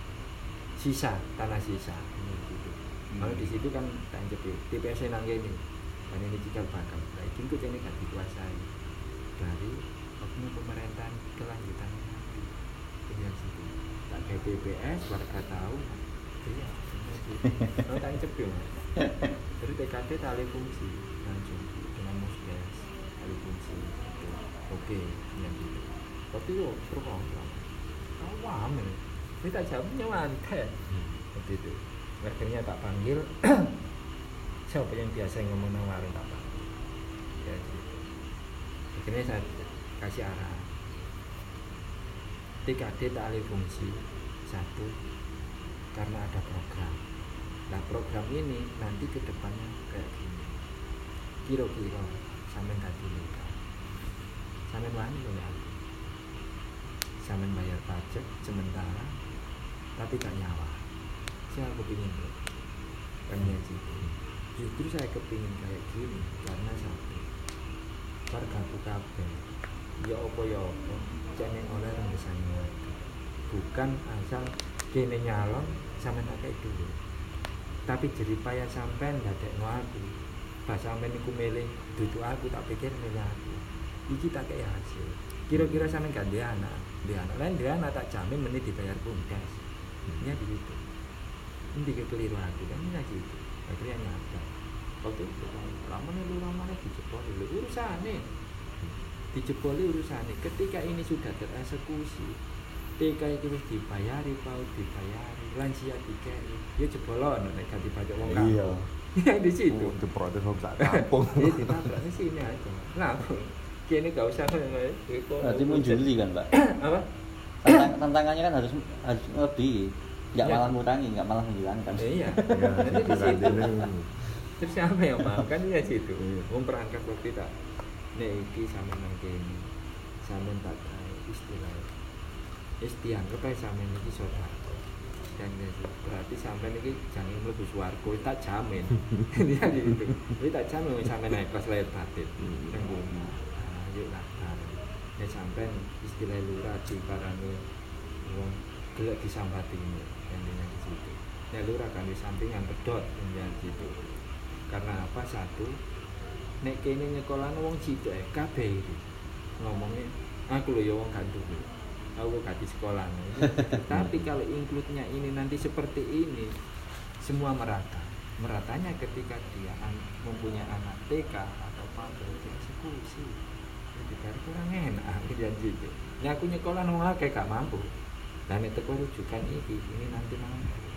sisa tanah sisa. Ini gitu. Kalau di situ kan tanjep TPS nang ini dan ini cikal bakal. Nah itu kok ini gak dikuasai. Dari oknum pemerintahan kelanjutannya nanti. Itu yang situ tak kayak TPS warga tahu. Iya kalau tanjep ya jadi TKD tali fungsi. Langsung dengan musdes tali fungsi. Oke yang gitu. Tapi yo pro kontra awam ini ini tak jawabnya mantek seperti itu akhirnya tak panggil. *clears throat* Siapa yang biasa ngomong nang warung tak panggil. Ya gitu akhirnya saya kasih arah TKD tak alih fungsi. Satu karena ada program. Nah program ini nanti ke depannya kayak gini. Kira-kira sampai tadi nikah sampai wani loh ya. Sampai bayar pajak sementara tapi gak nyawa. Saya kepingin loh pengen gitu. Justru saya kepingin kayak gini karena satu warga aku kabeh. Ya apa ya apa? Jangan oleh rembesan bukan asal kene nyalon sampean tak kayak dulu. Tapi jeripaya sampean ndadekno aku. Pas sampean iku milih duduk aku tak pikir milih aku. Iki tak kayak hasil. Kira-kira sampean gak dia anak. Dia anak lain dia anak tak jamin menit dibayar pundas ini di situ. Ini kekeliru aku kan? Ini gitu akhirnya nyata waktu itu lama nih lu lama nih dijebol dulu urusan nih dijeboli urusan nih ketika ini sudah tereksekusi TK itu wis dibayari paut dibayari lansia dikei. Ya jebolon nek gak dibajak wong kampung. Iya. *laughs* ya di situ. Oh, diprotes wong sak kampung. *laughs* Iya ditabrak di sini aja. Langsung kini gak usah Berarti menjuli kan, Pak? *coughs* apa Tantang- tantangannya kan harus harus lebih. Nggak Ya. malah ngurangi nggak malah menghilangkan. Iya. *laughs* Ya, Nanti di itu situ. Ini. terus siapa yang mau kan dia situ. Iya. wong perangkat waktu tak nek iki sampe nang kene sampe tak istilah. Dianggap ae sampe iki saudara dan ya berarti sampe iki jangan mlebu swarga wis tak jamin. *laughs* Dia gitu wis tak jamin sampe naik kelas lahir batin Hmm. nang bumi ayo lah bareng. Nek lurah diparani wong gelek disambati ini yang di situ. Nek lurah kan di sampingan pedot yang di situ. Karena apa? Satu nek kene nyekolah wong cilik eh, kabeh itu ngomongnya aku lho ya wong duwe. Aku gak di sekolah *laughs* tapi kalau include-nya ini nanti seperti ini semua merata. Meratanya ketika dia an- mempunyai anak TK atau pabrik dieksekusi jadi kan kurang enak gitu ya aku nyekolah akeh gak mampu. Dan itu rujukan ini ini nanti mampu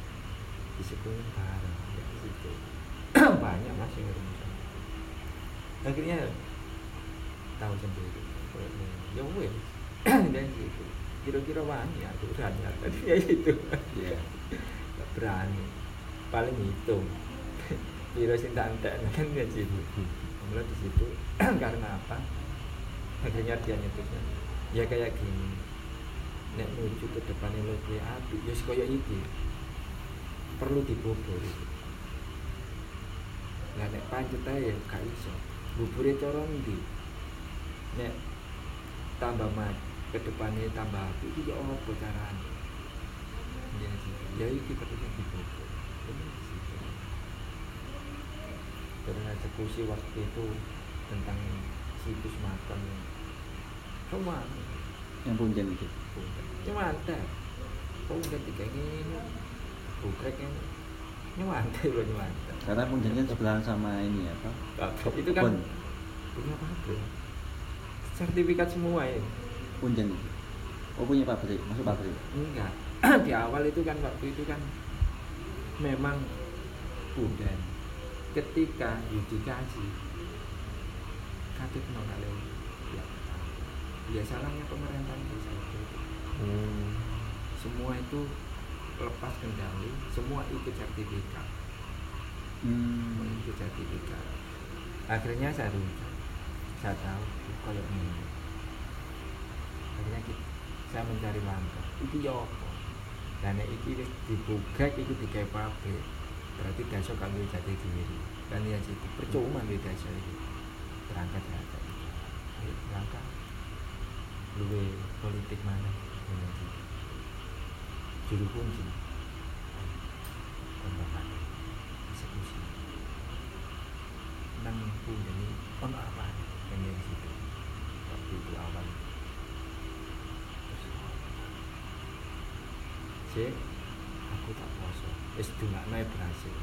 disekuling bareng *clears throat* ya gitu banyak masih ngerumuskan akhirnya tahu sendiri ya wes dan gitu. Kira-kira wani aku berani tadi ya itu. Nggak *laughs* berani. Paling hitung *laughs* kira sing tak entek *laughs* kan ya gitu mulai di situ *clears throat* karena apa? Akhirnya dia nyetusnya ya kayak gini nek menuju ke depan lebih api ya kaya iki perlu itu Lah nek pancet ae ya gak iso. Bubure cara ndi? Nek tambah maju ke depannya tambah api iki ya apa carane? Ya. Ya. Bener sih. Karena eksekusi waktu itu tentang situs makam semua yang punjen itu? Cuma ada. Kok udah tiga ini bukrek yang nyewantai loh nyewantai karena punjen kan sebelahan sama ini apa? Itu kan punya pabrik sertifikat semua ya? Punjen itu. Oh punya pabrik masuk pabrik? Enggak. *clears throat* Di awal itu kan waktu itu kan memang punden ketika yudikasi katut no kali. ya ya salahnya pemerintah desa itu. Hmm. semua itu lepas kendali semua ikut sertifikat. Hmm. ikut sertifikat. Akhirnya saya rujuk. Saya tahu kayak ini akhirnya kita, saya mencari langkah itu ya apa? Dan iki wis dibuka itu digawe pabrik. Berarti desa kan wis jadi diri. Kan ya situ percuma di desa itu berangkat berangkat luwe politik mana? Ini juru kunci pembangunan eksekusi. Nang jadi ono apa? Yang di situ. Waktu itu awal. C aku tak puasa. Es nggak naik berhasil.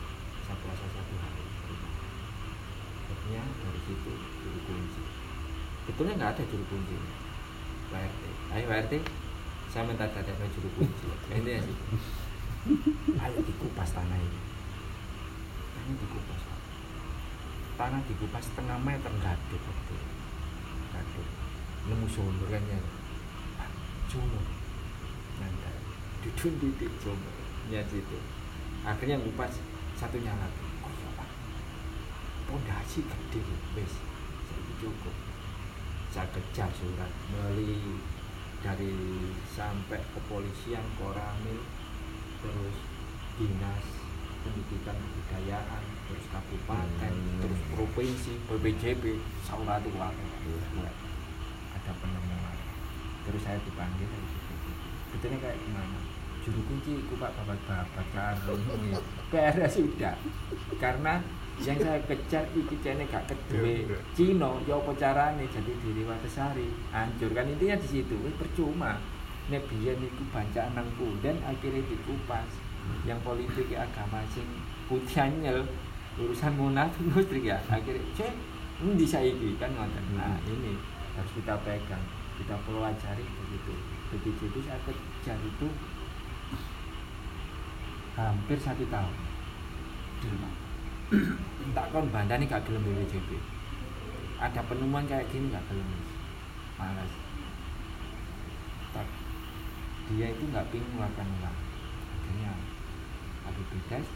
Saya puasa satu hari. Akhirnya dari situ juru kunci. Betulnya nggak ada juru kunci WRT ayo WRT saya minta dada juru kunci. Ini sih ayo dikupas tanah ini. Tanah dikupas tanah dikupas setengah meter gaduk waktu. Gaduk nemu sumur kan ya. Pak, sumur. Nanti duduk didik sumur. Ya situ akhirnya ngupas satunya lagi. Oh iya pak? Pondasi gede wes cukup saya kejar surat. Melalui dari sampai kepolisian koramil terus dinas pendidikan kebudayaan terus kabupaten Hmm. terus provinsi BPJB saurat itu ada penemuan. Terus saya dipanggil betulnya kayak gimana? Juru kunci kupak babat babat *laughs* karo PR sudah karena yang saya kejar iki cene gak kedue Cino ya apa carane? Jadi diri Watesari hancur. Kan intinya di situ wis percuma. Nek biyen iku bancaan nang punden akhirnya dikupas. Yang politik agama sing putih anyel urusan munafik musrik *laughs* ya. Akhirnya cek ini saiki? Kan ngoten. Nah ini harus kita pegang. Kita pelajari begitu. Begitu itu saya kejar itu hampir satu tahun. Di rumah tak kon bandani gak gelem BPJP ada penemuan kayak gini gak gelem malas tak. Dia itu nggak pingin mengeluarkan uang. Akhirnya aku bidas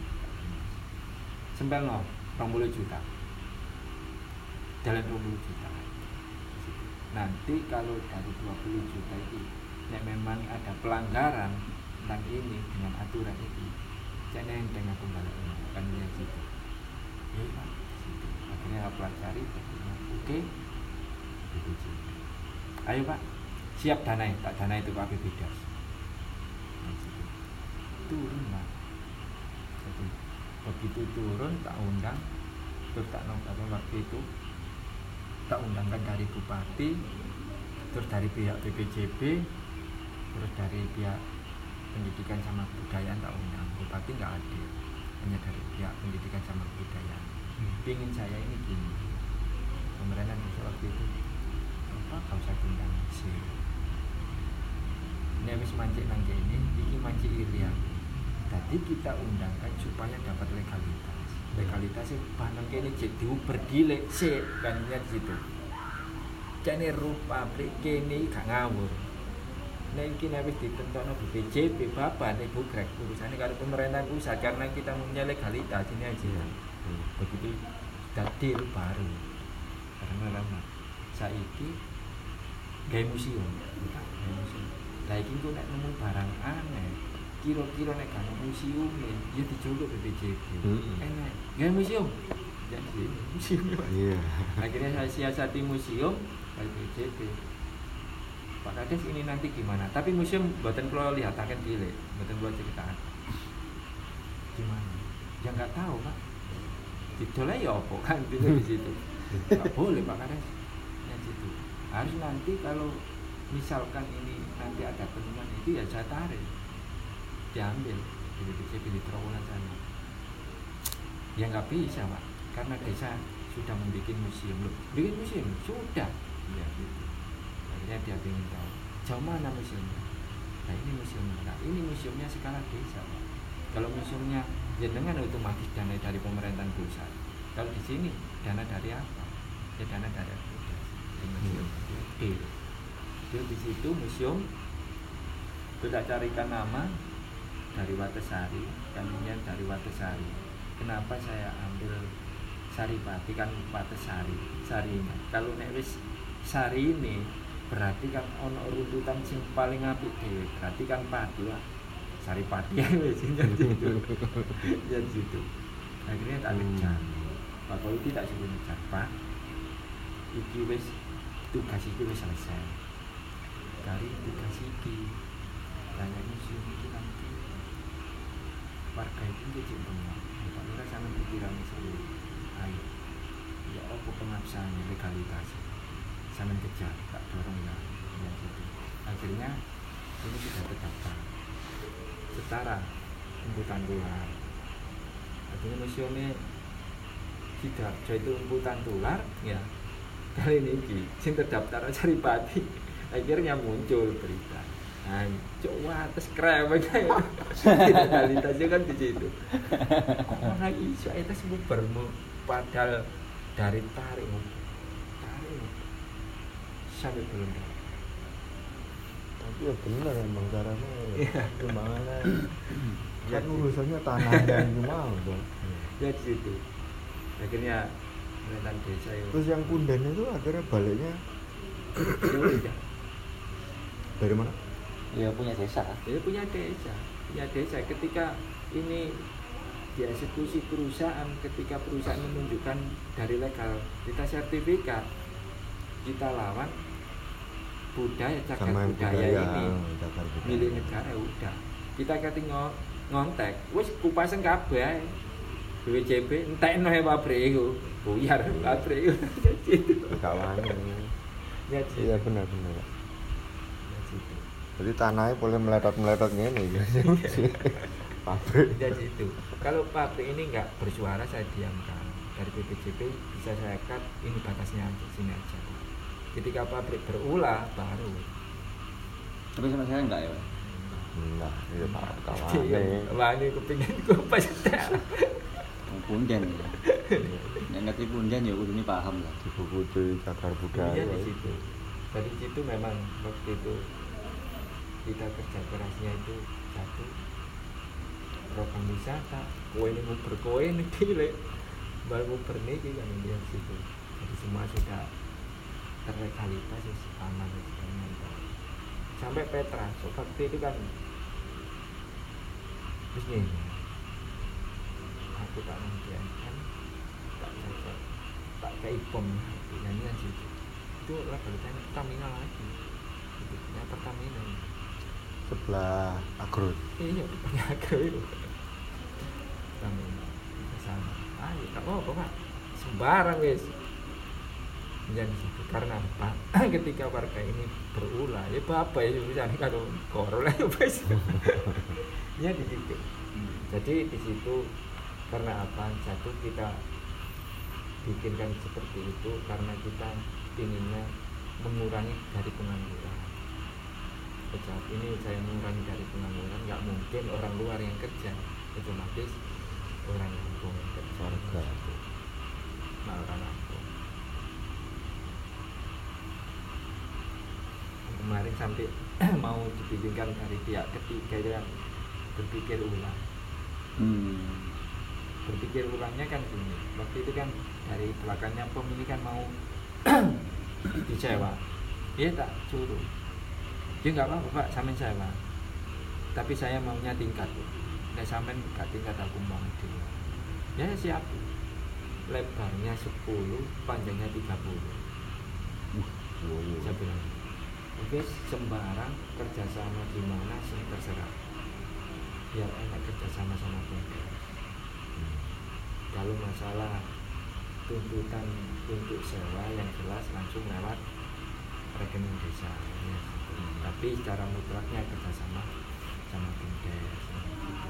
sempel no 20 juta. Jalan 20 juta. Nanti kalau dari 20 juta itu ya memang ada pelanggaran tentang ini dengan aturan itu saya nenteng aku balik kan dia gitu ya akhirnya aku pelajari oke. BPJP ayo pak. Siap dana tak dana itu pak situ. turun pak. Begitu turun tak undang. Terus tak apa waktu itu. Tak undangkan dari bupati terus dari pihak BPJB terus dari pihak pendidikan sama kebudayaan tak undang. Bupati nggak ada hanya dari pihak pendidikan sama kebudayaan. Pingin saya ini gini. Pemerintah desa waktu itu apa? kau saya undang sih ini habis mancing nang ini iki mancing irian. Jadi kita undangkan supaya dapat legalitas. Legalitasnya bahkan kini jadi berdilek sih kan lihat situ. Jadi ruh pabrik kini gak ngawur nah ini habis ditentokno BPJP bapak nih bugrek urusannya kalau pemerintah pusat karena kita punya legalitas ini aja. Begitu jadi baru. Karena lama. Saiki gaya museum. Gaya museum. Lah iki kok nek nemu barang aneh kira-kira nek kan museum ya dicolok BPJP enak gaya museum? Jadi museum. Iya. Akhirnya saya siasati museum BPJP Pak Kades ini nanti gimana? Tapi museum buatan kalau lihat akan dile buatan buat ceritaan. Gimana? Ya nggak tahu pak. Ditolak ya apa? Kan itu di situ. Nggak boleh Pak Kades ya situ harus nanti kalau misalkan ini nanti ada penemuan itu ya saya tarik. Diambil. Di BPJP di terowongan sana. Ya nggak bisa pak. Karena desa sudah membuat museum. Loh bikin museum? Sudah. Ya gitu akhirnya dia ingin tahu jauh mana museumnya? Nah ini museumnya. Nah ini museumnya skala desa pak kalau museumnya ya dengan otomatis dana dari pemerintahan pusat. Kalau di sini dana dari apa? Ya dana dari APBD di museum. Jadi di situ museum kita carikan nama dari Watesari kaminya dari Watesari. Kenapa saya ambil Saripati? Kan Watesari Sarina. Kalau nek wis Sari ini berarti kan ono runtutan sing paling apik dhewe. Berarti kan padu lah Saripati ya wis *laughs* jadi itu. Jadi itu. Akhirnya tak kejar Pak Polisi tak suruh ngejar Pak. Iki wis tugas iki wis selesai. Dari tugas iki banyak museum itu nanti. Warga itu jadi bengok Pak Lurah sangat pikiran sendiri. Ayo. Ya apa pengabsahannya legalitas sama kejar dorong ya ya gitu. Akhirnya ini sudah terdaftar. Setara umputan tular. Akhirnya museumnya tidak itu umputan tular. Ya kali ini ki sing terdaftar cari pati akhirnya muncul berita. Ancok wates krewek legalitasnya *laughs* kan di situ. Orang iso itu semua bermu padahal dari tarik sampai belum. Dapat. tapi ya bener emang caranya Iya. kembangannya Ya, *clears throat* kan urusannya tanah dan *clears throat* gimana dong ya di situ. Akhirnya pemerintahan desa itu terus yang punden itu akhirnya baliknya dari mana? Ya punya desa. Dia punya desa, punya desa. Ketika ini dieksekusi perusahaan, ketika perusahaan menunjukkan dari legal kita sertifikat, kita lawan, budaya cagar Sama budaya, budaya, ini cagar budaya. milik negara ya udah kita kati ngo- ngontek wis kupasen kabeh. BWJB entekno ya pabrik iku buyar pabrik iku *laughs* Gak wani. ya Iya benar benar. gitu Jadi tanahnya boleh meletot-meletot gini gitu. *laughs* Pabrik. ya gitu kalau pabrik ini nggak bersuara saya diamkan dari BPJP bisa saya cut ini batasnya aja sini aja ketika pabrik berulah baru Tapi sama saya enggak ya, Pak? Nah, iya Pak Iya, kawane. wah ini kepingin kupas *laughs* Wong Punden ya. Nek ngerti punden ya kudune paham lah. Di buku di cagar budaya. Iya di situ. Dari situ memang waktu itu kita kerja kerasnya itu satu program wisata, kue ini mau berkoe ini *laughs* pilih, baru mau berniki kan di situ. Jadi semua sudah terlegalitas ya, aman ya. Sampai Petra, so, waktu itu kan terus gini, aku tak nantian kan? Tak cocok. Tak kayak bom nyanyian situ itu lah beritanya Pertamina lagi. Itu ya Pertamina. Sebelah agrot. iya depannya agak itu Pertamina bisa sama ayo tak apa pak. Sembarang menjadi situ karena apa? *clears throat* Ketika warga ini berulah ya apa ya bisa kalau korol *laughs* ya wes *laughs* ya di situ. Jadi di situ karena apa? Satu kita bikinkan seperti itu karena kita inginnya mengurangi dari pengangguran. Saat ini saya mengurangi dari pengangguran nggak mungkin orang luar yang kerja. Otomatis orang kampung yang kerja. Warga. nah orang kampung kemarin sampai *clears throat* mau dibikinkan dari pihak ketiga yang berpikir ulang. Hmm. berpikir ulangnya kan gini waktu itu kan dari belakangnya pom ini kan mau *clears throat* disewa. Dia tak suruh. Dia nggak apa-apa pak samin sewa. Tapi saya maunya tingkat. Nek samin gak tingkat aku mau di ya siap. Lebarnya 10 panjangnya 30 saya bilang oke sembarang kerjasama di mana sih terserah. Biar enak kerjasama sama bengkel kalau masalah tuntutan untuk sewa yang jelas langsung lewat rekening desa ya, gitu. tapi secara mutlaknya kerjasama sama bumdes gitu.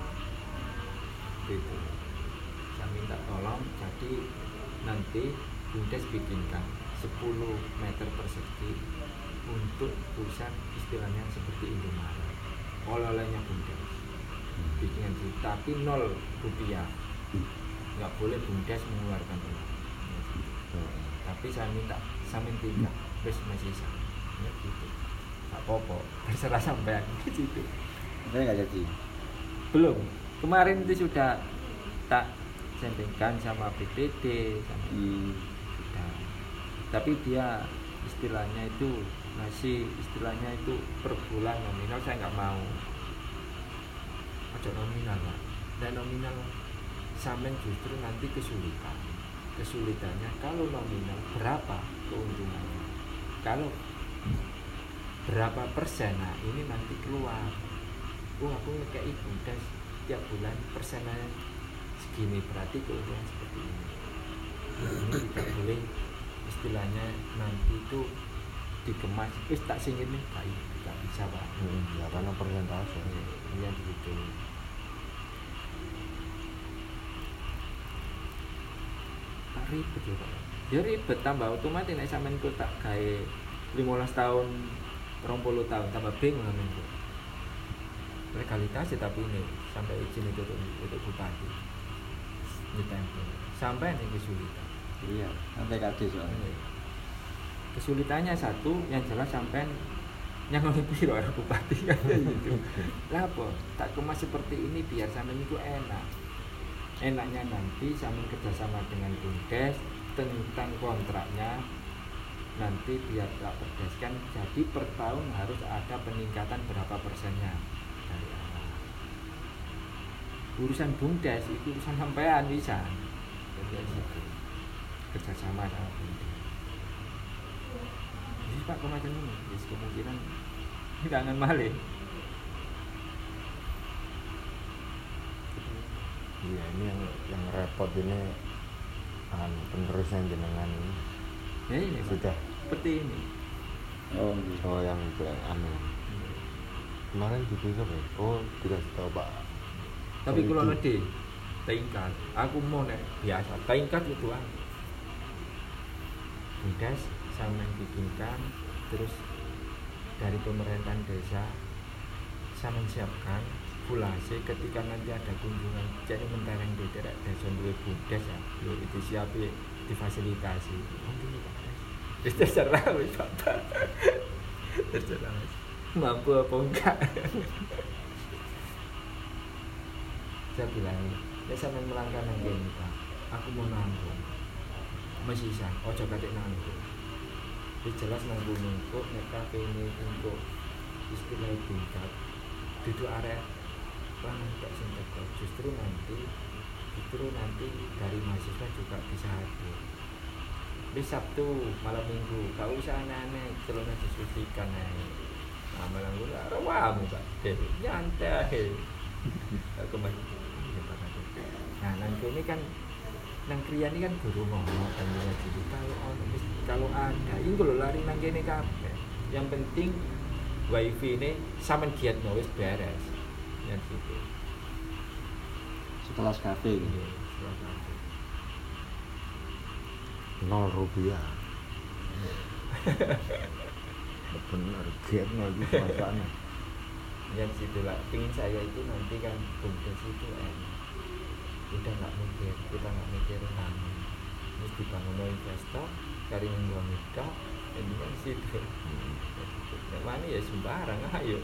gitu. Saya minta tolong jadi nanti bumdes bikinkan 10 meter persegi untuk pusat istilahnya seperti Indomaret. Oleh-olehnya bumdes. Bikinan gitu tapi nol rupiah. Nggak boleh bumdes mengeluarkan uang. Tapi saya minta saya minta bes masih sama ya gitu. Tak popo terserah sampean. *laughs* Gitu. Saya nggak jadi. belum. Kemarin itu sudah tak sendingkan sama BPD sama Hmm. tapi dia istilahnya itu masih istilahnya itu per bulan nominal saya nggak mau. Ada nominal Pak. dan nominal sampai justru nanti kesulitan. Kesulitannya kalau nominal berapa keuntungannya? Kalau berapa persen nah ini nanti keluar. Oh aku ngekei bumdes tiap bulan persennya segini berarti keuntungan seperti ini. Ini tidak boleh istilahnya nanti itu dikemas wis tak sing ini baik tidak bisa pak. Hmm, ya karena persentase. iya begitu Tak ribet ya pak. Ya ribet tambah otomatis nek sampean ku tak gawe 15 tahun 20 tahun tambah bingung sampean ku legalitas ya tapi ini sampai izin itu untuk, untuk bupati. Ditempel sampai nih kesulitan. Iya, sampai kades soalnya. Kesulitannya satu yang jelas sampai yang lebih *laughs* piro ada bupati? Kan gitu. Lah apa? Tak kemas seperti ini biar sampai itu enak. Enaknya nanti sampai kerjasama dengan bumdes tentang kontraknya nanti biar tak berdaskan jadi per tahun harus ada peningkatan berapa persennya dari awal. Urusan bumdes itu urusan sampean bisa. Jadi situ kerjasama sama bumdes pak kok macam ini. Yes, kemungkinan *laughs* kangen malih iya ini yang yang repot ini kan penerusnya jenengan ini. Ya ini sudah. Seperti ini. Oh gitu. oh yang yang anu. Kemarin gitu siapa ya? oh dikasih tahu pak. Tapi kalau itu. nanti tingkat aku mau nek biasa. Tingkat itu ah Sama bikinkan terus dari pemerintahan desa sama siapkan fulase ketika nanti ada kunjungan jadi mentereng di daerah desa dua budas ya. Yo itu siap ya difasilitasi mungkin Pak. Des. Wis terserah wis bapak *laughs* terserah mampu apa enggak? Saya bilang ya sampe melangkah nang kene Pak aku mau nanggung. Masih bisa ojo katik nanggung Wis jelas kok nek kafe ini untuk istilah tingkat duduk area lanang tak sing justru nanti justru nanti dari mahasiswa juga bisa hadir. Wis Sabtu malam minggu gak usah aneh-aneh celana disucikan ae nah malam minggu lah rawam pak nyantai *laughs* aku ya, Kadek. nah nanti ini kan nang kriya ini kan guru ngomong kan ya jadi kalau wis- kalau ada ini kalau lari nang kene kabeh. Yang penting wifi ini sampean giat wis beres. Ya gitu. Sekelas kafe gitu. Iya, nol rupiah. *laughs* Bener giat lagi suasana ya situ lah. Pingin saya itu nanti kan bungkus itu enak udah nggak mikir kita nggak mikir nama terus dibangun investor cari uang itu ini kan situ. Yang mana ya sembarang ayo.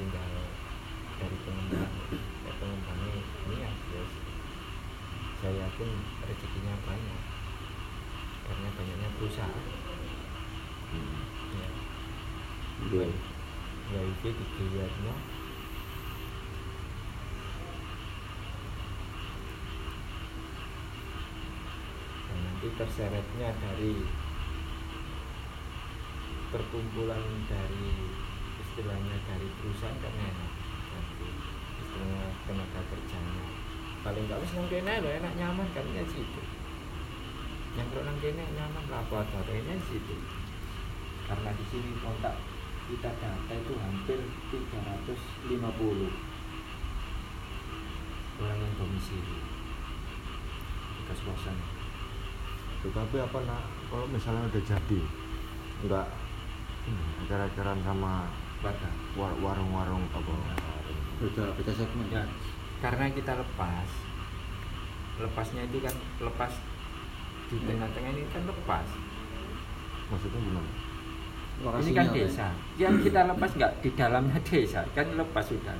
Tinggal ya ya rezekinya banyak karena banyaknya perusahaan. Ya iya. Ya itu dilihatnya dan nanti terseretnya dari perkumpulan dari istilahnya dari perusahaan kan enak. Nanti istilahnya tenaga kerjanya. Paling gak wis nang kene lho enak nyaman kan ya situ yang kalau nang kene nyaman laboratoriumnya situ karena di sini kontak kita data itu hampir 350 orang yang domisili. Di kos-kosan tetapi apa nak kalau misalnya udah jadi nggak hmm, acara-acaraan sama war- warung-warung apa? Beda beda segmen. Ya karena kita lepas. Lepasnya itu kan lepas di tengah-tengah ini kan lepas. Maksudnya gimana ini kan desa. yang kita lepas nggak di dalamnya desa kan lepas sudah.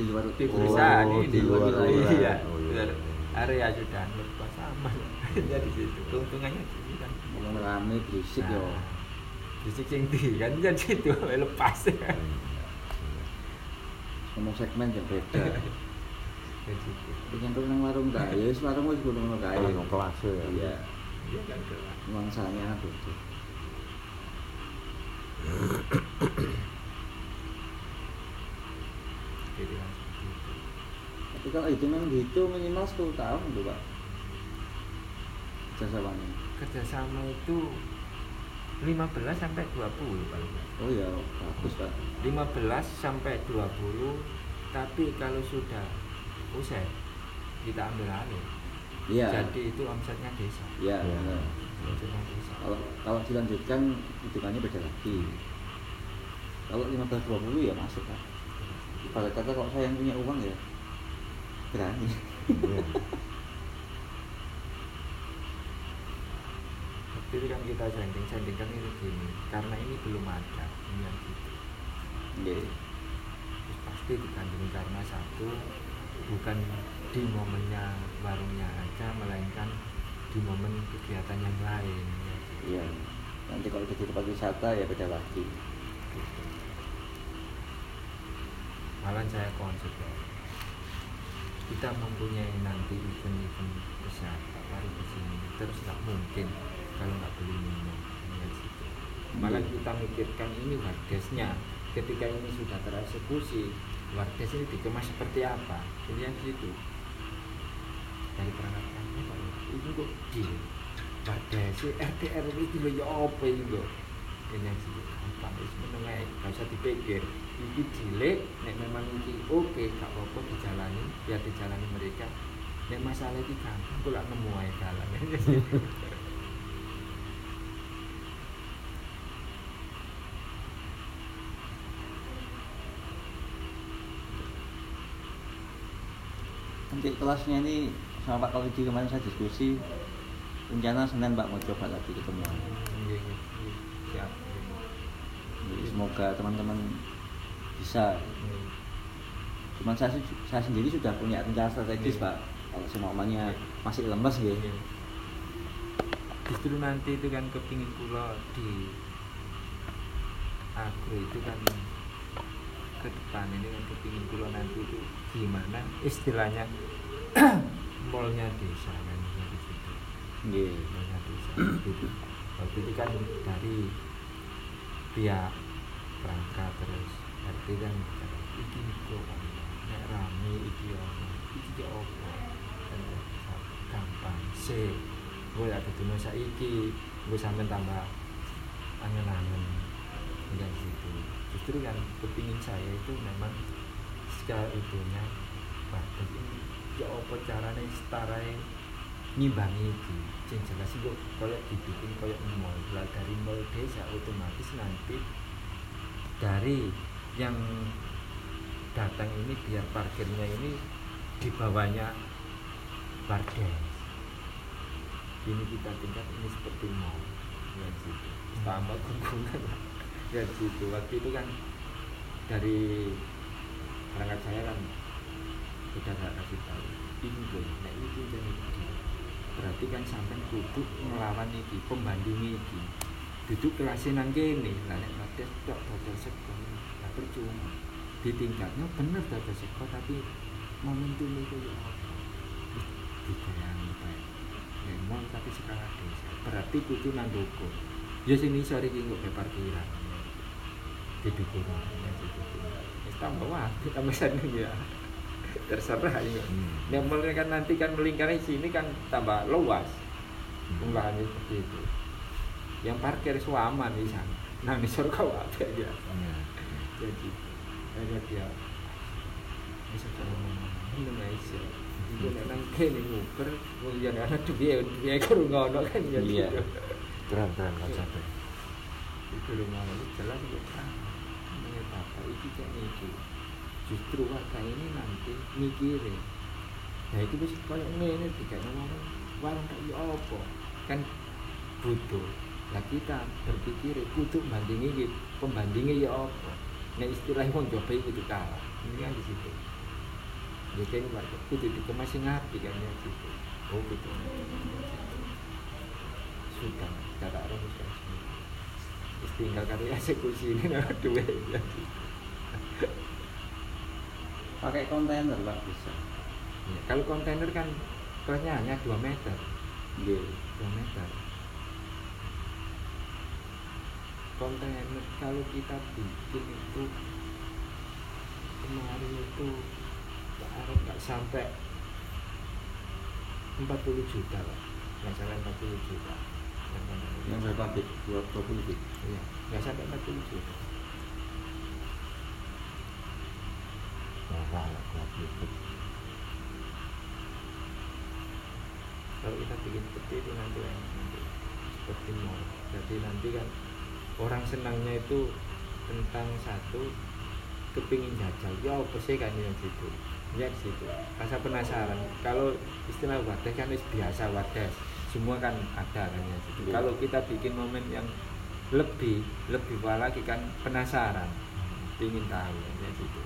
Di luar di perusahaan Oh, ini di luar wilayah. iya Oh, iya. area sudah lepas sama. *laughs* Jadi situ. Keuntungannya di sini kan. Ngomong rame berisik yo. Nah, Bisik sing di kan jadi itu lepas. Ngomong segmen ya beda. Jadi itu. dengan tuh nang warung kaya wis warung wis ngono kae Warung kelas ya. Iya. Iya kan kelas. nuansanya beda Jadi kan seperti itu. Tapi kalau hitungan gitu minimal 10 tahun tuh pak. Jasa wangi kerjasama itu 15 sampai 20 paling oh ya bagus pak. 15 sampai 20 tapi kalau sudah usai kita ambil alih. Iya. Jadi itu omsetnya desa. Iya Iya. benar. Kalau kalau dilanjutkan hitungannya beda lagi kalau 15 20 ya masuk pak ibarat kata kalau saya yang punya uang ya berani. *laughs* Waktu itu kan kita sanding sandingkan itu gini karena ini belum ada ini yang gitu Nggih. Terus pasti digandeng karena satu bukan di momennya warungnya aja melainkan di momen kegiatan yang lain. Iya. Nanti kalau jadi tempat wisata ya beda lagi. Malah saya konsep ya. Kita mempunyai nanti event-event Pak Mari di sini. Terus nggak mungkin kalau nggak beli minum. Ya situ. malah Iya. kita mikirkan ini wardesnya. Ketika ini sudah tereksekusi wardes ini dikemas seperti apa? Ini yang situ dari perangkat Pak? Ini kok di wardes RT RW itu ya apa loh ini situ gampang wis menengah gak usah dipikir. Iki cilik nek memang iki oke gak apa-apa dijalani biar dijalani mereka. Nek masalah iki gampang kok lak nemu ae dalan. Nanti kelasnya ini sama Pak Kalidi kemarin saya diskusi rencana Senin Pak mau coba lagi ketemu Iya, iya, iya. siap Jadi semoga teman-teman bisa Iya. cuman saya, saya sendiri sudah punya rencana strategis Iya. Pak kalau semuanya masih lemes ya Iya. justru nanti itu kan kepingin kula di agro itu kan ke depan ini kan kepingin kula nanti itu gimana istilahnya *clears throat* mallnya desa ya desa gitu *clears throat* waktu itu kan dari pihak perangkat terus RT kan bicara, iki kan nek rame iki ono iki ki opo? Kan gampang sih gue ada dino saiki gue sampe tambah angen-angen. Enggak gitu. Justru kan kepingin saya itu memang secara itunya waduh ini ya apa caranya setara ngimbangi iki sing jelas itu koyo dibikin koyo mall. Lah dari mall desa otomatis nanti dari yang datang ini biar parkirnya ini di bawahnya Bardes. Ini kita tingkat ini seperti mall. Ya gitu. Tambah gunggungan *laughs* ya gitu. Waktu itu kan dari perangkat saya kan sudah saya kasih tahu. Ini nah ini jadi berarti kan sampai kudu melawan iki pembanding iki. Duduk kelasnya nang kene. Lah nek Bardes tok dodol seko lah percuma. Di tingkatnya bener dodol seko tapi momentum itu ya apa? Dibayangi ya mall tapi skala desa. Berarti kudu nang doko ya sini sore iki kok parkiran. Didukung. Ya gitu Wis tambah wah tambah seneng ya terserah ya yang mulai kan nanti kan melingkari sini kan tambah luas lahannya seperti itu. Yang parkir suaman di sana. Nah di surga apa dia? Jadi ada dia bisa Indonesia. Itu nang kene nguper. Mulia ana duwe duwe karo ngono kan ya Iya. gitu. keren keren konsepnya itu itu jelas ya namanya bapak. Itu kayak mikir justru warga ini nanti mikirin nah itu bisa kalau ini tiga ngomong warung. Iya apa kan butuh. Lah kita berpikir butuh bandingi gitu pembandingnya ya apa nah istilahnya mau coba itu kalah. Ini kan di situ. Ya kan warga kudu yang ngapi kan ya gitu oh gitu. Sudah rumuskan semua Terus tinggal kali eksekusi ini *laughs* duit ya pakai kontainer Pak bisa. Ya, kalau kontainer kan kelasnya hanya 2 meter. Nggih. 2 meter. Kontainer kalau kita bikin itu kemarin itu Arif nggak sampai 40 juta lah nggak sampai 40 juta. Yang dua dua puluh feet Iya, nggak sampai 40 juta kalau gitu kalau kita bikin seperti itu nanti seperti mall. Jadi nanti kan orang senangnya itu tentang satu kepingin jajal. Ya apa sih kan yang situ ya situ. Rasa penasaran. Kalau istilah wadah kan biasa wadah. Semua kan ada kan ya situ Iya. kalau kita bikin momen yang lebih lebih lagi kan penasaran. Ingin tahu ya situ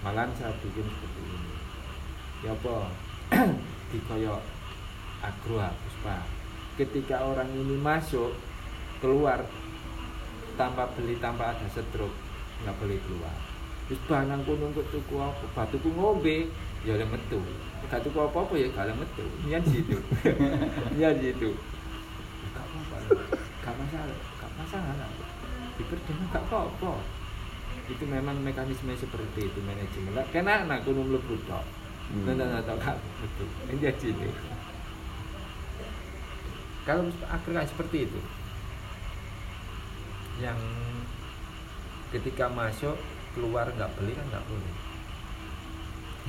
malahan saya bikin seperti ini. Ya apa? *clears throat* Di koyo agro puspa ketika orang ini masuk keluar tanpa beli tanpa ada stroke nggak boleh keluar. Terus banang kono untuk tuku apa? Batuku ngombe ya oleh metu. Gak tuku apa-apa ya gak metu. Niat situ. *laughs* Niat situ. Gak apa-apa. Gak masalah gak masalah diperdana gak apa-apa itu memang mekanisme seperti itu manajemen. Lah kena anak kuno mlebu tok. Hmm. nggak tahu gak betul ini aja itu kalau akhirnya seperti itu yang ketika masuk keluar nggak beli kan nggak boleh.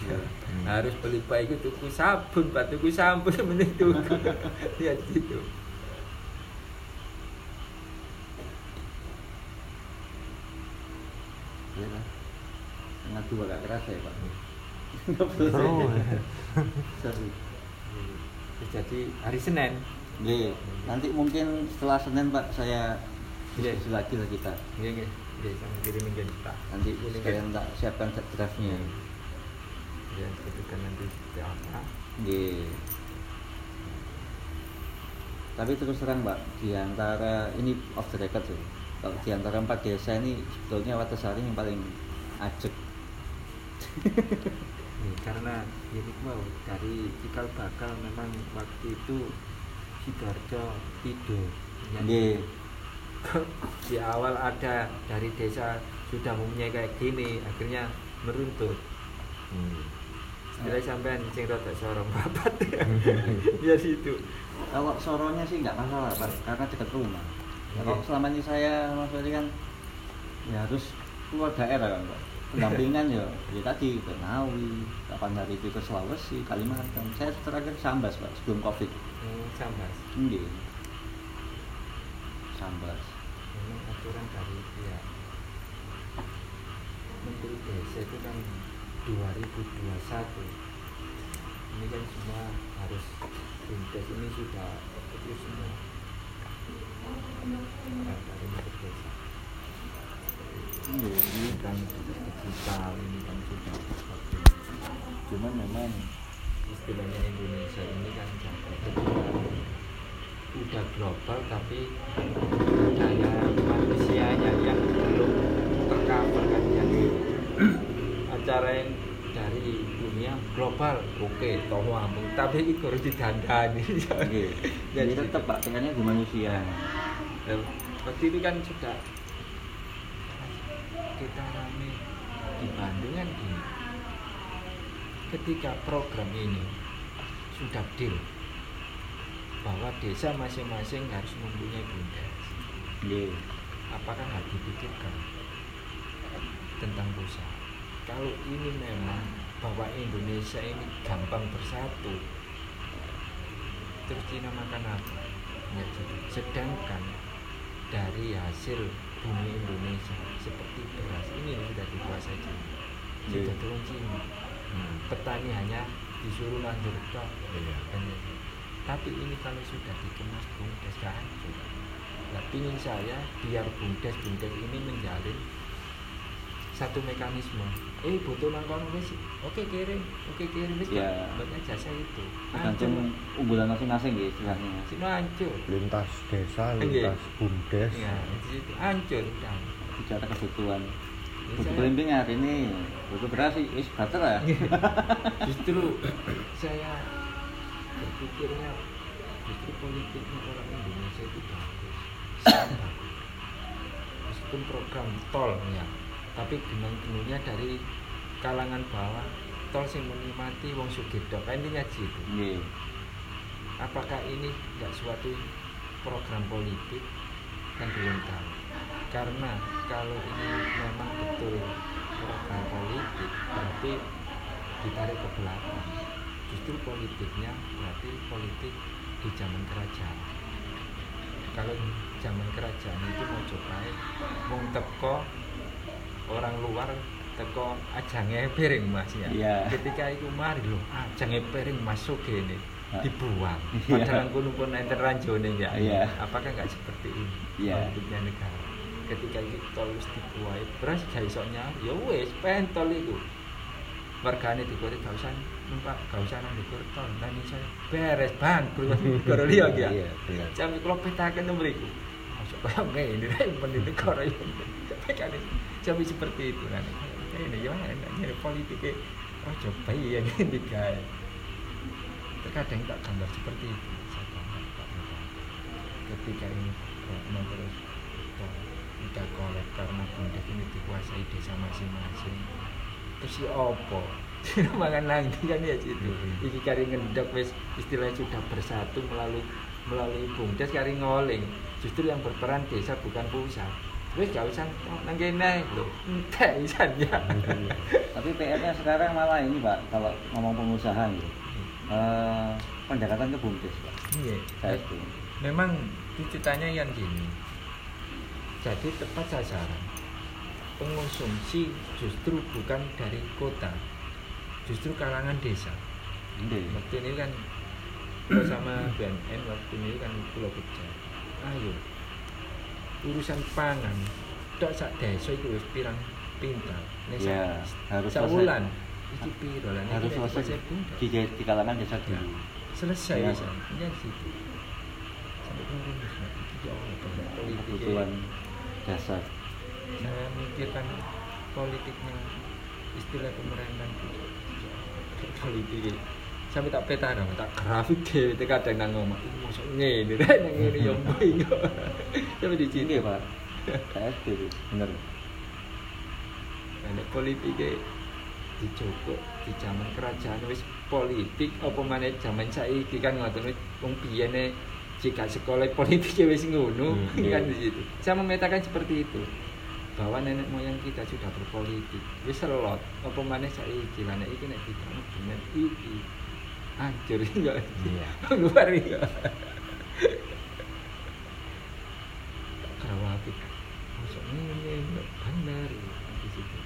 Ya, Hmm. harus beli baik itu tuku sabun pak tuku sabun *laughs* mending tuku. *laughs* Ya gitu Iya lah. Setengah dua gak kerasa ya Pak. Seru. Seru. jadi hari Senin Oke, nanti mungkin setelah Senin Pak saya Iya. diskusi lagi lah kita. Iya, iya. Iya, sama kirimin ke kita. Nanti sekalian tak siapkan draftnya. Ya, itu kan nanti seperti apa. Oke. Tapi terus terang Pak, di antara ini off the record sih. Kalau di antara empat desa ini sebetulnya Watasari yang paling ajek. *laughs* Ya, karena ini mau dari cikal bakal memang waktu itu Sidoarjo tidur. Ya, Oke. di awal ada dari desa sudah mempunyai kayak gini, akhirnya meruntut. Hmm. Setelah sampean sing rada sorong *laughs* babat. *laughs* ya situ. Kalau soronya sih nggak masalah Pak, karena dekat rumah. Kalau selama ini saya Mas Ferry kan ya harus keluar daerah kan Pak. Pendampingan ya, ya tadi ke Ngawi, kapan hari itu ke Sulawesi, Kalimantan. Saya terakhir Sambas Pak, sebelum Covid. Hmm, sambas. Iya. Sambas. Memang aturan dari pihak Menteri Desa itu kan 2021 ini kan semua harus bumdes ini sudah itu semua Nah, dari Menteri Desa Iya, ini kan digital ini kan sudah cuman memang istilahnya Indonesia ini kan udah global tapi daya manusianya yang belum tercover kan yang acara yang dari dunia global oke toh ngomong tapi itu harus didandani. *laughs* Jadi tetap Pak, tekannya di manusia. Waktu itu kan sudah kita rame di Bandung kan gini. Ketika program ini sudah deal bahwa desa masing-masing harus mempunyai bumdes. Iya. apakah nggak dipikirkan tentang pusat kalau ini memang bahwa Indonesia ini gampang bersatu terus Cina makan apa? Ya, sedangkan dari hasil bumi Indonesia. Seperti beras. Ini sudah dikuasai Cina sudah turun Cina Hmm, petani hanya disuruh nandur tok. Iya. itu. tapi ini kalau sudah dikemas bumdes gak hancur. Nah pingin saya biar bumdes bumdes ini menjalin satu mekanisme eh butuh nangkon wis. Oke kirim. Oke kirim. Wis Ya. buatnya jasa itu. Tergantung unggulan masing-masing gitu istilahnya. sini hancur. Lintas desa Iya. lintas bumdes ya di situ. Hancur udah Bicara kebutuhan. Ini Butuh pelimping hari ini, butuh beras sih, wis bater lah. *laughs* justru saya berpikirnya justru politiknya orang Indonesia itu bagus. Sangat bagus. Meskipun program tol ya tapi genang-genungnya dari kalangan bawah tol sing menikmati wong sugito kan intinya gitu Iya. apakah ini tidak suatu program politik kan belum tahu? Karena kalau ini memang betul program politik berarti ditarik ke belakang. Justru politiknya berarti politik di zaman kerajaan. Kalau zaman kerajaan itu mau coba wong teko orang luar teko ajangnya piring mas ya Iya. ketika itu mari loh ajangnya piring masuk ini dibuang Iya. padahal kuno pun enten ranjone ya Iya. apakah nggak seperti ini Iya. politiknya negara ketika itu wis dibuai beras gak iso nyari ya wis pentol itu wargane digoreng gak usah numpak gak usah nang tol nang iso beres bangkrut negara liya ya Iya, iya. jam kalau petakan mriku masuk kaya ngene *laughs* rek menit negara ini tapi jam seperti itu kan. Ini ya enak nyari politiknya oh coba ya *laughs* ini guys. Terkadang tak gambar seperti itu. Saya gambar ketika ini terus oh, udah kolek karena bundek ini dikuasai desa masing-masing. Terus ya opo *laughs* makan nanti kan ya situ Hmm. iki kari ngendok wis istilahnya sudah bersatu melalui melalui bumdes kari ngoling. Justru yang berperan desa bukan pusat wis gak usah. Nang kene lho entek isan ya *laughs* Tapi PR-nya sekarang malah ini Pak, kalau ngomong pengusaha gitu. Eh, pendekatan ke bumdes Pak. iya. Saya itu. memang ceritanya yang gini. Jadi tepat sasaran. Pengonsumsi justru bukan dari kota justru kalangan desa. Ini. waktu ini kan bersama BNN waktu ini kan Pulau Pecah ayo urusan pangan tok sak desa itu wis pirang pintar. Nek sak- Ya, harus sak selesai. wulan iki piro lah? Nek Harus selesai. di, di kalangan desa dulu. selesai Ya. bisa. Ya situ sampai kemudian iki ya Allah banyak politik Kebutuhan dasar. saya mikirkan politiknya istilah pemerintahan politik sampai tak peta dong tak grafik deh itu kadang nang ngomong ini masuk ngene rek nang ngene *laughs* yo bingung sampai di sini Ini Pak. Itu bener. nek politike dicokok di zaman kerajaan wis politik apa maneh zaman saiki kan ngoten wis wong biyene jika sekolah politik ya wis ngono Hmm, *laughs* kan iya. di situ. Saya memetakan seperti itu bahwa nenek moyang kita sudah berpolitik wis selot apa maneh saiki lah nek iki nek ditangkap dengan iki hancur *laughs* ya Iya. luar ya kerawatik masuk ini benar ya, di situ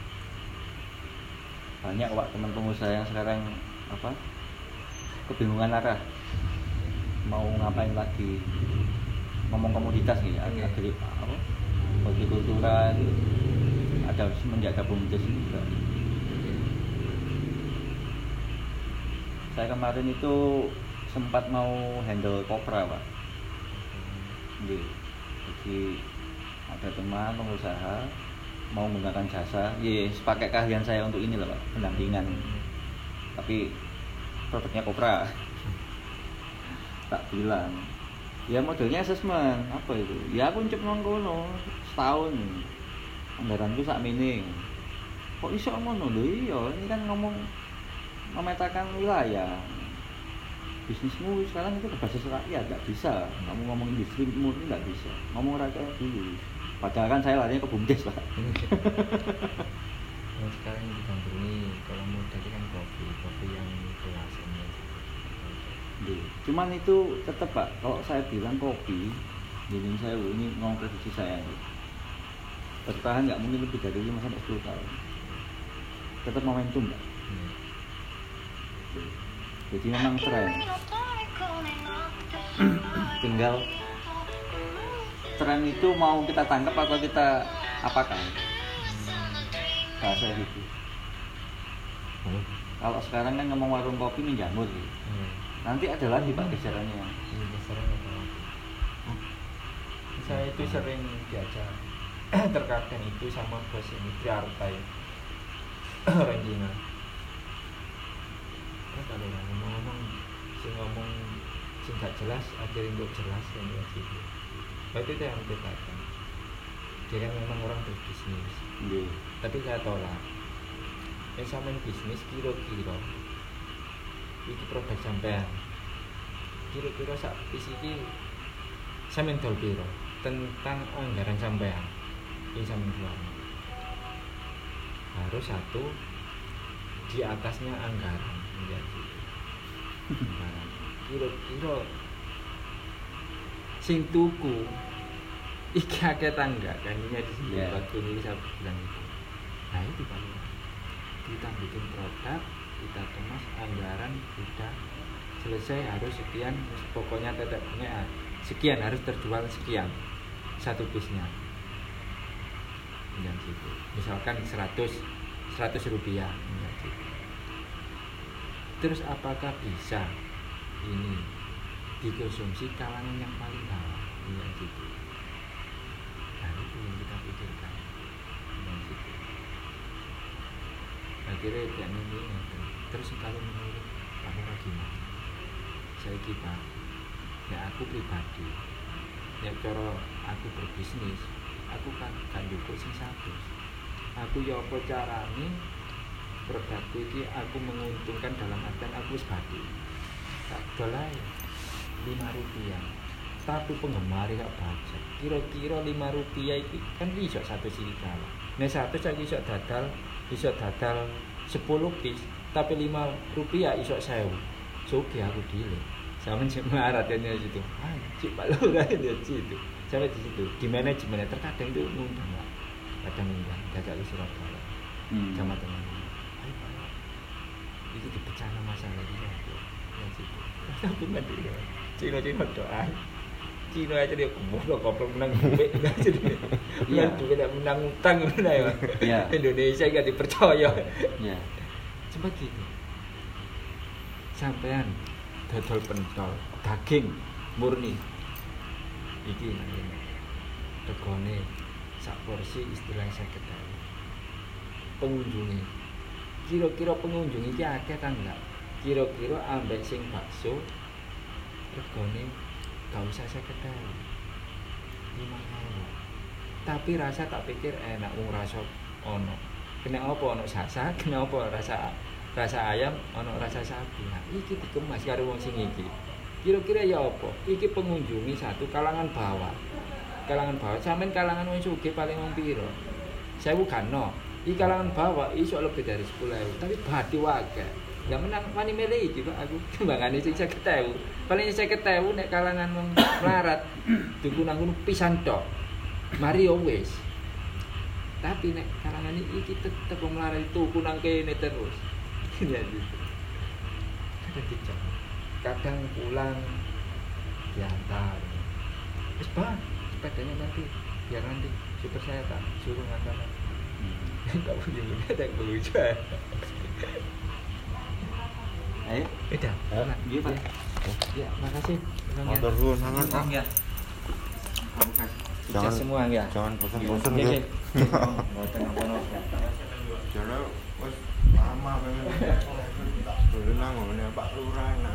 Banyak Pak teman pengusaha yang sekarang apa? Kebingungan arah. Mau ngapain lagi? Ngomong komoditas nih, Iya. agri apa? Hortikultura itu ada semenjak ada bumdes juga. Saya kemarin itu sempat mau handle kopra pak. Jadi, jadi ada teman pengusaha mau menggunakan jasa, yes, pakai keahlian saya untuk ini loh pak, pendampingan. Tapi produknya kopra. tak bilang, ya modelnya assessment apa itu? Ya aku cep kono setahun. Anggaranku sak mini. Kok iso ngono lho iya, ini kan ngomong memetakan wilayah. Bisnismu sekarang itu berbasis rakyat nggak bisa. Kamu ngomong industri murni nggak bisa. Ngomong rakyat dulu. Padahal kan saya larinya ke bumdes pak. *laughs* Yang sekarang yang digandrungi kalau mau tadi kan kopi, kopi yang kelasannya. Cuman itu tetap pak. Kalau saya bilang kopi ini saya ini ngomong prediksi saya bertahan nggak? Mungkin lebih dari 5 sampai 10 tahun. Tetap momentum pak jadi memang tren *clears throat* tinggal tren itu mau kita tangkap atau kita apakan bahasa gitu kalau sekarang kan ngomong warung kopi ini jamur gitu. Hmm. nanti ada lagi pak besarnya apa lagi? Saya itu sering diajak *clears throat* terkadang itu sama bos ini Triarta ya orang Cina. Kalau orang ngomong-ngomong, si ngomong sing gak jelas, akhirnya untuk jelas kan ya gitu. Nah, itu yang dikatakan. Dia kan memang orang berbisnis, Nggih. tapi saya tolak. Yang sama bisnis kira-kira iki produk sampean kira-kira sak pis iki sampean dol piro tentang anggaran sampean ini sampean keluar harus satu di atasnya anggaran anggaran kira-kira sing tuku iki akeh tangga kan ini di sini Iya. waktu ini saya bilang itu nah itu kan kita bikin produk kita kemas anggaran sudah selesai harus sekian pokoknya tetapnya sekian harus terjual sekian satu bisnya dan situ misalkan 100 100 rupiah. Terus apakah bisa ini dikonsumsi kalangan yang paling bawah? Dan situ nah itu yang kita pikirkan. Dan situ akhirnya kayak ini terus kalau menurut Lurah gimana saya kita ya aku pribadi ya cara aku berbisnis aku kan gak dukung sing satu. Aku ya apa carane produkku iki aku menguntungkan dalam artian aku wis badi. Tak dolai lima rupiah. Tapi penggemar gak baca kira-kira lima rupiah itu kan bisa satu serigala nah satu saya bisa dadal bisa dadal sepuluh piece tapi lima rupiah iso sewu. Suki aku dile sama kan di situ ah cik pak lurah *laughs* di situ sampai di situ. Di manajemennya terkadang itu ngundang lah kadang ngundang jajak ke Surabaya. Hmm. sama teman ini dipecah masalah *laughs* ini aku ya situ. Tapi nggak dia Cina Cina doa Cina aja dia goblok goblok menang *laughs* duit. Aja dia Iya. menang duit tidak menang utang gitu ya. Iya. *laughs* Indonesia gak dipercaya. Ya cuma gitu sampean dodol pentol daging murni. Iki namanya regone sak porsi istilah saya ketahui. Pengunjungnya kira-kira pengunjung iki akeh ta enggak? Kira-kira ambek sing bakso regone gak usah ketahui lima tapi rasa tak pikir enak wong rasa ono. Kena apa ono sasa *laughs* kena apa rasa rasa ayam ono rasa sapi. Nah iki dikemas karo wong sing iki. Kira-kira ya apa? Iki pengunjungi satu kalangan bawah. Kalangan bawah sampean kalangan wong sugih paling wong piro? Sewu kan iki kalangan bawah iso lebih dari 10.000 tapi badi wae Ya menang wani milih iki Pak aku *laughs* timbangane sing 50.000. Paling 50.000 nek kalangan *coughs* melarat tuku nang pisan tok. Mari yo wis. Tapi nek kalangan iki tetep wong melarat tuku nang kene terus. *laughs* Ya gitu. Kadang dicek. Kadang pulang diantar. Wis bang, sepedanya nanti biar nanti super saya tak suruh ngantar. Enggak punya punya tak lucu. ayo Beda. Eh, Nah, iya, Pak. Ya, makasih. Bang, ya. motor suwun sangat Bang, ya Sukses Jangan- semua ya. jangan bosan-bosan Iya, gitu iya. Mboten napa-napa. Jadi wis lama pengen dulu nang ngene Pak Lurah enak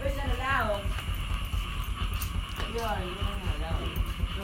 Wis ana tahu. Yo,